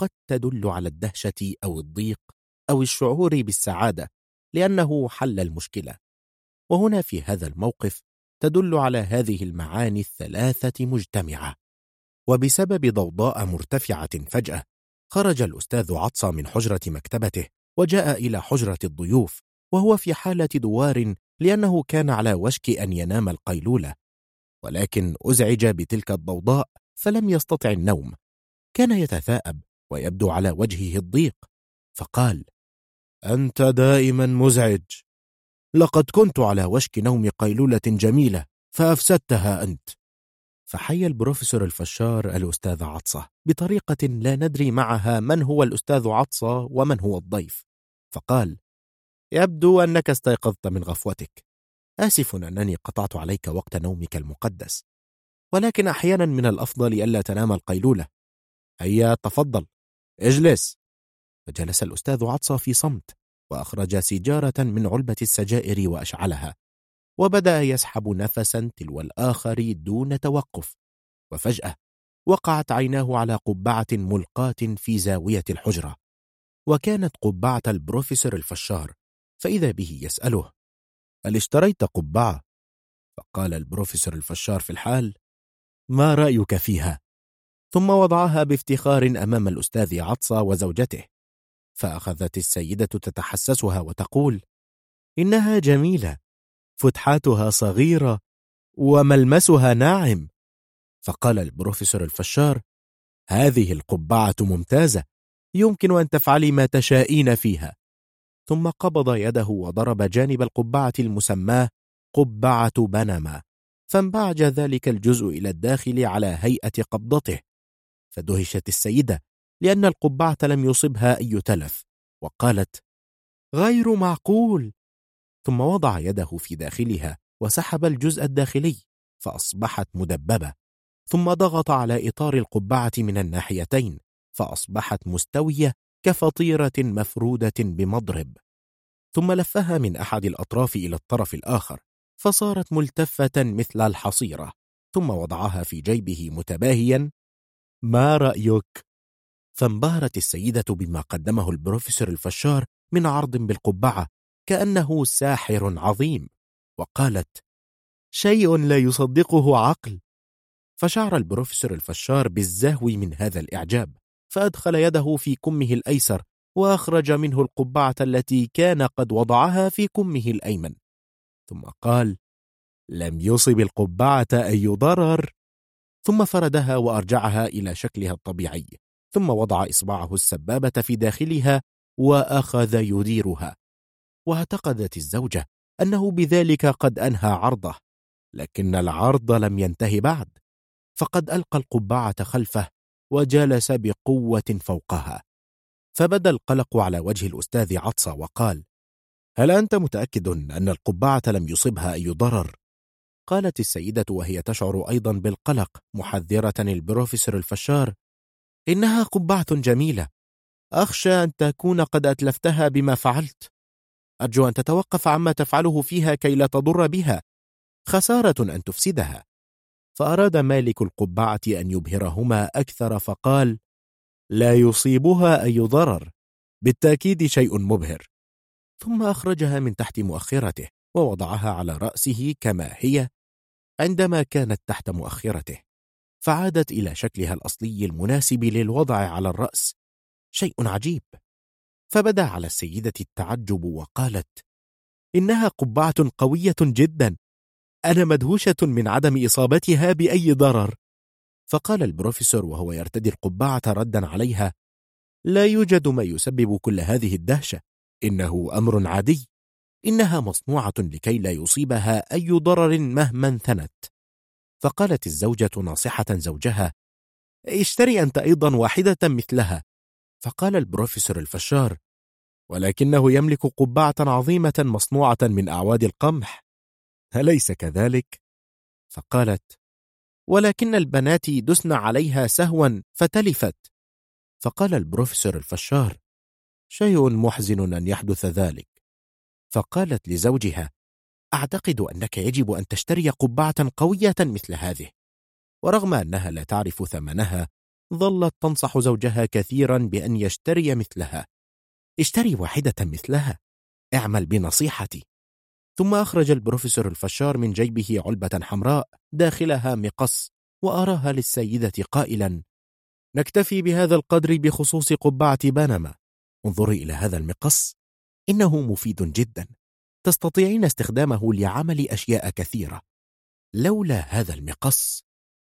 قد تدل على الدهشة أو الضيق أو الشعور بالسعادة لأنه حل المشكلة. وهنا في هذا الموقف تدل على هذه المعاني الثلاثة مجتمعة. وبسبب ضوضاء مرتفعة فجأة خرج الأستاذ عطسة من حجرة مكتبته وجاء إلى حجرة الضيوف وهو في حالة دوار لأنه كان على وشك أن ينام القيلولة. ولكن أزعج بتلك الضوضاء فلم يستطع النوم. كان يتثاءب ويبدو على وجهه الضيق فقال أنت دائما مزعج. لقد كنت على وشك نوم قيلولة جميلة فأفسدتها أنت. فحي البروفيسور الفشار الأستاذ عطسة بطريقة لا ندري معها من هو الأستاذ عطسة ومن هو الضيف. فقال يبدو أنك استيقظت من غفوتك. آسف أنني قطعت عليك وقت نومك المقدس. ولكن أحيانا من الأفضل ألا تنام القيلولة. هيا تفضل. اجلس. فجلس الأستاذ عطسة في صمت وأخرج سيجارة من علبة السجائر وأشعلها وبدأ يسحب نفسا تلو الآخر دون توقف وفجأة وقعت عيناه على قبعة ملقاة في زاوية الحجرة وكانت قبعة البروفيسور الفشار فإذا به يسأله هل اشتريت قبعة؟ فقال البروفيسور الفشار في الحال ما رأيك فيها؟ ثم وضعها بافتخار أمام الأستاذ عطسة وزوجته فأخذت السيدة تتحسسها وتقول إنها جميلة فتحاتها صغيرة وملمسها ناعم. فقال البروفيسور الفشار هذه القبعة ممتازة يمكن أن تفعلي ما تشائين فيها. ثم قبض يده وضرب جانب القبعة المسماة قبعة بنما فانبعج ذلك الجزء إلى الداخل على هيئة قبضته. فدهشت السيدة لأن القبعة لم يصبها أي تلف وقالت غير معقول. ثم وضع يده في داخلها وسحب الجزء الداخلي فأصبحت مدببة. ثم ضغط على إطار القبعة من الناحيتين فأصبحت مستوية كفطيرة مفرودة بمضرب. ثم لفها من أحد الأطراف إلى الطرف الآخر فصارت ملتفة مثل الحصيرة. ثم وضعها في جيبه متباهيا ما رأيك؟ فانبهرت السيدة بما قدمه البروفيسور الفشار من عرض بالقبعة كأنه ساحر عظيم. وقالت شيء لا يصدقه عقل. فشعر البروفيسور الفشار بالزهو من هذا الإعجاب فأدخل يده في كمه الأيسر وأخرج منه القبعة التي كان قد وضعها في كمه الأيمن. ثم قال لم يصب القبعة أي ضرر. ثم فردها وأرجعها إلى شكلها الطبيعي. ثم وضع إصبعه السبابة في داخلها وأخذ يديرها. واعتقدت الزوجة أنه بذلك قد أنهى عرضه لكن العرض لم ينتهي بعد. فقد ألقى القبعة خلفه وجلس بقوة فوقها. فبدأ القلق على وجه الأستاذ عطسة وقال هل أنت متأكد أن القبعة لم يصبها أي ضرر؟ قالت السيدة وهي تشعر أيضا بالقلق محذرة البروفيسور الفشار. إنها قبعة جميلة. أخشى أن تكون قد أتلفتها بما فعلت. أرجو أن تتوقف عما تفعله فيها كي لا تضر بها. خسارة أن تفسدها. فأراد مالك القبعة أن يبهرهما أكثر فقال لا يصيبها أي ضرر. بالتأكيد شيء مبهر. ثم أخرجها من تحت مؤخرته ووضعها على رأسه كما هي عندما كانت تحت مؤخرته. فعادت إلى شكلها الأصلي المناسب للوضع على الرأس. شيء عجيب. فبدأ على السيدة التعجب وقالت إنها قبعة قوية جدا. أنا مدهوشة من عدم إصابتها بأي ضرر. فقال البروفيسور وهو يرتدي القبعة ردا عليها لا يوجد ما يسبب كل هذه الدهشة. إنه أمر عادي. إنها مصنوعة لكي لا يصيبها أي ضرر مهما انثنت. فقالت الزوجة ناصحة زوجها اشتري أنت أيضا واحدة مثلها. فقال البروفيسور الفشار ولكنه يملك قبعة عظيمة مصنوعة من أعواد القمح أليس كذلك؟ فقالت ولكن البنات دسن عليها سهوا فتلفت. فقال البروفيسور الفشار شيء محزن أن يحدث ذلك. فقالت لزوجها أعتقد أنك يجب أن تشتري قبعة قوية مثل هذه ورغم أنها لا تعرف ثمنها ظلت تنصح زوجها كثيرا بأن يشتري مثلها. اشتري واحدة مثلها. اعمل بنصيحتي. ثم أخرج البروفيسور الفشار من جيبه علبة حمراء داخلها مقص وأراها للسيدة قائلا نكتفي بهذا القدر بخصوص قبعة بنما. انظري إلى هذا المقص إنه مفيد جدا. تستطيعين استخدامه لعمل أشياء كثيرة. لولا هذا المقص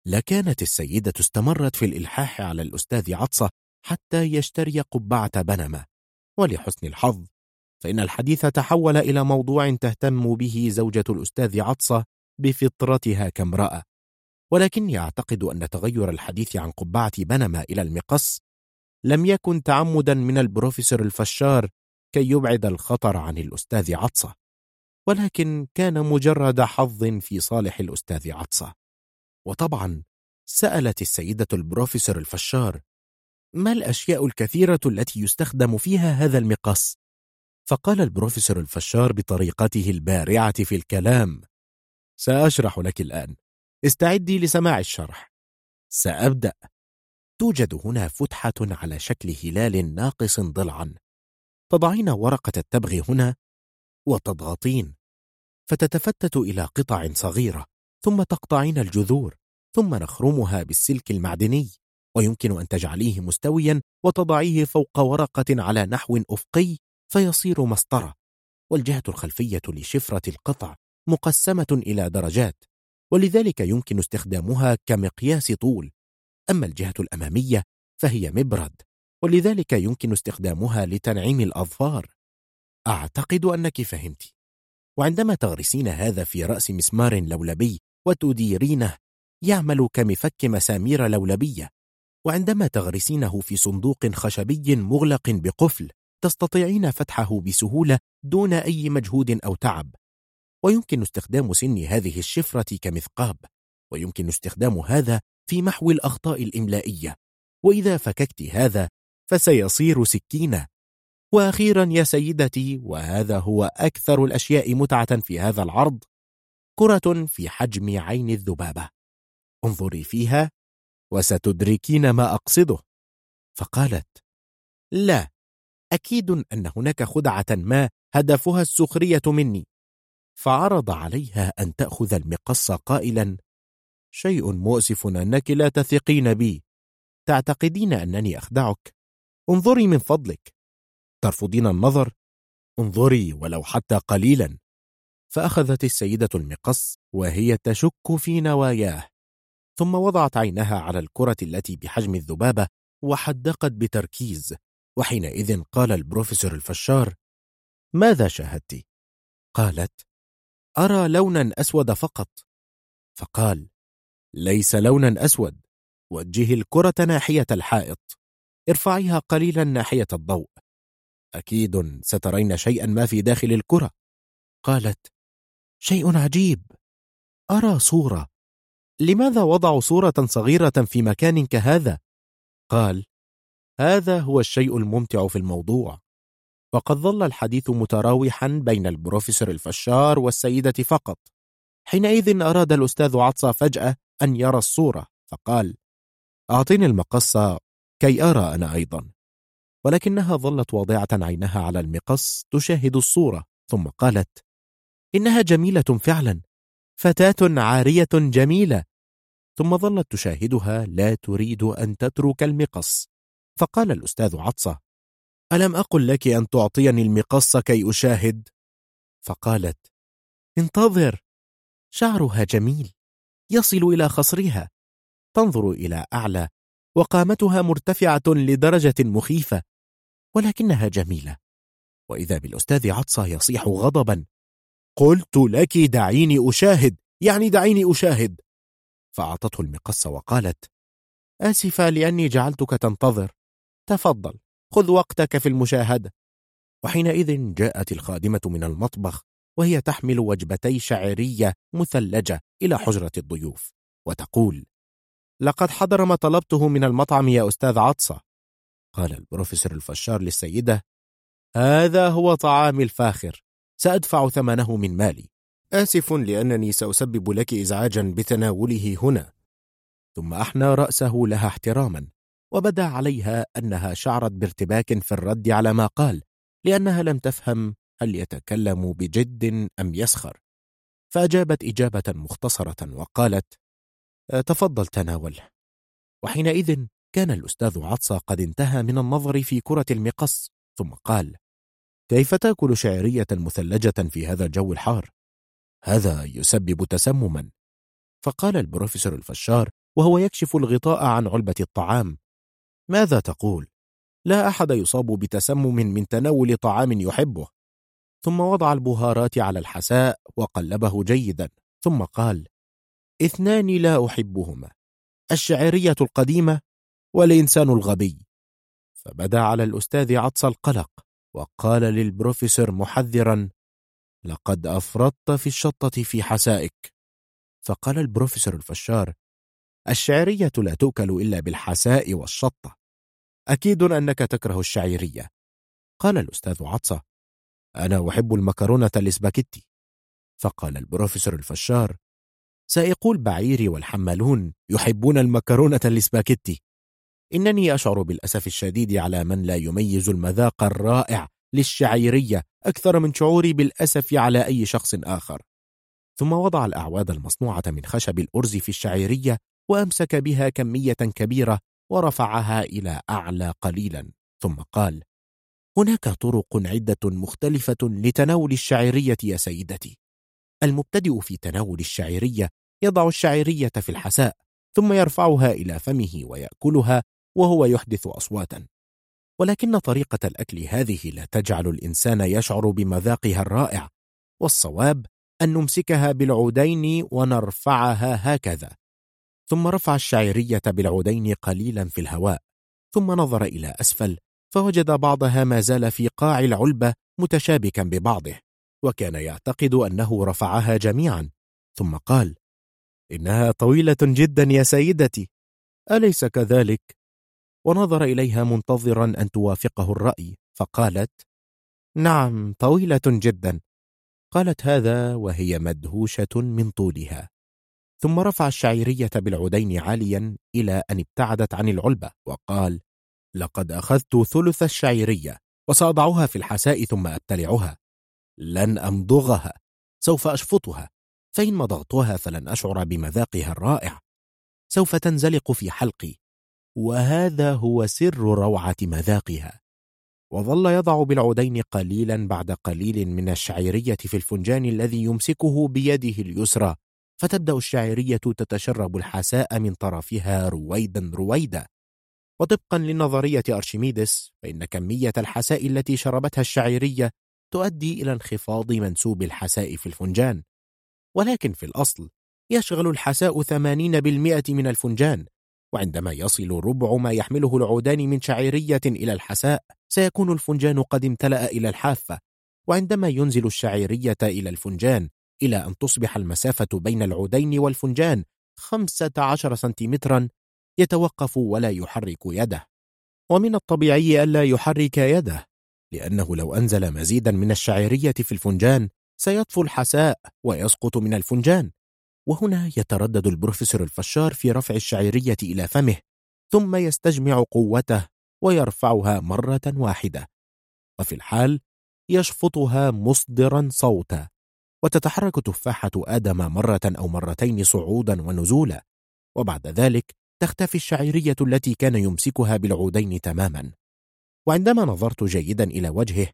لكانت السيدة استمرت في الإلحاح على الأستاذ عطسة حتى يشتري قبعة بنما. ولحسن الحظ فإن الحديث تحول إلى موضوع تهتم به زوجة الأستاذ عطسة بفطرتها كامرأة. ولكني أعتقد أن تغير الحديث عن قبعة بنما إلى المقص لم يكن تعمدا من البروفيسور الفشار كي يبعد الخطر عن الأستاذ عطسة. ولكن كان مجرد حظ في صالح الأستاذ عطسة. وطبعا سألت السيدة البروفيسور الفشار ما الأشياء الكثيرة التي يستخدم فيها هذا المقص؟ فقال البروفيسور الفشار بطريقته البارعة في الكلام سأشرح لك الآن. استعدي لسماع الشرح. سأبدأ. توجد هنا فتحة على شكل هلال ناقص ضلعا. تضعين ورقة التبغ هنا وتضغطين. فتتفتت إلى قطع صغيرة ثم تقطعين الجذور ثم نخرمها بالسلك المعدني. ويمكن أن تجعليه مستويا وتضعيه فوق ورقة على نحو أفقي فيصير مسطرة. والجهة الخلفية لشفرة القطع مقسمة إلى درجات ولذلك يمكن استخدامها كمقياس طول. أما الجهة الأمامية فهي مبرد ولذلك يمكن استخدامها لتنعيم الأظفار. أعتقد أنك فهمت. وعندما تغرسين هذا في رأس مسمار لولبي وتديرينه يعمل كمفك مسامير لولبية وعندما تغرسينه في صندوق خشبي مغلق بقفل تستطيعين فتحه بسهولة دون أي مجهود أو تعب. ويمكن استخدام سن هذه الشفرة كمثقاب. ويمكن استخدام هذا في محو الأخطاء الإملائية. وإذا فككت هذا فسيصير سكينة. وأخيرا يا سيدتي وهذا هو أكثر الأشياء متعة في هذا العرض كرة في حجم عين الذبابة. انظري فيها وستدركين ما أقصده. فقالت لا أكيد أن هناك خدعة ما هدفها السخرية مني. فعرض عليها أن تأخذ المقص قائلا شيء مؤسف أنك لا تثقين بي. تعتقدين أنني أخدعك؟ انظري من فضلك. ترفضين النظر؟ انظري ولو حتى قليلا. فأخذت السيدة المقص وهي تشك في نواياه. ثم وضعت عينها على الكرة التي بحجم الذبابة وحدقت بتركيز. وحينئذ قال البروفيسور الفشار ماذا شاهدت؟ قالت أرى لونا أسود فقط. فقال ليس لونا أسود. وجهي الكرة ناحية الحائط. ارفعيها قليلا ناحية الضوء. أكيد سترين شيئا ما في داخل الكرة. قالت شيء عجيب. أرى صورة. لماذا وضعوا صورة صغيرة في مكان كهذا؟ قال هذا هو الشيء الممتع في الموضوع. وقد ظل الحديث متراوحا بين البروفيسور الفشار والسيدة فقط. حينئذ أراد الأستاذ عطسة فجأة أن يرى الصورة فقال أعطيني المقص كي أرى أنا أيضا. ولكنها ظلت واضعة عينها على المقص تشاهد الصورة ثم قالت إنها جميلة فعلا فتاة عارية جميلة. ثم ظلت تشاهدها لا تريد أن تترك المقص. فقال الأستاذ عطسة ألم أقل لك أن تعطيني المقص كي أشاهد؟ فقالت انتظر شعرها جميل يصل إلى خصرها تنظر إلى أعلى وقامتها مرتفعة لدرجة مخيفة. ولكنها جميلة. وإذا بالأستاذ عطسة يصيح غضبا قلت لك دعيني أشاهد يعني دعيني أشاهد. فأعطته المقص وقالت آسفة لأني جعلتك تنتظر. تفضل خذ وقتك في المشاهدة. وحينئذ جاءت الخادمة من المطبخ وهي تحمل وجبتي شعرية مثلجة إلى حجرة الضيوف وتقول لقد حضر ما طلبته من المطعم يا أستاذ عطسة. قال البروفيسور الفشار للسيدة هذا هو طعامي الفاخر سأدفع ثمنه من مالي. آسف لأنني سأسبب لك إزعاجا بتناوله هنا. ثم أحنى رأسه لها احتراما وبدأ عليها أنها شعرت بارتباك في الرد على ما قال لأنها لم تفهم هل يتكلم بجد أم يسخر. فأجابت إجابة مختصرة وقالت تفضل تناول وحينئذ كان الأستاذ عطسة قد انتهى من النظر في كرة المقص ثم قال كيف تأكل شعرية مثلجة في هذا الجو الحار؟ هذا يسبب تسمما فقال البروفيسور الفشار وهو يكشف الغطاء عن علبة الطعام ماذا تقول؟ لا أحد يصاب بتسمم من تناول طعام يحبه ثم وضع البهارات على الحساء وقلبه جيدا ثم قال اثنان لا أحبهما الشعرية القديمة والإنسان الغبي. فبدأ على الأستاذ عطس القلق وقال للبروفيسور محذرا لقد أفرطت في الشطة في حسائك. فقال البروفيسور الفشار الشعرية لا تؤكل إلا بالحساء والشطة. أكيد أنك تكره الشعيرية. قال الأستاذ عطسة أنا أحب المكرونة الإسباكيتي فقال البروفيسور الفشار سائقو البعير والحمالون يحبون المكرونة الإسباكيتي إنني أشعر بالأسف الشديد على من لا يميز المذاق الرائع للشعيرية أكثر من شعوري بالأسف على أي شخص آخر. ثم وضع الأعواد المصنوعة من خشب الأرز في الشعيرية وأمسك بها كمية كبيرة ورفعها إلى أعلى قليلا. ثم قال هناك طرق عدة مختلفة لتناول الشعيرية يا سيدتي. المبتدئ في تناول الشعيرية يضع الشعيرية في الحساء ثم يرفعها إلى فمه ويأكلها وهو يحدث أصواتا. ولكن طريقة الأكل هذه لا تجعل الإنسان يشعر بمذاقها الرائع والصواب أن نمسكها بالعودين ونرفعها هكذا. ثم رفع الشعيرية بالعودين قليلا في الهواء ثم نظر إلى أسفل فوجد بعضها ما زال في قاع العلبة متشابكا ببعضه وكان يعتقد أنه رفعها جميعا. ثم قال إنها طويلة جدا يا سيدتي أليس كذلك؟ ونظر إليها منتظرا أن توافقه الرأي فقالت نعم طويلة جدا. قالت هذا وهي مدهوشة من طولها. ثم رفع الشعيرية بالعودين عاليا إلى أن ابتعدت عن العلبة وقال لقد أخذت ثلث الشعيرية وسأضعها في الحساء ثم أبتلعها. لن أمضغها سوف أشفطها. فإن مضغتها فلن أشعر بمذاقها الرائع. سوف تنزلق في حلقي. وهذا هو سر روعة مذاقها. وظل يضع بالعودين قليلا بعد قليل من الشعيرية في الفنجان الذي يمسكه بيده اليسرى فتبدأ الشعيرية تتشرب الحساء من طرفها رويدا رويدا. وطبقا لنظرية أرشميدس فإن كمية الحساء التي شربتها الشعيرية تؤدي إلى انخفاض منسوب الحساء في الفنجان. ولكن في الأصل يشغل الحساء 80% من الفنجان وعندما يصل ربع ما يحمله العودان من شعيرية إلى الحساء سيكون الفنجان قد امتلأ إلى الحافة. وعندما ينزل الشعيرية إلى الفنجان إلى أن تصبح المسافة بين العودين والفنجان 15 سنتيمترا يتوقف ولا يحرك يده. ومن الطبيعي ألا يحرك يده لأنه لو أنزل مزيدا من الشعيرية في الفنجان سيطفو الحساء ويسقط من الفنجان. وهنا يتردد البروفيسور الفشار في رفع الشعيرية إلى فمه ثم يستجمع قوته ويرفعها مرة واحدة. وفي الحال يشفطها مصدرا صوتا وتتحرك تفاحة آدم مرة أو مرتين صعودا ونزولا. وبعد ذلك تختفي الشعيرية التي كان يمسكها بالعودين تماما. وعندما نظرت جيدا إلى وجهه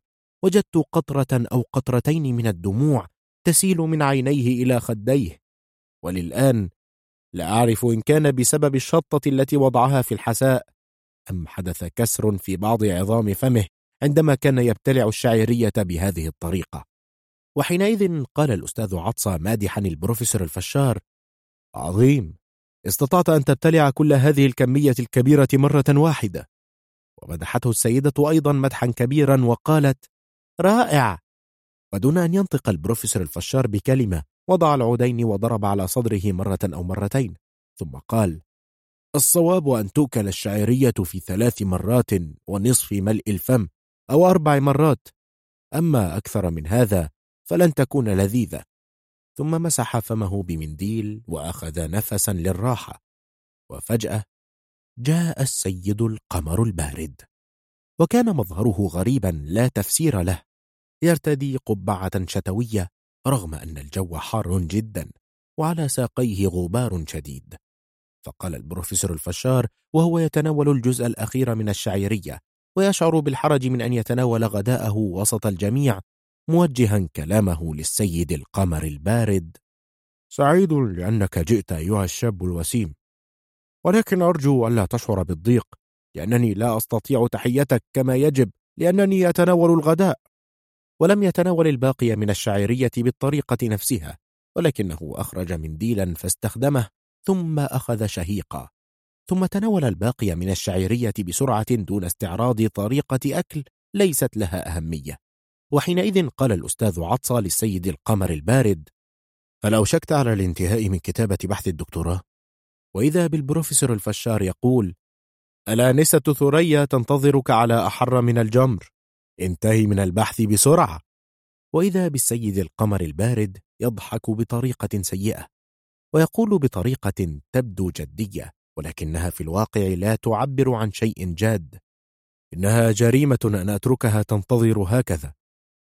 وجدت قطرة أو قطرتين من الدموع تسيل من عينيه إلى خديه. وللآن لا أعرف إن كان بسبب الشطة التي وضعها في الحساء أم حدث كسر في بعض عظام فمه عندما كان يبتلع الشعيرية بهذه الطريقة. وحينئذ قال الأستاذ عطسة مادحا البروفيسور الفشار عظيم استطعت أن تبتلع كل هذه الكمية الكبيرة مرة واحدة. ومدحته السيدة أيضا مدحا كبيرا وقالت رائع! ودون أن ينطق البروفيسور الفشار بكلمة وضع العودين وضرب على صدره مرة أو مرتين ثم قال الصواب أن تؤكل الشعيرية في ثلاث مرات ونصف ملء الفم أو أربع مرات أما أكثر من هذا فلن تكون لذيذة. ثم مسح فمه بمنديل وأخذ نفسا للراحة وفجأة جاء السيد القمر البارد وكان مظهره غريبا لا تفسير له يرتدي قبعة شتوية رغم أن الجو حار جدا وعلى ساقيه غبار شديد. فقال البروفيسور الفشار وهو يتناول الجزء الأخير من الشعيرية ويشعر بالحرج من أن يتناول غداءه وسط الجميع موجها كلامه للسيد القمر البارد. سعيد لأنك جئت أيها الشاب الوسيم ولكن أرجو ألا تشعر بالضيق لأنني لا أستطيع تحيتك كما يجب لأنني أتناول الغداء. ولم يتناول الباقي من الشعيرية بالطريقة نفسها ولكنه أخرج منديلا فاستخدمه ثم أخذ شهيقا. ثم تناول الباقي من الشعيرية بسرعة دون استعراض طريقة أكل ليست لها أهمية. وحينئذ قال الأستاذ عطسى للسيد القمر البارد هل أوشكت على الانتهاء من كتابة بحث الدكتوراه؟ وإذا بالبروفيسور الفشار يقول الآنسة ثريا تنتظرك على أحر من الجمر. انتهي من البحث بسرعة. وإذا بالسيد القمر البارد يضحك بطريقة سيئة ويقول بطريقة تبدو جدية ولكنها في الواقع لا تعبر عن شيء جاد. إنها جريمة أن أتركها تنتظر هكذا.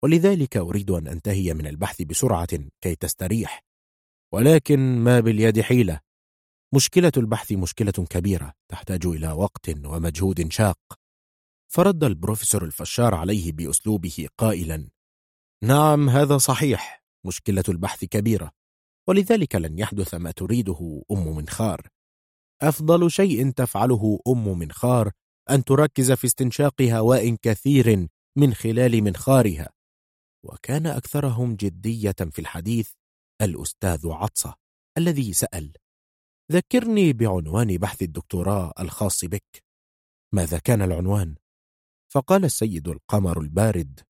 ولذلك أريد أن أنتهي من البحث بسرعة كي تستريح. ولكن ما باليد حيلة. مشكلة البحث مشكلة كبيرة تحتاج إلى وقت ومجهود شاق. فرد البروفيسور الفشار عليه بأسلوبه قائلا نعم هذا صحيح مشكلة البحث كبيرة ولذلك لن يحدث ما تريده أم منخار أفضل شيء تفعله أم منخار أن تركز في استنشاق هواء كثير من خلال منخارها وكان أكثرهم جدية في الحديث الأستاذ عطسة الذي سأل ذكرني بعنوان بحث الدكتوراه الخاص بك. ماذا كان العنوان؟ فقال السيد القمر البارد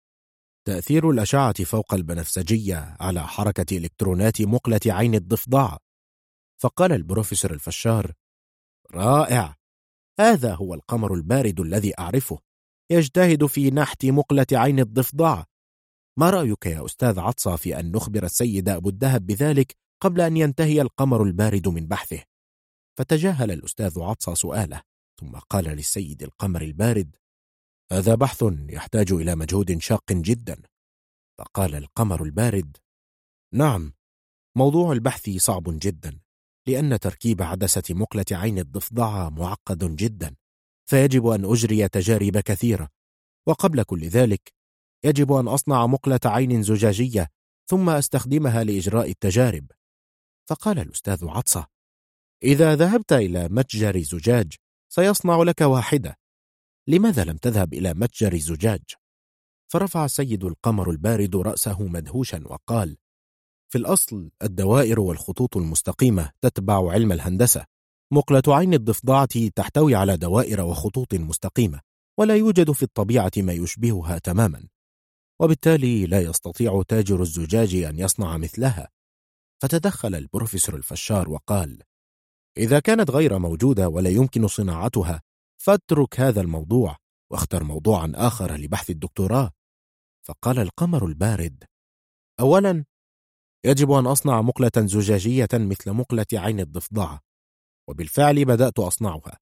تأثير الأشعة فوق البنفسجية على حركة إلكترونات مقلة عين الضفدع. فقال البروفيسور الفشار رائع هذا هو القمر البارد الذي أعرفه يجتهد في نحت مقلة عين الضفدع. ما رأيك يا أستاذ عطسة في أن نخبر السيد أبو الدهب بذلك قبل أن ينتهي القمر البارد من بحثه؟ فتجاهل الأستاذ عطسة سؤاله ثم قال للسيد القمر البارد هذا بحث يحتاج إلى مجهود شاق جدا. فقال القمر البارد نعم موضوع البحث صعب جدا لأن تركيب عدسة مقلة عين الضفدع معقد جدا فيجب أن أجري تجارب كثيرة وقبل كل ذلك يجب أن أصنع مقلة عين زجاجية ثم أستخدمها لإجراء التجارب. فقال الأستاذ عطسة إذا ذهبت إلى متجر زجاج سيصنع لك واحدة لماذا لم تذهب إلى متجر زجاج؟ فرفع السيد القمر البارد رأسه مدهوشا وقال في الأصل الدوائر والخطوط المستقيمة تتبع علم الهندسة. مقلة عين الضفدعة تحتوي على دوائر وخطوط مستقيمة ولا يوجد في الطبيعة ما يشبهها تماما. وبالتالي لا يستطيع تاجر الزجاج أن يصنع مثلها. فتدخل البروفيسور الفشار وقال إذا كانت غير موجودة ولا يمكن صناعتها فاترك هذا الموضوع واختر موضوعا آخر لبحث الدكتوراه. فقال القمر البارد أولا يجب أن أصنع مقلة زجاجية مثل مقلة عين الضفدعة وبالفعل بدأت أصنعها.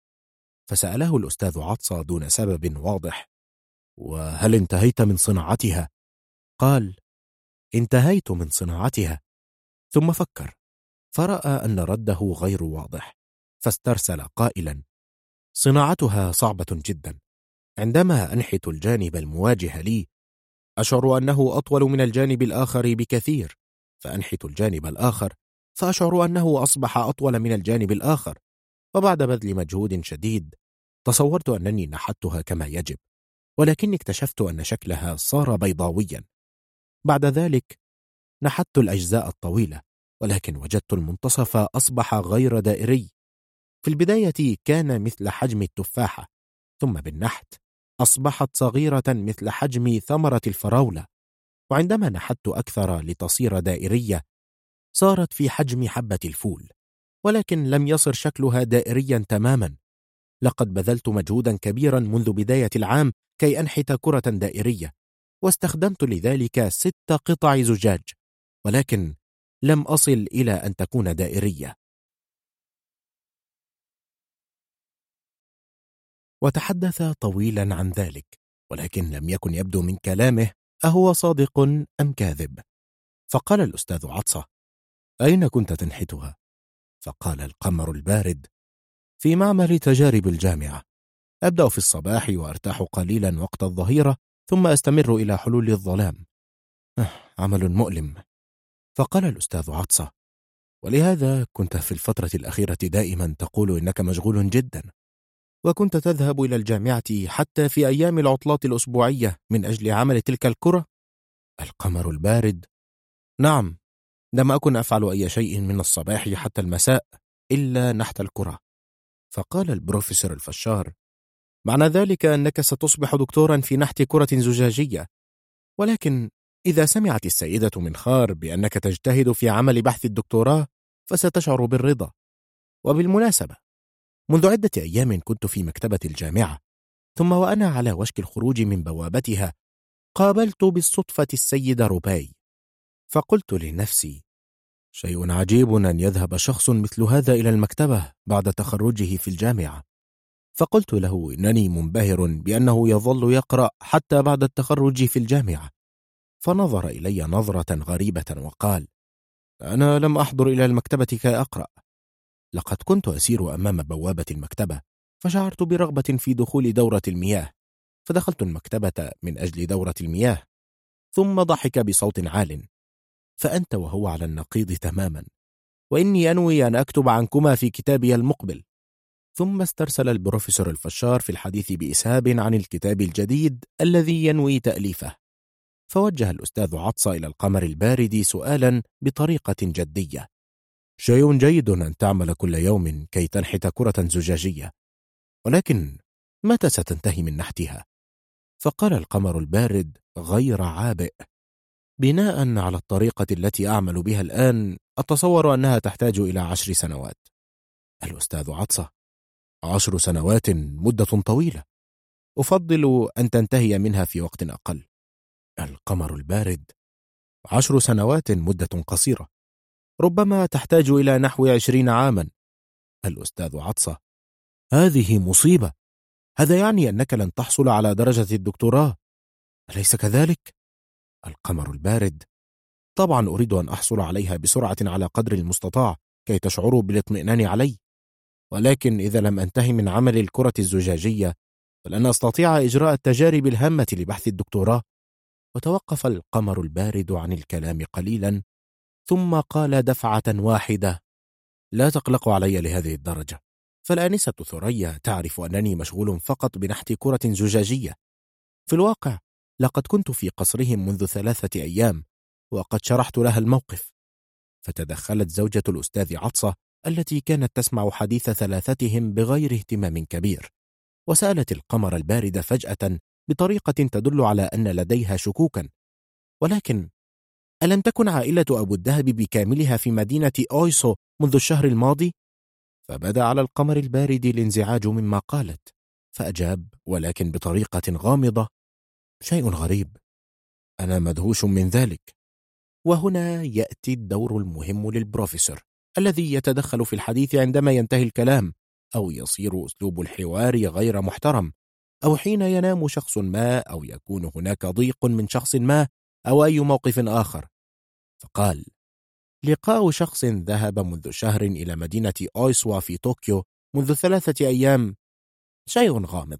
فسأله الأستاذ عطسة دون سبب واضح وهل انتهيت من صناعتها؟ قال انتهيت من صناعتها. ثم فكر فرأى أن رده غير واضح فاسترسل قائلا صناعتها صعبة جدا. عندما أنحت الجانب المواجه لي أشعر أنه أطول من الجانب الآخر بكثير. فأنحت الجانب الآخر فأشعر أنه أصبح أطول من الجانب الآخر. وبعد بذل مجهود شديد تصورت أنني نحتها كما يجب. ولكني اكتشفت أن شكلها صار بيضاويا. بعد ذلك نحت الأجزاء الطويلة ولكن وجدت المنتصف أصبح غير دائري. في البداية كان مثل حجم التفاحة ثم بالنحت أصبحت صغيرة مثل حجم ثمرة الفراولة وعندما نحت أكثر لتصير دائرية صارت في حجم حبة الفول ولكن لم يصر شكلها دائريا تماما. لقد بذلت مجهودا كبيرا منذ بداية العام كي أنحت كرة دائرية واستخدمت لذلك ست قطع زجاج ولكن لم أصل إلى أن تكون دائرية. وتحدث طويلا عن ذلك ولكن لم يكن يبدو من كلامه أهو صادق أم كاذب. فقال الأستاذ عطسة أين كنت تنحتها؟ فقال القمر البارد في معمل تجارب الجامعة. أبدأ في الصباح وأرتاح قليلا وقت الظهيرة ثم أستمر إلى حلول الظلام. أه عمل مؤلم. فقال الأستاذ عطسة ولهذا كنت في الفترة الأخيرة دائما تقول إنك مشغول جدا. وكنت تذهب إلى الجامعة حتى في أيام العطلات الأسبوعية من أجل عمل تلك الكرة؟ القمر البارد. نعم لم أكن أفعل أي شيء من الصباح حتى المساء إلا نحت الكرة. فقال البروفيسور الفشار معنى ذلك أنك ستصبح دكتورا في نحت كرة زجاجية. ولكن إذا سمعت السيدة منخار بأنك تجتهد في عمل بحث الدكتوراه فستشعر بالرضا. وبالمناسبة منذ عدة أيام كنت في مكتبة الجامعة ثم وأنا على وشك الخروج من بوابتها قابلت بالصدفة السيد روباي. فقلت لنفسي شيء عجيب أن يذهب شخص مثل هذا إلى المكتبة بعد تخرجه في الجامعة. فقلت له إنني منبهر بأنه يظل يقرأ حتى بعد التخرج في الجامعة. فنظر إلي نظرة غريبة وقال أنا لم أحضر إلى المكتبة كي أقرأ لقد كنت أسير أمام بوابة المكتبة فشعرت برغبة في دخول دورة المياه فدخلت المكتبة من أجل دورة المياه ثم ضحك بصوت عال فأنت وهو على النقيض تماما وإني أنوي أن أكتب عنكما في كتابي المقبل. ثم استرسل البروفيسور الفشار في الحديث بإسهاب عن الكتاب الجديد الذي ينوي تأليفه. فوجه الأستاذ عطس إلى القمر البارد سؤالا بطريقة جدية. شيء جيد أن تعمل كل يوم كي تنحت كرة زجاجية. ولكن متى ستنتهي من نحتها؟ فقال القمر البارد غير عابئ. بناء على الطريقة التي أعمل بها الآن أتصور أنها تحتاج إلى عشر سنوات. الأستاذ عطسة عشر سنوات مدة طويلة. أفضل أن تنتهي منها في وقت أقل. القمر البارد عشر سنوات مدة قصيرة. ربما تحتاج إلى نحو عشرين عاما. الأستاذ عطسة هذه مصيبة. هذا يعني أنك لن تحصل على درجة الدكتوراه. أليس كذلك؟ القمر البارد. طبعا أريد أن أحصل عليها بسرعة على قدر المستطاع كي تشعروا بالاطمئنان علي. ولكن إذا لم أنتهي من عمل الكرة الزجاجية فلن أستطيع إجراء التجارب الهامة لبحث الدكتوراه. وتوقف القمر البارد عن الكلام قليلا. ثم قال دفعة واحدة. لا تقلقوا علي لهذه الدرجة. فالآنسة ثريا تعرف أنني مشغول فقط بنحت كرة زجاجية. في الواقع لقد كنت في قصرهم منذ ثلاثة أيام وقد شرحت لها الموقف. فتدخلت زوجة الأستاذ عطسة التي كانت تسمع حديث ثلاثتهم بغير اهتمام كبير. وسألت القمر البارد فجأة بطريقة تدل على أن لديها شكوكا. ولكن ألم تكن عائلة أبو الدهب بكاملها في مدينة أويسو منذ الشهر الماضي؟ فبدأ على القمر البارد الانزعاج مما قالت فأجاب ولكن بطريقة غامضة شيء غريب أنا مدهوش من ذلك وهنا يأتي الدور المهم للبروفيسور الذي يتدخل في الحديث عندما ينتهي الكلام أو يصير أسلوب الحوار غير محترم أو حين ينام شخص ما أو يكون هناك ضيق من شخص ما أو أي موقف آخر؟ فقال لقاء شخص ذهب منذ شهر إلى مدينة أويسوا في طوكيو منذ ثلاثة أيام. شيء غامض.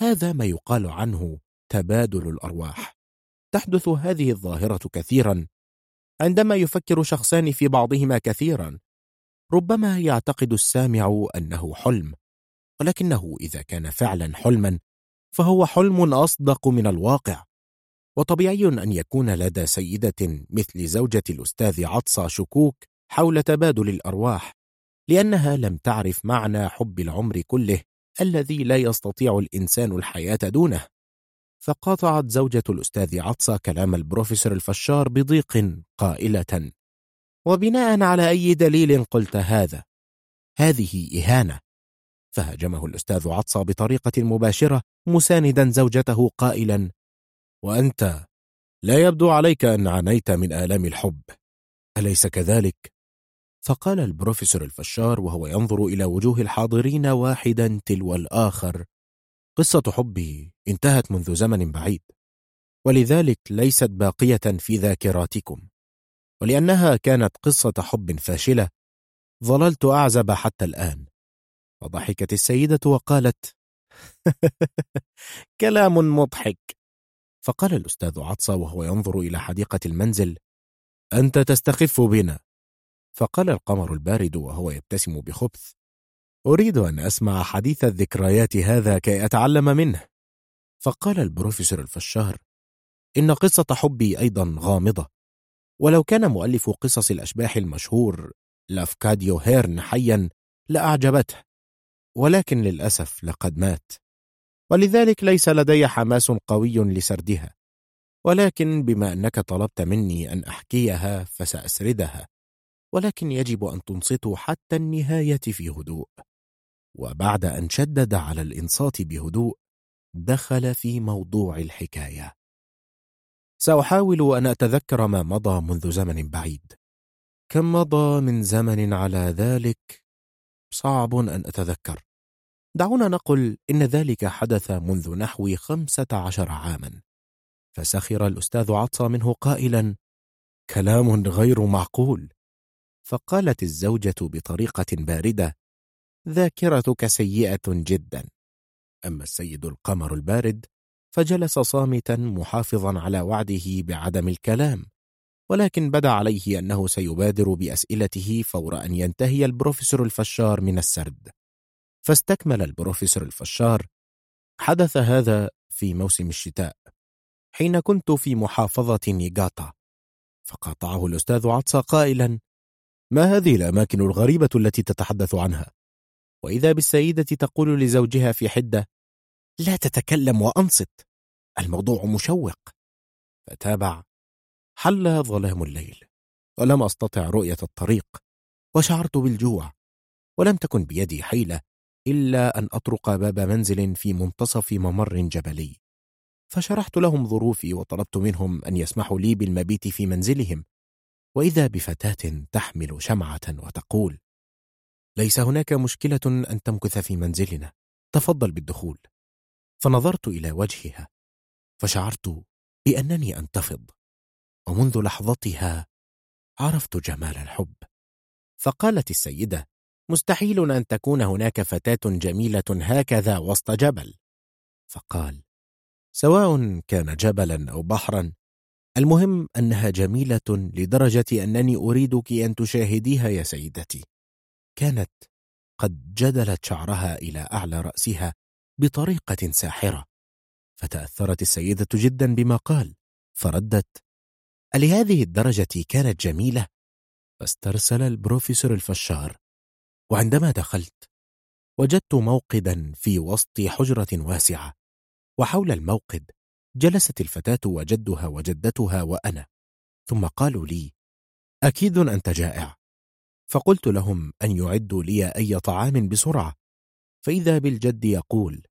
هذا ما يقال عنه تبادل الأرواح. تحدث هذه الظاهرة كثيرا. عندما يفكر شخصان في بعضهما كثيرا. ربما يعتقد السامع أنه حلم ولكنه إذا كان فعلا حلما فهو حلم أصدق من الواقع. وطبيعي أن يكون لدى سيدة مثل زوجة الأستاذ عطسة شكوك حول تبادل الأرواح لأنها لم تعرف معنى حب العمر كله الذي لا يستطيع الإنسان الحياة دونه فقاطعت زوجة الأستاذ عطسة كلام البروفيسور الفشار بضيق قائلة وبناء على أي دليل قلت هذا؟ هذه إهانة فهاجمه الأستاذ عطسة بطريقة مباشرة مساندا زوجته قائلا وأنت لا يبدو عليك أن عانيت من آلام الحب. أليس كذلك؟ فقال البروفيسور الفشار وهو ينظر إلى وجوه الحاضرين واحدا تلو الآخر. قصة حبي انتهت منذ زمن بعيد ولذلك ليست باقية في ذاكراتكم. ولأنها كانت قصة حب فاشلة ظللت أعزب حتى الآن. وضحكت السيدة وقالت كلام مضحك. فقال الأستاذ عطسة وهو ينظر إلى حديقة المنزل أنت تستخف بنا. فقال القمر البارد وهو يبتسم بخبث أريد أن أسمع حديث الذكريات هذا كي أتعلم منه. فقال البروفيسور الفشار إن قصة حبي أيضا غامضة ولو كان مؤلف قصص الأشباح المشهور لافكاديو هيرن حيا لأعجبته ولكن للأسف لقد مات. ولذلك ليس لدي حماس قوي لسردها. ولكن بما أنك طلبت مني أن أحكيها فسأسردها. ولكن يجب أن تنصتوا حتى النهاية في هدوء. وبعد أن شدد على الإنصات بهدوء دخل في موضوع الحكاية. سأحاول أن أتذكر ما مضى منذ زمن بعيد. كم مضى من زمن على ذلك؟ صعب أن أتذكر. دعونا نقل إن ذلك حدث منذ نحو خمسة عشر عاما. فسخر الأستاذ عطى منه قائلا كلام غير معقول. فقالت الزوجة بطريقة باردة ذاكرتك سيئة جدا. أما السيد القمر البارد فجلس صامتا محافظا على وعده بعدم الكلام ولكن بدا عليه أنه سيبادر بأسئلته فور أن ينتهي البروفيسور الفشار من السرد. فاستكمل البروفيسور الفشار حدث هذا في موسم الشتاء حين كنت في محافظة نيغاتا فقاطعه الأستاذ عطسة قائلا ما هذه الأماكن الغريبة التي تتحدث عنها؟ وإذا بالسيدة تقول لزوجها في حدة لا تتكلم وأنصت الموضوع مشوق فتابع حل ظلام الليل ولم أستطع رؤية الطريق وشعرت بالجوع ولم تكن بيدي حيلة إلا أن أطرق باب منزل في منتصف ممر جبلي. فشرحت لهم ظروفي وطلبت منهم أن يسمحوا لي بالمبيت في منزلهم. وإذا بفتاة تحمل شمعة وتقول ليس هناك مشكلة أن تمكث في منزلنا. تفضل بالدخول. فنظرت إلى وجهها. فشعرت بأنني أنتفض. ومنذ لحظتها عرفت جمال الحب. فقالت السيدة مستحيل أن تكون هناك فتاة جميلة هكذا وسط جبل. فقال سواء كان جبلا أو بحرا المهم أنها جميلة لدرجة أنني أريدك أن تشاهديها يا سيدتي. كانت قد جدلت شعرها إلى أعلى رأسها بطريقة ساحرة. فتأثرت السيدة جدا بما قال فردت ألهذه الدرجة كانت جميلة؟ فاسترسل البروفيسور الفشار. وعندما دخلت وجدت موقدا في وسط حجرة واسعة وحول الموقد جلست الفتاة وجدها وجدتها وأنا ثم قالوا لي أكيد أنت جائع. فقلت لهم أن يعدوا لي أي طعام بسرعة فإذا بالجد يقول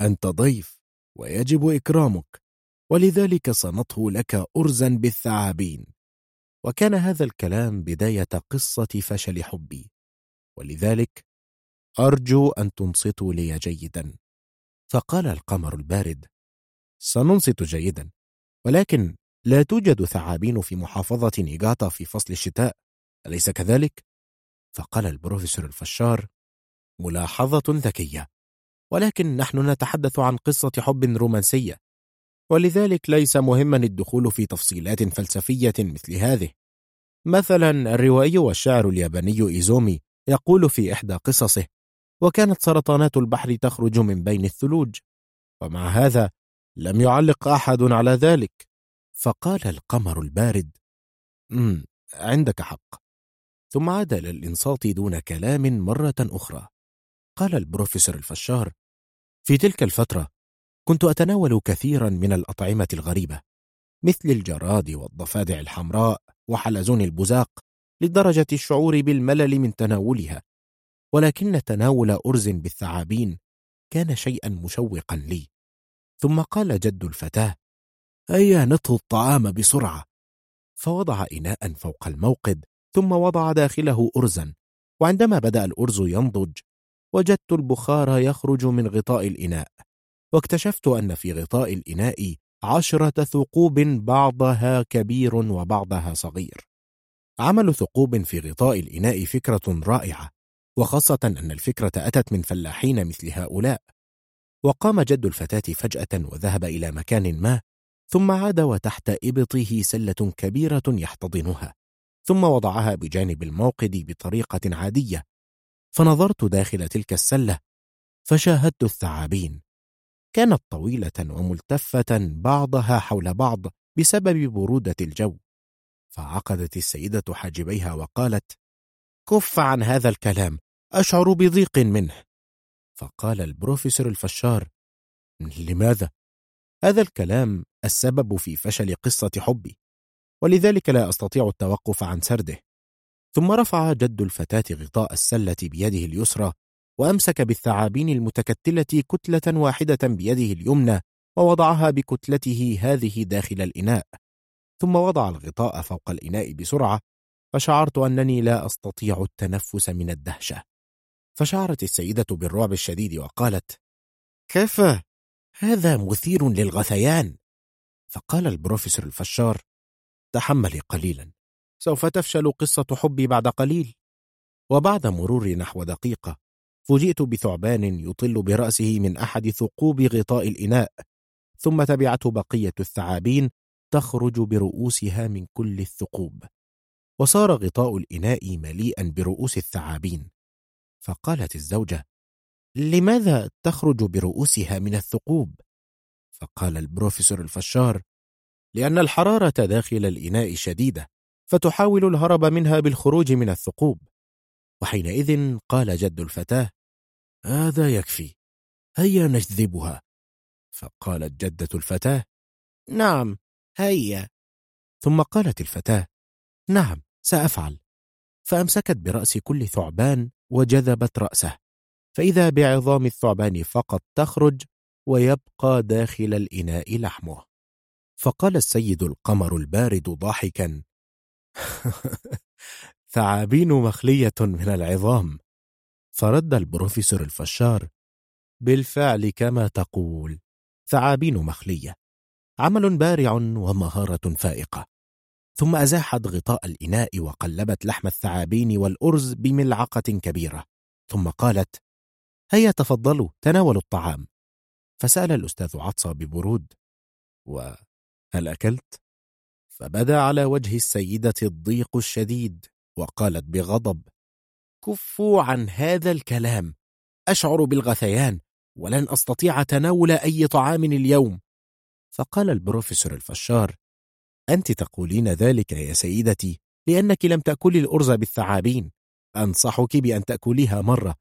أنت ضيف ويجب إكرامك ولذلك صنته لك أرزا بالثعابين. وكان هذا الكلام بداية قصة فشل حبي. ولذلك أرجو أن تنصتوا لي جيدا فقال القمر البارد سننصت جيدا ولكن لا توجد ثعابين في محافظة نيغاتا في فصل الشتاء أليس كذلك؟ فقال البروفيسور الفشار ملاحظة ذكية ولكن نحن نتحدث عن قصة حب رومانسية ولذلك ليس مهما الدخول في تفصيلات فلسفية مثل هذه مثلا الروائي والشاعر الياباني إيزومي يقول في إحدى قصصه وكانت سرطانات البحر تخرج من بين الثلوج ومع هذا لم يعلق أحد على ذلك. فقال القمر البارد أمم عندك حق. ثم عاد إلى الإنصات دون كلام مرة أخرى. قال البروفيسور الفشار في تلك الفترة كنت أتناول كثيرا من الأطعمة الغريبة مثل الجراد والضفادع الحمراء وحلزون البزاق لدرجة الشعور بالملل من تناولها. ولكن تناول أرز بالثعابين كان شيئا مشوقا لي. ثم قال جد الفتاة هيا نطهو الطعام بسرعة. فوضع إناء فوق الموقد ثم وضع داخله أرزا. وعندما بدأ الأرز ينضج وجدت البخار يخرج من غطاء الإناء. واكتشفت أن في غطاء الإناء عشرة ثقوب بعضها كبير وبعضها صغير. عمل ثقوب في غطاء الإناء فكرة رائعة وخاصة أن الفكرة أتت من فلاحين مثل هؤلاء. وقام جد الفتاة فجأة وذهب إلى مكان ما ثم عاد وتحت إبطه سلة كبيرة يحتضنها ثم وضعها بجانب الموقد بطريقة عادية. فنظرت داخل تلك السلة فشاهدت الثعابين. كانت طويلة وملتفة بعضها حول بعض بسبب برودة الجو. فعقدت السيدة حاجبيها وقالت كف عن هذا الكلام أشعر بضيق منه. فقال البروفيسور الفشار لماذا؟ هذا الكلام السبب في فشل قصة حبي ولذلك لا أستطيع التوقف عن سرده. ثم رفع جد الفتاة غطاء السلة بيده اليسرى وأمسك بالثعابين المتكتلة كتلة واحدة بيده اليمنى ووضعها بكتلته هذه داخل الإناء. ثم وضع الغطاء فوق الإناء بسرعة فشعرت أنني لا أستطيع التنفس من الدهشة. فشعرت السيدة بالرعب الشديد وقالت كيف؟ هذا مثير للغثيان. فقال البروفيسور الفشار تحملي قليلا سوف تفشل قصة حبي بعد قليل. وبعد مرور نحو دقيقة فوجئت بثعبان يطل برأسه من أحد ثقوب غطاء الإناء ثم تبعته بقية الثعابين تخرج برؤوسها من كل الثقوب. وصار غطاء الإناء مليئا برؤوس الثعابين. فقالت الزوجة لماذا تخرج برؤوسها من الثقوب؟ فقال البروفيسور الفشار لأن الحرارة داخل الإناء شديدة فتحاول الهرب منها بالخروج من الثقوب. وحينئذ قال جد الفتاة هذا يكفي هيا نجذبها. فقالت جدة الفتاة نعم هيا. ثم قالت الفتاة نعم سأفعل. فأمسكت برأس كل ثعبان وجذبت رأسه. فإذا بعظام الثعبان فقط تخرج ويبقى داخل الإناء لحمه. فقال السيد القمر البارد ضاحكا ثعابين مخلية من العظام. فرد البروفيسور الفشار بالفعل كما تقول ثعابين مخلية. عمل بارع ومهارة فائقة. ثم أزاحت غطاء الإناء وقلبت لحم الثعابين والأرز بملعقة كبيرة. ثم قالت هيا تفضلوا تناولوا الطعام. فسأل الأستاذ عطسة ببرود وهل أكلت؟ فبدأ على وجه السيدة الضيق الشديد وقالت بغضب كفوا عن هذا الكلام أشعر بالغثيان ولن أستطيع تناول أي طعام اليوم. فقال البروفيسور الفشار أنت تقولين ذلك يا سيدتي لأنك لم تأكلي الأرز بالثعابين. أنصحك بأن تأكليها مرة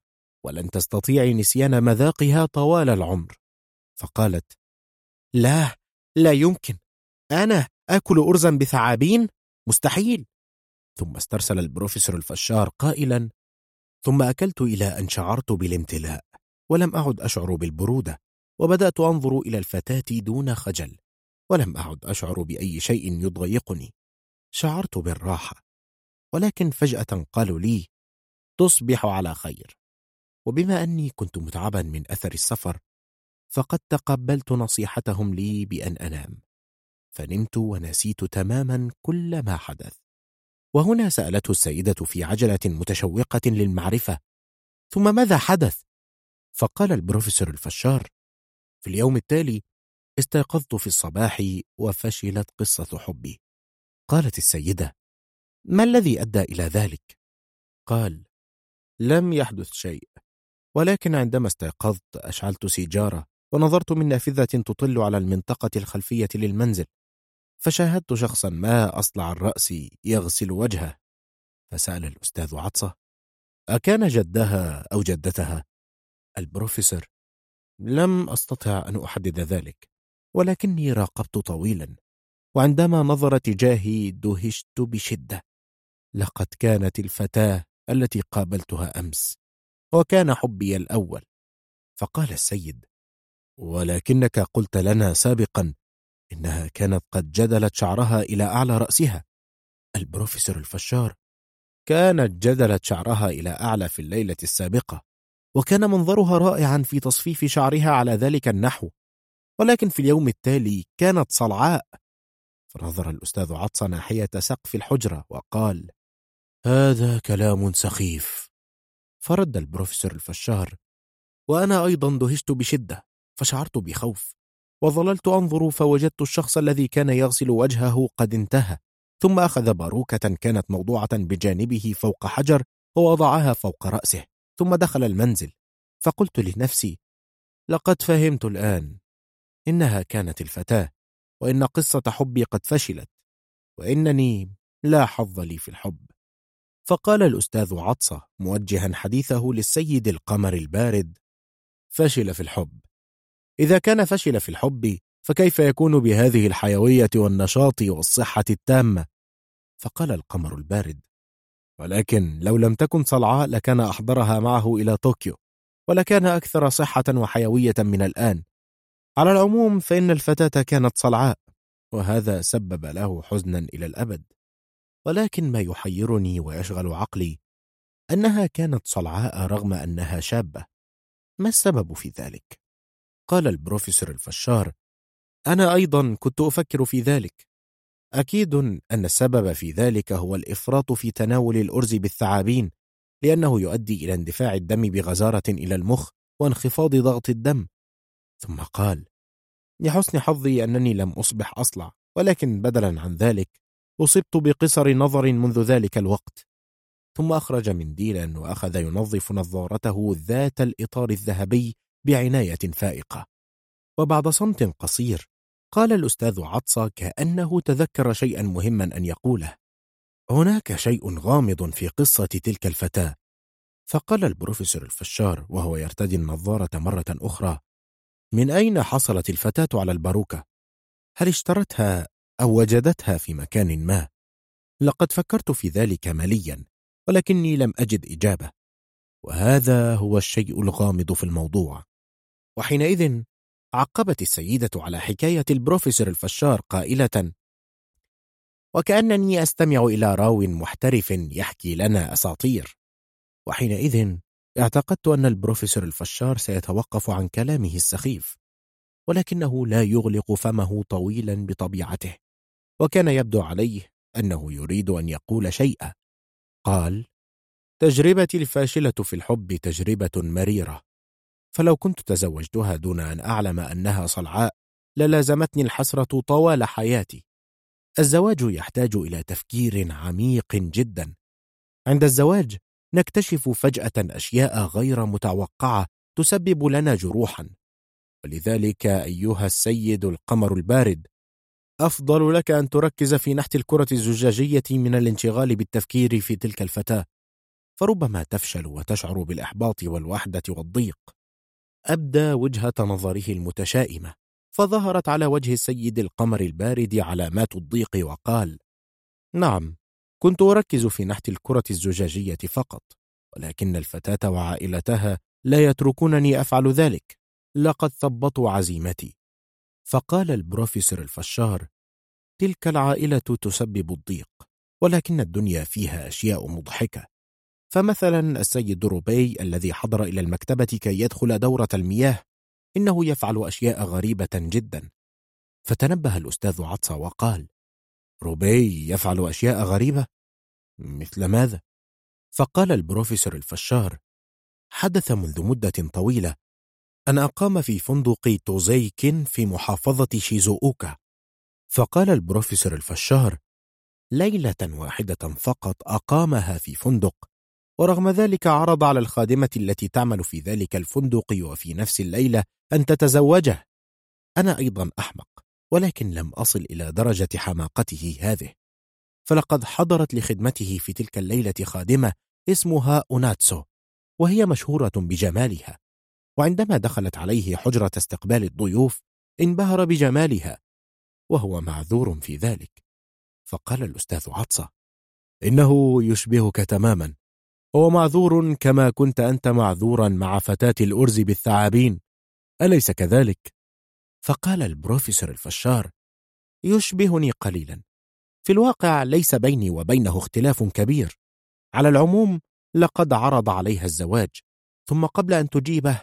ولن تستطيعي نسيان مذاقها طوال العمر. فقالت لا لا يمكن. أنا آكل أرزا بثعابين؟ مستحيل. ثم استرسل البروفيسور الفشار قائلا ثم أكلت إلى أن شعرت بالامتلاء ولم أعد أشعر بالبرودة. وبدأت أنظر إلى الفتاة دون خجل ولم أعد أشعر بأي شيء يضايقني شعرت بالراحة ولكن فجأة قالوا لي تصبح على خير. وبما أني كنت متعبا من أثر السفر فقد تقبلت نصيحتهم لي بأن أنام. فنمت ونسيت تماما كل ما حدث. وهنا سألته السيدة في عجلة متشوقة للمعرفة ثم ماذا حدث؟ فقال البروفيسور الفشار في اليوم التالي استيقظت في الصباح وفشلت قصة حبي قالت السيدة ما الذي أدى إلى ذلك؟ قال لم يحدث شيء ولكن عندما استيقظت أشعلت سيجارة ونظرت من نافذة تطل على المنطقة الخلفية للمنزل فشاهدت شخصا ما أصلع الرأس يغسل وجهه فسأل الأستاذ عطسة أكان جدها أو جدتها؟ البروفيسور لم أستطع أن أحدد ذلك ولكني راقبت طويلا وعندما نظر تجاهي دهشت بشدة. لقد كانت الفتاة التي قابلتها أمس وكان حبي الأول. فقال السيد ولكنك قلت لنا سابقا إنها كانت قد جدلت شعرها إلى أعلى رأسها. البروفيسور الفشار كانت جدلت شعرها إلى أعلى في الليلة السابقة. وكان منظرها رائعا في تصفيف شعرها على ذلك النحو. ولكن في اليوم التالي كانت صلعاء. فنظر الأستاذ عطس ناحية سقف الحجرة وقال هذا كلام سخيف. فرد البروفيسور الفشار وأنا أيضا دهشت بشدة فشعرت بخوف وظللت أنظر فوجدت الشخص الذي كان يغسل وجهه قد انتهى ثم أخذ باروكة كانت موضوعة بجانبه فوق حجر ووضعها فوق رأسه. ثم دخل المنزل. فقلت لنفسي لقد فهمت الآن. إنها كانت الفتاة وإن قصة حبي قد فشلت وإنني لا حظ لي في الحب. فقال الأستاذ عطسة موجها حديثه للسيد القمر البارد فشل في الحب. إذا كان فشل في الحب فكيف يكون بهذه الحيوية والنشاط والصحة التامة؟ فقال القمر البارد ولكن لو لم تكن صلعاء لكان أحضرها معه إلى طوكيو ولكان أكثر صحة وحيوية من الآن. على العموم فإن الفتاة كانت صلعاء وهذا سبب له حزنا إلى الأبد. ولكن ما يحيرني ويشغل عقلي أنها كانت صلعاء رغم أنها شابة. ما السبب في ذلك؟ قال البروفيسور الفشار أنا أيضا كنت أفكر في ذلك. أكيد أن السبب في ذلك هو الإفراط في تناول الأرز بالثعابين لأنه يؤدي إلى اندفاع الدم بغزارة إلى المخ وانخفاض ضغط الدم. ثم قال لحسن حظي أنني لم أصبح أصلع ولكن بدلا عن ذلك أصبت بقصر نظر منذ ذلك الوقت. ثم أخرج منديلا وأخذ ينظف نظارته ذات الإطار الذهبي بعناية فائقة. وبعد صمت قصير قال الأستاذ عطسة كأنه تذكر شيئا مهما أن يقوله هناك شيء غامض في قصة تلك الفتاة فقال البروفيسور الفشار وهو يرتدي النظارة مرة أخرى من أين حصلت الفتاة على الباروكة؟ هل اشترتها أو وجدتها في مكان ما؟ لقد فكرت في ذلك مليا ولكني لم أجد إجابة وهذا هو الشيء الغامض في الموضوع وحينئذ عقبت السيدة على حكاية البروفيسور الفشار قائلة وكأنني أستمع إلى راو محترف يحكي لنا أساطير. وحينئذ اعتقدت أن البروفيسور الفشار سيتوقف عن كلامه السخيف ولكنه لا يغلق فمه طويلا بطبيعته وكان يبدو عليه أنه يريد أن يقول شيئا. قال تجربتي الفاشلة في الحب تجربة مريرة. فلو كنت تزوجتها دون أن أعلم أنها صلعاء للازمتني الحسرة طوال حياتي. الزواج يحتاج إلى تفكير عميق جدا. عند الزواج نكتشف فجأة أشياء غير متوقعة تسبب لنا جروحا. ولذلك أيها السيد القمر البارد أفضل لك أن تركز في نحت الكرة الزجاجية من الانشغال بالتفكير في تلك الفتاة. فربما تفشل وتشعر بالإحباط والوحدة والضيق. أبدى وجهة نظره المتشائمة فظهرت على وجه السيد القمر البارد علامات الضيق وقال نعم كنت أركز في نحت الكرة الزجاجية فقط ولكن الفتاة وعائلتها لا يتركونني أفعل ذلك لقد ثبطوا عزيمتي. فقال البروفيسور الفشار تلك العائلة تسبب الضيق ولكن الدنيا فيها أشياء مضحكة فمثلا السيد روبي الذي حضر إلى المكتبة كي يدخل دورة المياه إنه يفعل أشياء غريبة جدا. فتنبه الأستاذ عطسة وقال روبي يفعل أشياء غريبة؟ مثل ماذا؟ فقال البروفيسور الفشار حدث منذ مدة طويلة أن أقام في فندق توزيكن في محافظة شيزووكا فقال البروفيسور الفشار ليلة واحدة فقط أقامها في فندق ورغم ذلك عرض على الخادمة التي تعمل في ذلك الفندق وفي نفس الليلة أن تتزوجه. أنا أيضا أحمق ولكن لم أصل إلى درجة حماقته هذه. فلقد حضرت لخدمته في تلك الليلة خادمة اسمها أوناتسو وهي مشهورة بجمالها. وعندما دخلت عليه حجرة استقبال الضيوف انبهر بجمالها وهو معذور في ذلك. فقال الأستاذ عطسة إنه يشبهك تماما. هو معذور كما كنت أنت معذورا مع فتاة الأرز بالثعابين. أليس كذلك؟ فقال البروفيسور الفشار يشبهني قليلا. في الواقع ليس بيني وبينه اختلاف كبير. على العموم لقد عرض عليها الزواج ثم قبل أن تجيبه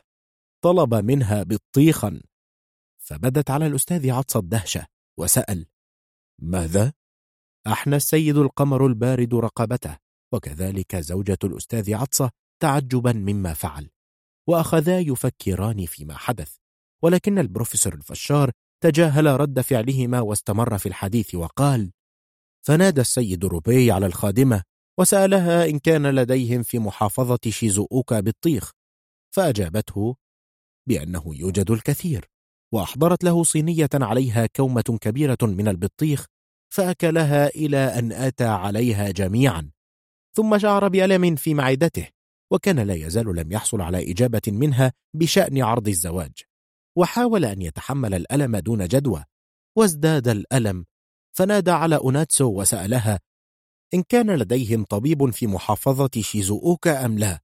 طلب منها بطيخا. فبدت على الأستاذ عطس الدهشة وسأل ماذا؟ أحنى السيد القمر البارد رقبته. وكذلك زوجة الأستاذ عطسة تعجبا مما فعل وأخذا يفكران فيما حدث ولكن البروفيسور الفشار تجاهل رد فعلهما واستمر في الحديث وقال فنادى السيد روبي على الخادمة وسألها إن كان لديهم في محافظة شيزووكا بطيخ فأجابته بأنه يوجد الكثير وأحضرت له صينية عليها كومة كبيرة من البطيخ فأكلها إلى أن أتى عليها جميعا. ثم شعر بألم في معدته وكان لا يزال لم يحصل على إجابة منها بشأن عرض الزواج. وحاول أن يتحمل الألم دون جدوى وازداد الألم فنادى على أوناتسو وسألها إن كان لديهم طبيب في محافظة شيزووكا أم لا؟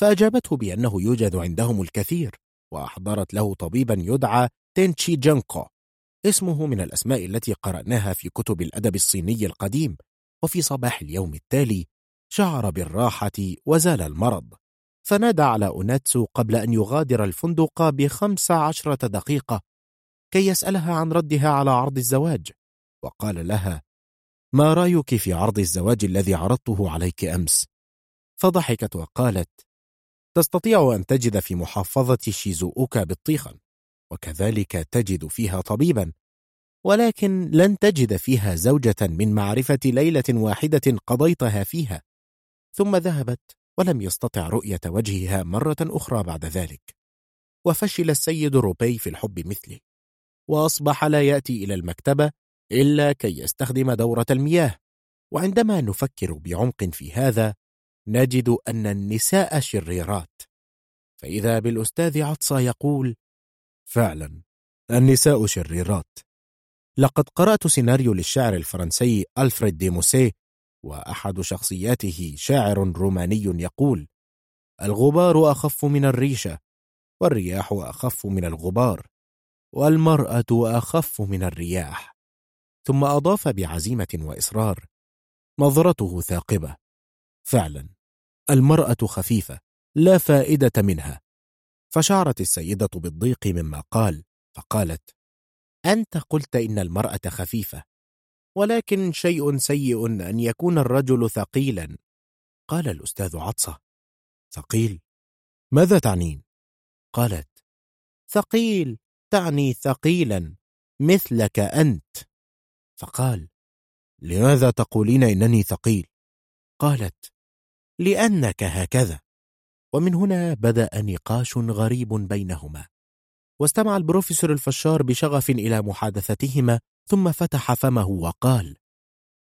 فأجابته بأنه يوجد عندهم الكثير وأحضرت له طبيبا يدعى تينشي جانكو اسمه من الأسماء التي قرأناها في كتب الأدب الصيني القديم وفي صباح اليوم التالي شعر بالراحة وزال المرض فنادى على أوناتسو قبل أن يغادر الفندق بخمس عشرة دقيقة كي يسألها عن ردها على عرض الزواج وقال لها ما رأيك في عرض الزواج الذي عرضته عليك أمس؟ فضحكت وقالت تستطيع أن تجد في محافظة شيزووكا بطيخا وكذلك تجد فيها طبيبا ولكن لن تجد فيها زوجة من معرفة ليلة واحدة قضيتها فيها ثم ذهبت ولم يستطع رؤية وجهها مرة أخرى بعد ذلك. وفشل السيد روبي في الحب مثله. وأصبح لا يأتي إلى المكتبة إلا كي يستخدم دورة المياه. وعندما نفكر بعمق في هذا نجد أن النساء شريرات. فإذا بالأستاذ عطسة يقول فعلا النساء شريرات. لقد قرأت سيناريو للشاعر الفرنسي ألفريد دي وأحد شخصياته شاعر روماني يقول الغبار أخف من الريشة والرياح أخف من الغبار والمرأة أخف من الرياح. ثم أضاف بعزيمة وإصرار نظرته ثاقبة. فعلا المرأة خفيفة لا فائدة منها. فشعرت السيدة بالضيق مما قال فقالت أنت قلت إن المرأة خفيفة. ولكن شيء سيء أن يكون الرجل ثقيلا. قال الأستاذ عطسة. ثقيل. ماذا تعنين؟ قالت. ثقيل. تعني ثقيلا. مثلك أنت. فقال. لماذا تقولين إنني ثقيل؟ قالت. لأنك هكذا. ومن هنا بدأ نقاش غريب بينهما. واستمع البروفيسور الفشار بشغف إلى محادثتهما ثم فتح فمه وقال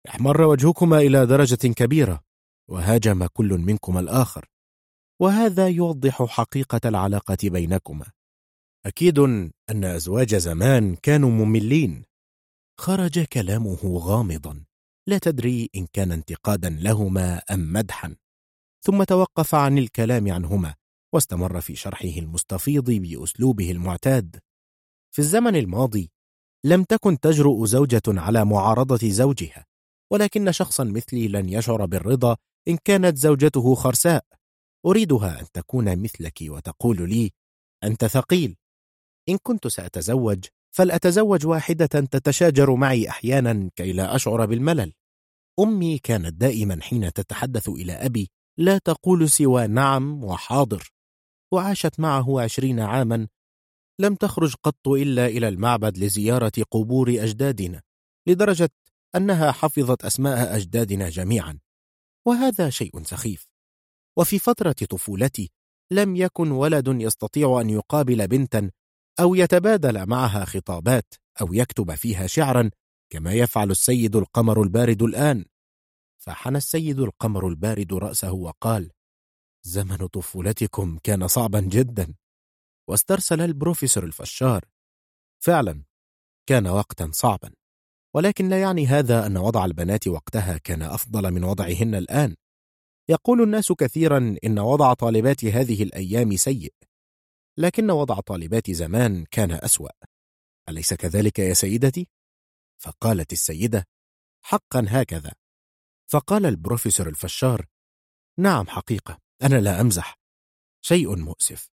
احمر وجهكما إلى درجة كبيرة وهاجم كل منكما الآخر. وهذا يوضح حقيقة العلاقة بينكما. أكيد أن أزواج زمان كانوا مملين. خرج كلامه غامضا لا تدري إن كان انتقادا لهما أم مدحا. ثم توقف عن الكلام عنهما واستمر في شرحه المستفيض بأسلوبه المعتاد. في الزمن الماضي لم تكن تجرؤ زوجة على معارضة زوجها ولكن شخصا مثلي لن يشعر بالرضا إن كانت زوجته خرساء. أريدها أن تكون مثلك وتقول لي أنت ثقيل. إن كنت سأتزوج فلأتزوج واحدة تتشاجر معي أحيانا كي لا أشعر بالملل. أمي كانت دائما حين تتحدث إلى أبي لا تقول سوى نعم وحاضر وعاشت معه عشرين عاما لم تخرج قط إلا إلى المعبد لزيارة قبور أجدادنا لدرجة أنها حفظت أسماء أجدادنا جميعا وهذا شيء سخيف. وفي فترة طفولتي لم يكن ولد يستطيع أن يقابل بنتا أو يتبادل معها خطابات أو يكتب فيها شعرا كما يفعل السيد القمر البارد الآن. فحنى السيد القمر البارد رأسه وقال زمن طفولتكم كان صعبا جدا. واسترسل البروفيسور الفشار. فعلا كان وقتا صعبا ولكن لا يعني هذا أن وضع البنات وقتها كان أفضل من وضعهن الآن. يقول الناس كثيرا إن وضع طالبات هذه الأيام سيء لكن وضع طالبات زمان كان أسوأ. أليس كذلك يا سيدتي؟ فقالت السيدة حقا هكذا. فقال البروفيسور الفشار نعم حقيقة أنا لا أمزح. شيء مؤسف.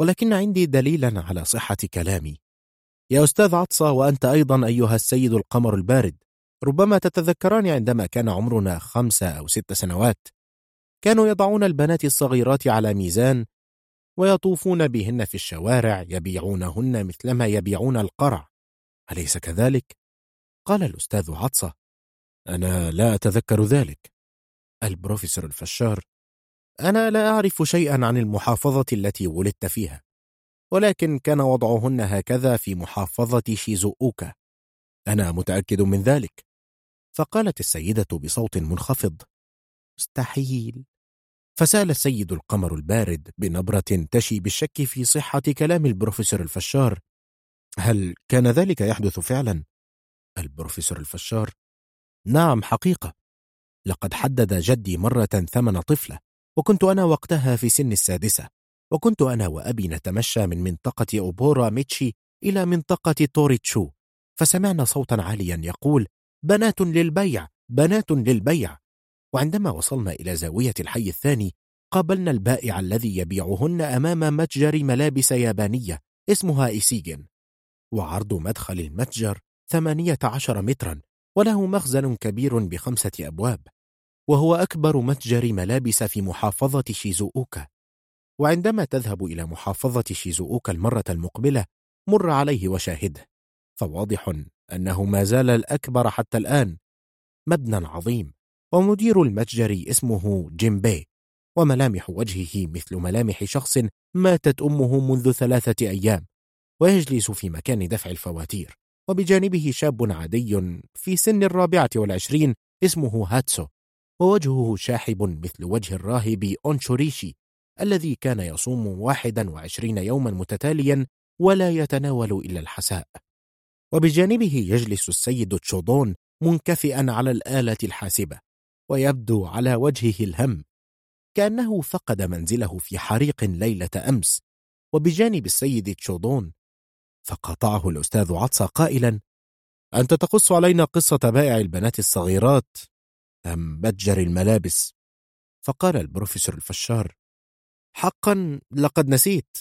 ولكن عندي دليلا على صحة كلامي. يا أستاذ عطسة وأنت أيضا أيها السيد القمر البارد. ربما تتذكران عندما كان عمرنا خمسة أو ست سنوات كانوا يضعون البنات الصغيرات على ميزان ويطوفون بهن في الشوارع يبيعونهن مثلما يبيعون القرع. أليس كذلك؟ قال الأستاذ عطسة. أنا لا أتذكر ذلك. البروفيسور الفشار أنا لا أعرف شيئا عن المحافظة التي ولدت فيها ولكن كان وضعهن هكذا في محافظة شيزوؤوكا أنا متأكد من ذلك. فقالت السيدة بصوت منخفض مستحيل. فسأل السيد القمر البارد بنبرة تشي بالشك في صحة كلام البروفيسور الفشار. هل كان ذلك يحدث فعلا؟ البروفيسور الفشار. نعم حقيقة. لقد حدد جدي مرة ثمن طفلة. وكنت أنا وقتها في سن السادسة وكنت أنا وأبي نتمشى من منطقة أوبورا ميتشي إلى منطقة توريتشو فسمعنا صوتا عاليا يقول بنات للبيع بنات للبيع. وعندما وصلنا إلى زاوية الحي الثاني قابلنا البائع الذي يبيعهن أمام متجر ملابس يابانية اسمها إيسيجن. وعرض مدخل المتجر ثمانية عشر مترا وله مخزن كبير بخمسة أبواب. وهو أكبر متجر ملابس في محافظة شيزوؤوكا وعندما تذهب إلى محافظة شيزوؤوكا المرة المقبلة مر عليه وشاهده. فواضح أنه ما زال الأكبر حتى الآن. مبنى عظيم ومدير المتجر اسمه جيمبي وملامح وجهه مثل ملامح شخص ماتت أمه منذ ثلاثة أيام ويجلس في مكان دفع الفواتير. وبجانبه شاب عادي في سن الرابعة والعشرين اسمه هاتسو. ووجهه شاحب مثل وجه الراهب أونشوريشي الذي كان يصوم واحدا وعشرين يوما متتاليا ولا يتناول إلا الحساء. وبجانبه يجلس السيد تشودون منكفئا على الآلة الحاسبة ويبدو على وجهه الهم كأنه فقد منزله في حريق ليلة أمس. وبجانب السيد تشودون فقاطعه الأستاذ عطسة قائلا أنت تقص علينا قصة بائع البنات الصغيرات؟ أم متجر الملابس؟ فقال البروفيسور الفشار حقا لقد نسيت.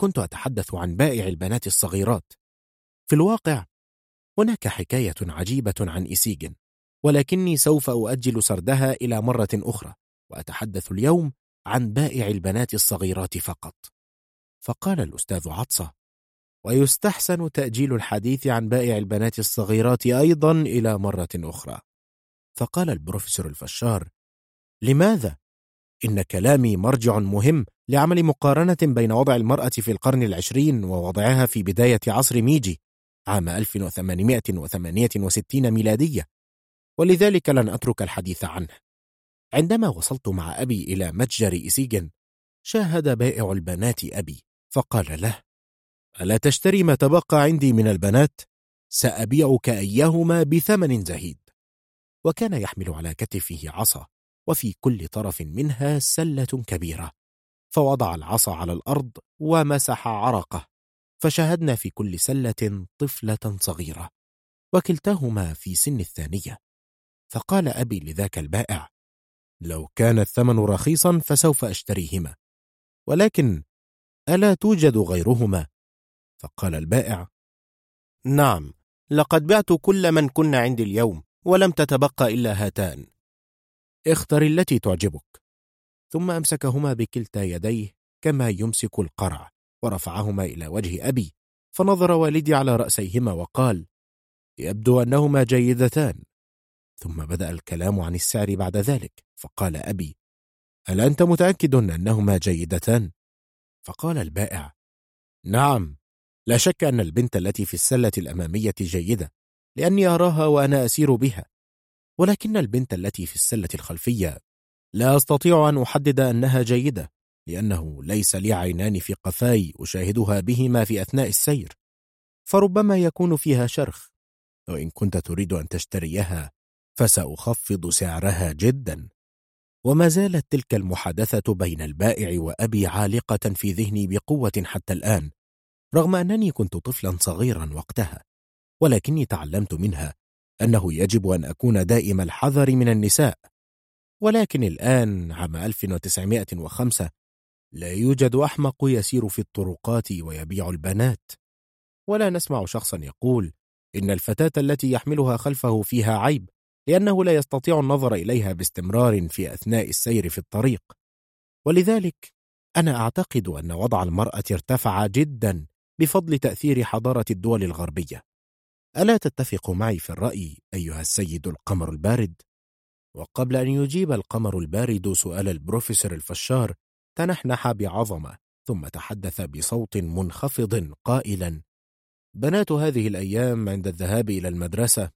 كنت أتحدث عن بائع البنات الصغيرات. في الواقع هناك حكاية عجيبة عن إسيج ولكني سوف أؤجل سردها إلى مرة أخرى وأتحدث اليوم عن بائع البنات الصغيرات فقط. فقال الأستاذ عطسة ويستحسن تأجيل الحديث عن بائع البنات الصغيرات أيضا إلى مرة أخرى. فقال البروفيسور الفشار لماذا؟ إن كلامي مرجع مهم لعمل مقارنة بين وضع المرأة في القرن العشرين ووضعها في بداية عصر ميجي عام 1868 ميلادية ولذلك لن أترك الحديث عنه عندما وصلت مع أبي إلى متجر إسيجن شاهد بائع البنات أبي فقال له ألا تشتري ما تبقى عندي من البنات؟ سأبيعك إياهما بثمن زهيد وكان يحمل على كتفه عصا وفي كل طرف منها سلة كبيرة. فوضع العصا على الأرض ومسح عرقه. فشاهدنا في كل سلة طفلة صغيرة وكلتاهما في سن الثانية. فقال أبي لذاك البائع لو كان الثمن رخيصا فسوف أشتريهما ولكن ألا توجد غيرهما؟ فقال البائع نعم لقد بعت كل من كن عندي اليوم ولم تتبقى إلا هاتان. اختر التي تعجبك. ثم أمسكهما بكلتا يديه كما يمسك القرع ورفعهما إلى وجه أبي فنظر والدي على رأسيهما وقال يبدو أنهما جيدتان. ثم بدأ الكلام عن السعر بعد ذلك فقال أبي هل أنت متأكد أنهما جيدتان؟ فقال البائع نعم لا شك أن البنت التي في السلة الأمامية جيدة. لأني أراها وأنا أسير بها. ولكن البنت التي في السلة الخلفية لا أستطيع أن أحدد أنها جيدة لأنه ليس لي عينان في قفاي أشاهدها بهما في أثناء السير. فربما يكون فيها شرخ وإن كنت تريد أن تشتريها فسأخفض سعرها جدا. وما زالت تلك المحادثة بين البائع وأبي عالقة في ذهني بقوة حتى الآن رغم أنني كنت طفلا صغيرا وقتها. ولكني تعلمت منها أنه يجب أن أكون دائم الحذر من النساء. ولكن الآن عام 1905 لا يوجد أحمق يسير في الطرقات ويبيع البنات. ولا نسمع شخصا يقول إن الفتاة التي يحملها خلفه فيها عيب لأنه لا يستطيع النظر إليها باستمرار في أثناء السير في الطريق. ولذلك أنا أعتقد أن وضع المرأة ارتفع جدا بفضل تأثير حضارة الدول الغربية. ألا تتفق معي في الرأي أيها السيد القمر البارد؟ وقبل أن يجيب القمر البارد سؤال البروفيسور الفشار تنحنح بعظمة ثم تحدث بصوت منخفض قائلا بنات هذه الأيام عند الذهاب إلى المدرسة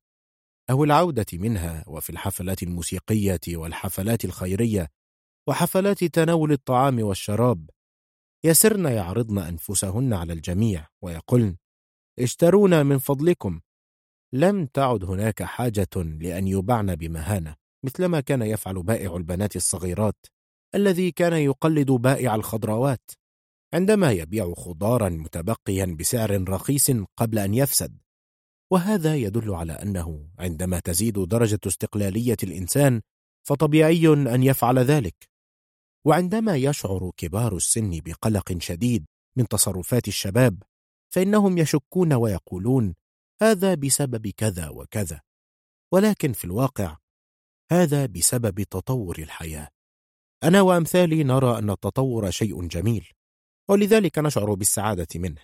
أو العودة منها وفي الحفلات الموسيقية والحفلات الخيرية وحفلات تناول الطعام والشراب يسرن يعرضن أنفسهن على الجميع ويقولن اشترونا من فضلكم. لم تعد هناك حاجة لأن يباعن بمهانة مثلما كان يفعل بائع البنات الصغيرات الذي كان يقلد بائع الخضروات. عندما يبيع خضارا متبقيا بسعر رخيص قبل أن يفسد. وهذا يدل على أنه عندما تزيد درجة استقلالية الإنسان فطبيعي أن يفعل ذلك. وعندما يشعر كبار السن بقلق شديد من تصرفات الشباب فإنهم يشكون ويقولون هذا بسبب كذا وكذا. ولكن في الواقع هذا بسبب تطور الحياة. أنا وأمثالي نرى أن التطور شيء جميل ولذلك نشعر بالسعادة منه.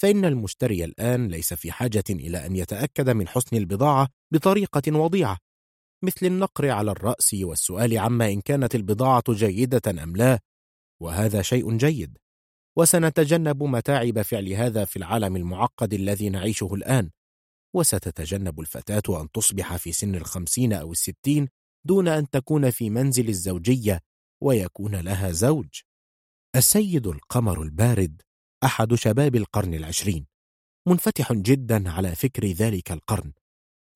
فإن المشتري الآن ليس في حاجة إلى أن يتأكد من حسن البضاعة بطريقة وضيعة مثل النقر على الرأس والسؤال عما إن كانت البضاعة جيدة أم لا وهذا شيء جيد. وسنتجنب متاعب فعل هذا في العالم المعقد الذي نعيشه الآن. وستتجنب الفتاة أن تصبح في سن الخمسين أو الستين دون أن تكون في منزل الزوجية ويكون لها زوج. السيد القمر البارد أحد شباب القرن العشرين منفتح جدا على فكر ذلك القرن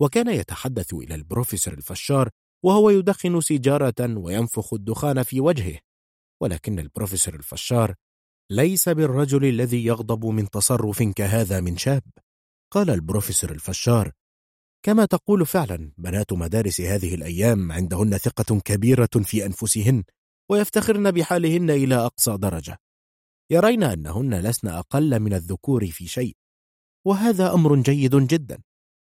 وكان يتحدث إلى البروفيسور الفشار وهو يدخن سيجارة وينفخ الدخان في وجهه ولكن البروفيسور الفشار ليس بالرجل الذي يغضب من تصرف كهذا من شاب؟ قال البروفيسور الفشار. كما تقول فعلا بنات مدارس هذه الأيام عندهن ثقة كبيرة في أنفسهن ويفتخرن بحالهن إلى أقصى درجة. يرين أنهن لسن أقل من الذكور في شيء. وهذا أمر جيد جدا.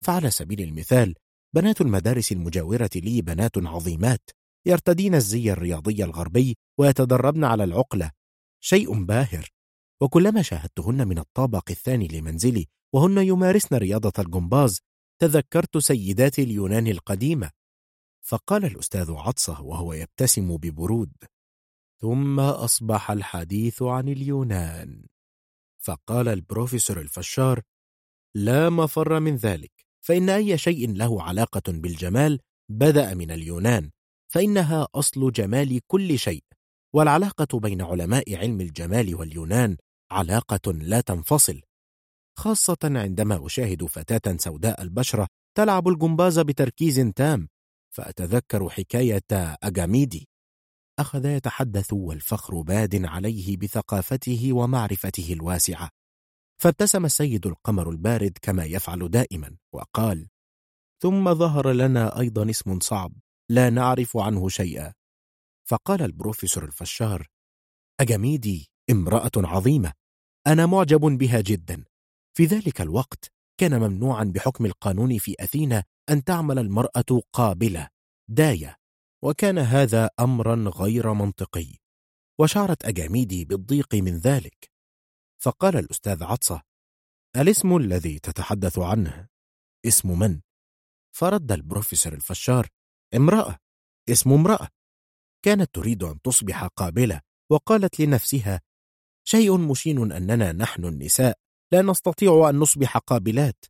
فعلى سبيل المثال بنات المدارس المجاورة لي بنات عظيمات يرتدين الزي الرياضي الغربي ويتدربن على العقلة شيء باهر. وكلما شاهدتهن من الطابق الثاني لمنزلي وهن يمارسن رياضة الجمباز تذكرت سيدات اليونان القديمة. فقال الأستاذ عطسة وهو يبتسم ببرود ثم أصبح الحديث عن اليونان. فقال البروفيسور الفشار لا مفر من ذلك فإن أي شيء له علاقة بالجمال بدأ من اليونان فإنها أصل جمال كل شيء. والعلاقة بين علماء علم الجمال واليونان علاقة لا تنفصل خاصة عندما أشاهد فتاة سوداء البشرة تلعب الجمباز بتركيز تام فأتذكر حكاية أجاميدي. أخذ يتحدث والفخر باد عليه بثقافته ومعرفته الواسعة فابتسم السيد القمر البارد كما يفعل دائما وقال ثم ظهر لنا أيضا اسم صعب لا نعرف عنه شيئا فقال البروفيسور الفشار أجاميدي امرأة عظيمة أنا معجب بها جدا. في ذلك الوقت كان ممنوعا بحكم القانون في أثينا أن تعمل المرأة قابلة داية وكان هذا أمرا غير منطقي. وشعرت أجاميدي بالضيق من ذلك. فقال الأستاذ عطسة الاسم الذي تتحدث عنه اسم من؟ فرد البروفيسور الفشار امرأة اسم امرأة. كانت تريد أن تصبح قابلة وقالت لنفسها شيء مشين أننا نحن النساء لا نستطيع أن نصبح قابلات.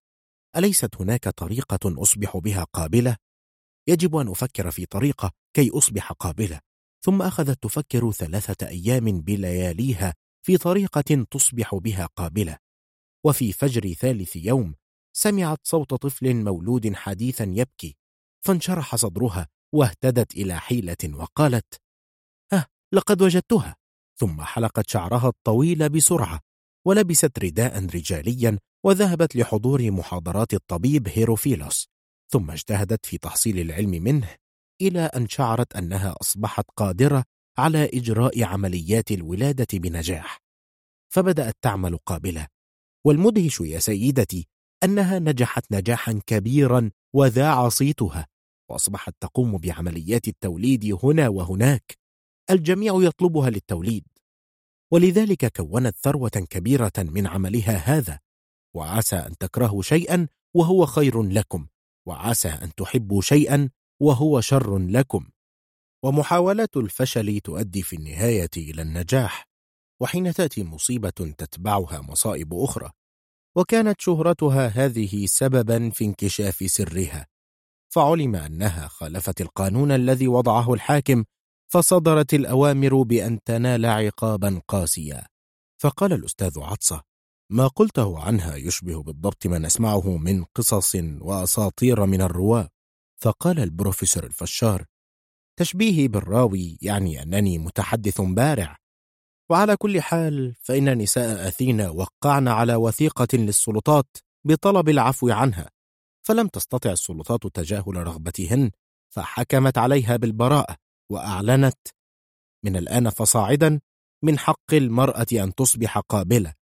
أليست هناك طريقة أصبح بها قابلة؟ يجب أن أفكر في طريقة كي أصبح قابلة. ثم أخذت تفكر ثلاثة أيام بلياليها في طريقة تصبح بها قابلة. وفي فجر ثالث يوم سمعت صوت طفل مولود حديثا يبكي فانشرح صدرها واهتدت إلى حيلة وقالت ها لقد وجدتها. ثم حلقت شعرها الطويل بسرعة ولبست رداء رجاليا وذهبت لحضور محاضرات الطبيب هيروفيلوس. ثم اجتهدت في تحصيل العلم منه إلى أن شعرت أنها أصبحت قادرة على إجراء عمليات الولادة بنجاح. فبدأت تعمل قابلة. والمدهش يا سيدتي أنها نجحت نجاحا كبيرا وذاع صيتها وأصبحت تقوم بعمليات التوليد هنا وهناك. الجميع يطلبها للتوليد. ولذلك كونت ثروة كبيرة من عملها هذا. وعسى أن تكرهوا شيئا وهو خير لكم. وعسى أن تحبوا شيئا وهو شر لكم. ومحاولات الفشل تؤدي في النهاية إلى النجاح. وحين تأتي مصيبة تتبعها مصائب أخرى. وكانت شهرتها هذه سببا في انكشاف سرها. فعلم أنها خالفت القانون الذي وضعه الحاكم فصدرت الأوامر بأن تنال عقابا قاسيا فقال الأستاذ عطسة ما قلته عنها يشبه بالضبط ما نسمعه من قصص وأساطير من الرواة. فقال البروفيسور الفشار تشبيهي بالراوي يعني أنني متحدث بارع. وعلى كل حال فإن نساء أثينا وقعن على وثيقة للسلطات بطلب العفو عنها. فلم تستطع السلطات تجاهل رغبتهن فحكمت عليها بالبراءة وأعلنت من الآن فصاعدا من حق المرأة أن تصبح قابلة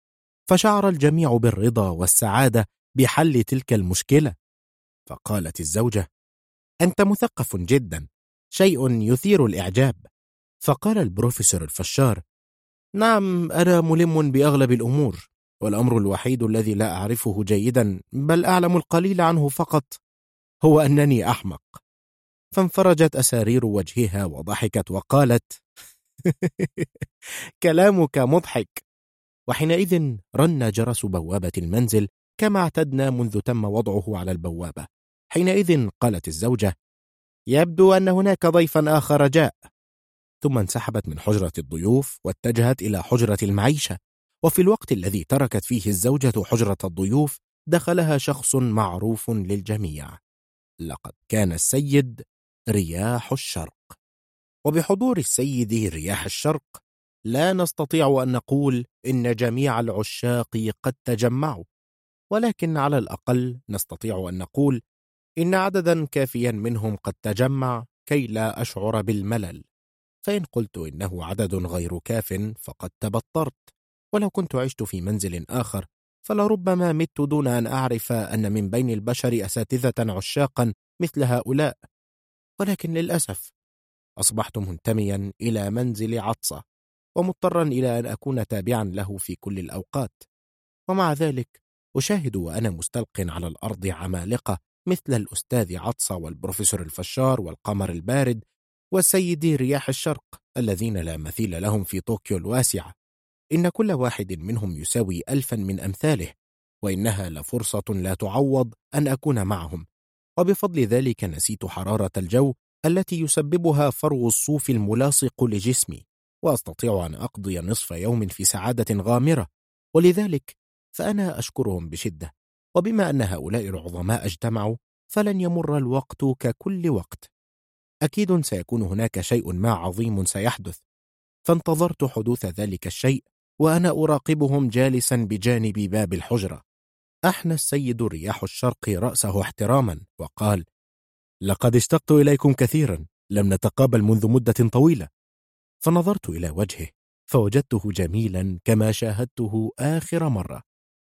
فشعر الجميع بالرضا والسعادة بحل تلك المشكلة. فقالت الزوجة أنت مثقف جدا شيء يثير الإعجاب. فقال البروفيسور الفشار نعم أنا ملم بأغلب الأمور. والأمر الوحيد الذي لا أعرفه جيدا بل أعلم القليل عنه فقط هو أنني أحمق. فانفرجت أسارير وجهها وضحكت وقالت كلامك مضحك. وحينئذ رن جرس بوابة المنزل كما اعتدنا منذ تم وضعه على البوابة. حينئذ قالت الزوجة يبدو أن هناك ضيفا آخر جاء. ثم انسحبت من حجرة الضيوف واتجهت إلى حجرة المعيشة. وفي الوقت الذي تركت فيه الزوجة حجرة الضيوف دخلها شخص معروف للجميع. لقد كان السيد رياح الشرق. وبحضور السيد رياح الشرق لا نستطيع أن نقول إن جميع العشاق قد تجمعوا. ولكن على الأقل نستطيع أن نقول إن عددا كافيا منهم قد تجمع كي لا أشعر بالملل. فإن قلت إنه عدد غير كاف فقد تبطرت. ولو كنت عشت في منزل آخر فلربما مت دون أن أعرف أن من بين البشر أساتذة عشاقا مثل هؤلاء. ولكن للأسف أصبحت منتميا إلى منزل عطسة ومضطرا إلى أن أكون تابعا له في كل الأوقات. ومع ذلك أشاهد وأنا مستلق على الأرض عمالقة مثل الأستاذ عطسة والبروفيسور الفشار والقمر البارد والسيدي رياح الشرق الذين لا مثيل لهم في طوكيو الواسعة. إن كل واحد منهم يساوي ألفا من أمثاله وإنها لفرصة لا تعوض أن أكون معهم. وبفضل ذلك نسيت حرارة الجو التي يسببها فرو الصوف الملاصق لجسمي وأستطيع أن أقضي نصف يوم في سعادة غامرة. ولذلك فأنا أشكرهم بشدة. وبما أن هؤلاء العظماء اجتمعوا فلن يمر الوقت ككل وقت. أكيد سيكون هناك شيء ما عظيم سيحدث. فانتظرت حدوث ذلك الشيء وأنا أراقبهم جالسا بجانب باب الحجرة. أحنى السيد رياح الشرق رأسه احتراما وقال لقد اشتقت إليكم كثيرا لم نتقابل منذ مدة طويلة. فنظرت إلى وجهه فوجدته جميلا كما شاهدته آخر مرة.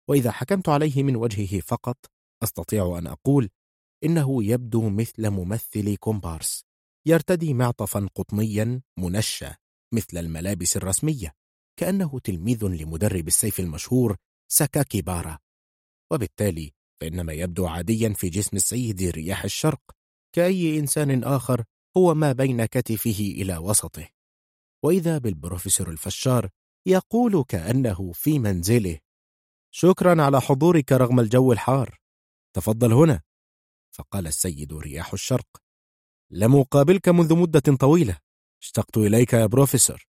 وإذا حكمت عليه من وجهه فقط أستطيع أن أقول إنه يبدو مثل ممثل كومبارس يرتدي معطفا قطنيا منشى مثل الملابس الرسمية. كأنه تلميذ لمدرب السيف المشهور ساكاكي بارا وبالتالي فإنما يبدو عاديا في جسم السيد رياح الشرق كأي إنسان آخر هو ما بين كتفه إلى وسطه. وإذا بالبروفيسور الفشار يقول كأنه في منزله. شكرا على حضورك رغم الجو الحار. تفضل هنا. فقال السيد رياح الشرق. لم أقابلك منذ مدة طويلة. اشتقت إليك يا بروفيسور.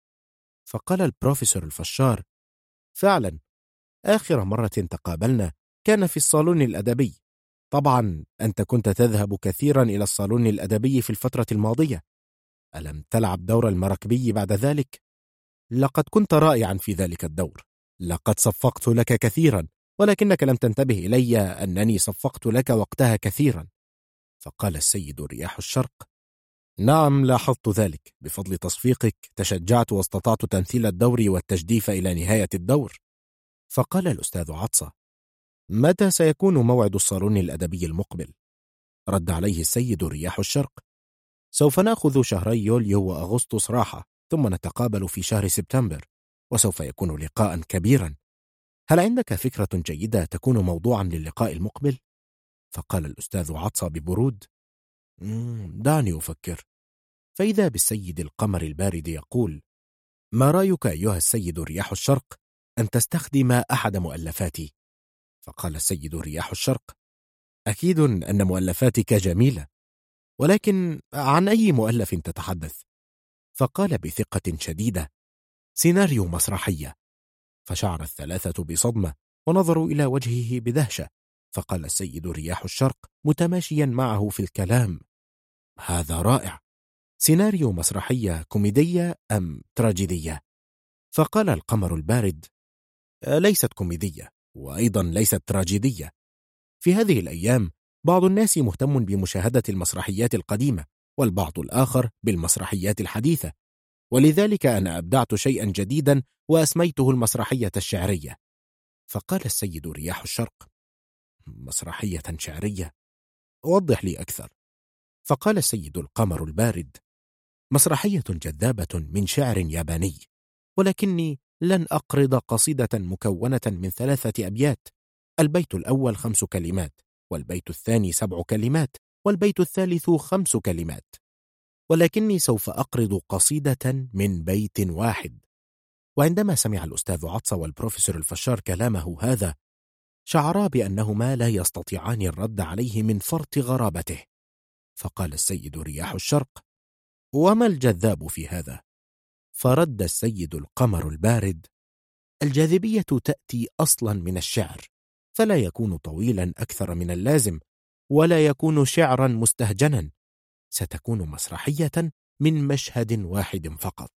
فقال البروفيسور الفشار فعلا آخر مرة تقابلنا كان في الصالون الأدبي. طبعا أنت كنت تذهب كثيرا إلى الصالون الأدبي في الفترة الماضية. ألم تلعب دور المراكبي بعد ذلك؟ لقد كنت رائعا في ذلك الدور. لقد صفقت لك كثيرا ولكنك لم تنتبه إلي أنني صفقت لك وقتها كثيرا. فقال السيد رياح الشرق نعم لاحظت ذلك. بفضل تصفيقك تشجعت واستطعت تمثيل الدور والتجديف إلى نهاية الدور. فقال الأستاذ عطسة متى سيكون موعد الصالون الأدبي المقبل؟ رد عليه السيد رياح الشرق. سوف نأخذ شهري يوليو وأغسطس راحة ثم نتقابل في شهر سبتمبر وسوف يكون لقاء كبيرا. هل عندك فكرة جيدة تكون موضوعا للقاء المقبل؟ فقال الأستاذ عطسة ببرود. دعني أفكر. فإذا بالسيد القمر البارد يقول ما رأيك أيها السيد رياح الشرق أن تستخدم أحد مؤلفاتي؟ فقال السيد رياح الشرق أكيد أن مؤلفاتك جميلة ولكن عن أي مؤلف تتحدث؟ فقال بثقة شديدة سيناريو مسرحية. فشعر الثلاثة بصدمة ونظروا إلى وجهه بدهشة فقال السيد رياح الشرق متماشيا معه في الكلام هذا رائع. سيناريو مسرحية كوميدية أم تراجيدية؟ فقال القمر البارد ليست كوميدية وأيضا ليست تراجيدية. في هذه الأيام بعض الناس مهتم بمشاهدة المسرحيات القديمة والبعض الآخر بالمسرحيات الحديثة. ولذلك أنا أبدعت شيئا جديدا وأسميته المسرحية الشعرية. فقال السيد رياح الشرق مسرحية شعرية؟ وضح لي أكثر. فقال السيد القمر البارد مسرحية جذابة من شعر ياباني ولكني لن أقرض قصيدة مكونة من ثلاثة أبيات. البيت الأول خمس كلمات والبيت الثاني سبع كلمات والبيت الثالث خمس كلمات. ولكني سوف أقرض قصيدة من بيت واحد. وعندما سمع الأستاذ عطس والبروفيسور الفشار كلامه هذا شعرا بأنهما لا يستطيعان الرد عليه من فرط غرابته. فقال السيد رياح الشرق وما الجذاب في هذا؟ فرد السيد القمر البارد الجاذبية تأتي أصلا من الشعر فلا يكون طويلا أكثر من اللازم ولا يكون شعرا مستهجنا ستكون مسرحية من مشهد واحد فقط.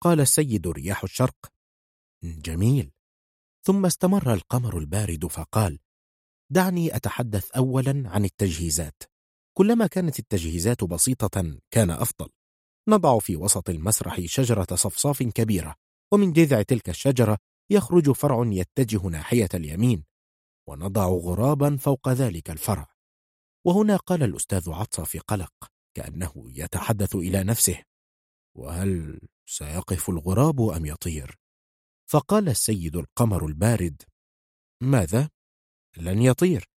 قال السيد رياح الشرق جميل. ثم استمر القمر البارد فقال دعني أتحدث اولا عن التجهيزات. كلما كانت التجهيزات بسيطة كان أفضل. نضع في وسط المسرح شجرة صفصاف كبيرة ومن جذع تلك الشجرة يخرج فرع يتجه ناحية اليمين ونضع غرابا فوق ذلك الفرع. وهنا قال الأستاذ عطس في قلق كأنه يتحدث إلى نفسه وهل سيقف الغراب أم يطير؟ فقال السيد القمر البارد ماذا؟ لن يطير.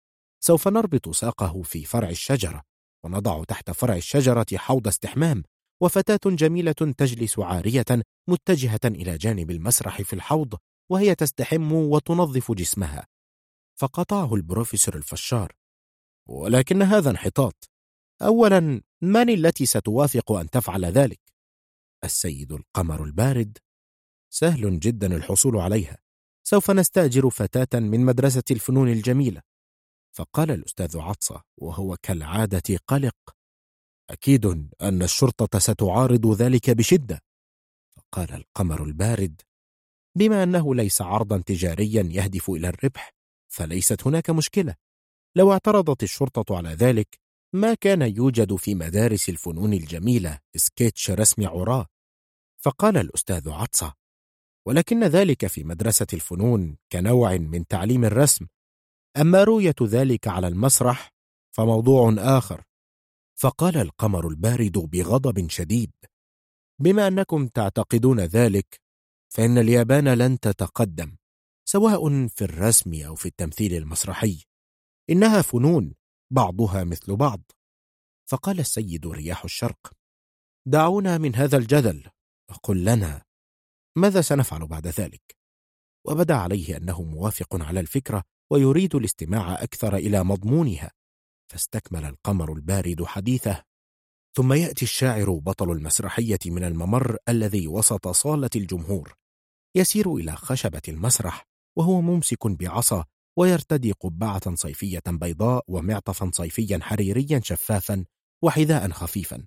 سوف نربط ساقه في فرع الشجرة ونضع تحت فرع الشجرة حوض استحمام وفتاة جميلة تجلس عارية متجهة إلى جانب المسرح في الحوض وهي تستحم وتنظف جسمها. فقطعه البروفيسور الفشار. ولكن هذا انحطاط. اولا من التي ستوافق أن تفعل ذلك؟ السيد القمر البارد. سهل جدا الحصول عليها. سوف نستأجر فتاة من مدرسة الفنون الجميلة. فقال الأستاذ عطسة وهو كالعادة قلق أكيد أن الشرطة ستعارض ذلك بشدة. فقال القمر البارد بما أنه ليس عرضا تجاريا يهدف إلى الربح فليست هناك مشكلة. لو اعترضت الشرطة على ذلك ما كان يوجد في مدارس الفنون الجميلة سكيتش رسم عراه فقال الأستاذ عطسة ولكن ذلك في مدرسة الفنون كنوع من تعليم الرسم أما رؤية ذلك على المسرح فموضوع آخر. فقال القمر البارد بغضب شديد بما أنكم تعتقدون ذلك فإن اليابان لن تتقدم سواء في الرسم أو في التمثيل المسرحي إنها فنون بعضها مثل بعض. فقال السيد رياح الشرق دعونا من هذا الجدل قل لنا ماذا سنفعل بعد ذلك؟ وبدأ عليه أنه موافق على الفكرة ويريد الاستماع أكثر إلى مضمونها. فاستكمل القمر البارد حديثه. ثم يأتي الشاعر بطل المسرحية من الممر الذي وسط صالة الجمهور. يسير إلى خشبة المسرح وهو ممسك بعصا ويرتدي قبعة صيفية بيضاء ومعطفا صيفيا حريريا شفافا وحذاء خفيفا.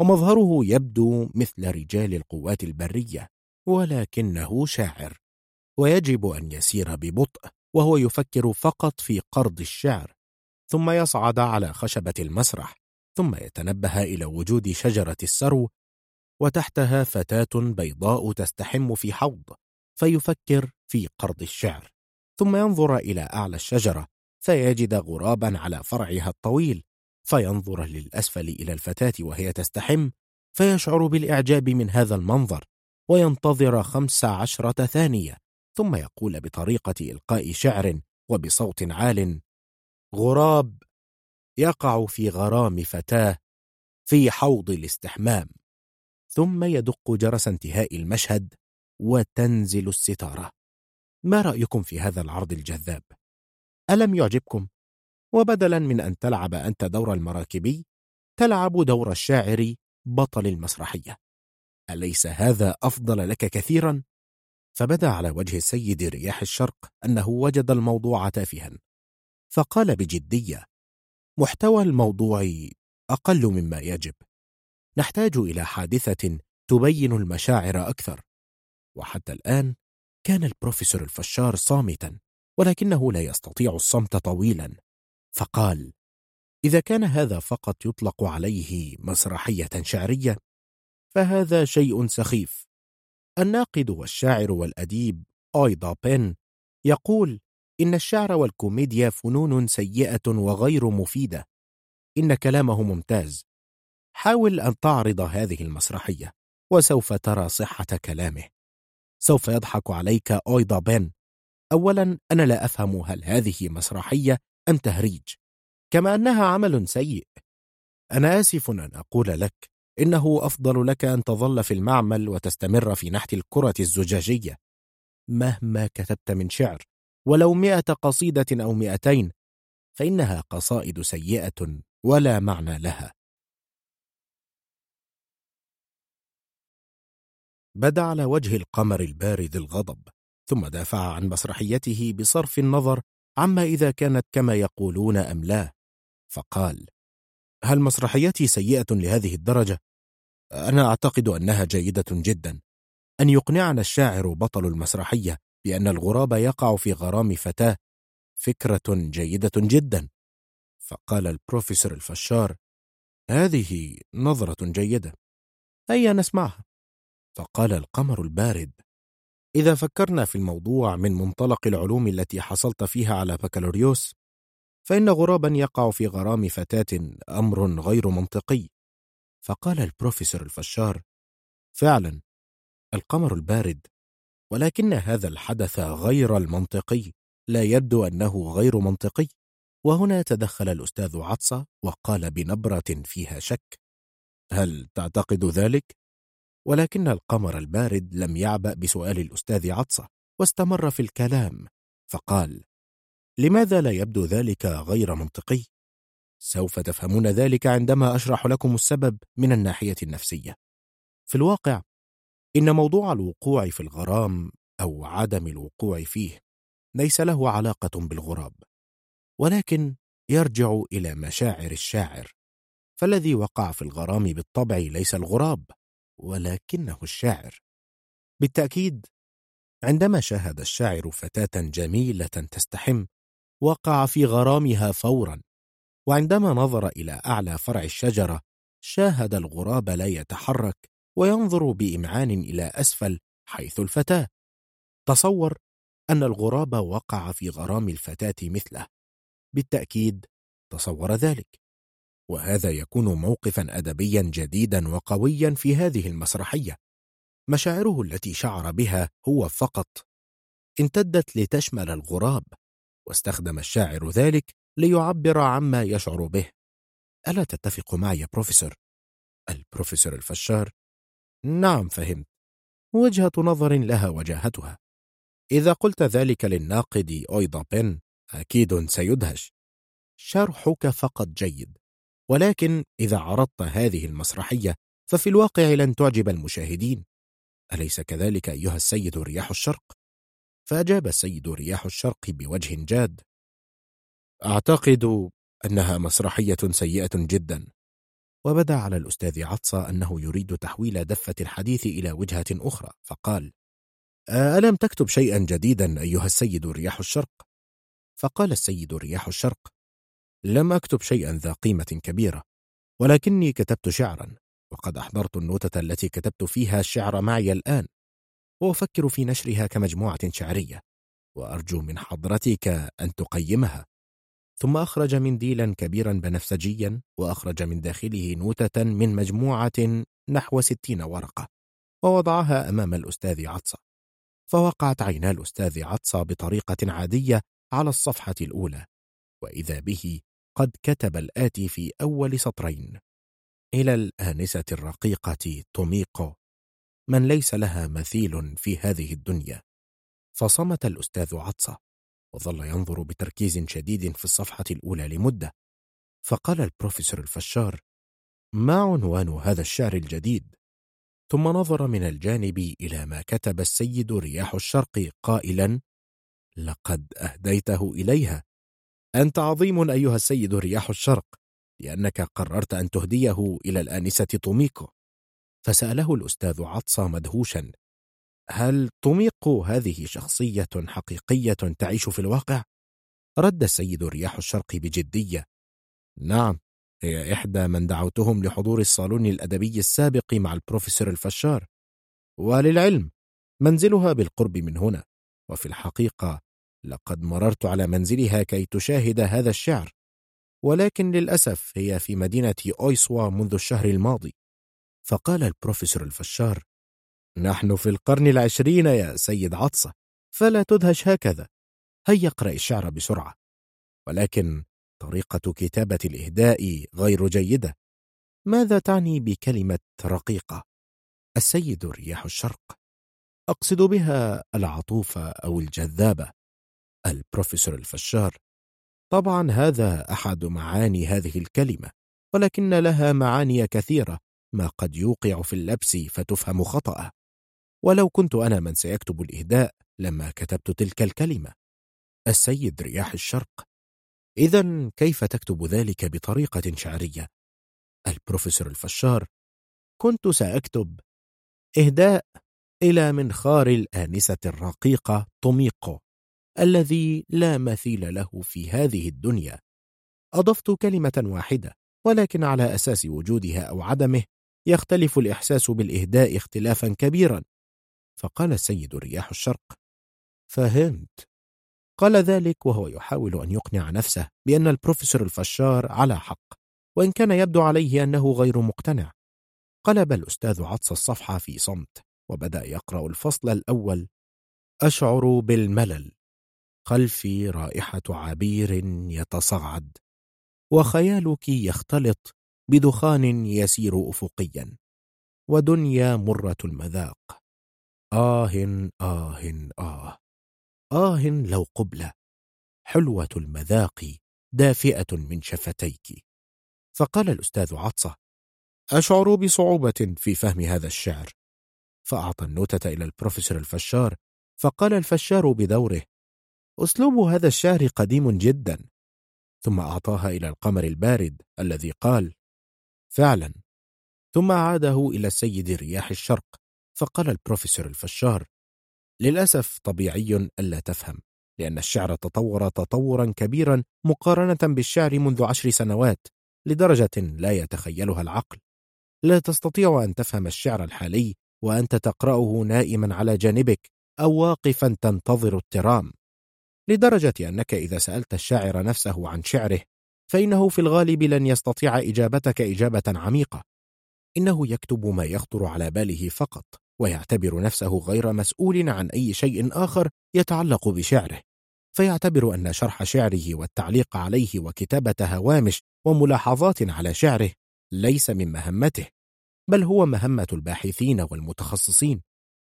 ومظهره يبدو مثل رجال القوات البرية ولكنه شاعر. ويجب أن يسير ببطء وهو يفكر فقط في قرض الشعر ثم يصعد على خشبة المسرح ثم يتنبه إلى وجود شجرة السرو وتحتها فتاة بيضاء تستحم في حوض فيفكر في قرض الشعر ثم ينظر إلى أعلى الشجرة فيجد غرابا على فرعها الطويل فينظر للأسفل إلى الفتاة وهي تستحم فيشعر بالإعجاب من هذا المنظر وينتظر خمس عشرة ثانية. ثم يقول بطريقة إلقاء شعر وبصوت عال غراب يقع في غرام فتاة في حوض الاستحمام. ثم يدق جرس انتهاء المشهد وتنزل الستارة. ما رأيكم في هذا العرض الجذاب؟ ألم يعجبكم؟ وبدلا من أن تلعب أنت دور المراكبي تلعب دور الشاعر بطل المسرحية. أليس هذا أفضل لك كثيرا؟ فبدا على وجه السيد رياح الشرق أنه وجد الموضوع تافها فقال بجدية محتوى الموضوع أقل مما يجب. نحتاج إلى حادثة تبين المشاعر أكثر. وحتى الآن كان البروفيسور الفشار صامتا ولكنه لا يستطيع الصمت طويلا فقال إذا كان هذا فقط يطلق عليه مسرحية شعرية فهذا شيء سخيف. الناقد والشاعر والأديب اويدا بين يقول إن الشعر والكوميديا فنون سيئة وغير مفيدة. إن كلامه ممتاز. حاول أن تعرض هذه المسرحية وسوف ترى صحة كلامه. سوف يضحك عليك أويدا بين أولا أنا لا أفهم هل هذه مسرحية أم تهريج. كما أنها عمل سيء. أنا آسف أن أقول لك إنه أفضل لك أن تظل في المعمل وتستمر في نحت الكرة الزجاجية مهما كتبت من شعر ولو مئة قصيدة أو مئتين فإنها قصائد سيئة ولا معنى لها بدأ على وجه القمر البارد الغضب ثم دافع عن مسرحيته بصرف النظر عما إذا كانت كما يقولون أم لا فقال هل مسرحيتي سيئة لهذه الدرجة؟ أنا أعتقد أنها جيدة جدا. أن يقنعنا الشاعر بطل المسرحية بأن الغراب يقع في غرام فتاة فكرة جيدة جدا. فقال البروفيسور الفشار هذه نظرة جيدة. هيا نسمعها. فقال القمر البارد إذا فكرنا في الموضوع من منطلق العلوم التي حصلت فيها على بكالوريوس فإن غرابا يقع في غرام فتاة أمر غير منطقي. فقال البروفيسور الفشار فعلا القمر البارد ولكن هذا الحدث غير المنطقي لا يبدو أنه غير منطقي وهنا تدخل الأستاذ عطسة وقال بنبرة فيها شك هل تعتقد ذلك؟ ولكن القمر البارد لم يعبأ بسؤال الأستاذ عطسة واستمر في الكلام فقال لماذا لا يبدو ذلك غير منطقي؟ سوف تفهمون ذلك عندما أشرح لكم السبب من الناحية النفسية. في الواقع إن موضوع الوقوع في الغرام أو عدم الوقوع فيه ليس له علاقة بالغراب ولكن يرجع إلى مشاعر الشاعر. فالذي وقع في الغرام بالطبع ليس الغراب ولكنه الشاعر. بالتأكيد عندما شاهد الشاعر فتاة جميلة تستحم وقع في غرامها فورا. وعندما نظر إلى أعلى فرع الشجرة شاهد الغراب لا يتحرك وينظر بإمعان إلى أسفل حيث الفتاة. تصور أن الغراب وقع في غرام الفتاة مثله. بالتأكيد تصور ذلك. وهذا يكون موقفا أدبيا جديدا وقويا في هذه المسرحية. مشاعره التي شعر بها هو فقط امتدت لتشمل الغراب واستخدم الشاعر ذلك ليعبر عما يشعر به. ألا تتفق معي يا بروفيسور؟ البروفيسور الفشار. نعم فهمت. وجهة نظر لها وجاهتها. إذا قلت ذلك للناقد أويدا بن أكيد سيدهش. شرحك فقط جيد. ولكن إذا عرضت هذه المسرحية ففي الواقع لن تعجب المشاهدين. أليس كذلك أيها السيد رياح الشرق؟ فأجاب السيد رياح الشرق بوجه جاد. أعتقد أنها مسرحية سيئة جدا وبدأ على الأستاذ عطسة أنه يريد تحويل دفة الحديث إلى وجهة أخرى فقال ألم تكتب شيئا جديدا أيها السيد رياح الشرق؟ فقال السيد رياح الشرق لم أكتب شيئا ذا قيمة كبيرة ولكني كتبت شعرا وقد أحضرت النوتة التي كتبت فيها الشعر معي الآن وأفكر في نشرها كمجموعة شعرية وأرجو من حضرتك أن تقيمها ثم أخرج منديلا كبيرا بنفسجيا وأخرج من داخله نوتة من مجموعة نحو ستين ورقة ووضعها أمام الأستاذ عطسة. فوقعت عينا الأستاذ عطسة بطريقة عادية على الصفحة الأولى وإذا به قد كتب الآتي في أول سطرين. إلى الآنسة الرقيقة توميكو من ليس لها مثيل في هذه الدنيا. فصمت الأستاذ عطسة. وظل ينظر بتركيز شديد في الصفحة الأولى لمدة. فقال البروفيسور الفشار ما عنوان هذا الشعر الجديد؟ ثم نظر من الجانب إلى ما كتب السيد رياح الشرق قائلا لقد أهديته إليها. أنت عظيم أيها السيد رياح الشرق لأنك قررت أن تهديه إلى الآنسة توميكو. فسأله الأستاذ عطسة مدهوشا هل توميكو هذه شخصية حقيقية تعيش في الواقع؟ رد السيد رياح الشرق بجدية. نعم هي إحدى من دعوتهم لحضور الصالون الأدبي السابق مع البروفيسور الفشار. وللعلم منزلها بالقرب من هنا. وفي الحقيقة لقد مررت على منزلها كي تشاهد هذا الشعر. ولكن للأسف هي في مدينة أويسوا منذ الشهر الماضي. فقال البروفيسور الفشار نحن في القرن العشرين يا سيد عطسة فلا تدهش هكذا. هيا اقرأ الشعر بسرعة. ولكن طريقة كتابة الإهداء غير جيدة. ماذا تعني بكلمة رقيقة؟ السيد رياح الشرق. أقصد بها العطوفة أو الجذابة. البروفيسور الفشار. طبعا هذا أحد معاني هذه الكلمة ولكن لها معاني كثيرة. ما قد يوقع في اللبس فتفهم خطأ ولو كنت أنا من سيكتب الإهداء لما كتبت تلك الكلمة. السيد رياح الشرق. إذا كيف تكتب ذلك بطريقة شعرية؟ البروفيسور الفشار. كنت سأكتب إهداء إلى منخار الآنسة الرقيقة توميقو الذي لا مثيل له في هذه الدنيا. أضفت كلمة واحدة ولكن على أساس وجودها أو عدمه يختلف الإحساس بالإهداء اختلافا كبيرا. فقال السيد رياح الشرق فهمت. قال ذلك وهو يحاول أن يقنع نفسه بأن البروفيسور الفشار على حق وإن كان يبدو عليه أنه غير مقتنع. قلب الأستاذ عطس الصفحة في صمت. وبدأ يقرأ الفصل الأول أشعر بالملل خلفي رائحة عبير يتصعد وخيالك يختلط بدخان يسير أفقيا ودنيا مرة المذاق. آه آه آه. آه لو قبلة حلوة المذاق دافئة من شفتيك. فقال الأستاذ عطسة أشعر بصعوبة في فهم هذا الشعر. فأعطى النوتة إلى البروفيسور الفشار فقال الفشار بدوره أسلوب هذا الشعر قديم جدا. ثم أعطاها إلى القمر البارد الذي قال فعلا. ثم عاده إلى السيد رياح الشرق. فقال البروفيسور الفشار للأسف طبيعي ألا تفهم لأن الشعر تطور تطورا كبيرا مقارنة بالشعر منذ عشر سنوات لدرجة لا يتخيلها العقل. لا تستطيع أن تفهم الشعر الحالي وأنت تقرأه نائما على جانبك أو واقفا تنتظر الترام. لدرجة أنك إذا سألت الشاعر نفسه عن شعره فإنه في الغالب لن يستطيع إجابتك إجابة عميقة. إنه يكتب ما يخطر على باله فقط. ويعتبر نفسه غير مسؤول عن أي شيء آخر يتعلق بشعره. فيعتبر أن شرح شعره والتعليق عليه وكتابة هوامش وملاحظات على شعره ليس من مهمته بل هو مهمة الباحثين والمتخصصين.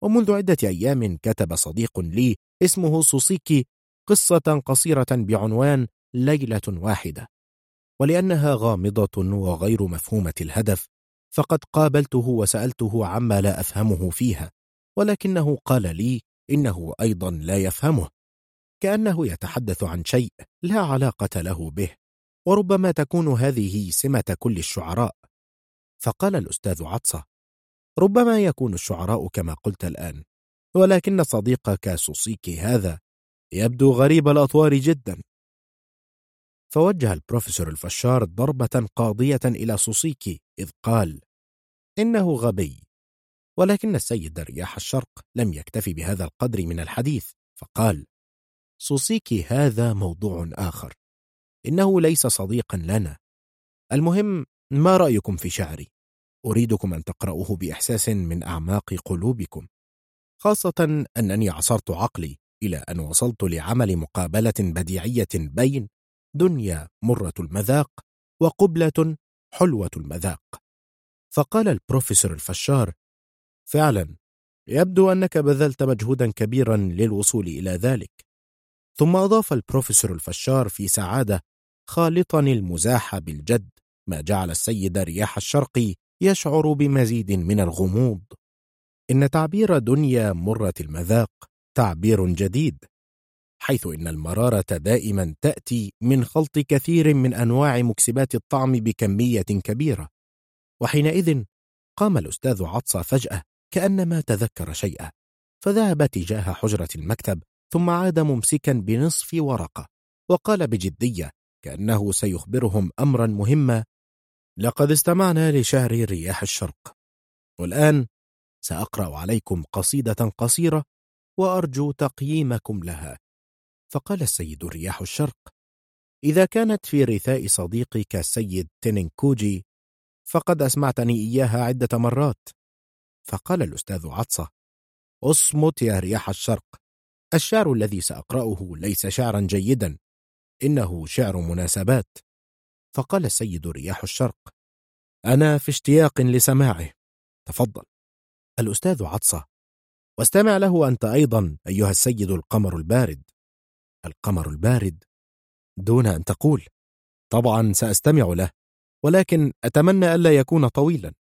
ومنذ عدة أيام كتب صديق لي اسمه سوسيكي قصة قصيرة بعنوان ليلة واحدة ولأنها غامضة وغير مفهومة الهدف فقد قابلته وسألته عما لا أفهمه فيها ولكنه قال لي إنه أيضا لا يفهمه كأنه يتحدث عن شيء لا علاقة له به وربما تكون هذه سمة كل الشعراء. فقال الأستاذ عطسة ربما يكون الشعراء كما قلت الآن ولكن صديقك سوسيكي هذا يبدو غريب الأطوار جدا. فوجه البروفيسور الفشار ضربة قاضية إلى سوسيكي إذ قال إنه غبي. ولكن السيد رياح الشرق لم يكتفي بهذا القدر من الحديث فقال سوسيكي هذا موضوع آخر. إنه ليس صديقا لنا. المهم ما رأيكم في شعري؟ أريدكم أن تقرأوه بإحساس من أعماق قلوبكم. خاصة أنني عصرت عقلي إلى أن وصلت لعمل مقابلة بديعية بين دنيا مرة المذاق وقبلة حلوة المذاق. فقال البروفيسور الفشار فعلا يبدو أنك بذلت مجهودا كبيرا للوصول إلى ذلك. ثم أضاف البروفيسور الفشار في سعادة خالطا المزاح بالجد ما جعل السيد رياح الشرق يشعر بمزيد من الغموض. إن تعبير دنيا مرة المذاق تعبير جديد. حيث إن المرارة دائما تأتي من خلط كثير من أنواع مكسبات الطعم بكمية كبيرة. وحينئذ قام الأستاذ عطسة فجأة كأنما تذكر شيئا فذهب تجاه حجرة المكتب ثم عاد ممسكا بنصف ورقة وقال بجدية كأنه سيخبرهم أمرا مهما لقد استمعنا لشعر رياح الشرق والآن سأقرأ عليكم قصيدة قصيرة وأرجو تقييمكم لها. فقال السيد رياح الشرق إذا كانت في رثاء صديقك السيد تينينكوجي فقد أسمعتني إياها عدة مرات. فقال الأستاذ عطسة أصمت يا رياح الشرق الشعر الذي سأقرأه ليس شعرا جيدا إنه شعر مناسبات. فقال السيد رياح الشرق أنا في اشتياق لسماعه تفضل. الأستاذ عطسة واستمع له أنت أيضا أيها السيد القمر البارد. القمر البارد دون أن تقول. طبعا سأستمع له ولكن أتمنى ألا يكون طويلا.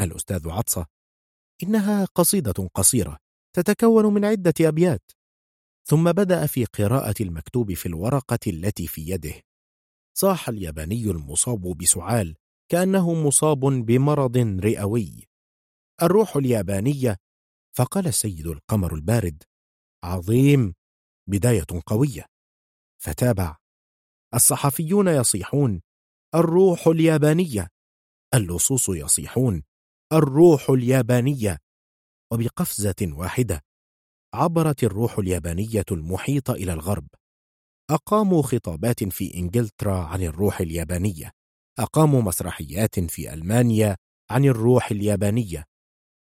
الأستاذ عطسة. إنها قصيدة قصيرة تتكون من عدة أبيات. ثم بدأ في قراءة المكتوب في الورقة التي في يده. صاح الياباني المصاب بسعال كأنه مصاب بمرض رئوي. الروح اليابانية فقال السيد القمر البارد عظيم! بداية قوية. فتابع. الصحفيون يصيحون الروح اليابانية. اللصوص يصيحون الروح اليابانية. وبقفزة واحدة عبرت الروح اليابانية المحيط إلى الغرب. أقاموا خطابات في إنجلترا عن الروح اليابانية. أقاموا مسرحيات في ألمانيا عن الروح اليابانية.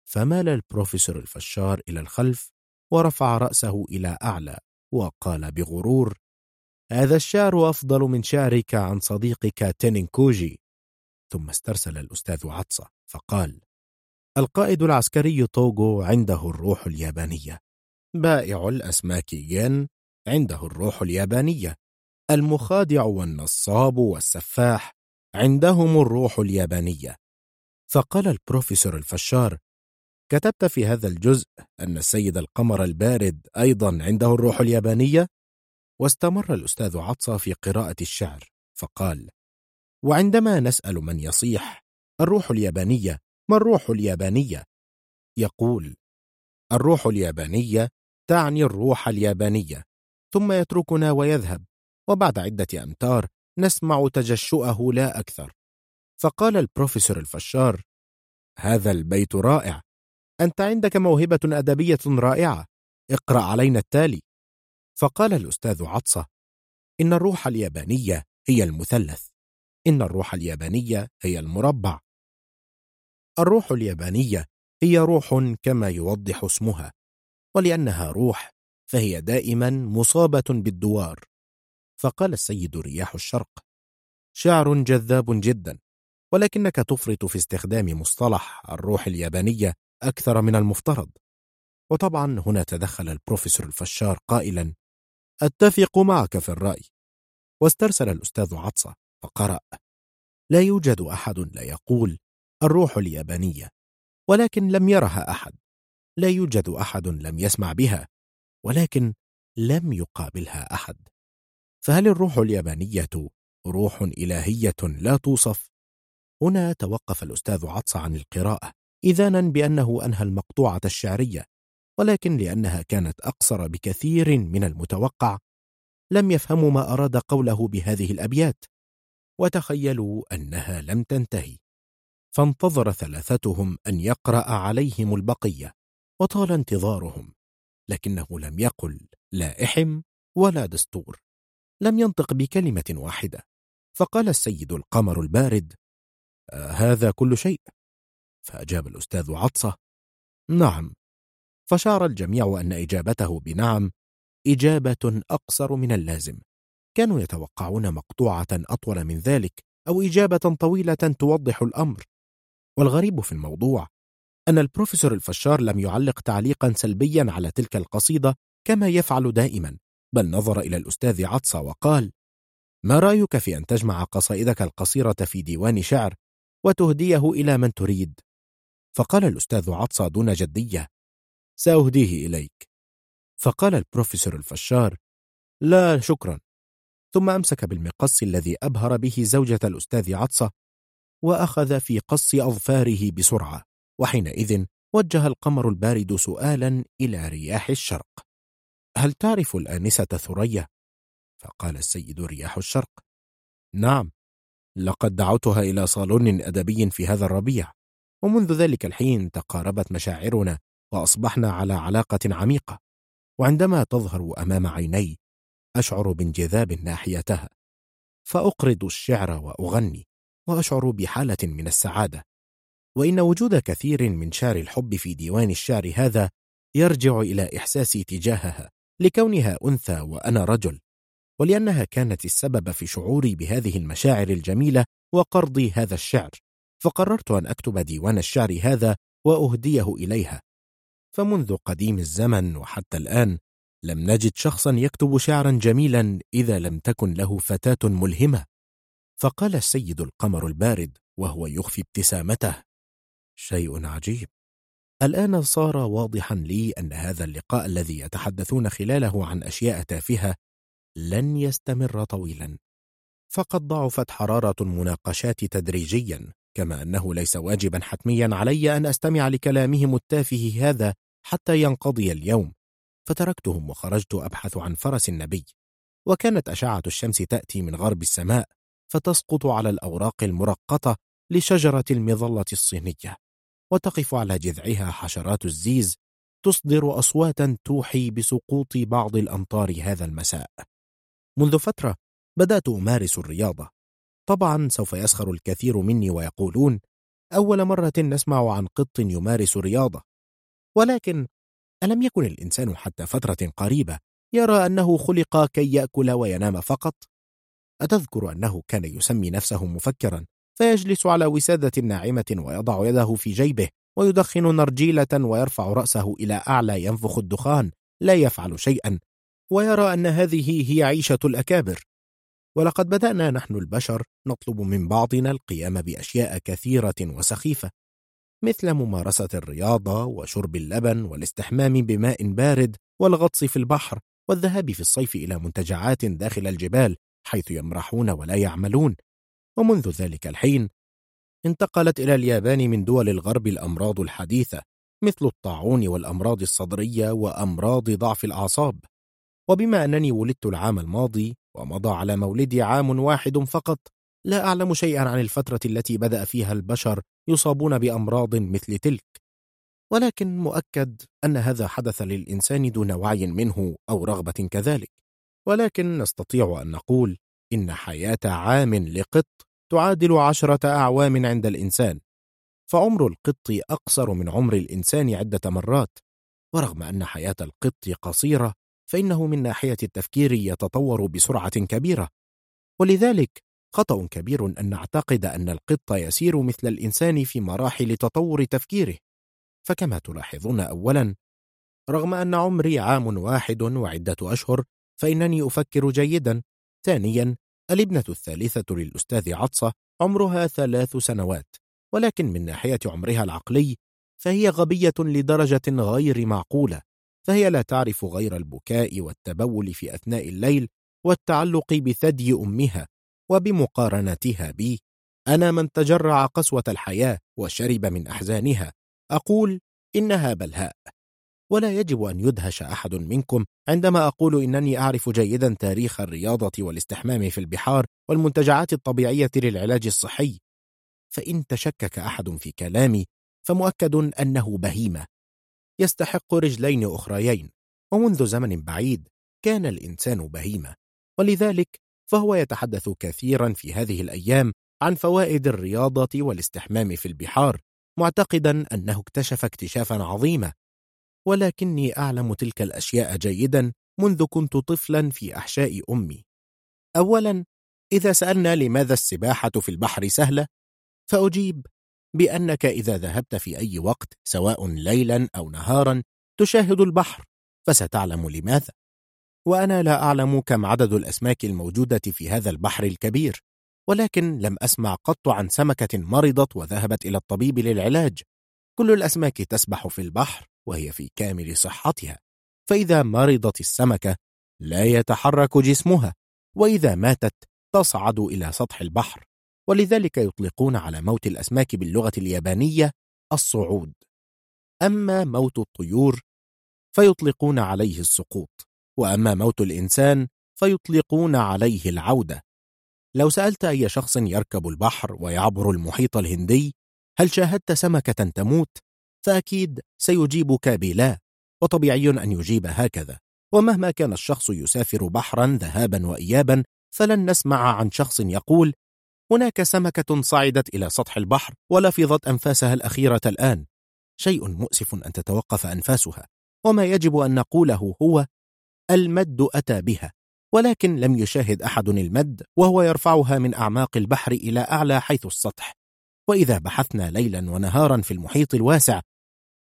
فمال البروفيسور الفشار إلى الخلف ورفع رأسه إلى أعلى وقال بغرور هذا الشعر أفضل من شعرك عن صديقك تينينكوجي ثم استرسل الأستاذ عطسة فقال القائد العسكري توغو عنده الروح اليابانية. بائع الأسماك ين عنده الروح اليابانية. المخادع والنصاب والسفاح عندهم الروح اليابانية. فقال البروفيسور الفشار كتبت في هذا الجزء أن السيد القمر البارد أيضا عنده الروح اليابانية واستمر الأستاذ عطسة في قراءة الشعر فقال وعندما نسأل من يصيح الروح اليابانية ما الروح اليابانية؟ يقول الروح اليابانية تعني الروح اليابانية ثم يتركنا ويذهب وبعد عدة أمتار نسمع تجشؤه لا أكثر فقال البروفيسور الفشار هذا البيت رائع أنت عندك موهبة أدبية رائعة. اقرأ علينا التالي. فقال الأستاذ عطسة إن الروح اليابانية هي المثلث. إن الروح اليابانية هي المربع. الروح اليابانية هي روح كما يوضح اسمها ولأنها روح فهي دائما مصابة بالدوار. فقال السيد رياح الشرق شعر جذاب جدا ولكنك تفرط في استخدام مصطلح الروح اليابانية أكثر من المفترض. وطبعا هنا تدخل البروفيسور الفشار قائلا أتفق معك في الرأي. واسترسل الأستاذ عطسة فقرأ لا يوجد أحد لا يقول الروح اليابانية ولكن لم يرها أحد. لا يوجد أحد لم يسمع بها ولكن لم يقابلها أحد. فهل الروح اليابانية روح إلهية لا توصف؟ هنا توقف الأستاذ عطس عن القراءة. إذانا بأنه أنهى المقطوعة الشعرية ولكن لأنها كانت أقصر بكثير من المتوقع. لم يفهموا ما أراد قوله بهذه الأبيات وتخيلوا أنها لم تنتهي. فانتظر ثلاثتهم أن يقرأ عليهم البقية وطال انتظارهم لكنه لم يقل لا إحم ولا دستور. لم ينطق بكلمة واحدة فقال السيد القمر البارد آه هذا كل شيء. فأجاب الأستاذ عطسة نعم. فشار الجميع أن إجابته بنعم إجابة أقصر من اللازم. كانوا يتوقعون مقطوعة أطول من ذلك أو إجابة طويلة توضح الأمر. والغريب في الموضوع أن البروفيسور الفشار لم يعلق تعليقا سلبيا على تلك القصيدة كما يفعل دائما بل نظر إلى الأستاذ عطسة وقال ما رأيك في أن تجمع قصائدك القصيرة في ديوان شعر وتهديه إلى من تريد؟ فقال الأستاذ عطسة دون جدية سأهديه إليك. فقال البروفيسور الفشار لا شكرا. ثم أمسك بالمقص الذي أبهر به زوجة الأستاذ عطسة وأخذ في قص أظفاره بسرعة وحينئذ وجه القمر البارد سؤالا إلى رياح الشرق. هل تعرف الآنسة ثريا؟ فقال السيد رياح الشرق نعم لقد دعوتها إلى صالون أدبي في هذا الربيع. ومنذ ذلك الحين تقاربت مشاعرنا وأصبحنا على علاقة عميقة. وعندما تظهر أمام عيني أشعر بانجذاب ناحيتها. فأقرض الشعر وأغني وأشعر بحالة من السعادة. وإن وجود كثير من شعر الحب في ديوان الشعر هذا يرجع إلى إحساسي تجاهها لكونها أنثى وأنا رجل. ولأنها كانت السبب في شعوري بهذه المشاعر الجميلة وقرضي هذا الشعر. فقررت أن أكتب ديوان الشعر هذا وأهديه إليها. فمنذ قديم الزمن وحتى الآن لم نجد شخصا يكتب شعرا جميلا إذا لم تكن له فتاة ملهمة. فقال السيد القمر البارد وهو يخفي ابتسامته شيء عجيب. الآن صار واضحا لي أن هذا اللقاء الذي يتحدثون خلاله عن أشياء تافهة لن يستمر طويلا. فقد ضعفت حرارة المناقشات تدريجيا كما أنه ليس واجبا حتميا علي أن أستمع لكلامهم التافه هذا حتى ينقضي اليوم فتركتهم وخرجت أبحث عن فرس النبي. وكانت أشعة الشمس تأتي من غرب السماء فتسقط على الأوراق المرقطة لشجرة المظلة الصينية وتقف على جذعها حشرات الزيز تصدر أصواتا توحي بسقوط بعض الأمطار هذا المساء. منذ فترة بدأت أمارس الرياضة طبعا سوف يسخر الكثير مني ويقولون أول مرة نسمع عن قط يمارس رياضة ولكن ألم يكن الإنسان حتى فترة قريبة يرى أنه خلق كي يأكل وينام فقط؟ أتذكر أنه كان يسمي نفسه مفكرا فيجلس على وسادة ناعمة ويضع يده في جيبه ويدخن نرجيلة ويرفع رأسه إلى أعلى ينفخ الدخان لا يفعل شيئا. ويرى أن هذه هي عيشة الأكابر. ولقد بدأنا نحن البشر نطلب من بعضنا القيام بأشياء كثيرة وسخيفة مثل ممارسة الرياضة وشرب اللبن والاستحمام بماء بارد والغطس في البحر والذهاب في الصيف إلى منتجعات داخل الجبال حيث يمرحون ولا يعملون. ومنذ ذلك الحين انتقلت إلى اليابان من دول الغرب الأمراض الحديثة مثل الطاعون والأمراض الصدرية وأمراض ضعف الأعصاب. وبما أنني ولدت العام الماضي ومضى على مولدي عام واحد فقط لا أعلم شيئا عن الفترة التي بدأ فيها البشر يصابون بأمراض مثل تلك. ولكن مؤكد أن هذا حدث للإنسان دون وعي منه أو رغبة كذلك. ولكن نستطيع أن نقول إن حياة عام لقط تعادل عشرة أعوام عند الإنسان. فعمر القط أقصر من عمر الإنسان عدة مرات. ورغم أن حياة القط قصيرة فإنه من ناحية التفكير يتطور بسرعة كبيرة. ولذلك خطأ كبير أن نعتقد أن القط يسير مثل الإنسان في مراحل تطور تفكيره. فكما تلاحظون أولا رغم أن عمري عام واحد وعدة أشهر فإنني أفكر جيدا. ثانيا الابنة الثالثة للأستاذ عطسة عمرها ثلاث سنوات ولكن من ناحية عمرها العقلي فهي غبية لدرجة غير معقولة. فهي لا تعرف غير البكاء والتبول في أثناء الليل والتعلق بثدي أمها وبمقارنتها بي. أنا من تجرع قسوة الحياة وشرب من أحزانها. أقول إنها بلهاء. ولا يجب أن يدهش أحد منكم عندما أقول إنني أعرف جيدا تاريخ الرياضة والاستحمام في البحار والمنتجعات الطبيعية للعلاج الصحي. فإن تشكك أحد في كلامي فمؤكد أنه بهيمة. يستحق رجلين أخريين ومنذ زمن بعيد كان الإنسان بهيمة ولذلك فهو يتحدث كثيرا في هذه الأيام عن فوائد الرياضة والاستحمام في البحار معتقدا أنه اكتشف اكتشافا عظيما. ولكني أعلم تلك الأشياء جيدا منذ كنت طفلا في أحشاء أمي. أولا إذا سألنا لماذا السباحة في البحر سهلة فأجيب بأنك إذا ذهبت في أي وقت سواء ليلا أو نهارا تشاهد البحر فستعلم لماذا؟ وأنا لا أعلم كم عدد الأسماك الموجودة في هذا البحر الكبير ولكن لم أسمع قط عن سمكة مرضت وذهبت إلى الطبيب للعلاج. كل الأسماك تسبح في البحر وهي في كامل صحتها. فإذا مرضت السمكة لا يتحرك جسمها وإذا ماتت تصعد إلى سطح البحر. ولذلك يطلقون على موت الأسماك باللغة اليابانية الصعود. أما موت الطيور فيطلقون عليه السقوط وأما موت الإنسان فيطلقون عليه العودة. لو سألت أي شخص يركب البحر ويعبر المحيط الهندي هل شاهدت سمكة تموت؟ فأكيد سيجيبك بلا وطبيعي أن يجيب هكذا. ومهما كان الشخص يسافر بحرا ذهابا وإيابا فلن نسمع عن شخص يقول هناك سمكة صعدت إلى سطح البحر ولفظت أنفاسها الأخيرة الآن. شيء مؤسف أن تتوقف أنفاسها وما يجب أن نقوله هو المد أتى بها ولكن لم يشاهد أحد المد وهو يرفعها من أعماق البحر إلى أعلى حيث السطح. وإذا بحثنا ليلا ونهارا في المحيط الواسع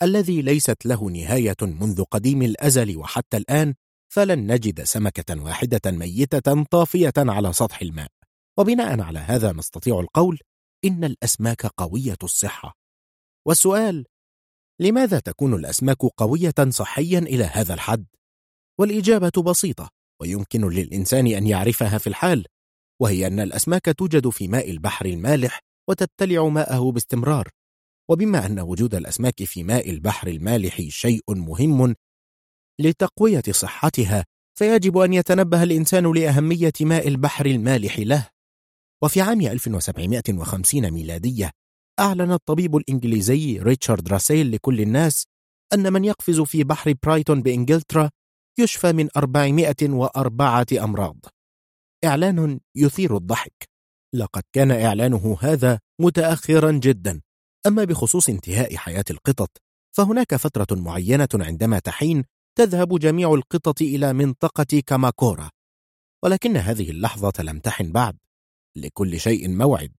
الذي ليست له نهاية منذ قديم الأزل وحتى الآن فلن نجد سمكة واحدة ميتة طافية على سطح الماء. وبناء على هذا نستطيع القول إن الأسماك قوية الصحة. والسؤال لماذا تكون الأسماك قوية صحيا إلى هذا الحد؟ والإجابة بسيطة ويمكن للإنسان أن يعرفها في الحال وهي أن الأسماك توجد في ماء البحر المالح وتبتلع ماءه باستمرار. وبما أن وجود الأسماك في ماء البحر المالح شيء مهم لتقوية صحتها فيجب أن يتنبه الإنسان لأهمية ماء البحر المالح له. وفي عام 1750 ميلادية أعلن الطبيب الإنجليزي ريتشارد راسيل لكل الناس أن من يقفز في بحر برايتون بإنجلترا يشفى من 404 أمراض. إعلان يثير الضحك. لقد كان إعلانه هذا متأخرا جدا. أما بخصوص انتهاء حياة القطط فهناك فترة معينة عندما تحين تذهب جميع القطط إلى منطقة كاماكورا. ولكن هذه اللحظة لم تحن بعد. لكل شيء موعد.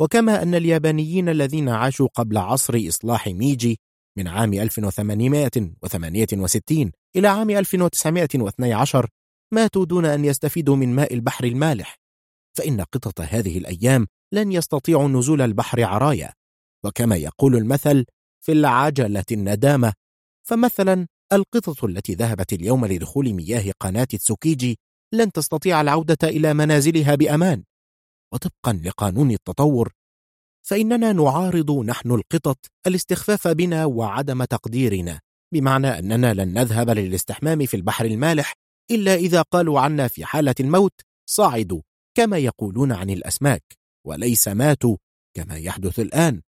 وكما أن اليابانيين الذين عاشوا قبل عصر إصلاح ميجي من عام 1868 إلى عام 1912 ماتوا دون أن يستفيدوا من ماء البحر المالح فإن قطط هذه الأيام لن يستطيعوا نزول البحر عرايا. وكما يقول المثل في العجلة الندامة فمثلا القطط التي ذهبت اليوم لدخول مياه قناة تسوكيجي لن تستطيع العودة إلى منازلها بأمان. وطبقا لقانون التطور فإننا نعارض نحن القطط الاستخفاف بنا وعدم تقديرنا بمعنى أننا لن نذهب للاستحمام في البحر المالح إلا إذا قالوا عنا في حالة الموت صعدوا كما يقولون عن الأسماك وليس ماتوا كما يحدث الآن.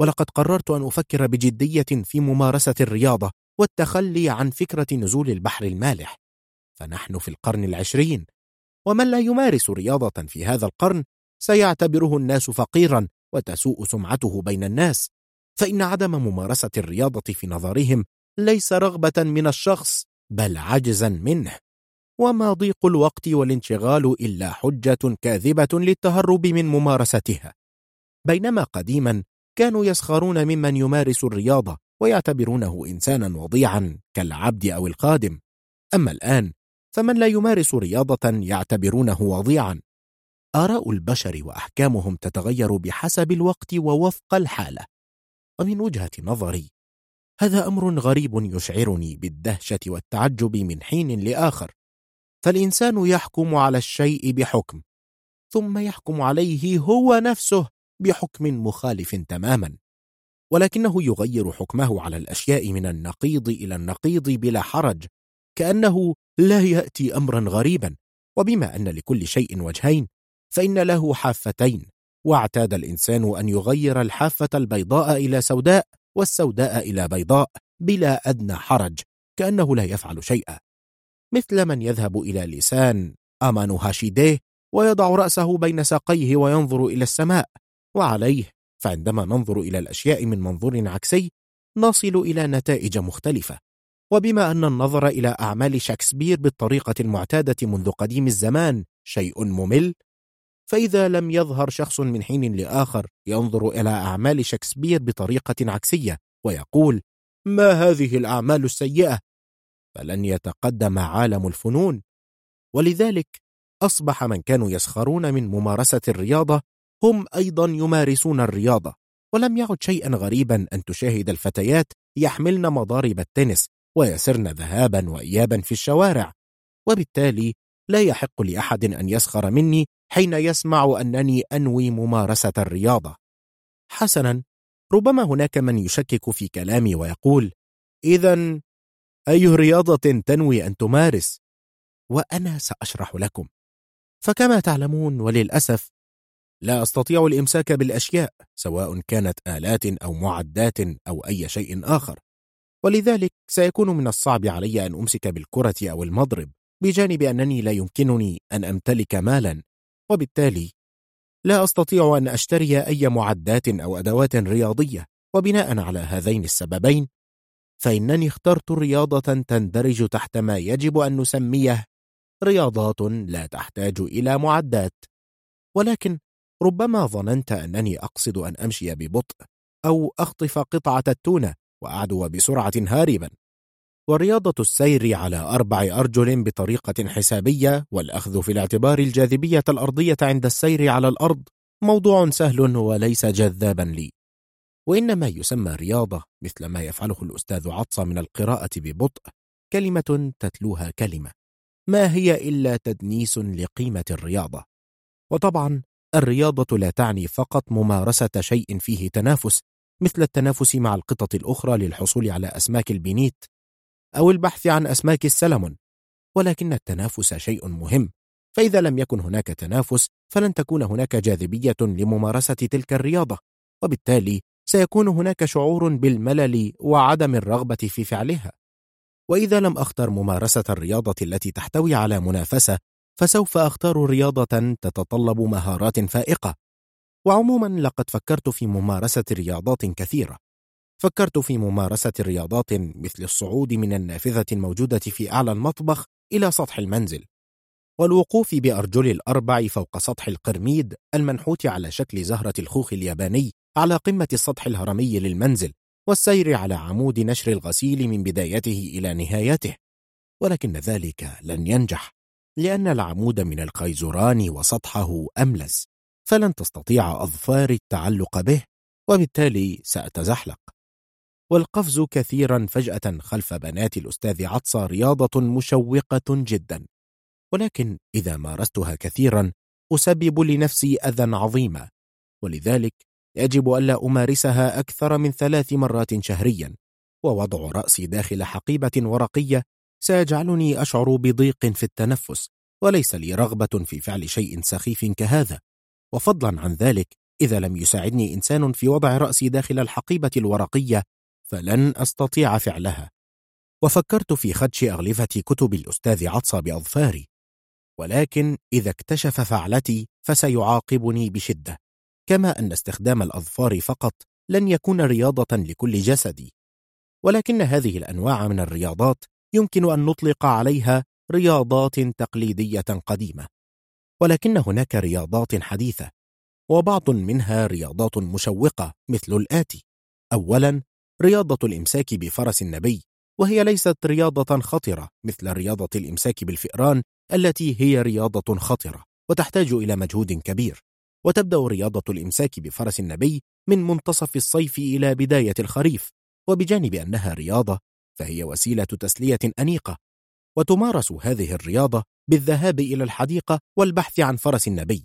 ولقد قررت أن أفكر بجدية في ممارسة الرياضة والتخلي عن فكرة نزول البحر المالح. فنحن في القرن العشرين ومن لا يمارس رياضة في هذا القرن سيعتبره الناس فقيرا وتسوء سمعته بين الناس. فإن عدم ممارسة الرياضة في نظرهم ليس رغبة من الشخص بل عجزا منه. وما ضيق الوقت والانشغال إلا حجة كاذبة للتهرب من ممارستها. بينما قديما كانوا يسخرون ممن يمارس الرياضة ويعتبرونه إنسانا وضيعا كالعبد أو الخادم أما الآن فمن لا يمارس رياضة يعتبرونه وضيعا. آراء البشر وأحكامهم تتغير بحسب الوقت ووفق الحالة. ومن وجهة نظري هذا أمر غريب يشعرني بالدهشة والتعجب من حين لآخر. فالإنسان يحكم على الشيء بحكم ثم يحكم عليه هو نفسه بحكم مخالف تماما. ولكنه يغير حكمه على الأشياء من النقيض إلى النقيض بلا حرج كأنه لا يأتي أمرا غريبا وبما أن لكل شيء وجهين فإن له حافتين واعتاد الإنسان أن يغير الحافة البيضاء إلى سوداء والسوداء إلى بيضاء بلا أدنى حرج كأنه لا يفعل شيئا. مثل من يذهب إلى لسان أمانو هاشيديه ويضع رأسه بين ساقيه وينظر إلى السماء وعليه فعندما ننظر إلى الأشياء من منظور عكسي نصل إلى نتائج مختلفة. وبما أن النظر إلى أعمال شكسبير بالطريقة المعتادة منذ قديم الزمان شيء ممل فإذا لم يظهر شخص من حين لآخر ينظر إلى أعمال شكسبير بطريقة عكسية ويقول ما هذه الأعمال السيئة؟ فلن يتقدم عالم الفنون. ولذلك أصبح من كانوا يسخرون من ممارسة الرياضة هم أيضا يمارسون الرياضة ولم يعد شيئا غريبا أن تشاهد الفتيات يحملن مضارب التنس ويسرن ذهابا وإيابا في الشوارع وبالتالي لا يحق لأحد أن يسخر مني حين يسمع أنني أنوي ممارسة الرياضة. حسنا ربما هناك من يشكك في كلامي ويقول إذا أي رياضة تنوي أن تمارس؟ وأنا سأشرح لكم. فكما تعلمون وللأسف لا أستطيع الإمساك بالأشياء سواء كانت آلات أو معدات أو أي شيء آخر. ولذلك سيكون من الصعب علي أن أمسك بالكرة أو المضرب بجانب أنني لا يمكنني أن أمتلك مالا. وبالتالي لا أستطيع أن أشتري أي معدات أو أدوات رياضية. وبناء على هذين السببين فإنني اخترت رياضة تندرج تحت ما يجب أن نسميه رياضات لا تحتاج إلى معدات. ولكن ربما ظننت أنني أقصد أن أمشي ببطء أو أخطف قطعة التونة. وأعدو بسرعة هاربا. ورياضة السير على أربع أرجل بطريقة حسابية والأخذ في الاعتبار الجاذبية الأرضية عند السير على الأرض موضوع سهل وليس جذابا لي. وإن ما يسمى رياضة مثل ما يفعله الأستاذ عطس من القراءة ببطء كلمة تتلوها كلمة. ما هي إلا تدنيس لقيمة الرياضة؟ وطبعا الرياضة لا تعني فقط ممارسة شيء فيه تنافس مثل التنافس مع القطط الأخرى للحصول على أسماك البنيت أو البحث عن أسماك السلمون. ولكن التنافس شيء مهم. فإذا لم يكن هناك تنافس فلن تكون هناك جاذبية لممارسة تلك الرياضة. وبالتالي سيكون هناك شعور بالملل وعدم الرغبة في فعلها. وإذا لم أختر ممارسة الرياضة التي تحتوي على منافسة فسوف أختار رياضة تتطلب مهارات فائقة. وعموما لقد فكرت في ممارسة رياضات كثيرة. فكرت في ممارسة رياضات مثل الصعود من النافذة الموجودة في أعلى المطبخ إلى سطح المنزل والوقوف بأرجل الأربع فوق سطح القرميد المنحوت على شكل زهرة الخوخ الياباني على قمة السطح الهرمي للمنزل والسير على عمود نشر الغسيل من بدايته إلى نهايته. ولكن ذلك لن ينجح لأن العمود من القيزران وسطحه أملس فلن تستطيع أظفاري التعلق به وبالتالي سأتزحلق. والقفز كثيرا فجأة خلف بنات الأستاذ عطسة رياضة مشوقة جدا. ولكن إذا مارستها كثيرا أسبب لنفسي أذى عظيما ولذلك يجب ألا أمارسها أكثر من ثلاث مرات شهريا. ووضع رأسي داخل حقيبة ورقية سيجعلني أشعر بضيق في التنفس وليس لي رغبة في فعل شيء سخيف كهذا. وفضلا عن ذلك إذا لم يساعدني إنسان في وضع رأسي داخل الحقيبة الورقية فلن أستطيع فعلها. وفكرت في خدش أغلفة كتب الأستاذ عطسة بأظفاري ولكن إذا اكتشف فعلتي فسيعاقبني بشدة. كما أن استخدام الأظفار فقط لن يكون رياضة لكل جسدي. ولكن هذه الأنواع من الرياضات يمكن أن نطلق عليها رياضات تقليدية قديمة. ولكن هناك رياضات حديثة وبعض منها رياضات مشوقة مثل الآتي. أولا رياضة الإمساك بفرس النبي وهي ليست رياضة خطرة مثل رياضة الإمساك بالفئران التي هي رياضة خطرة وتحتاج إلى مجهود كبير. وتبدأ رياضة الإمساك بفرس النبي من منتصف الصيف إلى بداية الخريف وبجانب أنها رياضة فهي وسيلة تسلية أنيقة. وتمارس هذه الرياضة بالذهاب إلى الحديقة والبحث عن فرس النبي.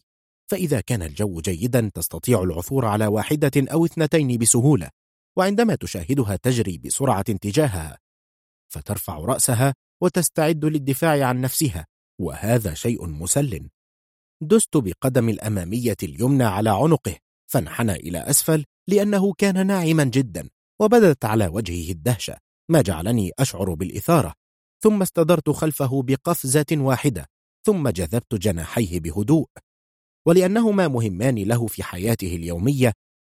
فإذا كان الجو جيدا تستطيع العثور على واحدة أو اثنتين بسهولة وعندما تشاهدها تجري بسرعة تجاهها. فترفع رأسها وتستعد للدفاع عن نفسها وهذا شيء مسل. دست بقدم الأمامية اليمنى على عنقه فانحنى إلى أسفل لأنه كان ناعما جدا وبدت على وجهه الدهشة. ما جعلني أشعر بالإثارة. ثم استدرت خلفه بقفزة واحدة ثم جذبت جناحيه بهدوء. ولأنهما مهمان له في حياته اليومية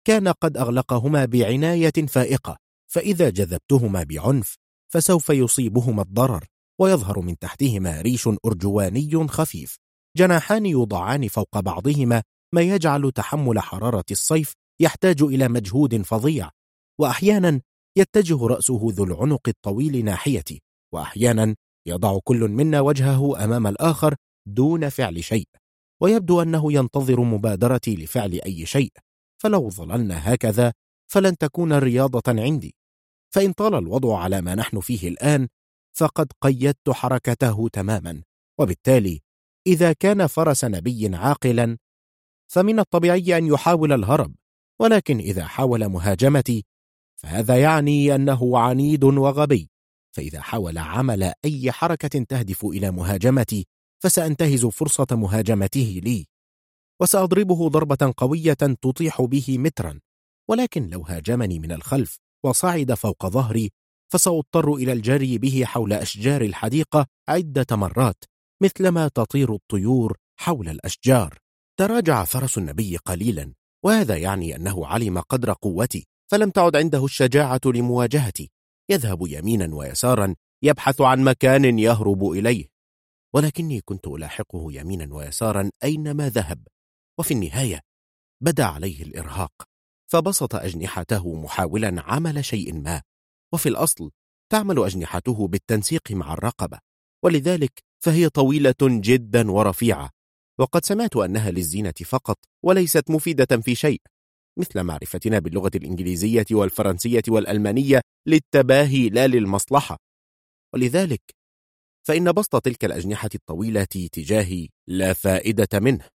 كان قد أغلقهما بعناية فائقة فإذا جذبتهما بعنف فسوف يصيبهما الضرر ويظهر من تحتهما ريش أرجواني خفيف جناحان يوضعان فوق بعضهما ما يجعل تحمل حرارة الصيف يحتاج إلى مجهود فظيع. وأحيانا يتجه رأسه ذو العنق الطويل ناحيتي وأحيانا يضع كل منا وجهه أمام الآخر دون فعل شيء ويبدو أنه ينتظر مبادرتي لفعل أي شيء فلو ظللنا هكذا فلن تكون رياضة عندي. فإن طال الوضع على ما نحن فيه الآن فقد قيدت حركته تماما وبالتالي إذا كان فرس نبي عاقلا فمن الطبيعي أن يحاول الهرب ولكن إذا حاول مهاجمتي فهذا يعني أنه عنيد وغبي. فإذا حاول عمل أي حركة تهدف إلى مهاجمتي فسأنتهز فرصة مهاجمته لي. وسأضربه ضربة قوية تطيح به مترا. ولكن لو هاجمني من الخلف وصعد فوق ظهري فسأضطر إلى الجري به حول أشجار الحديقة عدة مرات مثلما تطير الطيور حول الأشجار. تراجع فرس النبي قليلا وهذا يعني أنه علم قدر قوتي فلم تعد عنده الشجاعة لمواجهتي. يذهب يمينا ويسارا يبحث عن مكان يهرب إليه. ولكني كنت ألاحقه يمينا ويسارا أينما ذهب وفي النهاية بدا عليه الإرهاق فبسط أجنحته محاولا عمل شيء ما وفي الأصل تعمل أجنحته بالتنسيق مع الرقبة ولذلك فهي طويلة جدا ورفيعة وقد سمعت أنها للزينة فقط وليست مفيدة في شيء. مثل معرفتنا باللغة الإنجليزية والفرنسية والألمانية للتباهي لا للمصلحة. ولذلك فإن بسط تلك الأجنحة الطويلة تجاهي لا فائدة منه.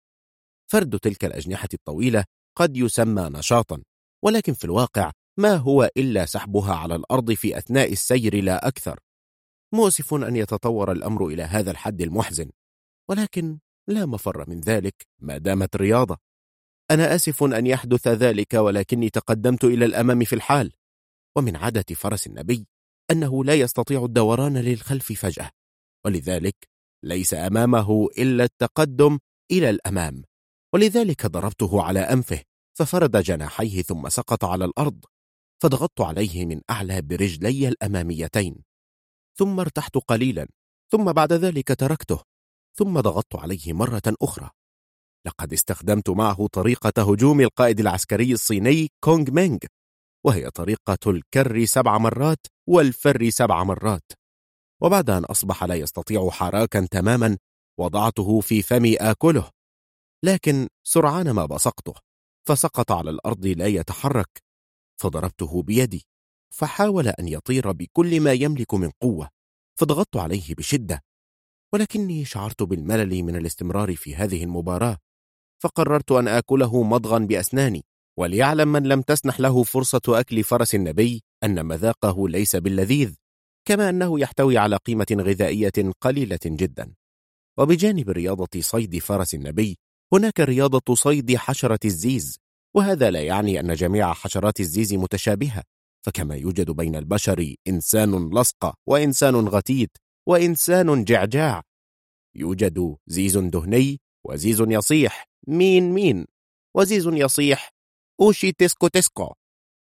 فرد تلك الأجنحة الطويلة قد يسمى نشاطا ولكن في الواقع ما هو إلا سحبها على الأرض في أثناء السير لا أكثر. مؤسف أن يتطور الأمر إلى هذا الحد المحزن ولكن لا مفر من ذلك ما دامت رياضة. أنا آسف أن يحدث ذلك ولكني تقدمت إلى الأمام في الحال. ومن عادة فرس النبي أنه لا يستطيع الدوران للخلف فجأة ولذلك ليس أمامه إلا التقدم إلى الأمام. ولذلك ضربته على أنفه ففرد جناحيه ثم سقط على الأرض فضغطت عليه من أعلى برجلي الأماميتين. ثم ارتحت قليلا ثم بعد ذلك تركته ثم ضغطت عليه مرة أخرى. لقد استخدمت معه طريقة هجوم القائد العسكري الصيني كونغ مينغ وهي طريقة الكر سبع مرات والفر سبع مرات. وبعد أن أصبح لا يستطيع حراكا تماما وضعته في فمي آكله. لكن سرعان ما بصقته فسقط على الأرض لا يتحرك. فضربته بيدي فحاول أن يطير بكل ما يملك من قوة. فضغطت عليه بشدة. ولكني شعرت بالملل من الاستمرار في هذه المباراة. فقررت أن آكله مضغا بأسناني وليعلم من لم تسنح له فرصة أكل فرس النبي أن مذاقه ليس باللذيذ كما أنه يحتوي على قيمة غذائية قليلة جدا. وبجانب رياضة صيد فرس النبي هناك رياضة صيد حشرة الزيز وهذا لا يعني أن جميع حشرات الزيز متشابهة فكما يوجد بين البشر إنسان لصق وإنسان غتيت وإنسان جعجاع. يوجد زيز دهني وزيز يصيح مين مين؟ وزيز يصيح أوشي تسكو تسكو.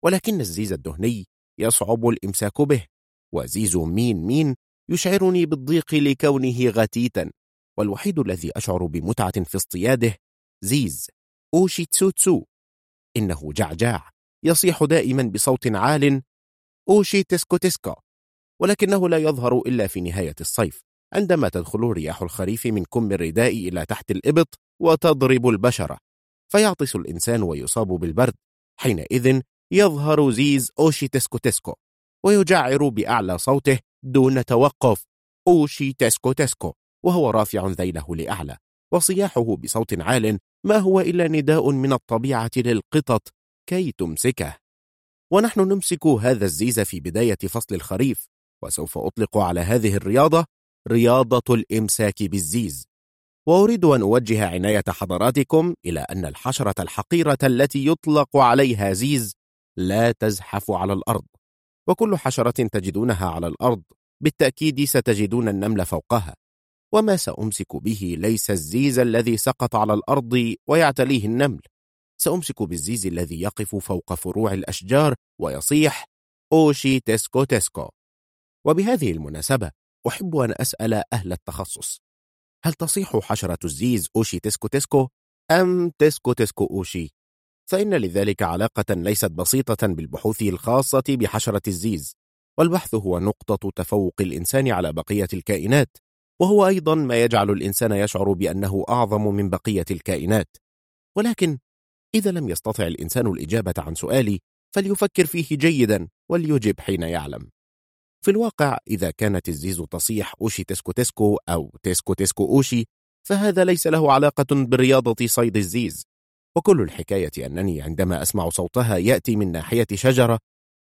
ولكن الزيز الدهني يصعب الإمساك به وزيز مين مين يشعرني بالضيق لكونه غتيتا. والوحيد الذي أشعر بمتعة في اصطياده زيز أوشي تسكو تسكو إنه جعجاع يصيح دائما بصوت عال أوشي تسكو تسكو. ولكنه لا يظهر إلا في نهاية الصيف. عندما تدخل رياح الخريف من كم الرداء إلى تحت الإبط وتضرب البشرة فيعطس الإنسان ويصاب بالبرد حينئذ يظهر زيز أوشي تسكو تسكو ويجعر بأعلى صوته دون توقف أوشي تسكو تسكو وهو رافع ذيله لأعلى وصياحه بصوت عال ما هو إلا نداء من الطبيعة للقطط كي تمسكه. ونحن نمسك هذا الزيز في بداية فصل الخريف وسوف أطلق على هذه الرياضة رياضة الإمساك بالزيز. وأريد أن أوجه عناية حضراتكم إلى أن الحشرة الحقيرة التي يطلق عليها زيز لا تزحف على الأرض. وكل حشرة تجدونها على الأرض بالتأكيد ستجدون النمل فوقها. وما سأمسك به ليس الزيز الذي سقط على الأرض ويعتليه النمل. سأمسك بالزيز الذي يقف فوق فروع الأشجار ويصيح أوشي تسكو تسكو وبهذه المناسبة أحب أن أسأل أهل التخصص هل تصيح حشرة الزيز أوشي تسكو تسكو أم تسكو تسكو أوشي؟ فإن لذلك علاقة ليست بسيطة بالبحوث الخاصة بحشرة الزيز والبحث هو نقطة تفوق الإنسان على بقية الكائنات وهو أيضا ما يجعل الإنسان يشعر بأنه أعظم من بقية الكائنات ولكن إذا لم يستطع الإنسان الإجابة عن سؤالي فليفكر فيه جيدا وليجب حين يعلم في الواقع إذا كانت الزيز تصيح أوشي تسكو تسكو أو تسكو تسكو أوشي فهذا ليس له علاقة برياضة صيد الزيز. وكل الحكاية أنني عندما أسمع صوتها يأتي من ناحية شجرة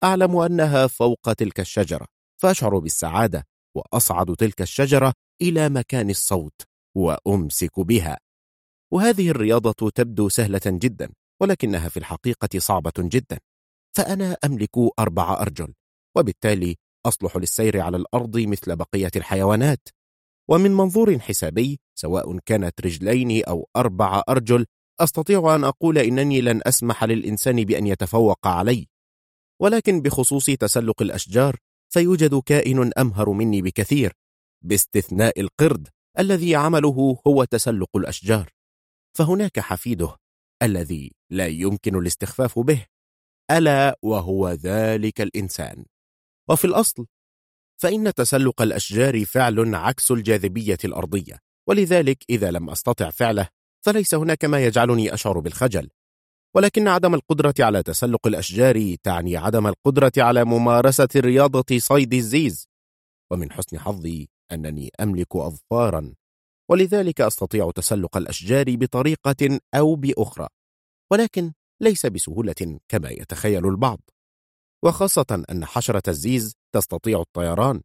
أعلم أنها فوق تلك الشجرة فأشعر بالسعادة وأصعد تلك الشجرة إلى مكان الصوت وأمسك بها. وهذه الرياضة تبدو سهلة جدا ولكنها في الحقيقة صعبة جدا. فأنا أملك أربع أرجل وبالتالي أصلح للسير على الأرض مثل بقية الحيوانات. ومن منظور حسابي سواء كانت رجلين أو أربع أرجل أستطيع أن أقول إنني لن أسمح للإنسان بأن يتفوق علي. ولكن بخصوص تسلق الأشجار فيوجد كائن أمهر مني بكثير باستثناء القرد الذي عمله هو تسلق الأشجار. فهناك حفيده الذي لا يمكن الاستخفاف به. ألا وهو ذلك الإنسان. وفي الأصل فإن تسلق الأشجار فعل عكس الجاذبية الأرضية ولذلك إذا لم أستطع فعله فليس هناك ما يجعلني أشعر بالخجل. ولكن عدم القدرة على تسلق الأشجار تعني عدم القدرة على ممارسة رياضة صيد الزيز. ومن حسن حظي أنني أملك أظفارا ولذلك أستطيع تسلق الأشجار بطريقة أو بأخرى ولكن ليس بسهولة كما يتخيل البعض. وخاصة أن حشرة الزيز تستطيع الطيران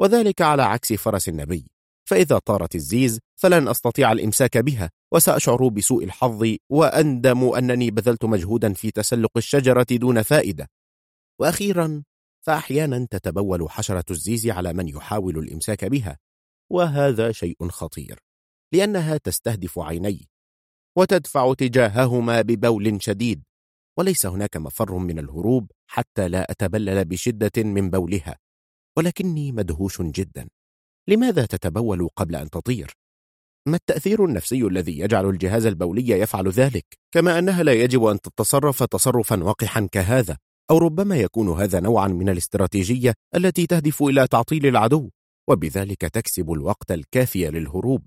وذلك على عكس فرس النبي. فإذا طارت الزيز فلن أستطيع الإمساك بها وسأشعر بسوء الحظ وأندم أنني بذلت مجهودا في تسلق الشجرة دون فائدة. وأخيرا فأحيانا تتبول حشرة الزيز على من يحاول الإمساك بها وهذا شيء خطير لأنها تستهدف عيني وتدفع تجاههما ببول شديد وليس هناك مفر من الهروب حتى لا أتبلل بشدة من بولها ولكني مدهوش جدا لماذا تتبول قبل أن تطير؟ ما التأثير النفسي الذي يجعل الجهاز البولي يفعل ذلك؟ كما أنها لا يجب أن تتصرف تصرفا وقحا كهذا أو ربما يكون هذا نوعا من الاستراتيجية التي تهدف إلى تعطيل العدو وبذلك تكسب الوقت الكافي للهروب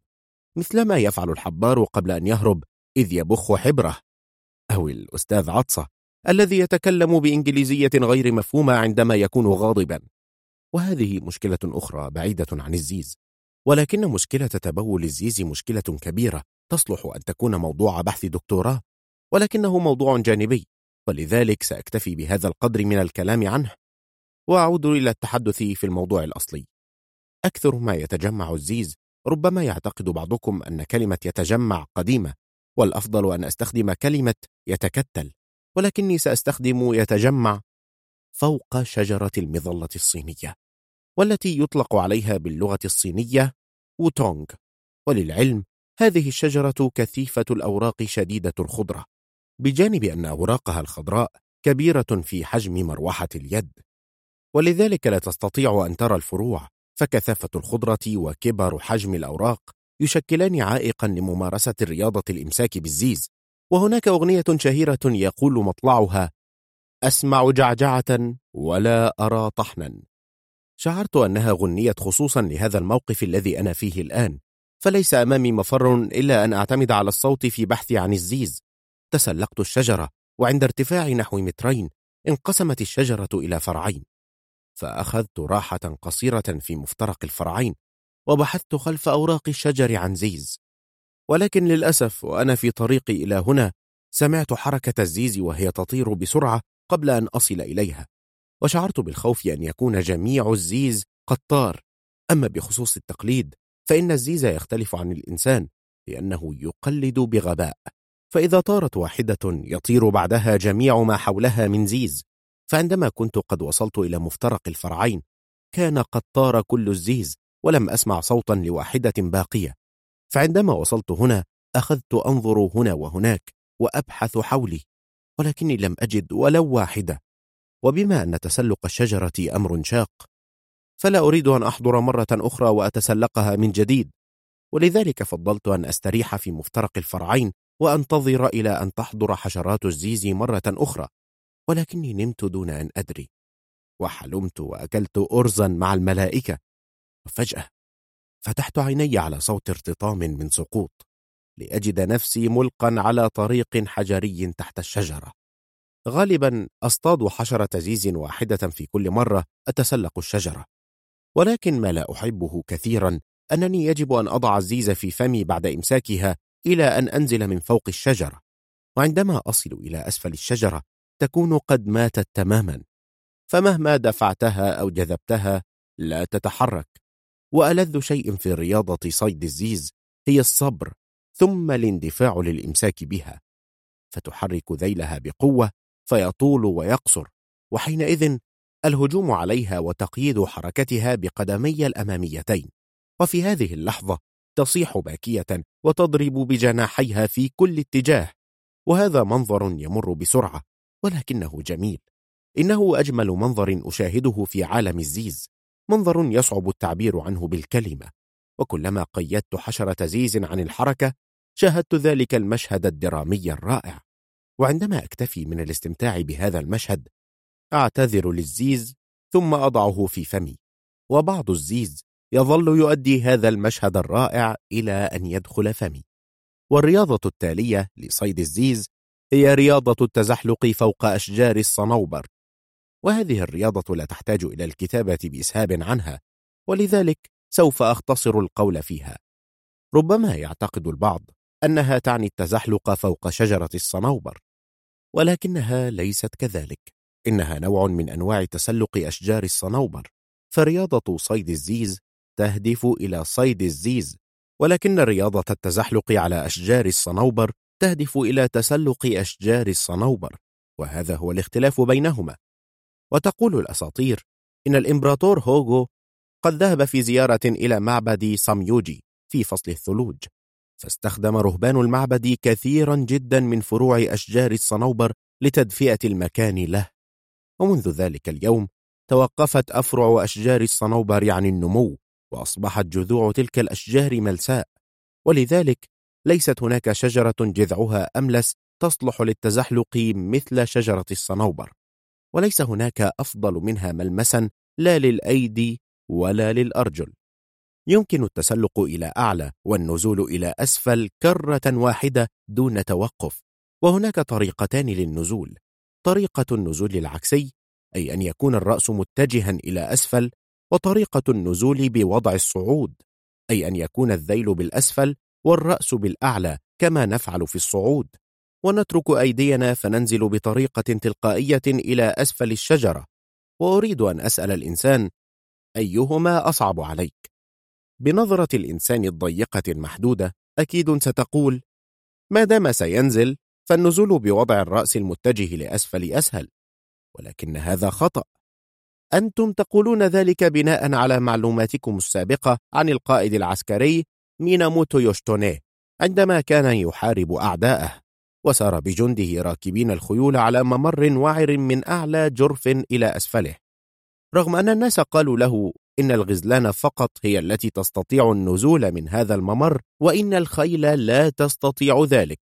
مثلما يفعل الحبار قبل أن يهرب إذ يبخ حبره أو الأستاذ عطسة الذي يتكلم بإنجليزية غير مفهومة عندما يكون غاضبا. وهذه مشكلة أخرى بعيدة عن الزيز. ولكن مشكلة تبول الزيز مشكلة كبيرة. تصلح أن تكون موضوع بحث دكتوراه. ولكنه موضوع جانبي. ولذلك سأكتفي بهذا القدر من الكلام عنه. وأعود إلى التحدث في الموضوع الأصلي. أكثر ما يتجمع الزيز ربما يعتقد بعضكم أن كلمة يتجمع قديمة. والأفضل أن أستخدم كلمة يتكتل. ولكني سأستخدم يتجمع فوق شجرة المظلة الصينية والتي يطلق عليها باللغة الصينية ووتونغ وللعلم هذه الشجرة كثيفة الأوراق شديدة الخضرة بجانب أن أوراقها الخضراء كبيرة في حجم مروحة اليد. ولذلك لا تستطيع أن ترى الفروع فكثافة الخضرة وكبر حجم الأوراق يشكلان عائقا لممارسة الرياضة الإمساك بالزيز. وهناك أغنية شهيرة يقول مطلعها أسمع جعجعة ولا أرى طحنا. شعرت أنها غنيت خصوصا لهذا الموقف الذي أنا فيه الآن فليس أمامي مفر إلا أن أعتمد على الصوت في بحثي عن الزيز. تسلقت الشجرة وعند ارتفاع نحو مترين انقسمت الشجرة إلى فرعين. فأخذت راحة قصيرة في مفترق الفرعين وبحثت خلف أوراق الشجر عن زيز. ولكن للأسف وأنا في طريقي إلى هنا سمعت حركة الزيز وهي تطير بسرعة قبل أن أصل إليها وشعرت بالخوف أن يكون جميع الزيز قد طار. أما بخصوص التقليد فإن الزيز يختلف عن الإنسان لأنه يقلد بغباء. فإذا طارت واحدة يطير بعدها جميع ما حولها من زيز. فعندما كنت قد وصلت إلى مفترق الفرعين كان قد طار كل الزيز ولم أسمع صوتا لواحدة باقية. فعندما وصلت هنا أخذت أنظر هنا وهناك وأبحث حولي ولكني لم أجد ولو واحدة. وبما أن تسلق الشجرة أمر شاق فلا أريد أن أحضر مرة أخرى وأتسلقها من جديد. ولذلك فضلت أن أستريح في مفترق الفرعين وأنتظر إلى أن تحضر حشرات الزيز مرة أخرى ولكني نمت دون أن أدري. وحلمت وأكلت أرزا مع الملائكة وفجأة فتحت عيني على صوت ارتطام من سقوط لأجد نفسي ملقا على طريق حجري تحت الشجرة. غالبا أصطاد حشرة زيز واحدة في كل مرة أتسلق الشجرة. ولكن ما لا أحبه كثيرا أنني يجب أن أضع الزيز في فمي بعد إمساكها إلى أن أنزل من فوق الشجرة. وعندما أصل إلى أسفل الشجرة تكون قد ماتت تماما. فمهما دفعتها أو جذبتها لا تتحرك. وألذ شيء في رياضة صيد الزيز هي الصبر ثم الاندفاع للإمساك بها. فتحرك ذيلها بقوة فيطول ويقصر وحينئذ الهجوم عليها وتقييد حركتها بقدمي الأماميتين. وفي هذه اللحظة تصيح باكية وتضرب بجناحيها في كل اتجاه. وهذا منظر يمر بسرعة ولكنه جميل. إنه أجمل منظر أشاهده في عالم الزيز. منظر يصعب التعبير عنه بالكلمة وكلما قيدت حشرة زيز عن الحركة شاهدت ذلك المشهد الدرامي الرائع. وعندما أكتفي من الاستمتاع بهذا المشهد أعتذر للزيز ثم أضعه في فمي وبعض الزيز يظل يؤدي هذا المشهد الرائع إلى أن يدخل فمي. والرياضة التالية لصيد الزيز هي رياضة التزحلق فوق أشجار الصنوبر وهذه الرياضة لا تحتاج إلى الكتابة بإسهاب عنها ولذلك سوف أختصر القول فيها. ربما يعتقد البعض أنها تعني التزحلق فوق شجرة الصنوبر ولكنها ليست كذلك. إنها نوع من أنواع تسلق أشجار الصنوبر فرياضة صيد الزيز تهدف إلى صيد الزيز ولكن رياضة التزحلق على أشجار الصنوبر تهدف إلى تسلق أشجار الصنوبر وهذا هو الاختلاف بينهما. وتقول الأساطير إن الإمبراطور هوغو قد ذهب في زيارة إلى معبد ساميوجي في فصل الثلوج فاستخدم رهبان المعبد كثيرا جدا من فروع أشجار الصنوبر لتدفئة المكان له. ومنذ ذلك اليوم توقفت أفرع أشجار الصنوبر عن النمو وأصبحت جذوع تلك الأشجار ملساء. ولذلك ليست هناك شجرة جذعها أملس تصلح للتزحلق مثل شجرة الصنوبر. وليس هناك أفضل منها ملمسا لا للأيدي ولا للأرجل. يمكن التسلق إلى أعلى والنزول إلى أسفل كرة واحدة دون توقف وهناك طريقتان للنزول. طريقة النزول العكسي أي أن يكون الرأس متجها إلى أسفل وطريقة النزول بوضع الصعود أي أن يكون الذيل بالأسفل والرأس بالأعلى كما نفعل في الصعود. ونترك أيدينا فننزل بطريقة تلقائية إلى أسفل الشجرة. وأريد أن أسأل الإنسان أيهما أصعب عليك؟ بنظرة الإنسان الضيقة المحدودة أكيد ستقول ما دام سينزل فالنزول بوضع الرأس المتجه لأسفل أسهل. ولكن هذا خطأ. أنتم تقولون ذلك بناء على معلوماتكم السابقة عن القائد العسكري ميناموتو يوشتوني عندما كان يحارب أعداءه. وسار بجنده راكبين الخيول على ممر وعر من أعلى جرف إلى أسفله. رغم أن الناس قالوا له إن الغزلان فقط هي التي تستطيع النزول من هذا الممر وإن الخيل لا تستطيع ذلك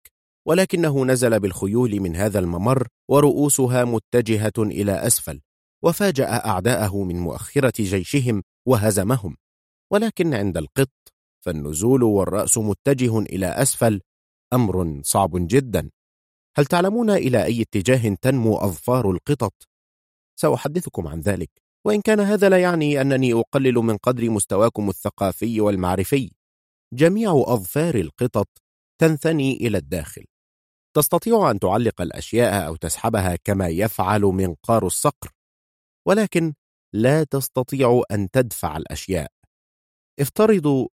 ولكنه نزل بالخيول من هذا الممر ورؤوسها متجهة إلى أسفل وفاجأ أعداءه من مؤخرة جيشهم وهزمهم. ولكن عند القط فالنزول والرأس متجه إلى أسفل أمر صعب جدا. هل تعلمون إلى أي اتجاه تنمو أظفار القطط؟ سأحدثكم عن ذلك وإن كان هذا لا يعني أنني أقلل من قدر مستواكم الثقافي والمعرفي. جميع أظفار القطط تنثني إلى الداخل. تستطيع أن تعلق الأشياء أو تسحبها كما يفعل منقار الصقر ولكن لا تستطيع أن تدفع الأشياء. افترضوا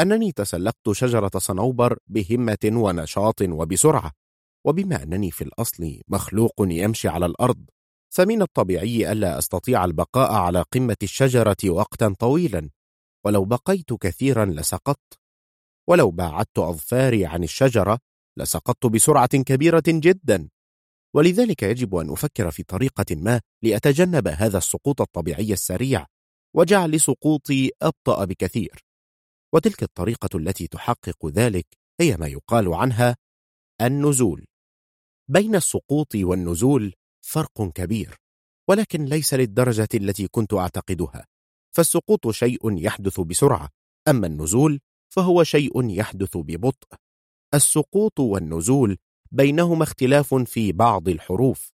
أنني تسلقت شجرة صنوبر بهمة ونشاط وبسرعة وبما أنني في الأصل مخلوق يمشي على الأرض فمن الطبيعي ألا أستطيع البقاء على قمة الشجرة وقتا طويلا ولو بقيت كثيرا لسقطت ولو باعدت أظفاري عن الشجرة لسقطت بسرعة كبيرة جدا. ولذلك يجب أن أفكر في طريقة ما لأتجنب هذا السقوط الطبيعي السريع وجعل سقوطي أبطأ بكثير. وتلك الطريقة التي تحقق ذلك هي ما يقال عنها النزول. بين السقوط والنزول فرق كبير ولكن ليس للدرجة التي كنت أعتقدها. فالسقوط شيء يحدث بسرعة أما النزول فهو شيء يحدث ببطء. السقوط والنزول بينهما اختلاف في بعض الحروف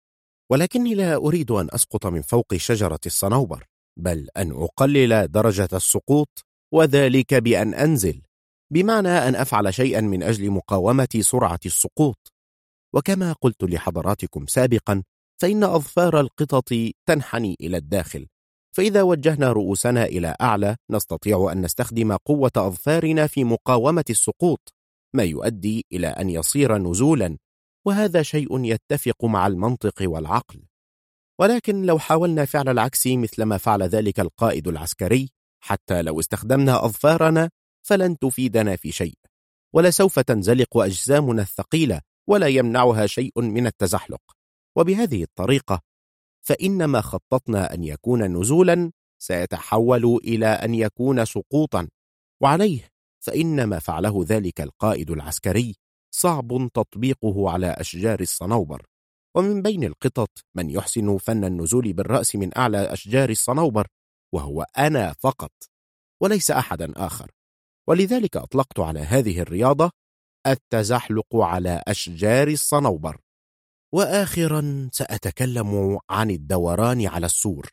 ولكني لا أريد أن أسقط من فوق شجرة الصنوبر بل أن أقلل درجة السقوط وذلك بأن أنزل بمعنى أن أفعل شيئا من أجل مقاومة سرعة السقوط. وكما قلت لحضراتكم سابقا فإن أظفار القطط تنحني إلى الداخل. فإذا وجهنا رؤوسنا إلى أعلى نستطيع أن نستخدم قوة أظفارنا في مقاومة السقوط ما يؤدي إلى أن يصير نزولا. وهذا شيء يتفق مع المنطق والعقل. ولكن لو حاولنا فعل العكس مثل ما فعل ذلك القائد العسكري حتى لو استخدمنا أظفارنا فلن تفيدنا في شيء ولسوف تنزلق أجسامنا الثقيلة ولا يمنعها شيء من التزحلق. وبهذه الطريقة فإن ما خططنا أن يكون نزولا سيتحول إلى أن يكون سقوطا وعليه فإن ما فعله ذلك القائد العسكري صعب تطبيقه على أشجار الصنوبر. ومن بين القطط من يحسن فن النزول بالرأس من أعلى أشجار الصنوبر وهو أنا فقط وليس أحدا آخر. ولذلك أطلقت على هذه الرياضة التزحلق على أشجار الصنوبر. وآخرا سأتكلم عن الدوران على السور.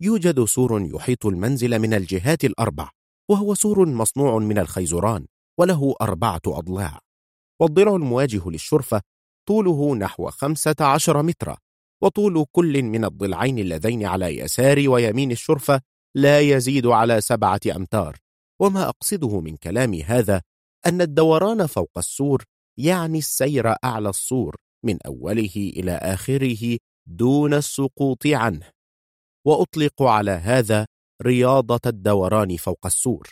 يوجد سور يحيط المنزل من الجهات الأربع وهو سور مصنوع من الخيزران وله أربعة أضلاع. والضلع المواجه للشرفة طوله نحو خمسة عشر مترا وطول كل من الضلعين اللذين على يسار ويمين الشرفة لا يزيد على سبعة أمتار. وما أقصده من كلامي هذا أن الدوران فوق السور يعني السير أعلى السور من أوله إلى آخره دون السقوط عنه. وأطلق على هذا رياضة الدوران فوق السور.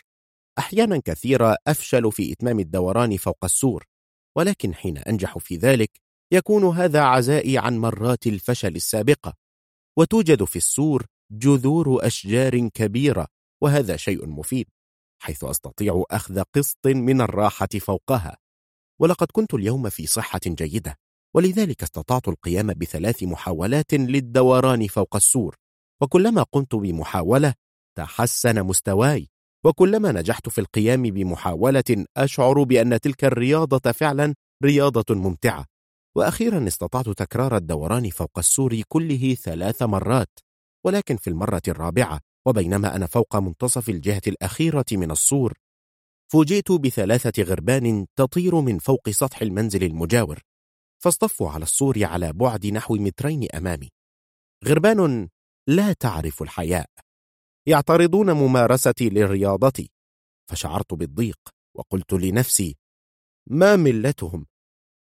أحيانا كثيرة أفشل في إتمام الدوران فوق السور ولكن حين أنجح في ذلك يكون هذا عزائي عن مرات الفشل السابقة. وتوجد في السور جذور أشجار كبيرة وهذا شيء مفيد حيث أستطيع أخذ قسط من الراحة فوقها. ولقد كنت اليوم في صحة جيدة ولذلك استطعت القيام بثلاث محاولات للدوران فوق السور. وكلما قمت بمحاولة تحسن مستواي. وكلما نجحت في القيام بمحاولة أشعر بأن تلك الرياضة فعلا رياضة ممتعة. وأخيرا استطعت تكرار الدوران فوق السور كله ثلاث مرات. ولكن في المرة الرابعة وبينما أنا فوق منتصف الجهة الأخيرة من السور فوجئت بثلاثة غربان تطير من فوق سطح المنزل المجاور فاصطفوا على السور على بعد نحو مترين أمامي. غربان لا تعرف الحياء يعترضون ممارستي للرياضة فشعرت بالضيق وقلت لنفسي ما ملتهم؟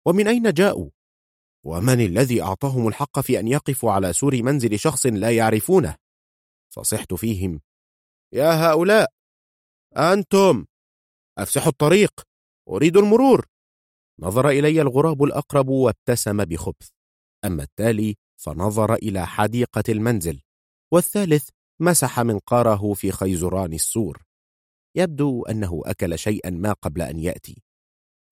ومن أين جاءوا؟ ومن الذي أعطاهم الحق في أن يقفوا على سور منزل شخص لا يعرفونه؟ فصحت فيهم. يا هؤلاء! أنتم! أفسحوا الطريق! أريد المرور! نظر إلي الغراب الأقرب وابتسم بخبث. أما التالي فنظر إلى حديقة المنزل والثالث مسح منقاره في خيزران السور. يبدو أنه أكل شيئا ما قبل أن يأتي.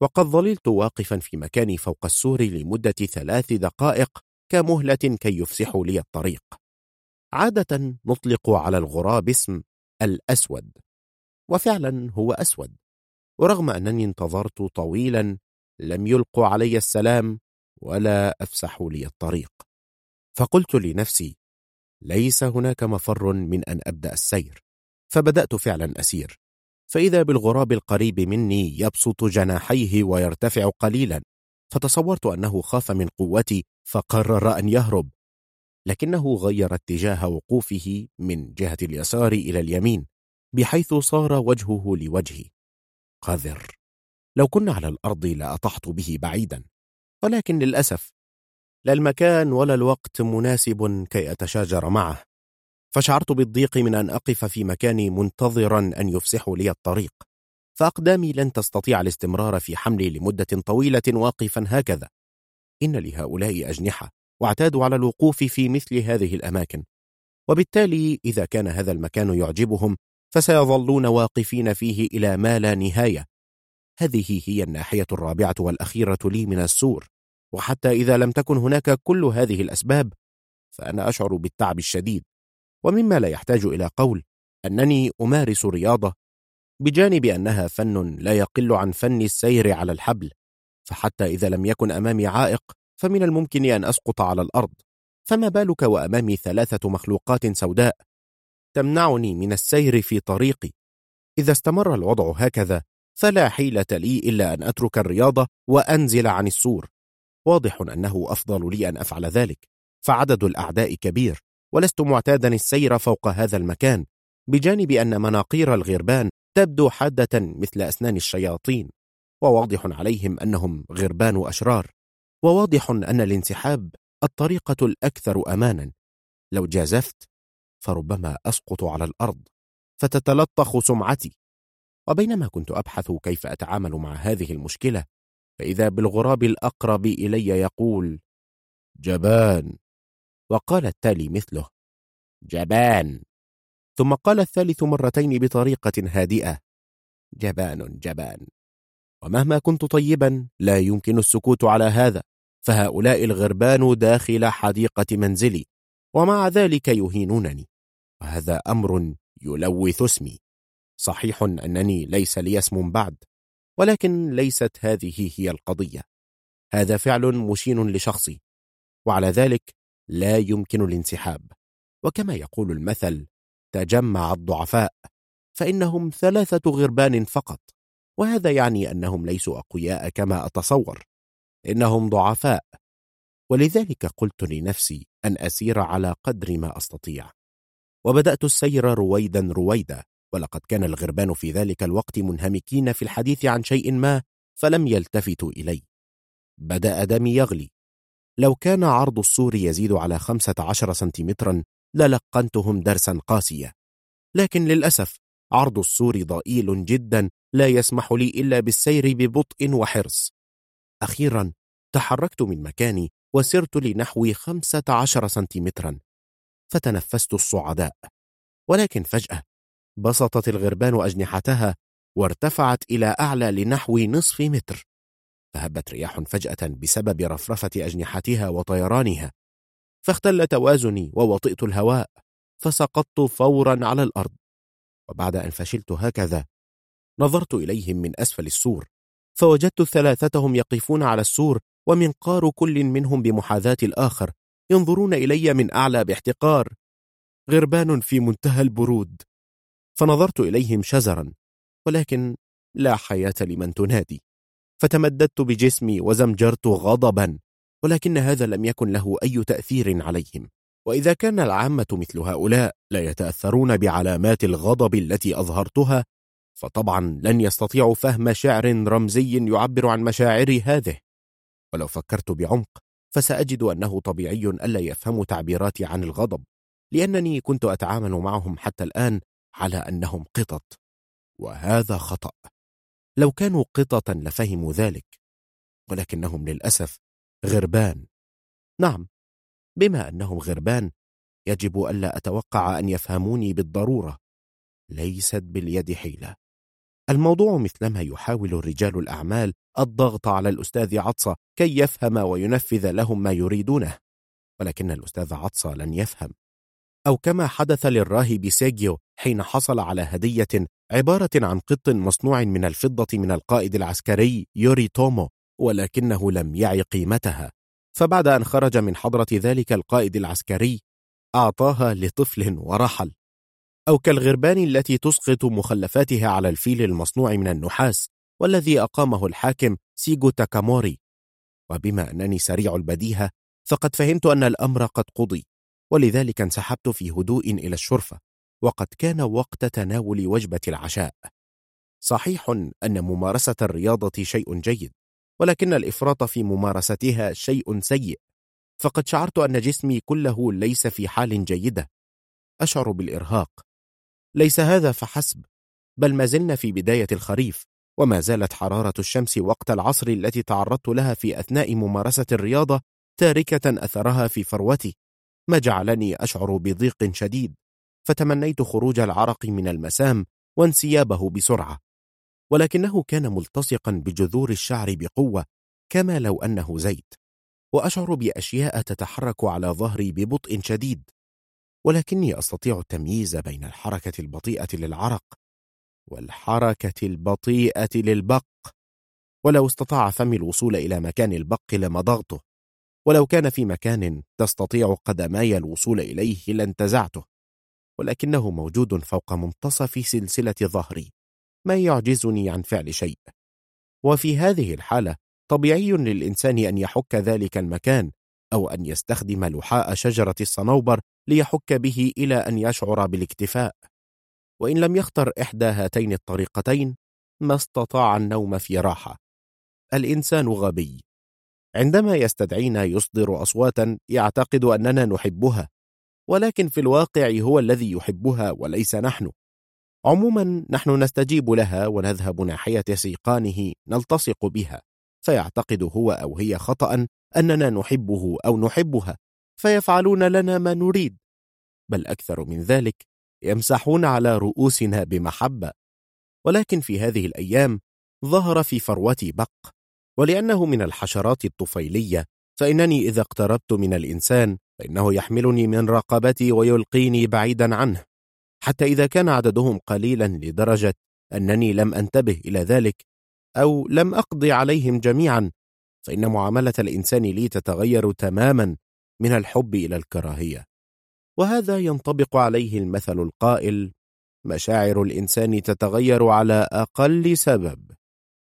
وقد ظللت واقفا في مكاني فوق السور لمدة ثلاث دقائق كمهلة كي يفسحوا لي الطريق. عادة نطلق على الغراب اسم الأسود وفعلا هو أسود ورغم أنني انتظرت طويلا لم يلقوا علي السلام ولا أفسحوا لي الطريق. فقلت لنفسي ليس هناك مفر من أن أبدأ السير. فبدأت فعلا أسير. فإذا بالغراب القريب مني يبسط جناحيه ويرتفع قليلا فتصورت أنه خاف من قوتي فقرر أن يهرب. لكنه غير اتجاه وقوفه من جهة اليسار إلى اليمين بحيث صار وجهه لوجهي. قذر! لو كنا على الأرض لأطحت به بعيدا. ولكن للأسف لا المكان ولا الوقت مناسب كي أتشاجر معه. فشعرت بالضيق من أن أقف في مكاني منتظرا أن يفسحوا لي الطريق. فأقدامي لن تستطيع الاستمرار في حملي لمدة طويلة واقفا هكذا. إن لهؤلاء أجنحة واعتادوا على الوقوف في مثل هذه الأماكن. وبالتالي إذا كان هذا المكان يعجبهم فسيظلون واقفين فيه إلى ما لا نهاية. هذه هي الناحية الرابعة والأخيرة لي من السور. وحتى إذا لم تكن هناك كل هذه الأسباب فأنا أشعر بالتعب الشديد. ومما لا يحتاج إلى قول أنني أمارس رياضة بجانب أنها فن لا يقل عن فن السير على الحبل فحتى إذا لم يكن أمامي عائق فمن الممكن أن أسقط على الأرض. فما بالك وأمامي ثلاثة مخلوقات سوداء تمنعني من السير في طريقي؟ إذا استمر الوضع هكذا فلا حيلة لي إلا أن أترك الرياضة وأنزل عن السور. واضح أنه أفضل لي أن أفعل ذلك فعدد الأعداء كبير. ولست معتادا السير فوق هذا المكان بجانب أن مناقير الغربان تبدو حادة مثل أسنان الشياطين وواضح عليهم أنهم غربان أشرار وواضح أن الانسحاب الطريقة الأكثر أمانا. لو جازفت فربما أسقط على الأرض فتتلطخ سمعتي. وبينما كنت أبحث كيف أتعامل مع هذه المشكلة فإذا بالغراب الأقرب إلي يقول جبان. وقال التالي مثله جبان. ثم قال الثالث مرتين بطريقة هادئة جبان جبان. ومهما كنت طيبا لا يمكن السكوت على هذا فهؤلاء الغربان داخل حديقة منزلي ومع ذلك يهينونني. وهذا أمر يلوث اسمي. صحيح أنني ليس لي اسم بعد ولكن ليست هذه هي القضية. هذا فعل مشين لشخصي. وعلى ذلك لا يمكن الانسحاب. وكما يقول المثل تجمع الضعفاء فإنهم ثلاثة غربان فقط وهذا يعني أنهم ليسوا أقوياء كما أتصور. إنهم ضعفاء. ولذلك قلت لنفسي أن أسير على قدر ما أستطيع. وبدأت السير رويدا رويدا ولقد كان الغربان في ذلك الوقت منهمكين في الحديث عن شيء ما فلم يلتفتوا إلي. بدأ دمي يغلي لو كان عرض السور يزيد على خمسة عشر سنتيمترا للقنتهم درسا قاسيا لكن للأسف عرض السور ضئيل جدا لا يسمح لي إلا بالسير ببطء وحرص. أخيرا تحركت من مكاني وسرت لنحو خمسة عشر سنتيمترا. فتنفست الصعداء. ولكن فجأة بسطت الغربان أجنحتها وارتفعت إلى أعلى لنحو نصف متر. فهبت رياح فجأة بسبب رفرفة أجنحتها وطيرانها فاختل توازني ووطئت الهواء فسقطت فورا على الأرض. وبعد أن فشلت هكذا نظرت إليهم من أسفل السور فوجدت ثلاثتهم يقفون على السور ومنقار كل منهم بمحاذاة الآخر ينظرون إلي من أعلى باحتقار غربان في منتهى البرود. فنظرت إليهم شزرا ولكن لا حياة لمن تنادي. فتمددت بجسمي وزمجرت غضبا ولكن هذا لم يكن له أي تأثير عليهم. وإذا كان العامة مثل هؤلاء لا يتأثرون بعلامات الغضب التي أظهرتها فطبعا لن يستطيعوا فهم شعر رمزي يعبر عن مشاعري هذه. ولو فكرت بعمق فسأجد أنه طبيعي ألا يفهموا تعبيراتي عن الغضب لأنني كنت أتعامل معهم حتى الآن على أنهم قطط. وهذا خطأ. لو كانوا قططا لفهموا ذلك ولكنهم للأسف غربان. نعم بما أنهم غربان يجب ألا أتوقع أن يفهموني بالضرورة. ليست باليد حيلة. الموضوع مثلما يحاول رجال الأعمال الضغط على الأستاذ عطسة كي يفهم وينفذ لهم ما يريدونه ولكن الأستاذ عطسة لن يفهم. أو كما حدث للراهب سيجيو حين حصل على هدية عبارة عن قط مصنوع من الفضة من القائد العسكري يوري تومو ولكنه لم يعي قيمتها. فبعد أن خرج من حضرة ذلك القائد العسكري أعطاها لطفل ورحل. أو كالغربان التي تسقط مخلفاتها على الفيل المصنوع من النحاس والذي أقامه الحاكم سيجو تاكاموري. وبما أنني سريع البديهة فقد فهمت أن الأمر قد قضي ولذلك انسحبت في هدوء إلى الشرفة. وقد كان وقت تناول وجبة العشاء. صحيح أن ممارسة الرياضة شيء جيد ولكن الإفراط في ممارستها شيء سيء. فقد شعرت أن جسمي كله ليس في حال جيدة. أشعر بالإرهاق. ليس هذا فحسب بل ما زلنا في بداية الخريف وما زالت حرارة الشمس وقت العصر التي تعرضت لها في أثناء ممارسة الرياضة تاركة أثرها في فروتي ما جعلني أشعر بضيق شديد. فتمنيت خروج العرق من المسام وانسيابه بسرعة. ولكنه كان ملتصقا بجذور الشعر بقوة كما لو أنه زيت. وأشعر بأشياء تتحرك على ظهري ببطء شديد. ولكني أستطيع التمييز بين الحركة البطيئة للعرق والحركة البطيئة للبق. ولو استطاع فمي الوصول إلى مكان البق لمضغته. ولو كان في مكان تستطيع قدماي الوصول إليه لانتزعته. ولكنه موجود فوق منتصف سلسلة ظهري ما يعجزني عن فعل شيء. وفي هذه الحالة طبيعي للإنسان أن يحك ذلك المكان أو أن يستخدم لحاء شجرة الصنوبر ليحك به إلى أن يشعر بالاكتفاء. وإن لم يختر إحدى هاتين الطريقتين ما استطاع النوم في راحة. الإنسان غبي. عندما يستدعينا يصدر أصواتا يعتقد أننا نحبها. ولكن في الواقع هو الذي يحبها وليس نحن. عموما نحن نستجيب لها ونذهب ناحية سيقانه نلتصق بها. فيعتقد هو أو هي خطأ أننا نحبه أو نحبها. فيفعلون لنا ما نريد. بل أكثر من ذلك يمسحون على رؤوسنا بمحبة. ولكن في هذه الأيام ظهر في فروتي بق. ولأنه من الحشرات الطفيلية فإنني إذا اقتربت من الإنسان فإنه يحملني من رقبتي ويلقيني بعيدا عنه حتى إذا كان عددهم قليلا لدرجة أنني لم أنتبه إلى ذلك أو لم أقضي عليهم جميعا فإن معاملة الإنسان لي تتغير تماما من الحب إلى الكراهية. وهذا ينطبق عليه المثل القائل مشاعر الإنسان تتغير على أقل سبب.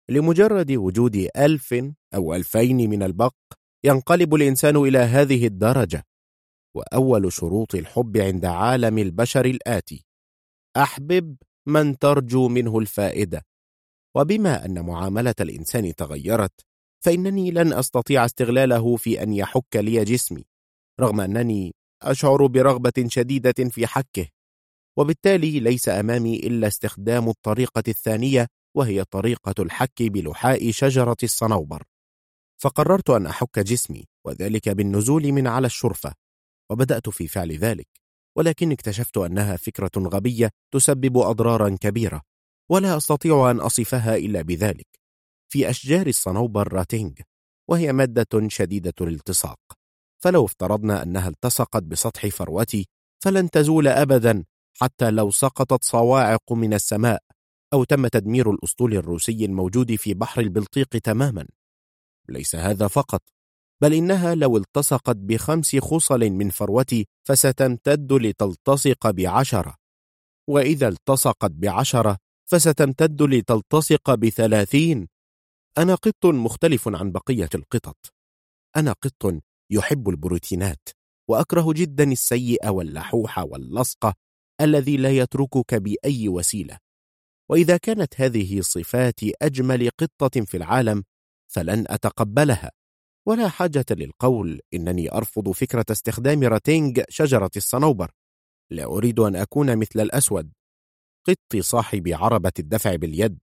لمجرد وجود ألف أو ألفين من البق ينقلب الإنسان إلى هذه الدرجة. وأول شروط الحب عند عالم البشر الآتي. أحبب من ترجو منه الفائدة. وبما أن معاملة الإنسان تغيرت فإنني لن أستطيع استغلاله في أن يحك لي جسمي رغم أنني أشعر برغبة شديدة في حكه. وبالتالي ليس أمامي إلا استخدام الطريقة الثانية وهي طريقة الحك بلحاء شجرة الصنوبر. فقررت أن أحك جسمي وذلك بالنزول من على الشرفة. وبدأت في فعل ذلك ولكن اكتشفت أنها فكرة غبية تسبب أضرارا كبيرة ولا أستطيع أن أصفها إلا بذلك في أشجار الصنوبر راتينج وهي مادة شديدة الالتصاق فلو افترضنا أنها التصقت بسطح فروتي فلن تزول أبدا حتى لو سقطت صواعق من السماء أو تم تدمير الأسطول الروسي الموجود في بحر البلطيق تماما. ليس هذا فقط بل إنها لو التصقت بخمس خصل من فروتي فستمتد لتلتصق بعشرة. وإذا التصقت بعشرة فستمتد لتلتصق بثلاثين. أنا قط مختلف عن بقية القطط. أنا قط يحب البروتينات وأكره جدا السيء واللحوح واللصق الذي لا يتركك بأي وسيلة. وإذا كانت هذه صفات أجمل قطة في العالم فلن أتقبلها. ولا حاجة للقول إنني أرفض فكرة استخدام راتينج شجرة الصنوبر. لا أريد أن أكون مثل الأسود. قطي صاحب عربة الدفع باليد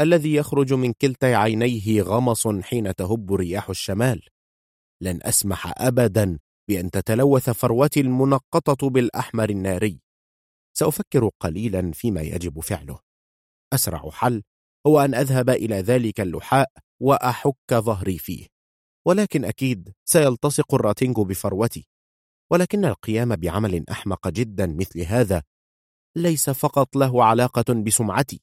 الذي يخرج من كلتا عينيه غمص حين تهب رياح الشمال. لن أسمح أبدا بأن تتلوث فروتي المنقطة بالأحمر الناري. سأفكر قليلا فيما يجب فعله. أسرع حل هو أن أذهب إلى ذلك اللحاء وأحك ظهري فيه. ولكن أكيد سيلتصق الراتينج بفروتي. ولكن القيام بعمل أحمق جدا مثل هذا ليس فقط له علاقة بسمعتي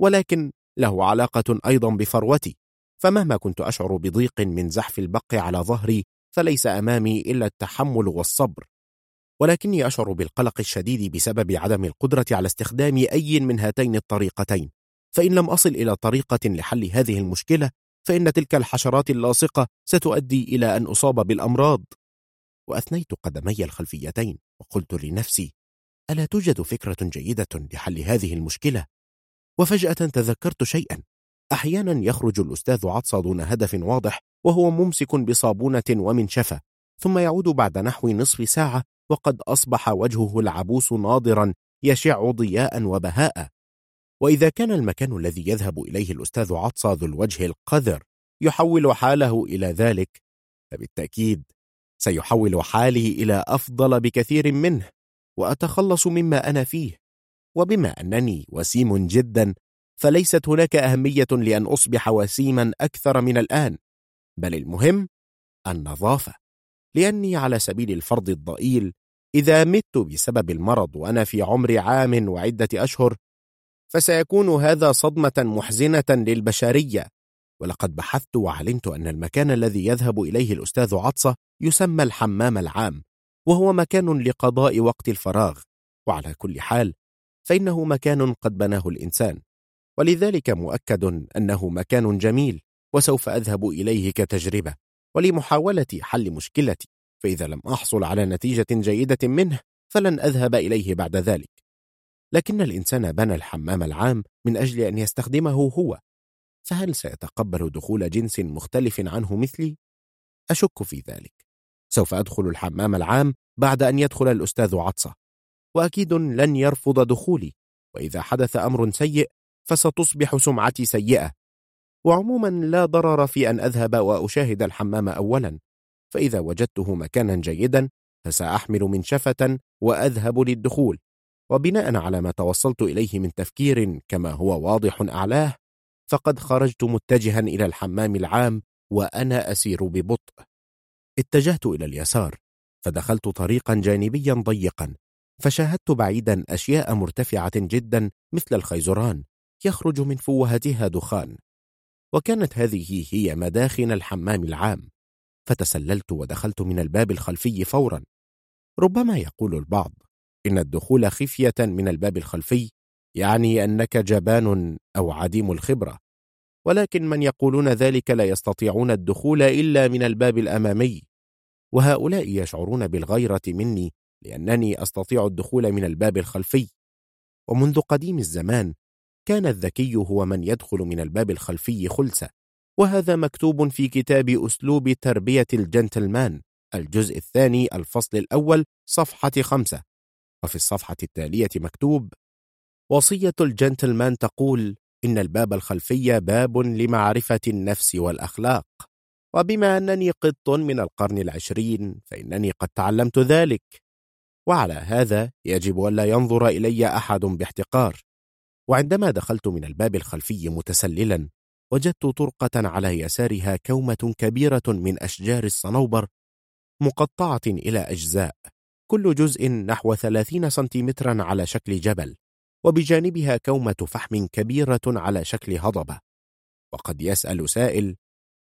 ولكن له علاقة أيضا بفروتي. فمهما كنت أشعر بضيق من زحف البق على ظهري فليس أمامي إلا التحمل والصبر. ولكني أشعر بالقلق الشديد بسبب عدم القدرة على استخدام أي من هاتين الطريقتين. فإن لم أصل إلى طريقة لحل هذه المشكلة فإن تلك الحشرات اللاصقة ستؤدي إلى أن أصاب بالأمراض. وأثنيت قدمي الخلفيتين وقلت لنفسي ألا توجد فكرة جيدة لحل هذه المشكلة؟ وفجأة تذكرت شيئا. أحيانا يخرج الأستاذ عطسة دون هدف واضح وهو ممسك بصابونة ومنشفة ثم يعود بعد نحو نصف ساعة وقد أصبح وجهه العبوس ناضرا يشع ضياء وبهاء. وإذا كان المكان الذي يذهب إليه الأستاذ عطسة ذو الوجه القذر يحول حاله إلى ذلك فبالتأكيد سيحول حالي إلى أفضل بكثير منه وأتخلص مما أنا فيه. وبما أنني وسيم جدا فليست هناك أهمية لأن أصبح وسيما أكثر من الآن. بل المهم النظافة. لأني على سبيل الفرض الضئيل إذا مت بسبب المرض وأنا في عمر عام وعدة أشهر فسيكون هذا صدمة محزنة للبشرية. ولقد بحثت وعلمت أن المكان الذي يذهب إليه الأستاذ عطسة يسمى الحمام العام وهو مكان لقضاء وقت الفراغ. وعلى كل حال فإنه مكان قد بناه الإنسان. ولذلك مؤكد أنه مكان جميل وسوف أذهب إليه كتجربة. ولمحاولة حل مشكلتي فإذا لم أحصل على نتيجة جيدة منه فلن أذهب إليه بعد ذلك. لكن الإنسان بنى الحمام العام من أجل أن يستخدمه هو. فهل سيتقبل دخول جنس مختلف عنه مثلي؟ أشك في ذلك. سوف أدخل الحمام العام بعد أن يدخل الأستاذ عطسة. وأكيد لن يرفض دخولي. وإذا حدث أمر سيء فستصبح سمعتي سيئة. وعموما لا ضرر في أن أذهب وأشاهد الحمام أولا. فإذا وجدته مكانا جيدا فسأحمل منشفة وأذهب للدخول. وبناء على ما توصلت إليه من تفكير كما هو واضح أعلاه فقد خرجت متجها إلى الحمام العام وأنا أسير ببطء. اتجهت إلى اليسار فدخلت طريقا جانبيا ضيقا فشاهدت بعيدا أشياء مرتفعة جدا مثل الخيزران يخرج من فوهتها دخان. وكانت هذه هي مداخن الحمام العام. فتسللت ودخلت من الباب الخلفي فورا. ربما يقول البعض إن الدخول خفية من الباب الخلفي يعني أنك جبان أو عديم الخبرة. ولكن من يقولون ذلك لا يستطيعون الدخول إلا من الباب الأمامي. وهؤلاء يشعرون بالغيرة مني لأنني أستطيع الدخول من الباب الخلفي. ومنذ قديم الزمان كان الذكي هو من يدخل من الباب الخلفي خلسة. وهذا مكتوب في كتاب أسلوب تربية الجنتلمان الجزء الثاني الفصل الأول صفحة خمسة. وفي الصفحة التالية مكتوب وصية الجنتلمان تقول إن الباب الخلفي باب لمعرفة النفس والأخلاق وبما أنني قط من القرن العشرين فإنني قد تعلمت ذلك. وعلى هذا يجب ألا ينظر إلي أحد باحتقار. وعندما دخلت من الباب الخلفي متسللا وجدت طرقة على يسارها كومة كبيرة من أشجار الصنوبر مقطعة إلى أجزاء. كل جزء نحو ثلاثين سنتيمترا على شكل جبل وبجانبها كومة فحم كبيرة على شكل هضبة. وقد يسأل سائل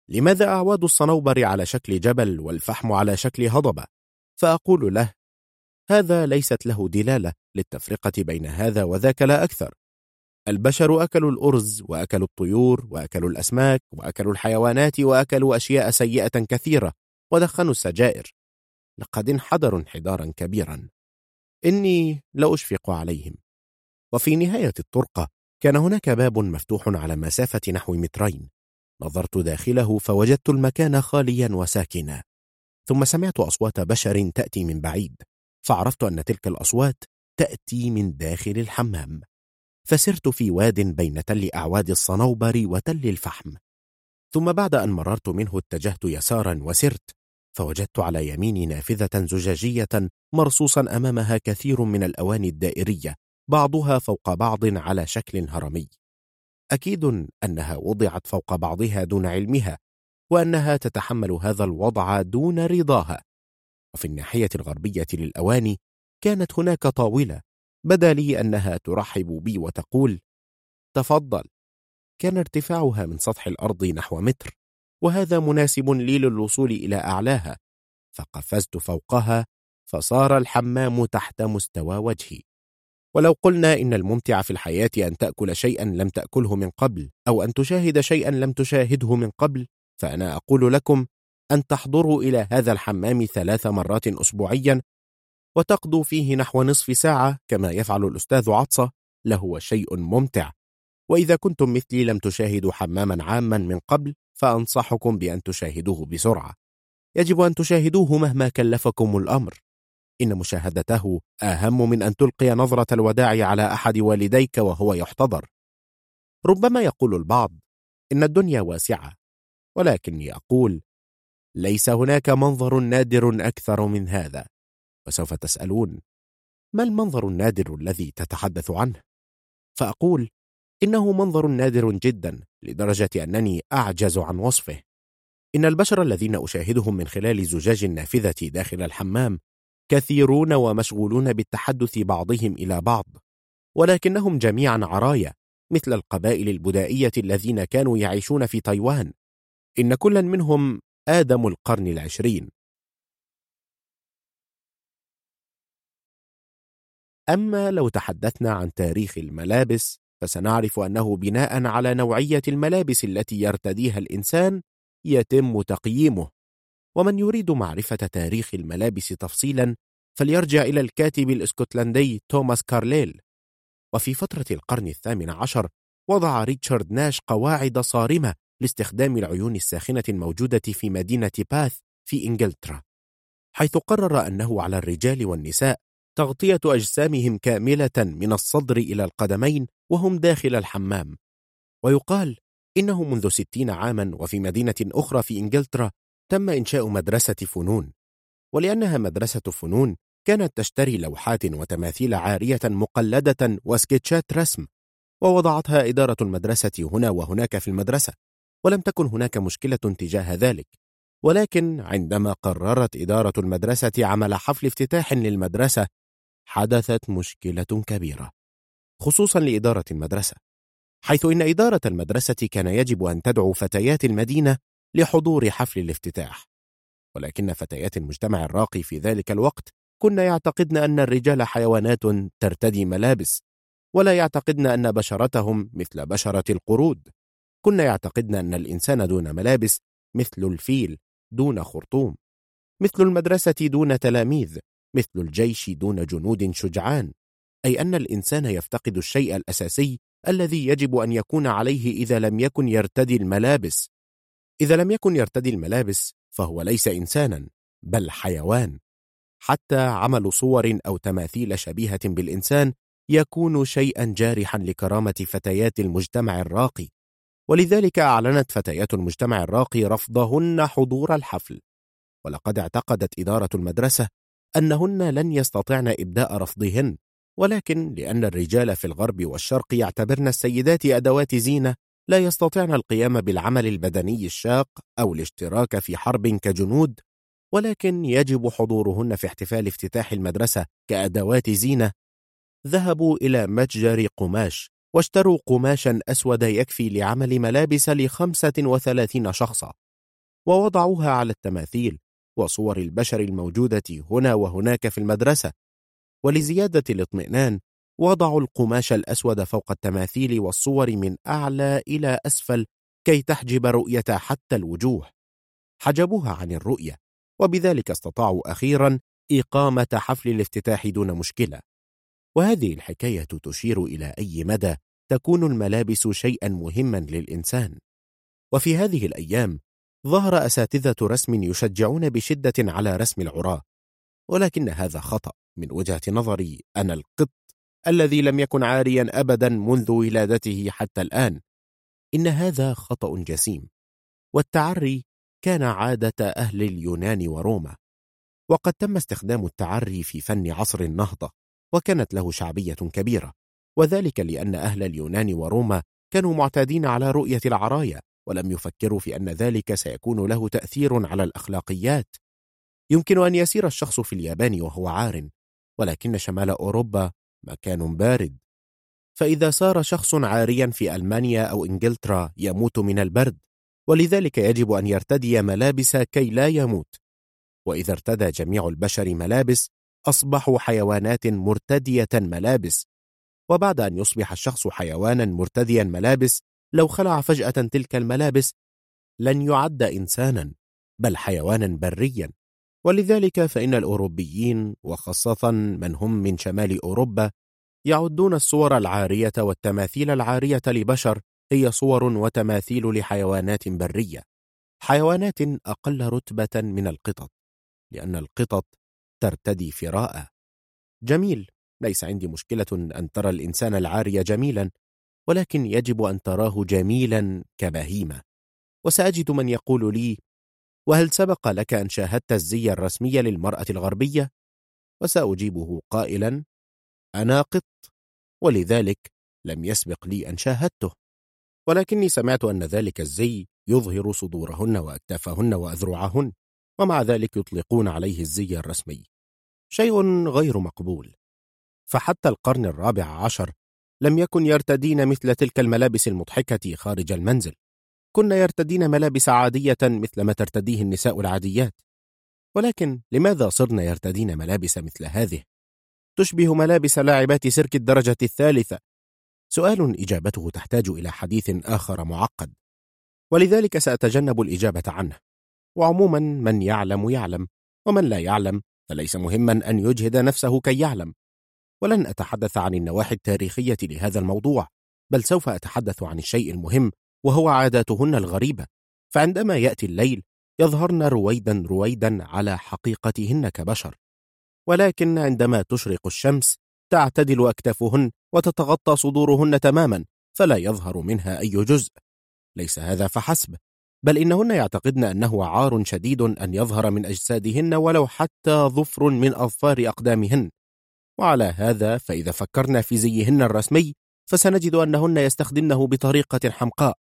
لماذا أعواد الصنوبر على شكل جبل والفحم على شكل هضبة؟ فأقول له هذا ليست له دلالة للتفرقة بين هذا وذاك لا أكثر. البشر أكلوا الأرز وأكلوا الطيور وأكلوا الأسماك وأكلوا الحيوانات وأكلوا أشياء سيئة كثيرة ودخنوا السجائر. لقد انحدروا انحدارا كبيرا. إني لأشفق عليهم. وفي نهاية الطرقة كان هناك باب مفتوح على مسافة نحو مترين. نظرت داخله فوجدت المكان خاليا وساكنا. ثم سمعت أصوات بشر تأتي من بعيد. فعرفت أن تلك الأصوات تأتي من داخل الحمام. فسرت في واد بين تل أعواد الصنوبر وتل الفحم. ثم بعد أن مررت منه اتجهت يسارا وسرت فوجدت على يميني نافذة زجاجية مرصوصا أمامها كثير من الأواني الدائرية بعضها فوق بعض على شكل هرمي. أكيد أنها وضعت فوق بعضها دون علمها وأنها تتحمل هذا الوضع دون رضاها. وفي الناحية الغربية للأواني كانت هناك طاولة بدا لي أنها ترحب بي وتقول تفضل كان ارتفاعها من سطح الأرض نحو متر. وهذا مناسب لي للوصول إلى أعلاها. فقفزت فوقها فصار الحمام تحت مستوى وجهي. ولو قلنا إن الممتع في الحياة أن تأكل شيئا لم تأكله من قبل أو أن تشاهد شيئا لم تشاهده من قبل فأنا أقول لكم أن تحضروا إلى هذا الحمام ثلاث مرات أسبوعيا وتقضوا فيه نحو نصف ساعة كما يفعل الأستاذ عطسة لهو شيء ممتع. وإذا كنتم مثلي لم تشاهدوا حماما عاما من قبل فأنصحكم بأن تشاهدوه بسرعة. يجب أن تشاهدوه مهما كلفكم الأمر. إن مشاهدته أهم من أن تلقي نظرة الوداع على أحد والديك وهو يحتضر. ربما يقول البعض إن الدنيا واسعة. ولكني أقول ليس هناك منظر نادر أكثر من هذا. وسوف تسألون ما المنظر النادر الذي تتحدث عنه؟ فأقول إنه منظر نادر جدا. لدرجة أنني أعجز عن وصفه. إن البشر الذين أشاهدهم من خلال زجاج النافذة داخل الحمام كثيرون ومشغولون بالتحدث بعضهم إلى بعض ولكنهم جميعا عرايا مثل القبائل البدائية الذين كانوا يعيشون في تايوان. إن كلا منهم آدم القرن العشرين. أما لو تحدثنا عن تاريخ الملابس فسنعرف أنه بناء على نوعية الملابس التي يرتديها الإنسان يتم تقييمه. ومن يريد معرفة تاريخ الملابس تفصيلا فليرجع إلى الكاتب الإسكتلندي توماس كارليل. وفي فترة القرن الثامن عشر وضع ريتشارد ناش قواعد صارمة لاستخدام العيون الساخنة الموجودة في مدينة باث في إنجلترا حيث قرر أنه على الرجال والنساء تغطية أجسامهم كاملة من الصدر إلى القدمين وهم داخل الحمام. ويقال إنه منذ ستين عاما وفي مدينة أخرى في إنجلترا تم إنشاء مدرسة فنون. ولأنها مدرسة فنون كانت تشتري لوحات وتماثيل عارية مقلدة وسكتشات رسم ووضعتها إدارة المدرسة هنا وهناك في المدرسة ولم تكن هناك مشكلة تجاه ذلك. ولكن عندما قررت إدارة المدرسة عمل حفل افتتاح للمدرسة حدثت مشكلة كبيرة خصوصا لإدارة المدرسة حيث إن إدارة المدرسة كان يجب أن تدعو فتيات المدينة لحضور حفل الافتتاح ولكن فتيات المجتمع الراقي في ذلك الوقت كنا يعتقدن أن الرجال حيوانات ترتدي ملابس ولا يعتقدن أن بشرتهم مثل بشرة القرود كنا يعتقدن أن الإنسان دون ملابس مثل الفيل دون خرطوم مثل المدرسة دون تلاميذ مثل الجيش دون جنود شجعان أي أن الإنسان يفتقد الشيء الأساسي الذي يجب أن يكون عليه إذا لم يكن يرتدي الملابس. إذا لم يكن يرتدي الملابس فهو ليس إنسانا بل حيوان. حتى عمل صور أو تماثيل شبيهة بالإنسان يكون شيئا جارحا لكرامة فتيات المجتمع الراقي. ولذلك أعلنت فتيات المجتمع الراقي رفضهن حضور الحفل. ولقد اعتقدت إدارة المدرسة أنهن لن يستطعن إبداء رفضهن ولكن لأن الرجال في الغرب والشرق يعتبرن السيدات أدوات زينة لا يستطعن القيام بالعمل البدني الشاق أو الاشتراك في حرب كجنود ولكن يجب حضورهن في احتفال افتتاح المدرسة كأدوات زينة. ذهبوا إلى متجر قماش واشتروا قماشا أسود يكفي لعمل ملابس لخمسة وثلاثين شخصا ووضعوها على التماثيل وصور البشر الموجودة هنا وهناك في المدرسة ولزيادة الاطمئنان وضعوا القماش الأسود فوق التماثيل والصور من أعلى إلى أسفل كي تحجب رؤية حتى الوجوه. حجبوها عن الرؤية وبذلك استطاعوا أخيرا إقامة حفل الافتتاح دون مشكلة. وهذه الحكاية تشير إلى أي مدى تكون الملابس شيئا مهما للإنسان. وفي هذه الأيام ظهر أساتذة رسم يشجعون بشدة على رسم العراة ولكن هذا خطأ. من وجهة نظري أنا القط الذي لم يكن عاريا أبدا منذ ولادته حتى الآن. إن هذا خطأ جسيم والتعري كان عادة أهل اليونان وروما وقد تم استخدام التعري في فن عصر النهضة وكانت له شعبية كبيرة وذلك لأن أهل اليونان وروما كانوا معتادين على رؤية العرايا. ولم يفكروا في أن ذلك سيكون له تأثير على الأخلاقيات. يمكن أن يسير الشخص في اليابان وهو عار ولكن شمال أوروبا مكان بارد. فإذا سار شخص عاريا في ألمانيا أو إنجلترا يموت من البرد ولذلك يجب أن يرتدي ملابس كي لا يموت. وإذا ارتدى جميع البشر ملابس أصبحوا حيوانات مرتدية ملابس. وبعد أن يصبح الشخص حيوانا مرتديا ملابس لو خلع فجأة تلك الملابس لن يعد إنسانا بل حيوانا بريا. ولذلك فإن الأوروبيين وخاصة من هم من شمال أوروبا يعدون الصور العارية والتماثيل العارية لبشر هي صور وتماثيل لحيوانات برية. حيوانات أقل رتبة من القطط لأن القطط ترتدي فراء. جميل ليس عندي مشكلة أن ترى الإنسان العاري جميلا. ولكن يجب أن تراه جميلا كبهيمة. وسأجد من يقول لي وهل سبق لك أن شاهدت الزي الرسمي للمرأة الغربية؟ وسأجيبه قائلا أنا قط ولذلك لم يسبق لي أن شاهدته. ولكني سمعت أن ذلك الزي يظهر صدورهن وأكتافهن وأذرعهن ومع ذلك يطلقون عليه الزي الرسمي. شيء غير مقبول. فحتى القرن الرابع عشر لم يكن يرتدين مثل تلك الملابس المضحكة خارج المنزل. كن يرتدين ملابس عادية مثل ما ترتديه النساء العاديات. ولكن لماذا صرن يرتدين ملابس مثل هذه؟ تشبه ملابس لاعبات سيرك الدرجة الثالثة. سؤال إجابته تحتاج إلى حديث آخر معقد. ولذلك سأتجنب الإجابة عنه. وعموما من يعلم يعلم ومن لا يعلم فليس مهما أن يجهد نفسه كي يعلم. ولن أتحدث عن النواحي التاريخية لهذا الموضوع بل سوف أتحدث عن الشيء المهم وهو عاداتهن الغريبة. فعندما يأتي الليل يظهرن رويدا رويدا على حقيقتهن كبشر. ولكن عندما تشرق الشمس تعتدل أكتافهن وتتغطى صدورهن تماما فلا يظهر منها أي جزء. ليس هذا فحسب بل إنهن يعتقدن أنه عار شديد أن يظهر من أجسادهن ولو حتى ظفر من أظفار أقدامهن. وعلى هذا فإذا فكرنا في زيهن الرسمي فسنجد أنهن يستخدمنه بطريقة حمقاء.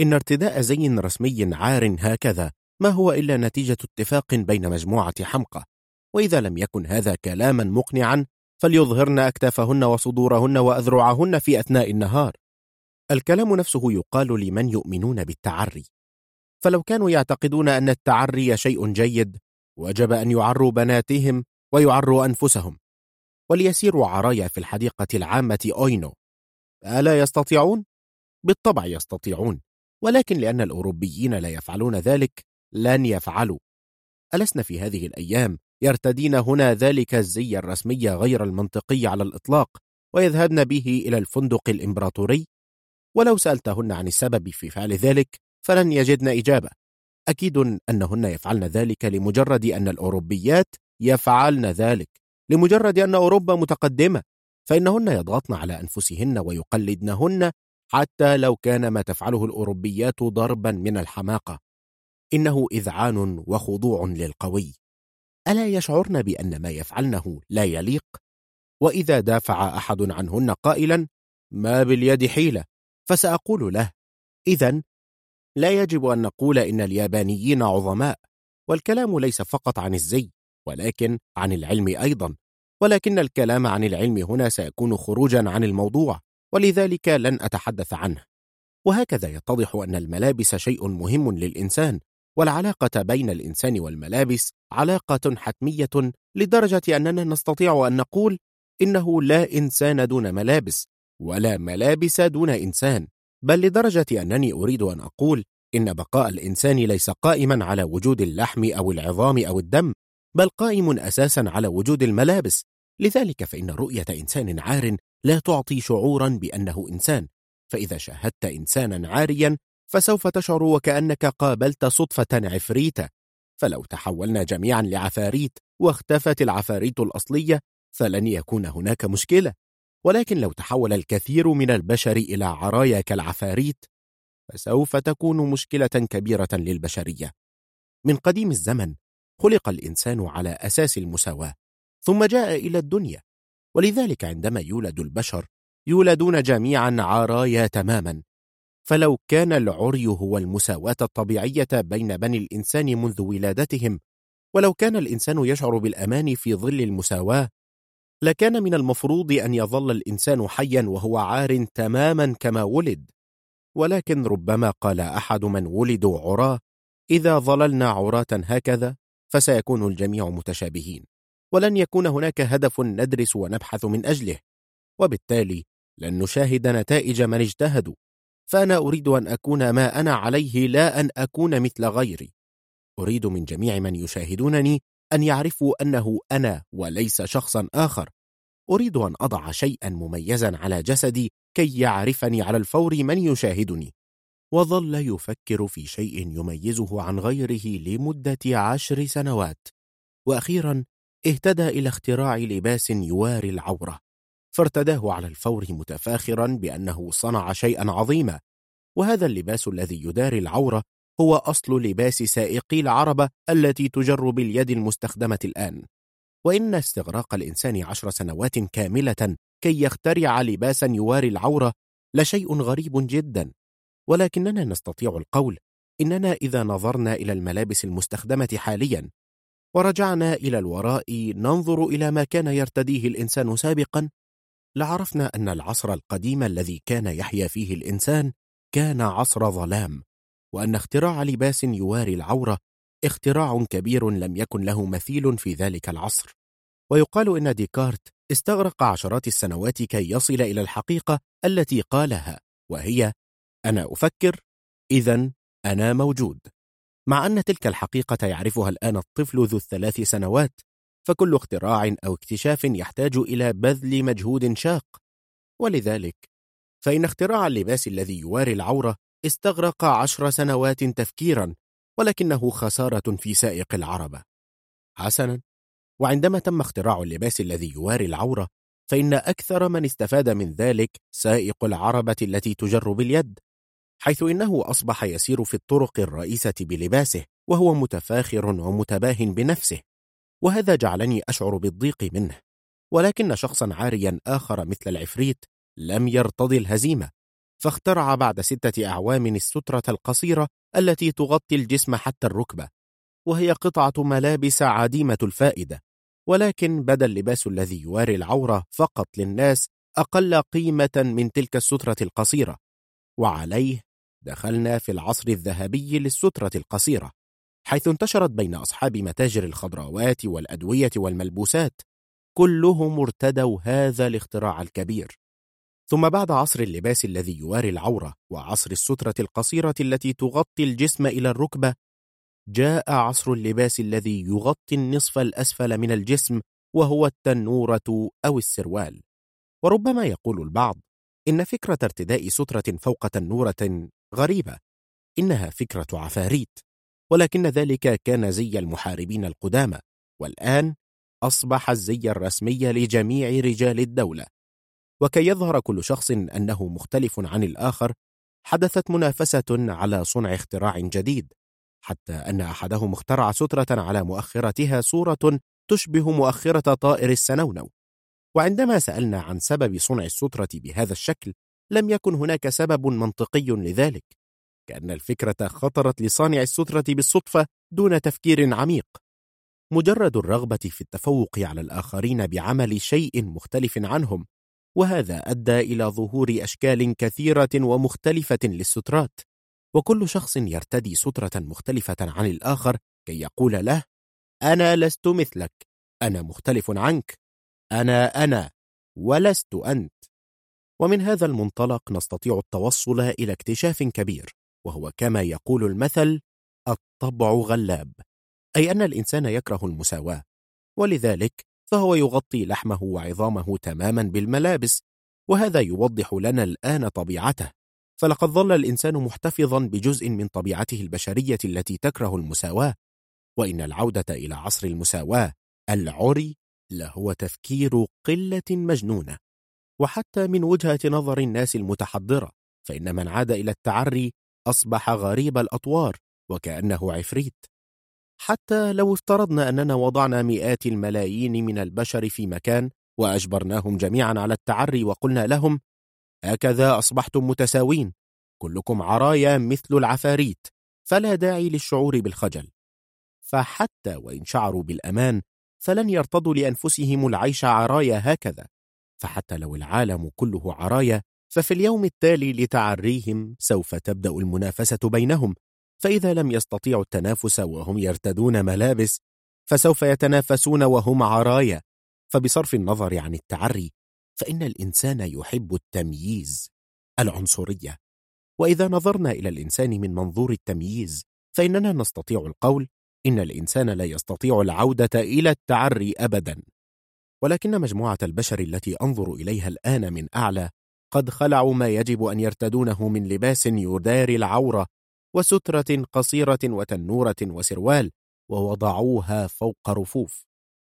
إن ارتداء زي رسمي عار هكذا ما هو إلا نتيجة اتفاق بين مجموعة حمقى. وإذا لم يكن هذا كلاما مقنعا فليظهرن أكتافهن وصدورهن وأذرعهن في أثناء النهار. الكلام نفسه يقال لمن يؤمنون بالتعري. فلو كانوا يعتقدون أن التعري شيء جيد وجب أن يعروا بناتهم ويعروا أنفسهم. وليسيروا عرايا في الحديقة العامة أوينو. ألا يستطيعون؟ بالطبع يستطيعون ولكن لأن الأوروبيين لا يفعلون ذلك لن يفعلوا. ألسنا في هذه الأيام يرتدين هنا ذلك الزي الرسمي غير المنطقي على الإطلاق ويذهبن به إلى الفندق الإمبراطوري؟ ولو سألتهن عن السبب في فعل ذلك فلن يجدن إجابة. أكيد أنهن يفعلن ذلك لمجرد أن الأوروبيات يفعلن ذلك. لمجرد أن أوروبا متقدمة فإنهن يضغطن على أنفسهن ويقلدنهن حتى لو كان ما تفعله الأوروبيات ضربا من الحماقة. إنه إذعان وخضوع للقوي. ألا يشعرن بأن ما يفعلنه لا يليق؟ وإذا دافع أحد عنهن قائلا ما باليد حيلة. فسأقول له إذا لا يجب أن نقول إن اليابانيين عظماء والكلام ليس فقط عن الزي. ولكن عن العلم أيضا ولكن الكلام عن العلم هنا سيكون خروجا عن الموضوع ولذلك لن أتحدث عنه. وهكذا يتضح أن الملابس شيء مهم للإنسان والعلاقة بين الإنسان والملابس علاقة حتمية لدرجة أننا نستطيع أن نقول إنه لا إنسان دون ملابس ولا ملابس دون إنسان. بل لدرجة أنني أريد أن أقول إن بقاء الإنسان ليس قائما على وجود اللحم أو العظام أو الدم. بل قائم أساسا على وجود الملابس. لذلك فإن رؤية إنسان عار لا تعطي شعورا بأنه إنسان. فإذا شاهدت إنسانا عاريا فسوف تشعر وكأنك قابلت صدفة عفريتة. فلو تحولنا جميعا لعفاريت واختفت العفاريت الأصلية فلن يكون هناك مشكلة. ولكن لو تحول الكثير من البشر إلى عرايا كالعفاريت فسوف تكون مشكلة كبيرة للبشرية. من قديم الزمن خلق الإنسان على أساس المساواة ثم جاء إلى الدنيا. ولذلك عندما يولد البشر يولدون جميعا عرايا تماما. فلو كان العري هو المساواة الطبيعية بين بني الإنسان منذ ولادتهم ولو كان الإنسان يشعر بالأمان في ظل المساواة لكان من المفروض أن يظل الإنسان حيا وهو عار تماما كما ولد. ولكن ربما قال أحد من ولدوا عراه إذا ظللنا عراة هكذا؟ فسيكون الجميع متشابهين ولن يكون هناك هدف ندرس ونبحث من أجله وبالتالي لن نشاهد نتائج من اجتهدوا فأنا أريد أن أكون ما أنا عليه لا أن أكون مثل غيري. أريد من جميع من يشاهدونني أن يعرفوا أنه أنا وليس شخصا آخر. أريد أن أضع شيئا مميزا على جسدي كي يعرفني على الفور من يشاهدني. وظل يفكر في شيء يميزه عن غيره لمدة عشر سنوات. وأخيرا اهتدى إلى اختراع لباس يواري العورة. فارتداه على الفور متفاخرا بأنه صنع شيئا عظيما. وهذا اللباس الذي يداري العورة هو أصل لباس سائقي العربة التي تجر باليد المستخدمة الآن. وإن استغراق الإنسان عشر سنوات كاملة كي يخترع لباسا يواري العورة لشيء غريب جدا. ولكننا نستطيع القول إننا إذا نظرنا إلى الملابس المستخدمة حاليا ورجعنا إلى الوراء ننظر إلى ما كان يرتديه الإنسان سابقا لعرفنا أن العصر القديم الذي كان يحيا فيه الإنسان كان عصر ظلام وأن اختراع لباس يواري العورة اختراع كبير لم يكن له مثيل في ذلك العصر. ويقال إن ديكارت استغرق عشرات السنوات كي يصل إلى الحقيقة التي قالها وهي أنا أفكر إذا أنا موجود. مع أن تلك الحقيقة يعرفها الآن الطفل ذو الثلاث سنوات فكل اختراع أو اكتشاف يحتاج إلى بذل مجهود شاق. ولذلك فإن اختراع اللباس الذي يواري العورة استغرق عشر سنوات تفكيرا ولكنه خسارة في سائق العربة. حسنا. وعندما تم اختراع اللباس الذي يواري العورة فإن أكثر من استفاد من ذلك سائق العربة التي تجر باليد. حيث إنه أصبح يسير في الطرق الرئيسة بلباسه وهو متفاخر ومتباه بنفسه. وهذا جعلني أشعر بالضيق منه. ولكن شخصا عاريا آخر مثل العفريت لم يرتضي الهزيمة فاخترع بعد ستة أعوام السترة القصيرة التي تغطي الجسم حتى الركبة وهي قطعة ملابس عديمة الفائدة. ولكن بدا اللباس الذي يواري العورة فقط للناس أقل قيمة من تلك السترة القصيرة. وعليه دخلنا في العصر الذهبي للسترة القصيرة حيث انتشرت بين أصحاب متاجر الخضروات والأدوية والملبوسات كلهم ارتدوا هذا الاختراع الكبير. ثم بعد عصر اللباس الذي يواري العورة وعصر السترة القصيرة التي تغطي الجسم إلى الركبة جاء عصر اللباس الذي يغطي النصف الأسفل من الجسم وهو التنورة أو السروال. وربما يقول البعض إن فكرة ارتداء سترة فوق تنورة غريبة إنها فكرة عفاريت ولكن ذلك كان زي المحاربين القدامى والآن أصبح الزي الرسمي لجميع رجال الدولة. وكي يظهر كل شخص أنه مختلف عن الآخر حدثت منافسة على صنع اختراع جديد حتى أن أحدهم اخترع سترة على مؤخرتها صورة تشبه مؤخرة طائر السنونو. وعندما سألنا عن سبب صنع السترة بهذا الشكل لم يكن هناك سبب منطقي لذلك كأن الفكرة خطرت لصانع السترة بالصدفة دون تفكير عميق. مجرد الرغبة في التفوق على الآخرين بعمل شيء مختلف عنهم وهذا أدى إلى ظهور أشكال كثيرة ومختلفة للسترات. وكل شخص يرتدي سترة مختلفة عن الآخر كي يقول له أنا لست مثلك أنا مختلف عنك. أنا أنا ولست أنت. ومن هذا المنطلق نستطيع التوصل إلى اكتشاف كبير وهو كما يقول المثل الطبع غلاب. أي أن الإنسان يكره المساواة ولذلك فهو يغطي لحمه وعظامه تماما بالملابس وهذا يوضح لنا الآن طبيعته. فلقد ظل الإنسان محتفظا بجزء من طبيعته البشرية التي تكره المساواة. وإن العودة إلى عصر المساواة العري لهو تفكير قلة مجنونة وحتى من وجهة نظر الناس المتحضرة فإن من عاد إلى التعري أصبح غريب الأطوار وكأنه عفريت. حتى لو افترضنا أننا وضعنا مئات الملايين من البشر في مكان وأجبرناهم جميعا على التعري وقلنا لهم هكذا أصبحتم متساوين كلكم عرايا مثل العفاريت فلا داعي للشعور بالخجل. فحتى وإن شعروا بالأمان فلن يرتضوا لأنفسهم العيش عرايا هكذا. فحتى لو العالم كله عرايا ففي اليوم التالي لتعريهم سوف تبدأ المنافسة بينهم. فإذا لم يستطيعوا التنافس وهم يرتدون ملابس فسوف يتنافسون وهم عرايا. فبصرف النظر عن التعري فإن الإنسان يحب التمييز العنصرية. وإذا نظرنا إلى الإنسان من منظور التمييز فإننا نستطيع القول إن الإنسان لا يستطيع العودة إلى التعري أبدا. ولكن مجموعة البشر التي أنظر إليها الآن من أعلى قد خلعوا ما يجب أن يرتدونه من لباس يداري العورة وسترة قصيرة وتنورة وسروال ووضعوها فوق رفوف.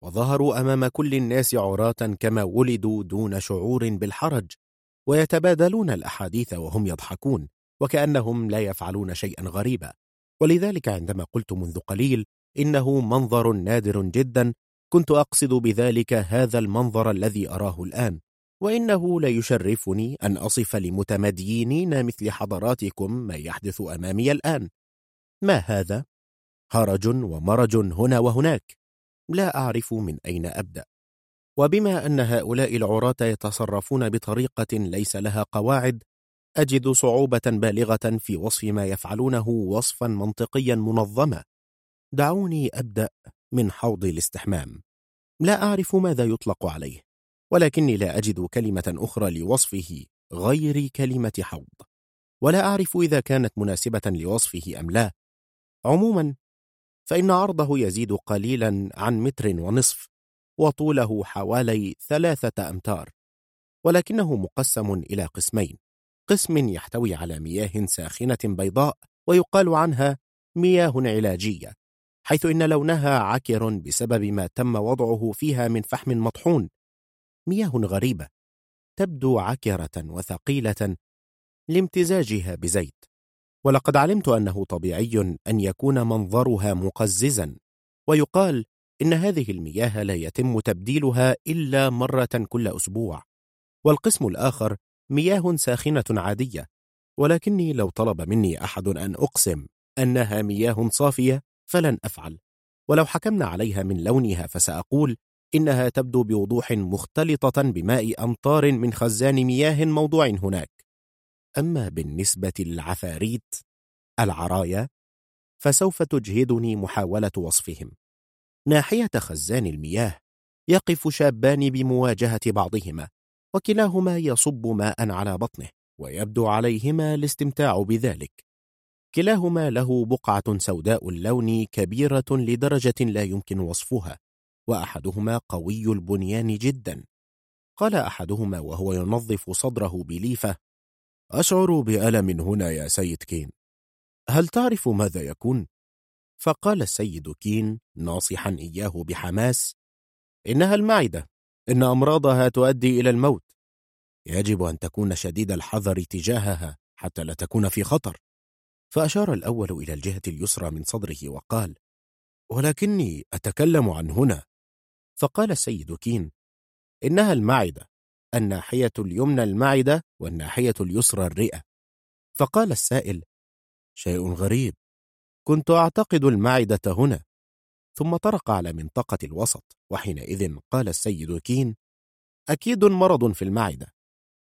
وظهروا أمام كل الناس عراة كما ولدوا دون شعور بالحرج ويتبادلون الأحاديث وهم يضحكون وكأنهم لا يفعلون شيئا غريبا. ولذلك عندما قلت منذ قليل إنه منظر نادر جدا كنت أقصد بذلك هذا المنظر الذي أراه الآن وإنه ليشرفني أن أصف لمتمدينين مثل حضراتكم ما يحدث أمامي الآن. ما هذا؟ هرج ومرج هنا وهناك. لا أعرف من أين أبدأ. وبما أن هؤلاء العراة يتصرفون بطريقة ليس لها قواعد أجد صعوبة بالغة في وصف ما يفعلونه وصفا منطقيا منظما. دعوني أبدأ من حوض الاستحمام. لا أعرف ماذا يطلق عليه ولكني لا أجد كلمة أخرى لوصفه غير كلمة حوض. ولا أعرف إذا كانت مناسبة لوصفه أم لا. عموما فإن عرضه يزيد قليلا عن متر ونصف وطوله حوالي ثلاثة أمتار ولكنه مقسم إلى قسمين. قسم يحتوي على مياه ساخنة بيضاء ويقال عنها مياه علاجية حيث إن لونها عكر بسبب ما تم وضعه فيها من فحم مطحون. مياه غريبة تبدو عكرة وثقيلة لامتزاجها بزيت ولقد علمت أنه طبيعي أن يكون منظرها مقززا ويقال إن هذه المياه لا يتم تبديلها إلا مرة كل أسبوع والقسم الآخر مياه ساخنة عادية ولكني لو طلب مني أحد أن أقسم أنها مياه صافية فلن أفعل. ولو حكمنا عليها من لونها فسأقول إنها تبدو بوضوح مختلطة بماء أمطار من خزان مياه موضوع هناك. أما بالنسبة للعفاريت العرايا فسوف تجهدني محاولة وصفهم. ناحية خزان المياه يقف شابان بمواجهة بعضهما وكلاهما يصب ماء على بطنه ويبدو عليهما الاستمتاع بذلك. كلاهما له بقعة سوداء اللون كبيرة لدرجة لا يمكن وصفها وأحدهما قوي البنيان جدا. قال أحدهما وهو ينظف صدره بليفة أشعر بألم هنا يا سيد كين. هل تعرف ماذا يكون؟ فقال السيد كين ناصحا إياه بحماس إنها المعدة. إن أمراضها تؤدي إلى الموت. يجب أن تكون شديد الحذر تجاهها حتى لا تكون في خطر. فأشار الأول إلى الجهة اليسرى من صدره وقال ولكني أتكلم عن هنا. فقال السيد كين إنها المعدة الناحية اليمنى المعدة والناحية اليسرى الرئة. فقال السائل شيء غريب كنت أعتقد المعدة هنا. ثم طرق على منطقة الوسط وحينئذ قال السيد كين أكيد مرض في المعدة.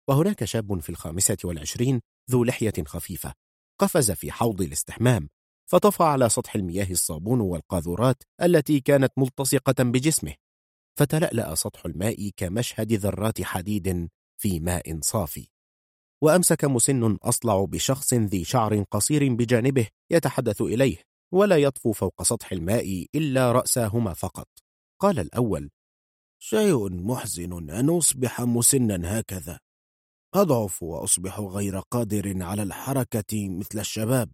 وهناك شاب في الخامسة والعشرين ذو لحية خفيفة قفز في حوض الاستحمام فطفى على سطح المياه الصابون والقاذورات التي كانت ملتصقة بجسمه فتلألأ سطح الماء كمشهد ذرات حديد في ماء صافي. وأمسك مسن أصلع بشخص ذي شعر قصير بجانبه يتحدث إليه ولا يطفو فوق سطح الماء إلا رأساهما فقط. قال الأول شيء محزن أن أصبح مسنا هكذا. أضعف وأصبح غير قادر على الحركة مثل الشباب.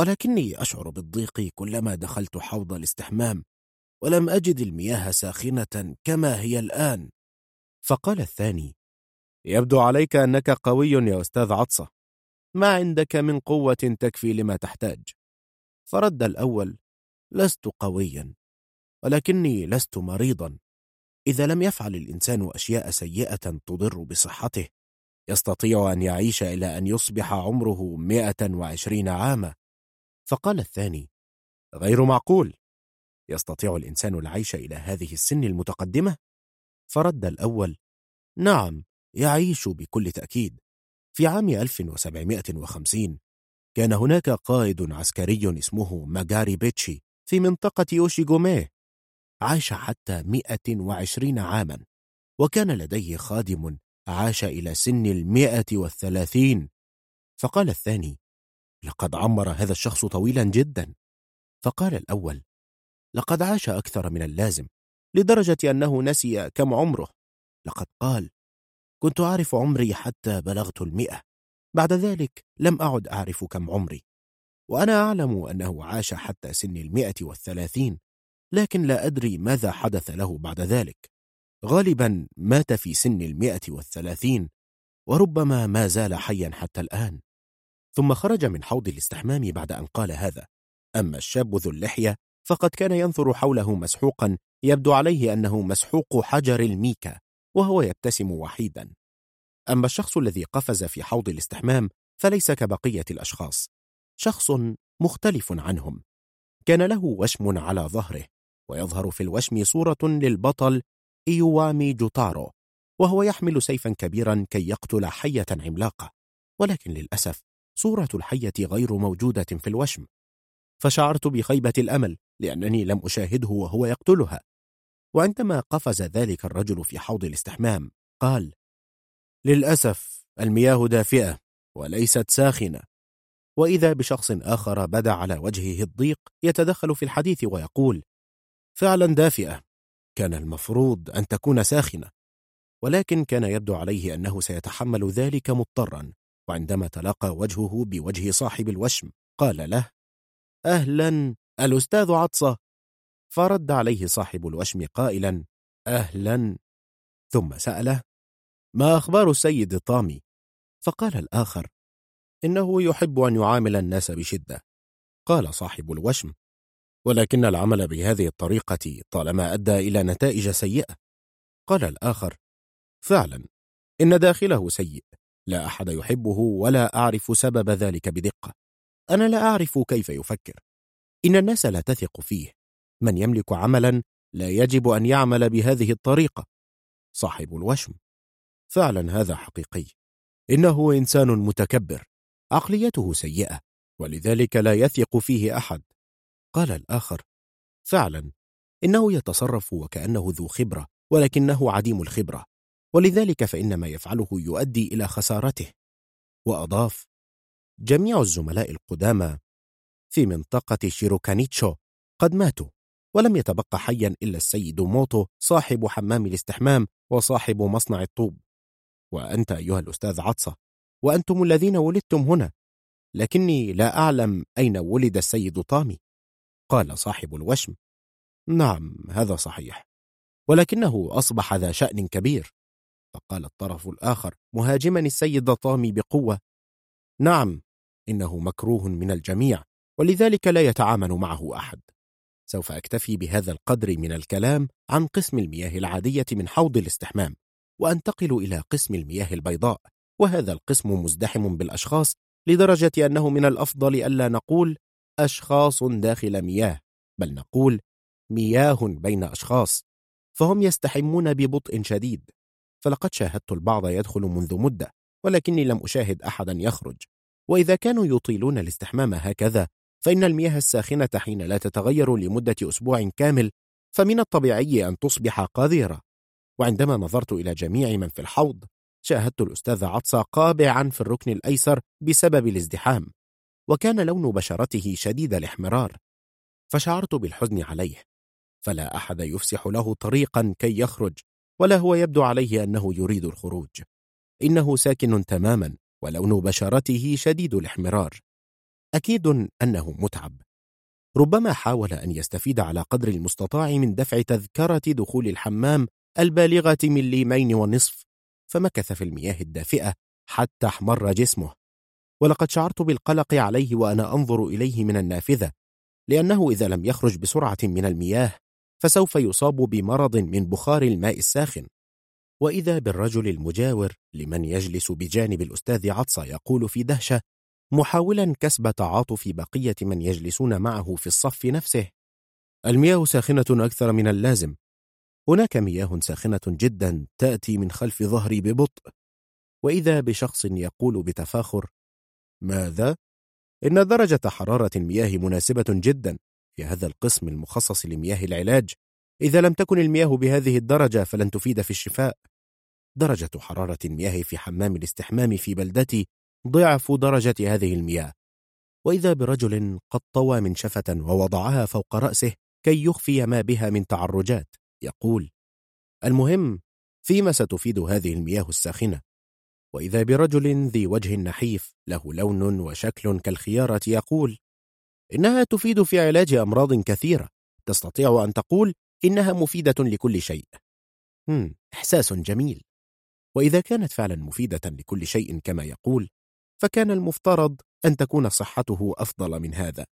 ولكني أشعر بالضيق كلما دخلت حوض الاستحمام ولم أجد المياه ساخنة كما هي الآن. فقال الثاني يبدو عليك أنك قوي يا أستاذ عطسة. ما عندك من قوة تكفي لما تحتاج. فرد الأول لست قويا ولكني لست مريضا. إذا لم يفعل الإنسان أشياء سيئة تضر بصحته يستطيع أن يعيش إلى أن يصبح عمره مئة وعشرين عاما. فقال الثاني غير معقول. يستطيع الإنسان العيش إلى هذه السن المتقدمة؟ فرد الأول نعم يعيش بكل تأكيد. في عام 1750 كان هناك قائد عسكري اسمه ماغاري بيتشي في منطقة يوشيغوميه عاش حتى 120 عاما وكان لديه خادم عاش إلى سن المئة والثلاثين. فقال الثاني لقد عمر هذا الشخص طويلا جدا. فقال الأول لقد عاش أكثر من اللازم لدرجة أنه نسي كم عمره. لقد قال كنت أعرف عمري حتى بلغت المئة. بعد ذلك لم أعد أعرف كم عمري. وأنا أعلم أنه عاش حتى سن المئة والثلاثين لكن لا أدري ماذا حدث له بعد ذلك. غالبا مات في سن المئة والثلاثين وربما ما زال حيا حتى الآن. ثم خرج من حوض الاستحمام بعد أن قال هذا. أما الشاب ذو اللحية فقد كان ينظر حوله مسحوقا يبدو عليه أنه مسحوق حجر الميكا وهو يبتسم وحيدا. أما الشخص الذي قفز في حوض الاستحمام فليس كبقية الأشخاص. شخص مختلف عنهم. كان له وشم على ظهره ويظهر في الوشم صورة للبطل إيوامي جوتارو وهو يحمل سيفا كبيرا كي يقتل حية عملاقة. ولكن للأسف صورة الحية غير موجودة في الوشم. فشعرت بخيبة الأمل لأنني لم أشاهده وهو يقتلها. وعندما قفز ذلك الرجل في حوض الاستحمام قال للأسف المياه دافئة وليست ساخنة. وإذا بشخص آخر بدأ على وجهه الضيق يتدخل في الحديث ويقول فعلا دافئة. كان المفروض أن تكون ساخنة ولكن كان يبدو عليه أنه سيتحمل ذلك مضطرا وعندما تلاقى وجهه بوجه صاحب الوشم قال له أهلا الأستاذ عطسة. فرد عليه صاحب الوشم قائلا أهلا. ثم سأله ما أخبار السيد طامي؟ فقال الآخر إنه يحب أن يعامل الناس بشدة. قال صاحب الوشم ولكن العمل بهذه الطريقة طالما أدى إلى نتائج سيئة. قال الآخر فعلا إن داخله سيء لا أحد يحبه ولا أعرف سبب ذلك بدقة. أنا لا أعرف كيف يفكر. إن الناس لا تثق فيه. من يملك عملا لا يجب أن يعمل بهذه الطريقة. صاحب الوشم. فعلا هذا حقيقي. إنه إنسان متكبر. عقليته سيئة ولذلك لا يثق فيه أحد. قال الآخر فعلا إنه يتصرف وكأنه ذو خبرة ولكنه عديم الخبرة ولذلك فإن ما يفعله يؤدي إلى خسارته. وأضاف جميع الزملاء القدامى في منطقة شيروكانيتشو قد ماتوا ولم يتبقى حيا إلا السيد موتو صاحب حمام الاستحمام وصاحب مصنع الطوب. وأنت أيها الأستاذ عطسة وأنتم الذين ولدتم هنا لكني لا أعلم أين ولد السيد طامي. قال صاحب الوشم. نعم هذا صحيح. ولكنه أصبح ذا شأن كبير. فقال الطرف الآخر مهاجما السيد طامي بقوة. نعم إنه مكروه من الجميع ولذلك لا يتعامل معه أحد. سوف أكتفي بهذا القدر من الكلام عن قسم المياه العادية من حوض الاستحمام وأنتقل إلى قسم المياه البيضاء. وهذا القسم مزدحم بالأشخاص لدرجة أنه من الأفضل ألا نقول أشخاص داخل مياه بل نقول مياه بين أشخاص فهم يستحمون ببطء شديد. فلقد شاهدت البعض يدخل منذ مدة ولكني لم أشاهد أحدا يخرج. وإذا كانوا يطيلون الاستحمام هكذا فإن المياه الساخنة حين لا تتغير لمدة أسبوع كامل فمن الطبيعي أن تصبح قذرة. وعندما نظرت إلى جميع من في الحوض شاهدت الأستاذ عطسة قابعا في الركن الأيسر بسبب الازدحام. وكان لون بشرته شديد الاحمرار فشعرت بالحزن عليه فلا أحد يفسح له طريقا كي يخرج ولا هو يبدو عليه أنه يريد الخروج. إنه ساكن تماما ولون بشرته شديد الاحمرار. أكيد أنه متعب. ربما حاول أن يستفيد على قدر المستطاع من دفع تذكرة دخول الحمام البالغة من ليمين ونصف فمكث في المياه الدافئة حتى احمر جسمه. ولقد شعرت بالقلق عليه وأنا أنظر إليه من النافذة لأنه إذا لم يخرج بسرعة من المياه فسوف يصاب بمرض من بخار الماء الساخن. وإذا بالرجل المجاور لمن يجلس بجانب الأستاذ عطسة يقول في دهشة محاولا كسب تعاطف بقية من يجلسون معه في الصف نفسه. المياه ساخنة أكثر من اللازم. هناك مياه ساخنة جدا تأتي من خلف ظهري ببطء. وإذا بشخص يقول بتفاخر ماذا؟ إن درجة حرارة المياه مناسبة جدا في هذا القسم المخصص لمياه العلاج. إذا لم تكن المياه بهذه الدرجة فلن تفيد في الشفاء. درجة حرارة المياه في حمام الاستحمام في بلدتي ضعف درجة هذه المياه. وإذا برجل قد طوى من شفة ووضعها فوق رأسه كي يخفي ما بها من تعرجات يقول المهم فيما ستفيد هذه المياه الساخنة؟ وإذا برجل ذي وجه نحيف له لون وشكل كالخيارة يقول إنها تفيد في علاج أمراض كثيرة. تستطيع أن تقول إنها مفيدة لكل شيء. هم إحساس جميل. وإذا كانت فعلا مفيدة لكل شيء كما يقول فكان المفترض أن تكون صحته أفضل من هذا.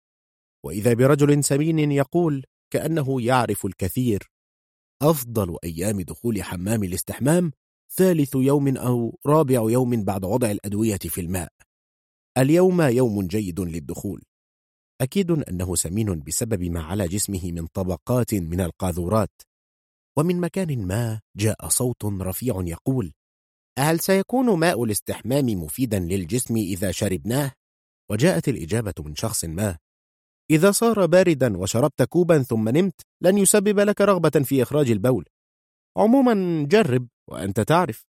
وإذا برجل سمين يقول كأنه يعرف الكثير أفضل أيام دخول حمام الاستحمام ثالث يوم أو رابع يوم بعد وضع الأدوية في الماء. اليوم يوم جيد للدخول. أكيد أنه سمين بسبب ما على جسمه من طبقات من القاذورات. ومن مكان ما جاء صوت رفيع يقول هل سيكون ماء الاستحمام مفيدا للجسم إذا شربناه؟ وجاءت الإجابة من شخص ما إذا صار باردا وشربت كوبا ثم نمت لن يسبب لك رغبة في إخراج البول. عموما جرب وأنت تعرف.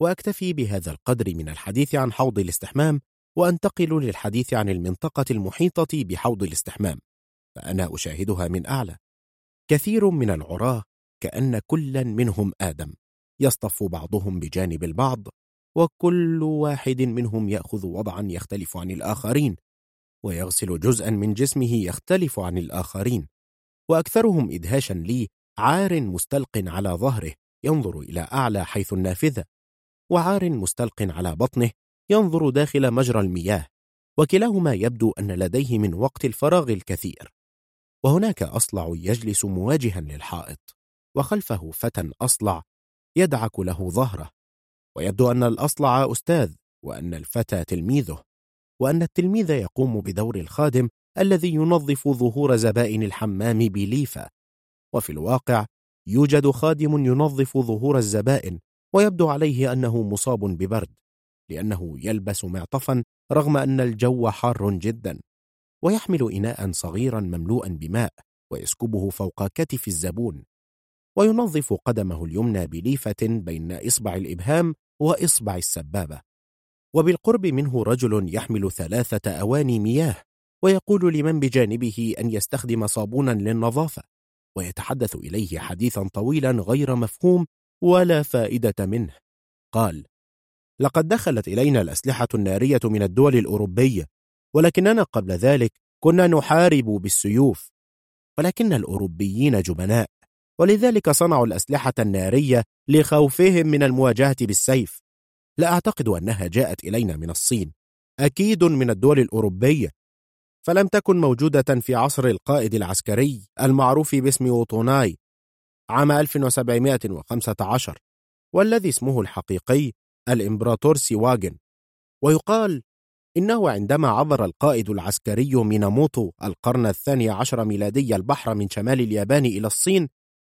وأكتفي بهذا القدر من الحديث عن حوض الاستحمام وأنتقل للحديث عن المنطقة المحيطة بحوض الاستحمام فأنا أشاهدها من أعلى. كثير من العراة كأن كلا منهم آدم يصطف بعضهم بجانب البعض وكل واحد منهم يأخذ وضعا يختلف عن الآخرين ويغسل جزءا من جسمه يختلف عن الآخرين. وأكثرهم إدهاشا لي عار مستلق على ظهره ينظر إلى أعلى حيث النافذة وعار مستلق على بطنه ينظر داخل مجرى المياه وكلاهما يبدو أن لديه من وقت الفراغ الكثير. وهناك أصلع يجلس مواجها للحائط وخلفه فتى أصلع يدعك له ظهره. ويبدو أن الأصلع أستاذ وأن الفتى تلميذه وأن التلميذ يقوم بدور الخادم الذي ينظف ظهور زبائن الحمام بليفة. وفي الواقع يوجد خادم ينظف ظهور الزبائن ويبدو عليه أنه مصاب ببرد لأنه يلبس معطفا رغم أن الجو حار جدا ويحمل إناء صغيرا مملوءا بماء ويسكبه فوق كتف الزبون وينظف قدمه اليمنى بليفة بين إصبع الإبهام وإصبع السبابة. وبالقرب منه رجل يحمل ثلاثة أواني مياه ويقول لمن بجانبه أن يستخدم صابونا للنظافة. ويتحدث إليه حديثا طويلا غير مفهوم ولا فائدة منه. قال لقد دخلت إلينا الأسلحة النارية من الدول الأوروبية ولكننا قبل ذلك كنا نحارب بالسيوف ولكن الأوروبيين جبناء ولذلك صنعوا الأسلحة النارية لخوفهم من المواجهة بالسيف. لا أعتقد أنها جاءت إلينا من الصين أكيد من الدول الأوروبية فلم تكن موجودة في عصر القائد العسكري المعروف باسم وطوناي عام 1715 والذي اسمه الحقيقي الإمبراطور سيواجن. ويقال إنه عندما عبر القائد العسكري ميناموتو القرن الثاني عشر ميلادي البحر من شمال اليابان إلى الصين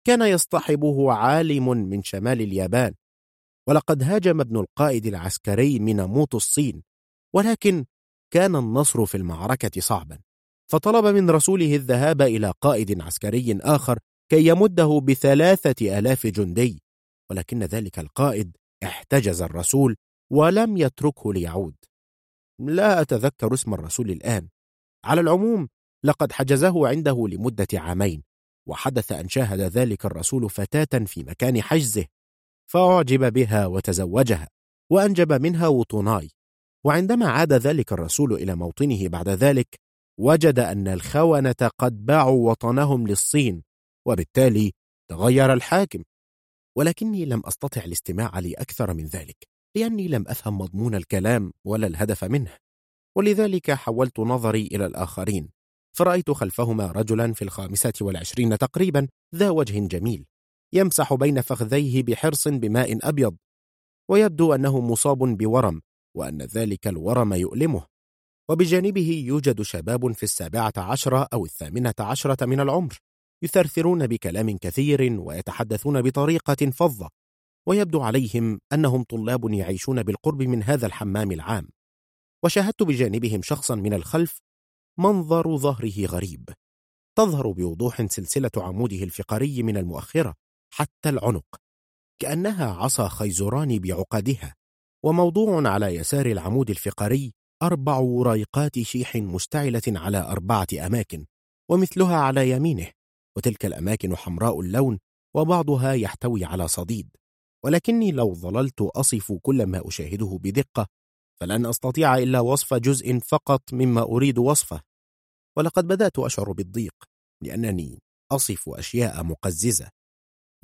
كان يصطحبه عالم من شمال اليابان. ولقد هاجم ابن القائد العسكري ميناموتو الصين ولكن كان النصر في المعركة صعبا فطلب من رسوله الذهاب إلى قائد عسكري آخر كي يمده بثلاثة آلاف جندي ولكن ذلك القائد احتجز الرسول ولم يتركه ليعود. لا أتذكر اسم الرسول الآن. على العموم لقد حجزه عنده لمدة عامين وحدث أن شاهد ذلك الرسول فتاة في مكان حجزه فأعجب بها وتزوجها وأنجب منها وطناي. وعندما عاد ذلك الرسول إلى موطنه بعد ذلك وجد أن الخونة قد باعوا وطنهم للصين وبالتالي تغير الحاكم. ولكني لم أستطع الاستماع لأكثر من ذلك لأني لم أفهم مضمون الكلام ولا الهدف منه. ولذلك حولت نظري إلى الآخرين فرأيت خلفهما رجلا في الخامسة والعشرين تقريبا ذا وجه جميل يمسح بين فخذيه بحرص بماء أبيض ويبدو أنه مصاب بورم. وأن ذلك الورم يؤلمه. وبجانبه يوجد شباب في السابعة عشرة أو الثامنة عشرة من العمر يثرثرون بكلام كثير ويتحدثون بطريقة فظة ويبدو عليهم أنهم طلاب يعيشون بالقرب من هذا الحمام العام. وشاهدت بجانبهم شخصا من الخلف منظر ظهره غريب تظهر بوضوح سلسلة عموده الفقري من المؤخرة حتى العنق كأنها عصا خيزران بعقدها. وموضوع على يسار العمود الفقري أربع وريقات شيح مشتعلة على أربعة أماكن ومثلها على يمينه وتلك الأماكن حمراء اللون وبعضها يحتوي على صديد. ولكني لو ظللت أصف كل ما أشاهده بدقة فلن أستطيع إلا وصف جزء فقط مما أريد وصفه. ولقد بدأت أشعر بالضيق لأنني أصف أشياء مقززة.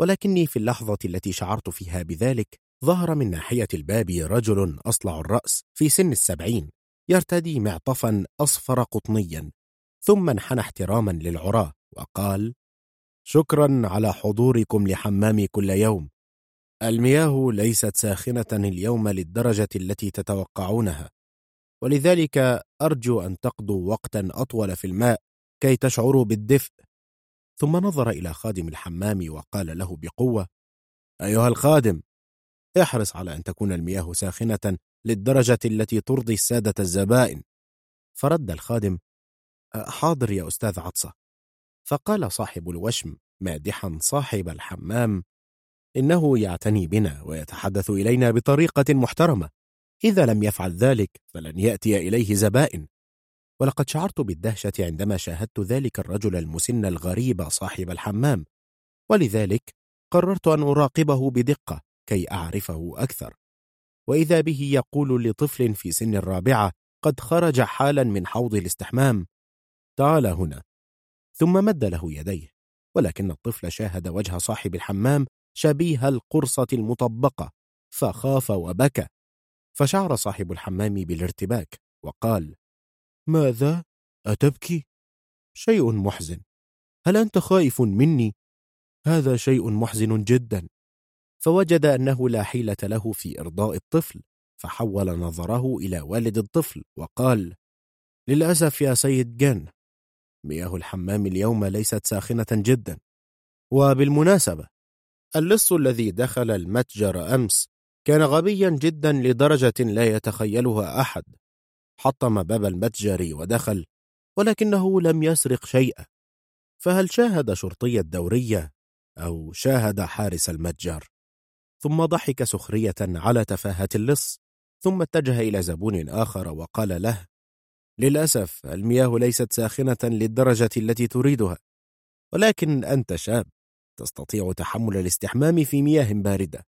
ولكني في اللحظة التي شعرت فيها بذلك ظهر من ناحية الباب رجل أصلع الرأس في سن السبعين يرتدي معطفا أصفر قطنيا ثم انحنى احتراما للعراة وقال شكرا على حضوركم لحمامي كل يوم. المياه ليست ساخنة اليوم للدرجة التي تتوقعونها ولذلك أرجو أن تقضوا وقتا أطول في الماء كي تشعروا بالدفء. ثم نظر إلى خادم الحمام وقال له بقوة أيها الخادم احرص على أن تكون المياه ساخنة للدرجة التي ترضي السادة الزبائن. فرد الخادم حاضر يا أستاذ عطسة. فقال صاحب الوشم مادحا صاحب الحمام إنه يعتني بنا ويتحدث إلينا بطريقة محترمة. إذا لم يفعل ذلك فلن يأتي إليه زبائن. ولقد شعرت بالدهشة عندما شاهدت ذلك الرجل المسن الغريب صاحب الحمام. ولذلك قررت أن أراقبه بدقة. كي أعرفه أكثر. وإذا به يقول لطفل في سن الرابعة قد خرج حالا من حوض الاستحمام. تعال هنا. ثم مد له يديه. ولكن الطفل شاهد وجه صاحب الحمام شبيه القرصة المطبقة فخاف وبكى. فشعر صاحب الحمام بالارتباك وقال ماذا؟ أتبكي؟ شيء محزن. هل أنت خائف مني؟ هذا شيء محزن جدا. فوجد أنه لا حيلة له في إرضاء الطفل فحول نظره إلى والد الطفل وقال للأسف يا سيد جن مياه الحمام اليوم ليست ساخنة جدا. وبالمناسبة اللص الذي دخل المتجر أمس كان غبيا جدا لدرجة لا يتخيلها أحد. حطم باب المتجر ودخل ولكنه لم يسرق شيئا. فهل شاهد شرطي الدورية أو شاهد حارس المتجر؟ ثم ضحك سخرية على تفاهة اللص ثم اتجه إلى زبون آخر وقال له للأسف المياه ليست ساخنة للدرجة التي تريدها ولكن أنت شاب تستطيع تحمل الاستحمام في مياه باردة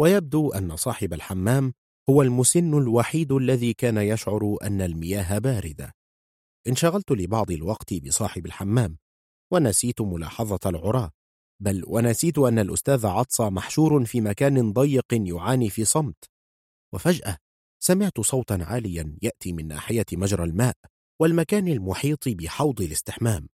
ويبدو أن صاحب الحمام هو المسن الوحيد الذي كان يشعر أن المياه باردة. انشغلت لبعض الوقت بصاحب الحمام ونسيت ملاحظة العراة بل ونسيت أن الأستاذ عطسة محشور في مكان ضيق يعاني في صمت. وفجأة سمعت صوتا عاليا يأتي من ناحية مجرى الماء والمكان المحيط بحوض الاستحمام.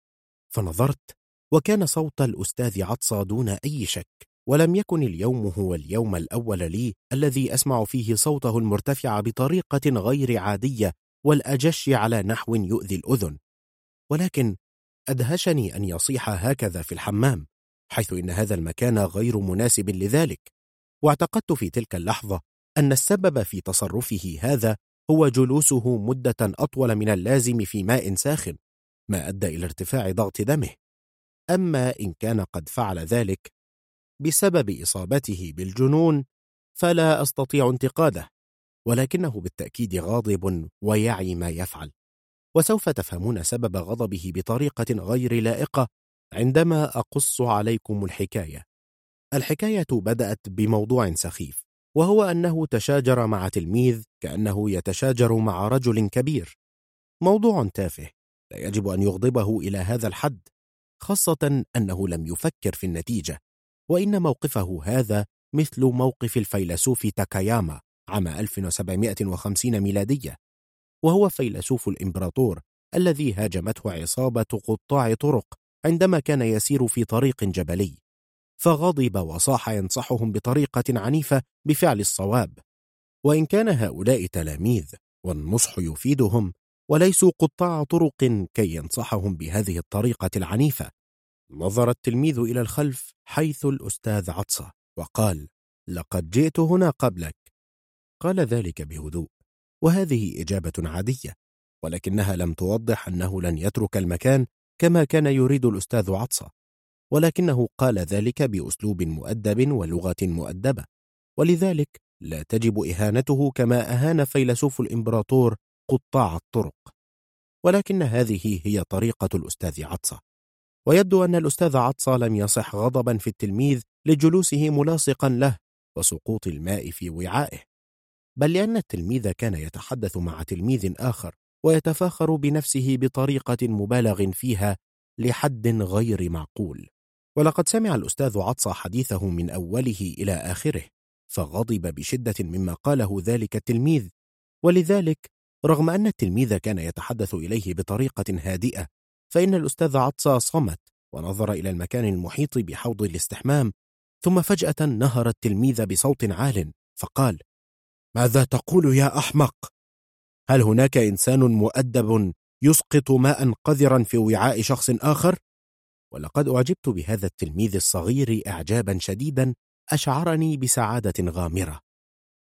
فنظرت وكان صوت الأستاذ عطسة دون أي شك ولم يكن اليوم هو اليوم الأول لي الذي أسمع فيه صوته المرتفع بطريقة غير عادية والأجش على نحو يؤذي الأذن. ولكن أدهشني أن يصيح هكذا في الحمام. حيث إن هذا المكان غير مناسب لذلك. واعتقدت في تلك اللحظة أن السبب في تصرفه هذا هو جلوسه مدة أطول من اللازم في ماء ساخن ما أدى إلى ارتفاع ضغط دمه. أما إن كان قد فعل ذلك بسبب إصابته بالجنون فلا أستطيع انتقاده ولكنه بالتأكيد غاضب ويعي ما يفعل. وسوف تفهمون سبب غضبه بطريقة غير لائقة عندما أقص عليكم الحكاية. الحكاية بدأت بموضوع سخيف وهو أنه تشاجر مع تلميذ كأنه يتشاجر مع رجل كبير. موضوع تافه لا يجب أن يغضبه إلى هذا الحد خاصة أنه لم يفكر في النتيجة وإن موقفه هذا مثل موقف الفيلسوف تاكاياما عام 1750 ميلادية. وهو فيلسوف الإمبراطور الذي هاجمته عصابة قطاع طرق. عندما كان يسير في طريق جبلي. فغضب وصاح ينصحهم بطريقة عنيفة بفعل الصواب. وإن كان هؤلاء تلاميذ والنصح يفيدهم وليسوا قطاع طرق كي ينصحهم بهذه الطريقة العنيفة. نظر التلميذ إلى الخلف حيث الأستاذ عطسة وقال لقد جئت هنا قبلك. قال ذلك بهدوء. وهذه إجابة عادية ولكنها لم توضح أنه لن يترك المكان كما كان يريد الأستاذ عطسة ولكنه قال ذلك بأسلوب مؤدب ولغة مؤدبة ولذلك لا تجب إهانته كما أهان فيلسوف الإمبراطور قطاع الطرق. ولكن هذه هي طريقة الأستاذ عطسة. ويبدو أن الأستاذ عطسة لم يصح غضبا في التلميذ لجلوسه ملاصقا له وسقوط الماء في وعائه. بل لأن التلميذ كان يتحدث مع تلميذ آخر ويتفاخر بنفسه بطريقة مبالغ فيها لحد غير معقول ولقد سمع الأستاذ عطسة حديثه من أوله إلى آخره فغضب بشدة مما قاله ذلك التلميذ ولذلك رغم أن التلميذ كان يتحدث إليه بطريقة هادئة فإن الأستاذ عطسة صمت ونظر إلى المكان المحيط بحوض الاستحمام ثم فجأة نهر التلميذ بصوت عال فقال ماذا تقول يا أحمق؟ هل هناك إنسان مؤدب يسقط ماء قذرا في وعاء شخص آخر؟ ولقد أعجبت بهذا التلميذ الصغير إعجابا شديدا أشعرني بسعادة غامرة.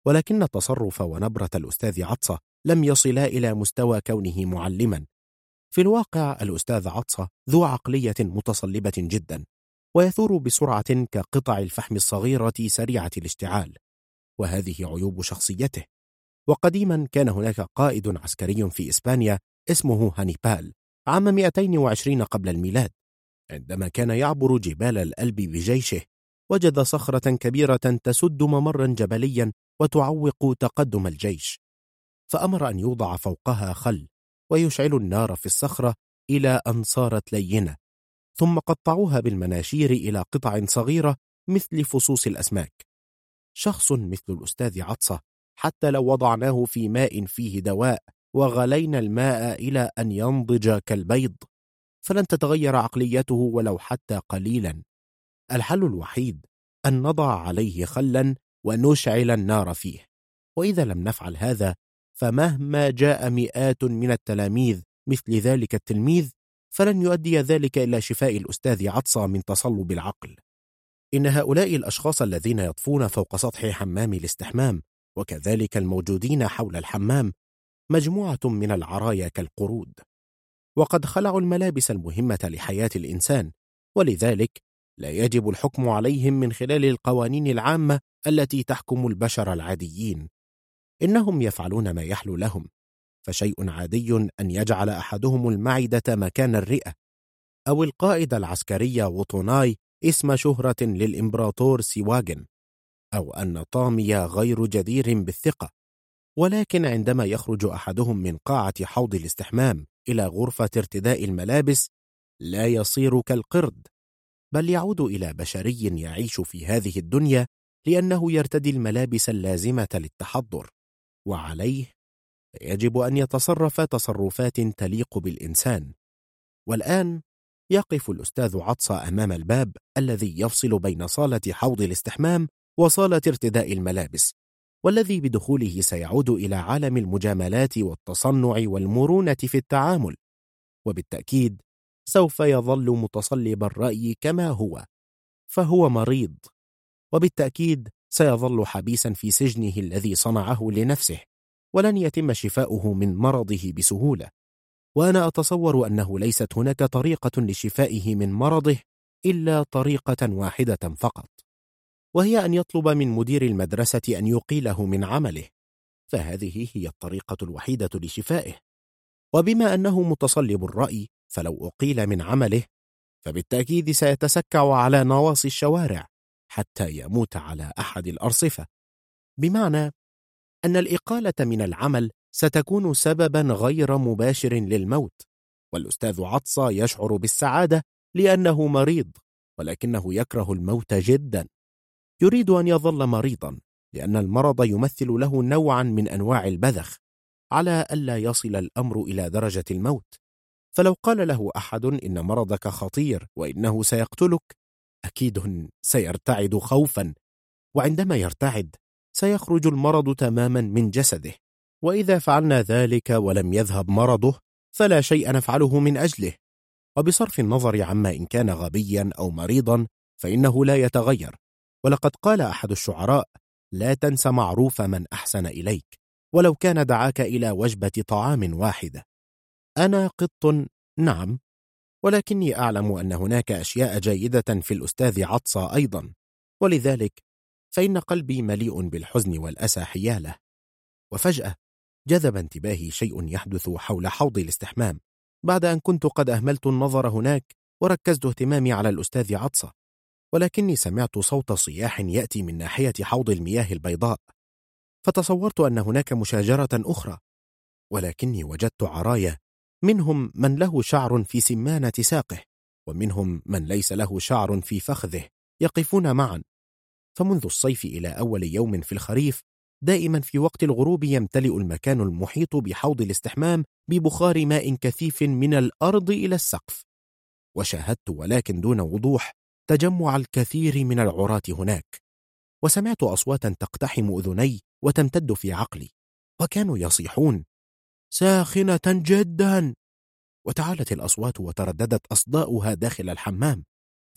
ولكن تصرف ونبرة الأستاذ عطسة لم يصلا إلى مستوى كونه معلما. في الواقع الأستاذ عطسة ذو عقلية متصلبة جدا ويثور بسرعة كقطع الفحم الصغيرة سريعة الاشتعال. وهذه عيوب شخصيته. وقديما كان هناك قائد عسكري في إسبانيا اسمه هانيبال عام 220 قبل الميلاد. عندما كان يعبر جبال الألب بجيشه وجد صخرة كبيرة تسد ممرا جبليا وتعوق تقدم الجيش. فأمر أن يوضع فوقها خل ويشعل النار في الصخرة إلى أن صارت لينة ثم قطعوها بالمناشير إلى قطع صغيرة مثل فصوص الأسماك. شخص مثل الأستاذ عطسة حتى لو وضعناه في ماء فيه دواء وغلينا الماء إلى أن ينضج كالبيض. فلن تتغير عقليته ولو حتى قليلا. الحل الوحيد أن نضع عليه خلا ونشعل النار فيه. وإذا لم نفعل هذا فمهما جاء مئات من التلاميذ مثل ذلك التلميذ فلن يؤدي ذلك إلى شفاء الأستاذ عطسة من تصلب العقل. إن هؤلاء الأشخاص الذين يطفون فوق سطح حمام الاستحمام وكذلك الموجودين حول الحمام مجموعة من العرايا كالقرود. وقد خلعوا الملابس المهمة لحياة الإنسان ولذلك لا يجب الحكم عليهم من خلال القوانين العامة التي تحكم البشر العاديين. إنهم يفعلون ما يحلو لهم فشيء عادي أن يجعل أحدهم المعدة مكان الرئة. أو القائد العسكري وطوناي اسم شهرة للإمبراطور سيواجن. أو أن طامي غير جدير بالثقة ولكن عندما يخرج أحدهم من قاعة حوض الاستحمام إلى غرفة ارتداء الملابس لا يصير كالقرد بل يعود إلى بشري يعيش في هذه الدنيا لأنه يرتدي الملابس اللازمة للتحضر وعليه يجب أن يتصرف تصرفات تليق بالإنسان. والآن يقف الأستاذ عطسة أمام الباب الذي يفصل بين صالة حوض الاستحمام وصالة ارتداء الملابس والذي بدخوله سيعود إلى عالم المجاملات والتصنع والمرونة في التعامل. وبالتأكيد سوف يظل متصلب الرأي كما هو فهو مريض. وبالتأكيد سيظل حبيسا في سجنه الذي صنعه لنفسه ولن يتم شفاؤه من مرضه بسهولة. وأنا أتصور أنه ليست هناك طريقة لشفائه من مرضه إلا طريقة واحدة فقط. وهي أن يطلب من مدير المدرسة أن يقيله من عمله فهذه هي الطريقة الوحيدة لشفائه. وبما أنه متصلب الرأي فلو أقيل من عمله فبالتأكيد سيتسكع على نواصي الشوارع حتى يموت على أحد الأرصفة. بمعنى أن الإقالة من العمل ستكون سببا غير مباشر للموت والأستاذ عطسة يشعر بالسعادة لأنه مريض ولكنه يكره الموت جدا. يريد أن يظل مريضا لأن المرض يمثل له نوعا من أنواع البذخ على ألا يصل الأمر إلى درجة الموت. فلو قال له أحد إن مرضك خطير وإنه سيقتلك أكيد سيرتعد خوفا وعندما يرتعد سيخرج المرض تماما من جسده. وإذا فعلنا ذلك ولم يذهب مرضه فلا شيء نفعله من أجله. وبصرف النظر عما إن كان غبيا أو مريضا فإنه لا يتغير. ولقد قال أحد الشعراء لا تنس معروف من أحسن إليك ولو كان دعاك إلى وجبة طعام واحدة. أنا قط نعم ولكني أعلم أن هناك أشياء جيدة في الأستاذ عطسى أيضا ولذلك فإن قلبي مليء بالحزن والأسى حياله. وفجأة جذب انتباهي شيء يحدث حول حوض الاستحمام بعد أن كنت قد أهملت النظر هناك وركزت اهتمامي على الأستاذ عطسة. ولكني سمعت صوت صياح يأتي من ناحية حوض المياه البيضاء فتصورت أن هناك مشاجرة أخرى ولكني وجدت عرايا منهم من له شعر في سمانة ساقه ومنهم من ليس له شعر في فخذه يقفون معا. فمنذ الصيف إلى أول يوم في الخريف دائما في وقت الغروب يمتلئ المكان المحيط بحوض الاستحمام ببخار ماء كثيف من الأرض إلى السقف. وشاهدت ولكن دون وضوح تجمع الكثير من العراة هناك وسمعت أصواتا تقتحم أذني وتمتد في عقلي وكانوا يصيحون ساخنة جدا! وتعالت الأصوات وترددت أصداؤها داخل الحمام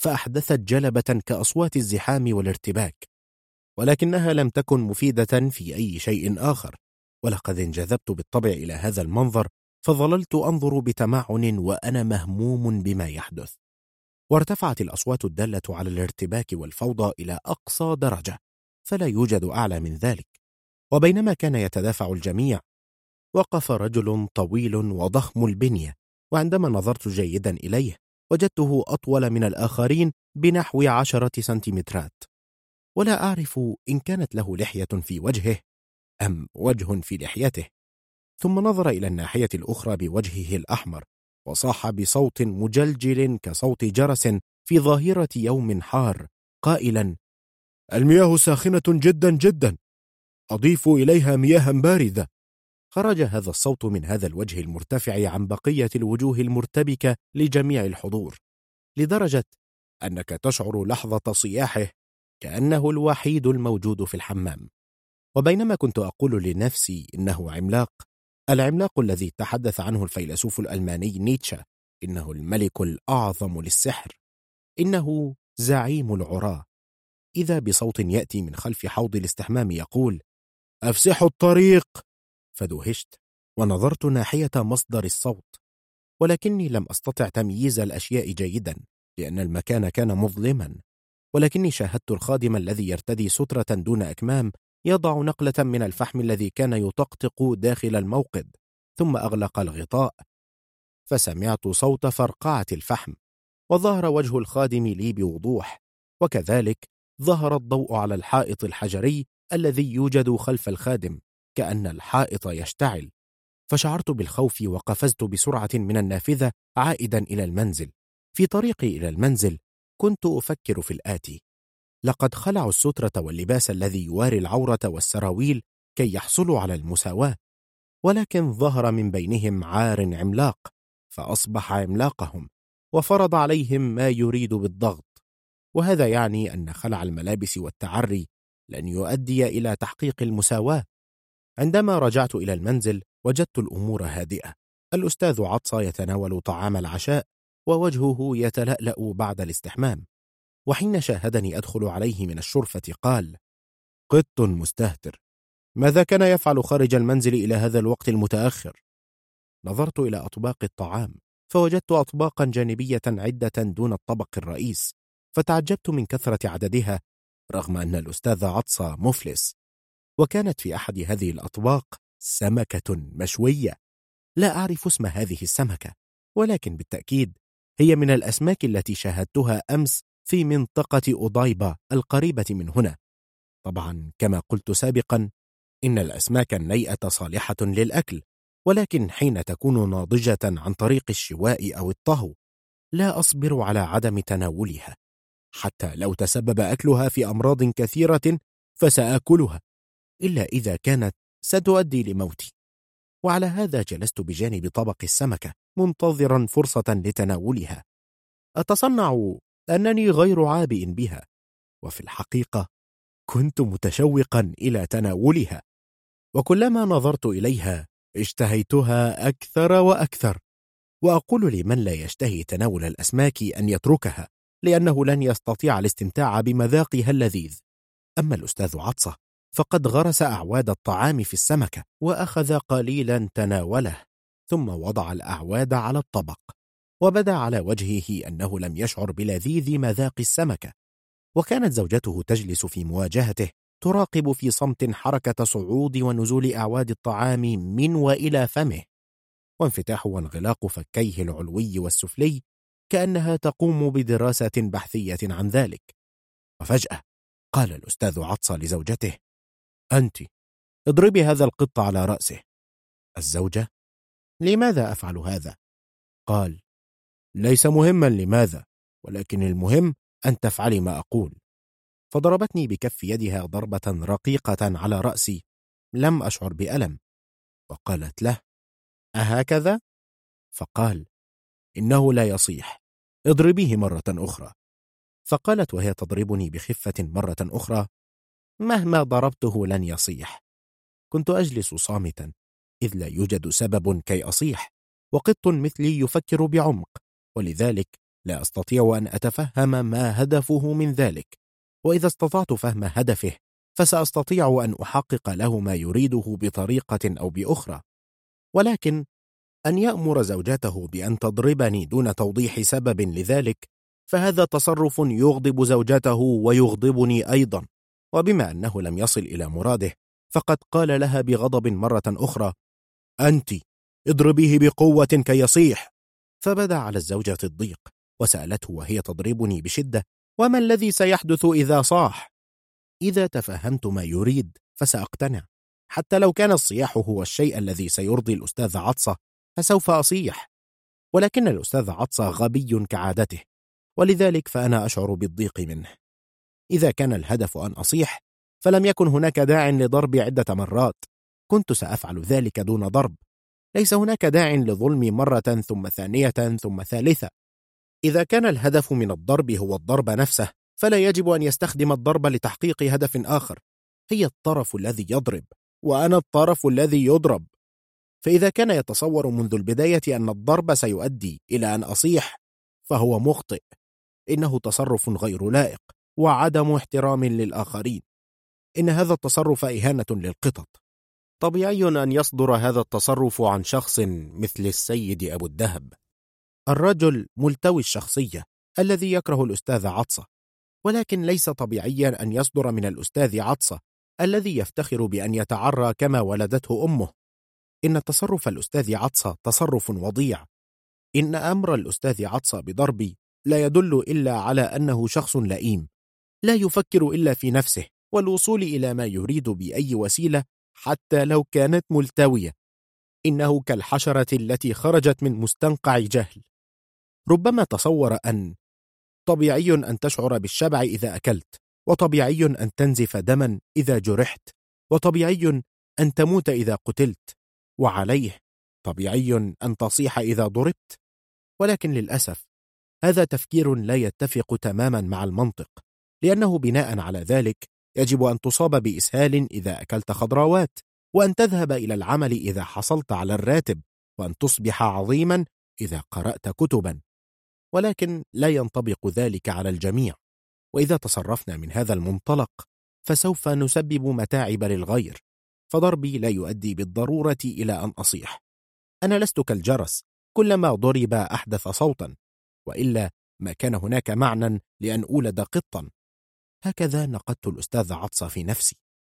فأحدثت جلبة كأصوات الزحام والارتباك ولكنها لم تكن مفيدة في أي شيء آخر ولقد انجذبت بالطبع إلى هذا المنظر فظللت أنظر بتمعن وأنا مهموم بما يحدث. وارتفعت الأصوات الدالة على الارتباك والفوضى إلى أقصى درجة فلا يوجد أعلى من ذلك. وبينما كان يتدافع الجميع وقف رجل طويل وضخم البنية وعندما نظرت جيدا إليه وجدته أطول من الآخرين بنحو عشرة سنتيمترات. ولا أعرف إن كانت له لحية في وجهه أم وجه في لحيته. ثم نظر إلى الناحية الأخرى بوجهه الأحمر وصاح بصوت مجلجل كصوت جرس في ظاهرة يوم حار قائلا المياه ساخنة جدا جدا أضيفوا إليها مياها باردة. خرج هذا الصوت من هذا الوجه المرتفع عن بقية الوجوه المرتبكة لجميع الحضور لدرجة أنك تشعر لحظة صياحه كأنه الوحيد الموجود في الحمام. وبينما كنت أقول لنفسي إنه عملاق العملاق الذي تحدث عنه الفيلسوف الألماني نيتشه إنه الملك الأعظم للسحر إنه زعيم العراة. إذا بصوت يأتي من خلف حوض الاستحمام يقول أفسحوا الطريق! فدهشت ونظرت ناحية مصدر الصوت ولكني لم أستطع تمييز الأشياء جيدا لأن المكان كان مظلما ولكني شاهدت الخادم الذي يرتدي سترة دون أكمام يضع نقلة من الفحم الذي كان يطقطق داخل الموقد ثم أغلق الغطاء. فسمعت صوت فرقعة الفحم وظهر وجه الخادم لي بوضوح وكذلك ظهر الضوء على الحائط الحجري الذي يوجد خلف الخادم كأن الحائط يشتعل. فشعرت بالخوف وقفزت بسرعة من النافذة عائدا إلى المنزل. في طريقي إلى المنزل كنت أفكر في الآتي. لقد خلعوا السترة واللباس الذي يواري العورة والسراويل كي يحصلوا على المساواة ولكن ظهر من بينهم عار عملاق فأصبح عملاقهم وفرض عليهم ما يريد بالضغط. وهذا يعني أن خلع الملابس والتعري لن يؤدي إلى تحقيق المساواة. عندما رجعت إلى المنزل وجدت الأمور هادئة. الأستاذ عطسة يتناول طعام العشاء ووجهه يتلألأ بعد الاستحمام. وحين شاهدني أدخل عليه من الشرفة قال قط مستهتر. ماذا كان يفعل خارج المنزل إلى هذا الوقت المتأخر؟ نظرت إلى أطباق الطعام فوجدت أطباقا جانبية عدة دون الطبق الرئيس فتعجبت من كثرة عددها رغم أن الأستاذ عطسة مفلس. وكانت في أحد هذه الأطباق سمكة مشوية. لا أعرف اسم هذه السمكة ولكن بالتأكيد هي من الأسماك التي شاهدتها أمس في منطقة أضايبة القريبة من هنا. طبعا كما قلت سابقا إن الأسماك النيئة صالحة للأكل ولكن حين تكون ناضجة عن طريق الشواء أو الطهو لا أصبر على عدم تناولها. حتى لو تسبب أكلها في أمراض كثيرة فسآكلها إلا إذا كانت ستؤدي لموتي. وعلى هذا جلست بجانب طبق السمكة منتظرا فرصة لتناولها. أتصنع أنني غير عابئ بها وفي الحقيقة كنت متشوقا إلى تناولها وكلما نظرت إليها اشتهيتها أكثر وأكثر وأقول لمن لا يشتهي تناول الأسماك أن يتركها لأنه لن يستطيع الاستمتاع بمذاقها اللذيذ. أما الأستاذ عطسة فقد غرس أعواد الطعام في السمكة وأخذ قليلا تناوله ثم وضع الأعواد على الطبق. وبدا على وجهه أنه لم يشعر بلذيذ مذاق السمكة وكانت زوجته تجلس في مواجهته تراقب في صمت حركة صعود ونزول أعواد الطعام من وإلى فمه وانفتاح وانغلاق فكيه العلوي والسفلي كأنها تقوم بدراسة بحثية عن ذلك وفجأة قال الأستاذ عطسة لزوجته أنت اضربي هذا القط على رأسه الزوجة لماذا أفعل هذا؟ قال ليس مهما لماذا ولكن المهم أن تفعلي ما أقول. فضربتني بكف يدها ضربة رقيقة على رأسي. لم أشعر بألم. وقالت له أهكذا؟ فقال إنه لا يصيح. اضربيه مرة أخرى. فقالت وهي تضربني بخفة مرة أخرى مهما ضربته لن يصيح. كنت أجلس صامتا إذ لا يوجد سبب كي أصيح وقط مثلي يفكر بعمق. ولذلك لا أستطيع أن أتفهم ما هدفه من ذلك وإذا استطعت فهم هدفه فسأستطيع أن أحقق له ما يريده بطريقة أو بأخرى. ولكن أن يأمر زوجته بأن تضربني دون توضيح سبب لذلك فهذا تصرف يغضب زوجته ويغضبني أيضا. وبما أنه لم يصل إلى مراده فقد قال لها بغضب مرة أخرى أنت اضربيه بقوة كي يصيح فبدا على الزوجة الضيق وسألته وهي تضربني بشدة وما الذي سيحدث إذا صاح؟ إذا تفهمت ما يريد فسأقتنع. حتى لو كان الصياح هو الشيء الذي سيرضي الأستاذ عطسة فسوف أصيح. ولكن الأستاذ عطسة غبي كعادته ولذلك فأنا أشعر بالضيق منه. إذا كان الهدف أن أصيح فلم يكن هناك داع لضربي عدة مرات. كنت سأفعل ذلك دون ضرب ليس هناك داع لظلمي مرة ثم ثانية ثم ثالثة. إذا كان الهدف من الضرب هو الضرب نفسه فلا يجب أن يستخدم الضرب لتحقيق هدف آخر. هي الطرف الذي يضرب وأنا الطرف الذي يضرب. فإذا كان يتصور منذ البداية أن الضرب سيؤدي إلى أن أصيح فهو مخطئ. إنه تصرف غير لائق وعدم احترام للآخرين. إن هذا التصرف إهانة للقطط. طبيعي أن يصدر هذا التصرف عن شخص مثل السيد أبو الدهب. الرجل ملتوي الشخصية الذي يكره الأستاذ عطسة ولكن ليس طبيعيا أن يصدر من الأستاذ عطسة الذي يفتخر بأن يتعرى كما ولدته أمه. إن تصرف الأستاذ عطسة تصرف وضيع. إن أمر الأستاذ عطسة بضربي لا يدل إلا على أنه شخص لئيم لا يفكر إلا في نفسه والوصول إلى ما يريد بأي وسيلة حتى لو كانت ملتوية. إنه كالحشرة التي خرجت من مستنقع جهل. ربما تصور أن طبيعي أن تشعر بالشبع إذا أكلت وطبيعي أن تنزف دما إذا جرحت وطبيعي أن تموت إذا قتلت. وعليه طبيعي أن تصيح إذا ضربت. ولكن للأسف هذا تفكير لا يتفق تماما مع المنطق لأنه بناء على ذلك يجب أن تصاب بإسهال إذا أكلت خضراوات وأن تذهب إلى العمل إذا حصلت على الراتب وأن تصبح عظيما إذا قرأت كتبا. ولكن لا ينطبق ذلك على الجميع. وإذا تصرفنا من هذا المنطلق فسوف نسبب متاعب للغير فضربي لا يؤدي بالضرورة إلى أن أصيح. أنا لست كالجرس كلما ضرب أحدث صوتا وإلا ما كان هناك معنى لأن أولد قطا. هكذا نقدت الأستاذ عطسة في نفسي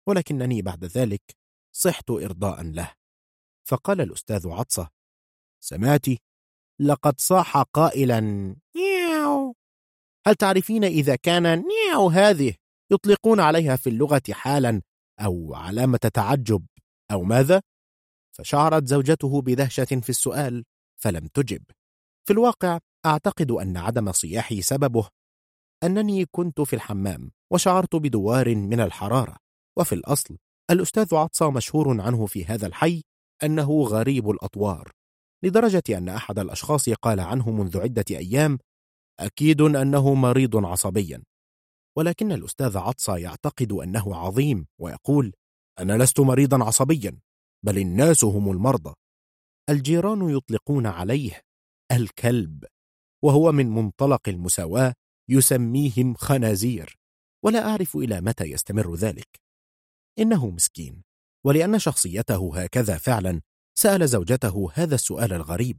ولكنني بعد ذلك صحت إرضاء له. فقال الأستاذ عطسة سمعتي لقد صاح قائلا نياو. هل تعرفين إذا كان نياو هذه يطلقون عليها في اللغة حالا أو علامة تعجب أو ماذا؟ فشعرت زوجته بدهشة في السؤال فلم تجب. في الواقع أعتقد أن عدم صياحي سببه أنني كنت في الحمام وشعرت بدوار من الحرارة وفي الأصل الأستاذ عطسة مشهور عنه في هذا الحي أنه غريب الأطوار لدرجة أن أحد الأشخاص قال عنه منذ عدة أيام أكيد أنه مريض عصبيا. ولكن الأستاذ عطسة يعتقد أنه عظيم ويقول أنا لست مريضا عصبيا بل الناس هم المرضى. الجيران يطلقون عليه الكلب وهو من منطلق المساواة يسميهم خنازير ولا أعرف إلى متى يستمر ذلك. إنه مسكين ولأن شخصيته هكذا فعلا سأل زوجته هذا السؤال الغريب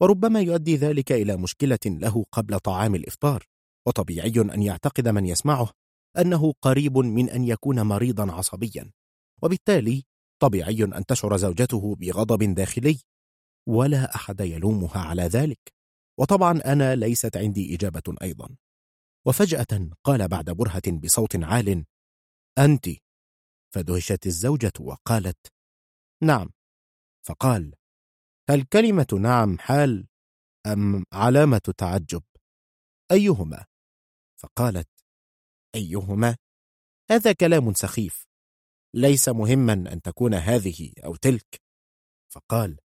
وربما يؤدي ذلك إلى مشكلة له قبل طعام الإفطار وطبيعي أن يعتقد من يسمعه أنه قريب من أن يكون مريضا عصبيا. وبالتالي طبيعي أن تشعر زوجته بغضب داخلي ولا أحد يلومها على ذلك. وطبعا أنا ليست عندي إجابة أيضا. وفجأة قال بعد برهة بصوت عال أنت؟ فدهشت الزوجة وقالت نعم. فقال هل كلمة نعم حال أم علامة تعجب؟ أيهما؟ فقالت أيهما؟ هذا كلام سخيف. ليس مهما أن تكون هذه أو تلك. فقال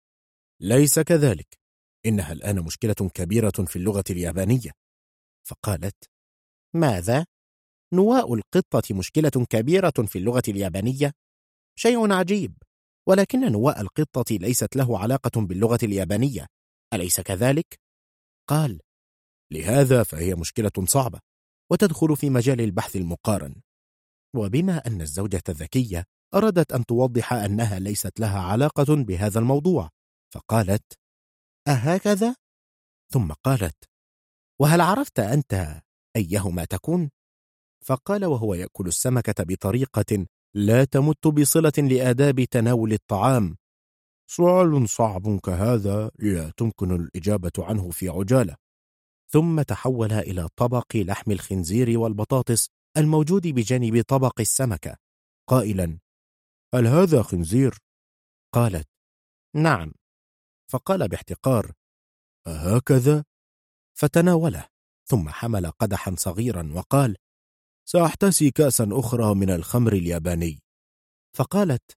ليس كذلك. إنها الآن مشكلة كبيرة في اللغة اليابانية. فقالت ماذا؟ نواء القطة مشكلة كبيرة في اللغة اليابانية؟ شيء عجيب ولكن نواء القطة ليست له علاقة باللغة اليابانية أليس كذلك؟ قال لهذا فهي مشكلة صعبة وتدخل في مجال البحث المقارن وبما أن الزوجة الذكية أرادت أن توضح أنها ليست لها علاقة بهذا الموضوع فقالت أهكذا؟ ثم قالت وهل عرفت أنت أيهما تكون؟ فقال وهو يأكل السمكة بطريقة لا تمت بصلة لآداب تناول الطعام سؤال صعب كهذا لا تمكن الإجابة عنه في عجالة ثم تحول إلى طبق لحم الخنزير والبطاطس الموجود بجانب طبق السمكة قائلا هل هذا خنزير؟ قالت نعم فقال باحتقار أهكذا؟ فتناوله ثم حمل قدحا صغيرا وقال سأحتسي كأسا أخرى من الخمر الياباني. فقالت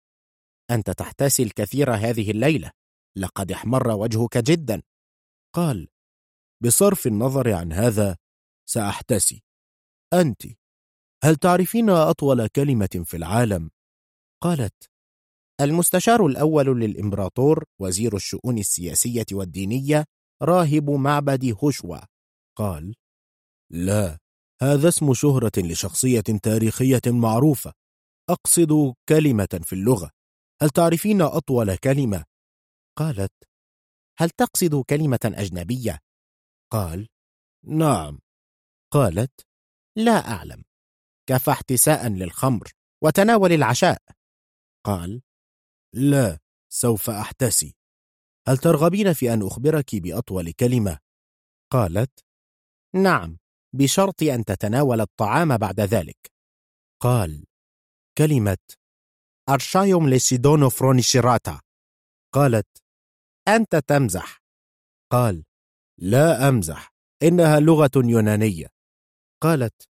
أنت تحتسي الكثير هذه الليلة لقد احمر وجهك جدا. قال بصرف النظر عن هذا سأحتسي. أنت هل تعرفين أطول كلمة في العالم؟ قالت المستشار الأول للإمبراطور وزير الشؤون السياسية والدينية راهب معبد هوشوا. قال لا هذا اسم شهرة لشخصية تاريخية معروفة أقصد كلمة في اللغة هل تعرفين أطول كلمة؟ قالت هل تقصد كلمة أجنبية؟ قال نعم قالت لا أعلم كفى احتساء للخمر وتناول العشاء قال لا سوف أحتسي هل ترغبين في أن أخبرك بأطول كلمة؟ قالت نعم بشرط أن تتناول الطعام بعد ذلك. قال كلمة أرشايوم لسيدونو فرونيشيراتا. قالت أنت تمزح. قال لا أمزح إنها لغة يونانية. قالت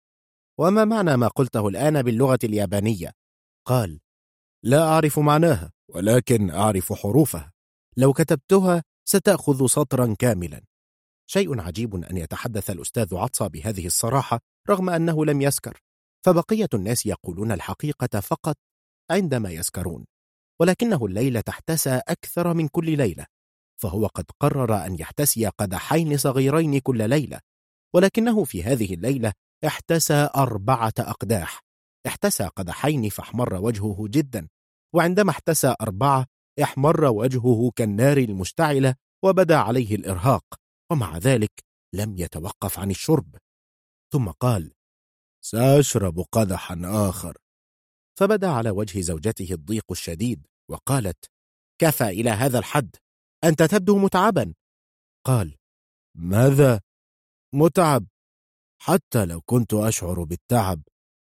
وما معنى ما قلته الآن باللغة اليابانية؟ قال لا أعرف معناها ولكن أعرف حروفها. لو كتبتها ستأخذ سطرا كاملا. شيء عجيب أن يتحدث الأستاذ عطسى بهذه الصراحة رغم أنه لم يسكر فبقية الناس يقولون الحقيقة فقط عندما يسكرون ولكنه الليلة احتسى أكثر من كل ليلة فهو قد قرر أن يحتسي قدحين صغيرين كل ليلة ولكنه في هذه الليلة احتسى أربعة أقداح احتسى قدحين فاحمر وجهه جدا وعندما احتسى أربعة احمر وجهه كالنار المشتعلة وبدا عليه الإرهاق. ومع ذلك لم يتوقف عن الشرب. ثم قال سأشرب قدحا آخر. فبدا على وجه زوجته الضيق الشديد وقالت كفى إلى هذا الحد. أنت تبدو متعبا. قال ماذا؟ متعب. حتى لو كنت أشعر بالتعب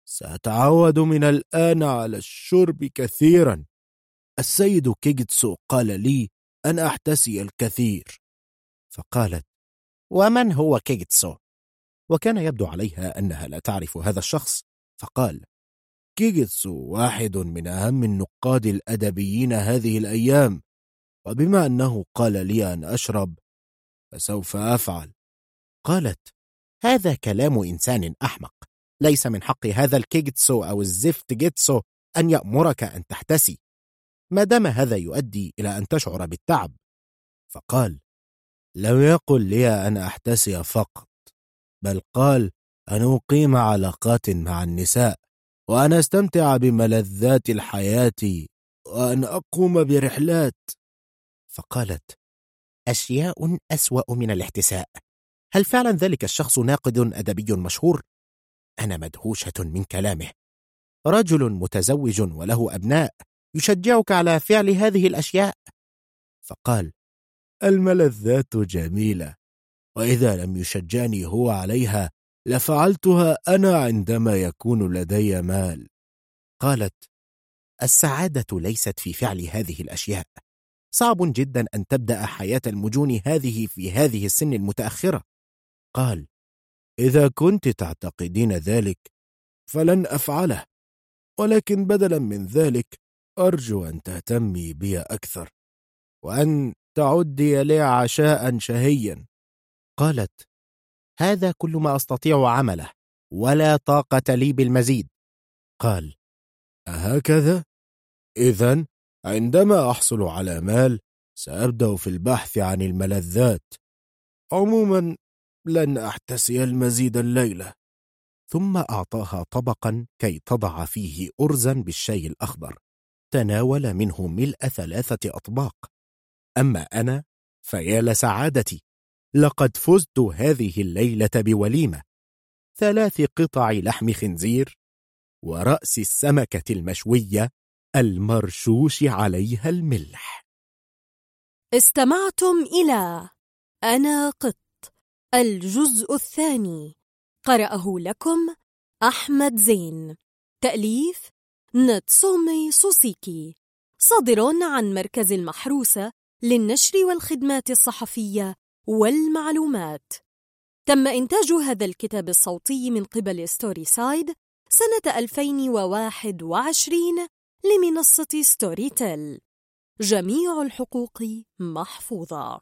سأتعود من الآن على الشرب كثيرا. السيد كيجتسو قال لي أن أحتسي الكثير. فقالت ومن هو كيجتسو؟ وكان يبدو عليها أنها لا تعرف هذا الشخص فقال كيجتسو واحد من أهم النقاد الأدبيين هذه الأيام وبما أنه قال لي أن أشرب فسوف أفعل. قالت هذا كلام إنسان أحمق ليس من حق هذا الكيجتسو أو الزفت جيتسو أن يأمرك أن تحتسي. ما دام هذا يؤدي إلى أن تشعر بالتعب. فقال لم يقل لي أن أحتسي فقط بل قال أن أقيم علاقات مع النساء وأن أستمتع بملذات الحياة وأن أقوم برحلات. فقالت أشياء أسوأ من الاحتساء. هل فعلا ذلك الشخص ناقد أدبي مشهور؟ أنا مدهوشة من كلامه. رجل متزوج وله أبناء يشجعك على فعل هذه الأشياء؟ فقال الملذات جميلة وإذا لم يشجعني هو عليها لفعلتها أنا عندما يكون لدي مال. قالت السعادة ليست في فعل هذه الأشياء. صعب جدا أن تبدأ حياة المجون هذه في هذه السن المتأخرة. قال إذا كنت تعتقدين ذلك فلن أفعله ولكن بدلا من ذلك أرجو أن تهتمي بي أكثر وأن تعدي لي عشاء شهيا. قالت هذا كل ما أستطيع عمله ولا طاقة لي بالمزيد. قال أهكذا؟ إذا عندما أحصل على مال سأبدأ في البحث عن الملذات. عموما لن أحتسي المزيد الليلة. ثم أعطاها طبقا كي تضع فيه أرزا بالشاي الأخضر. تناول منه ملء ثلاثة أطباق. أما أنا فيا لسعادتي. لقد فزت هذه الليلة بوليمة. ثلاث قطع لحم خنزير ورأس السمكة المشوية المرشوش عليها الملح. استمعتم إلى أنا قط الجزء الثاني. قرأه لكم أحمد زين. تأليف ناتسومي سوسيكي. صادر عن مركز المحروسة للنشر والخدمات الصحفية والمعلومات. تم إنتاج هذا الكتاب الصوتي من قبل Storyside سنة 2021 لمنصة ستوري تيل جميع الحقوق محفوظة.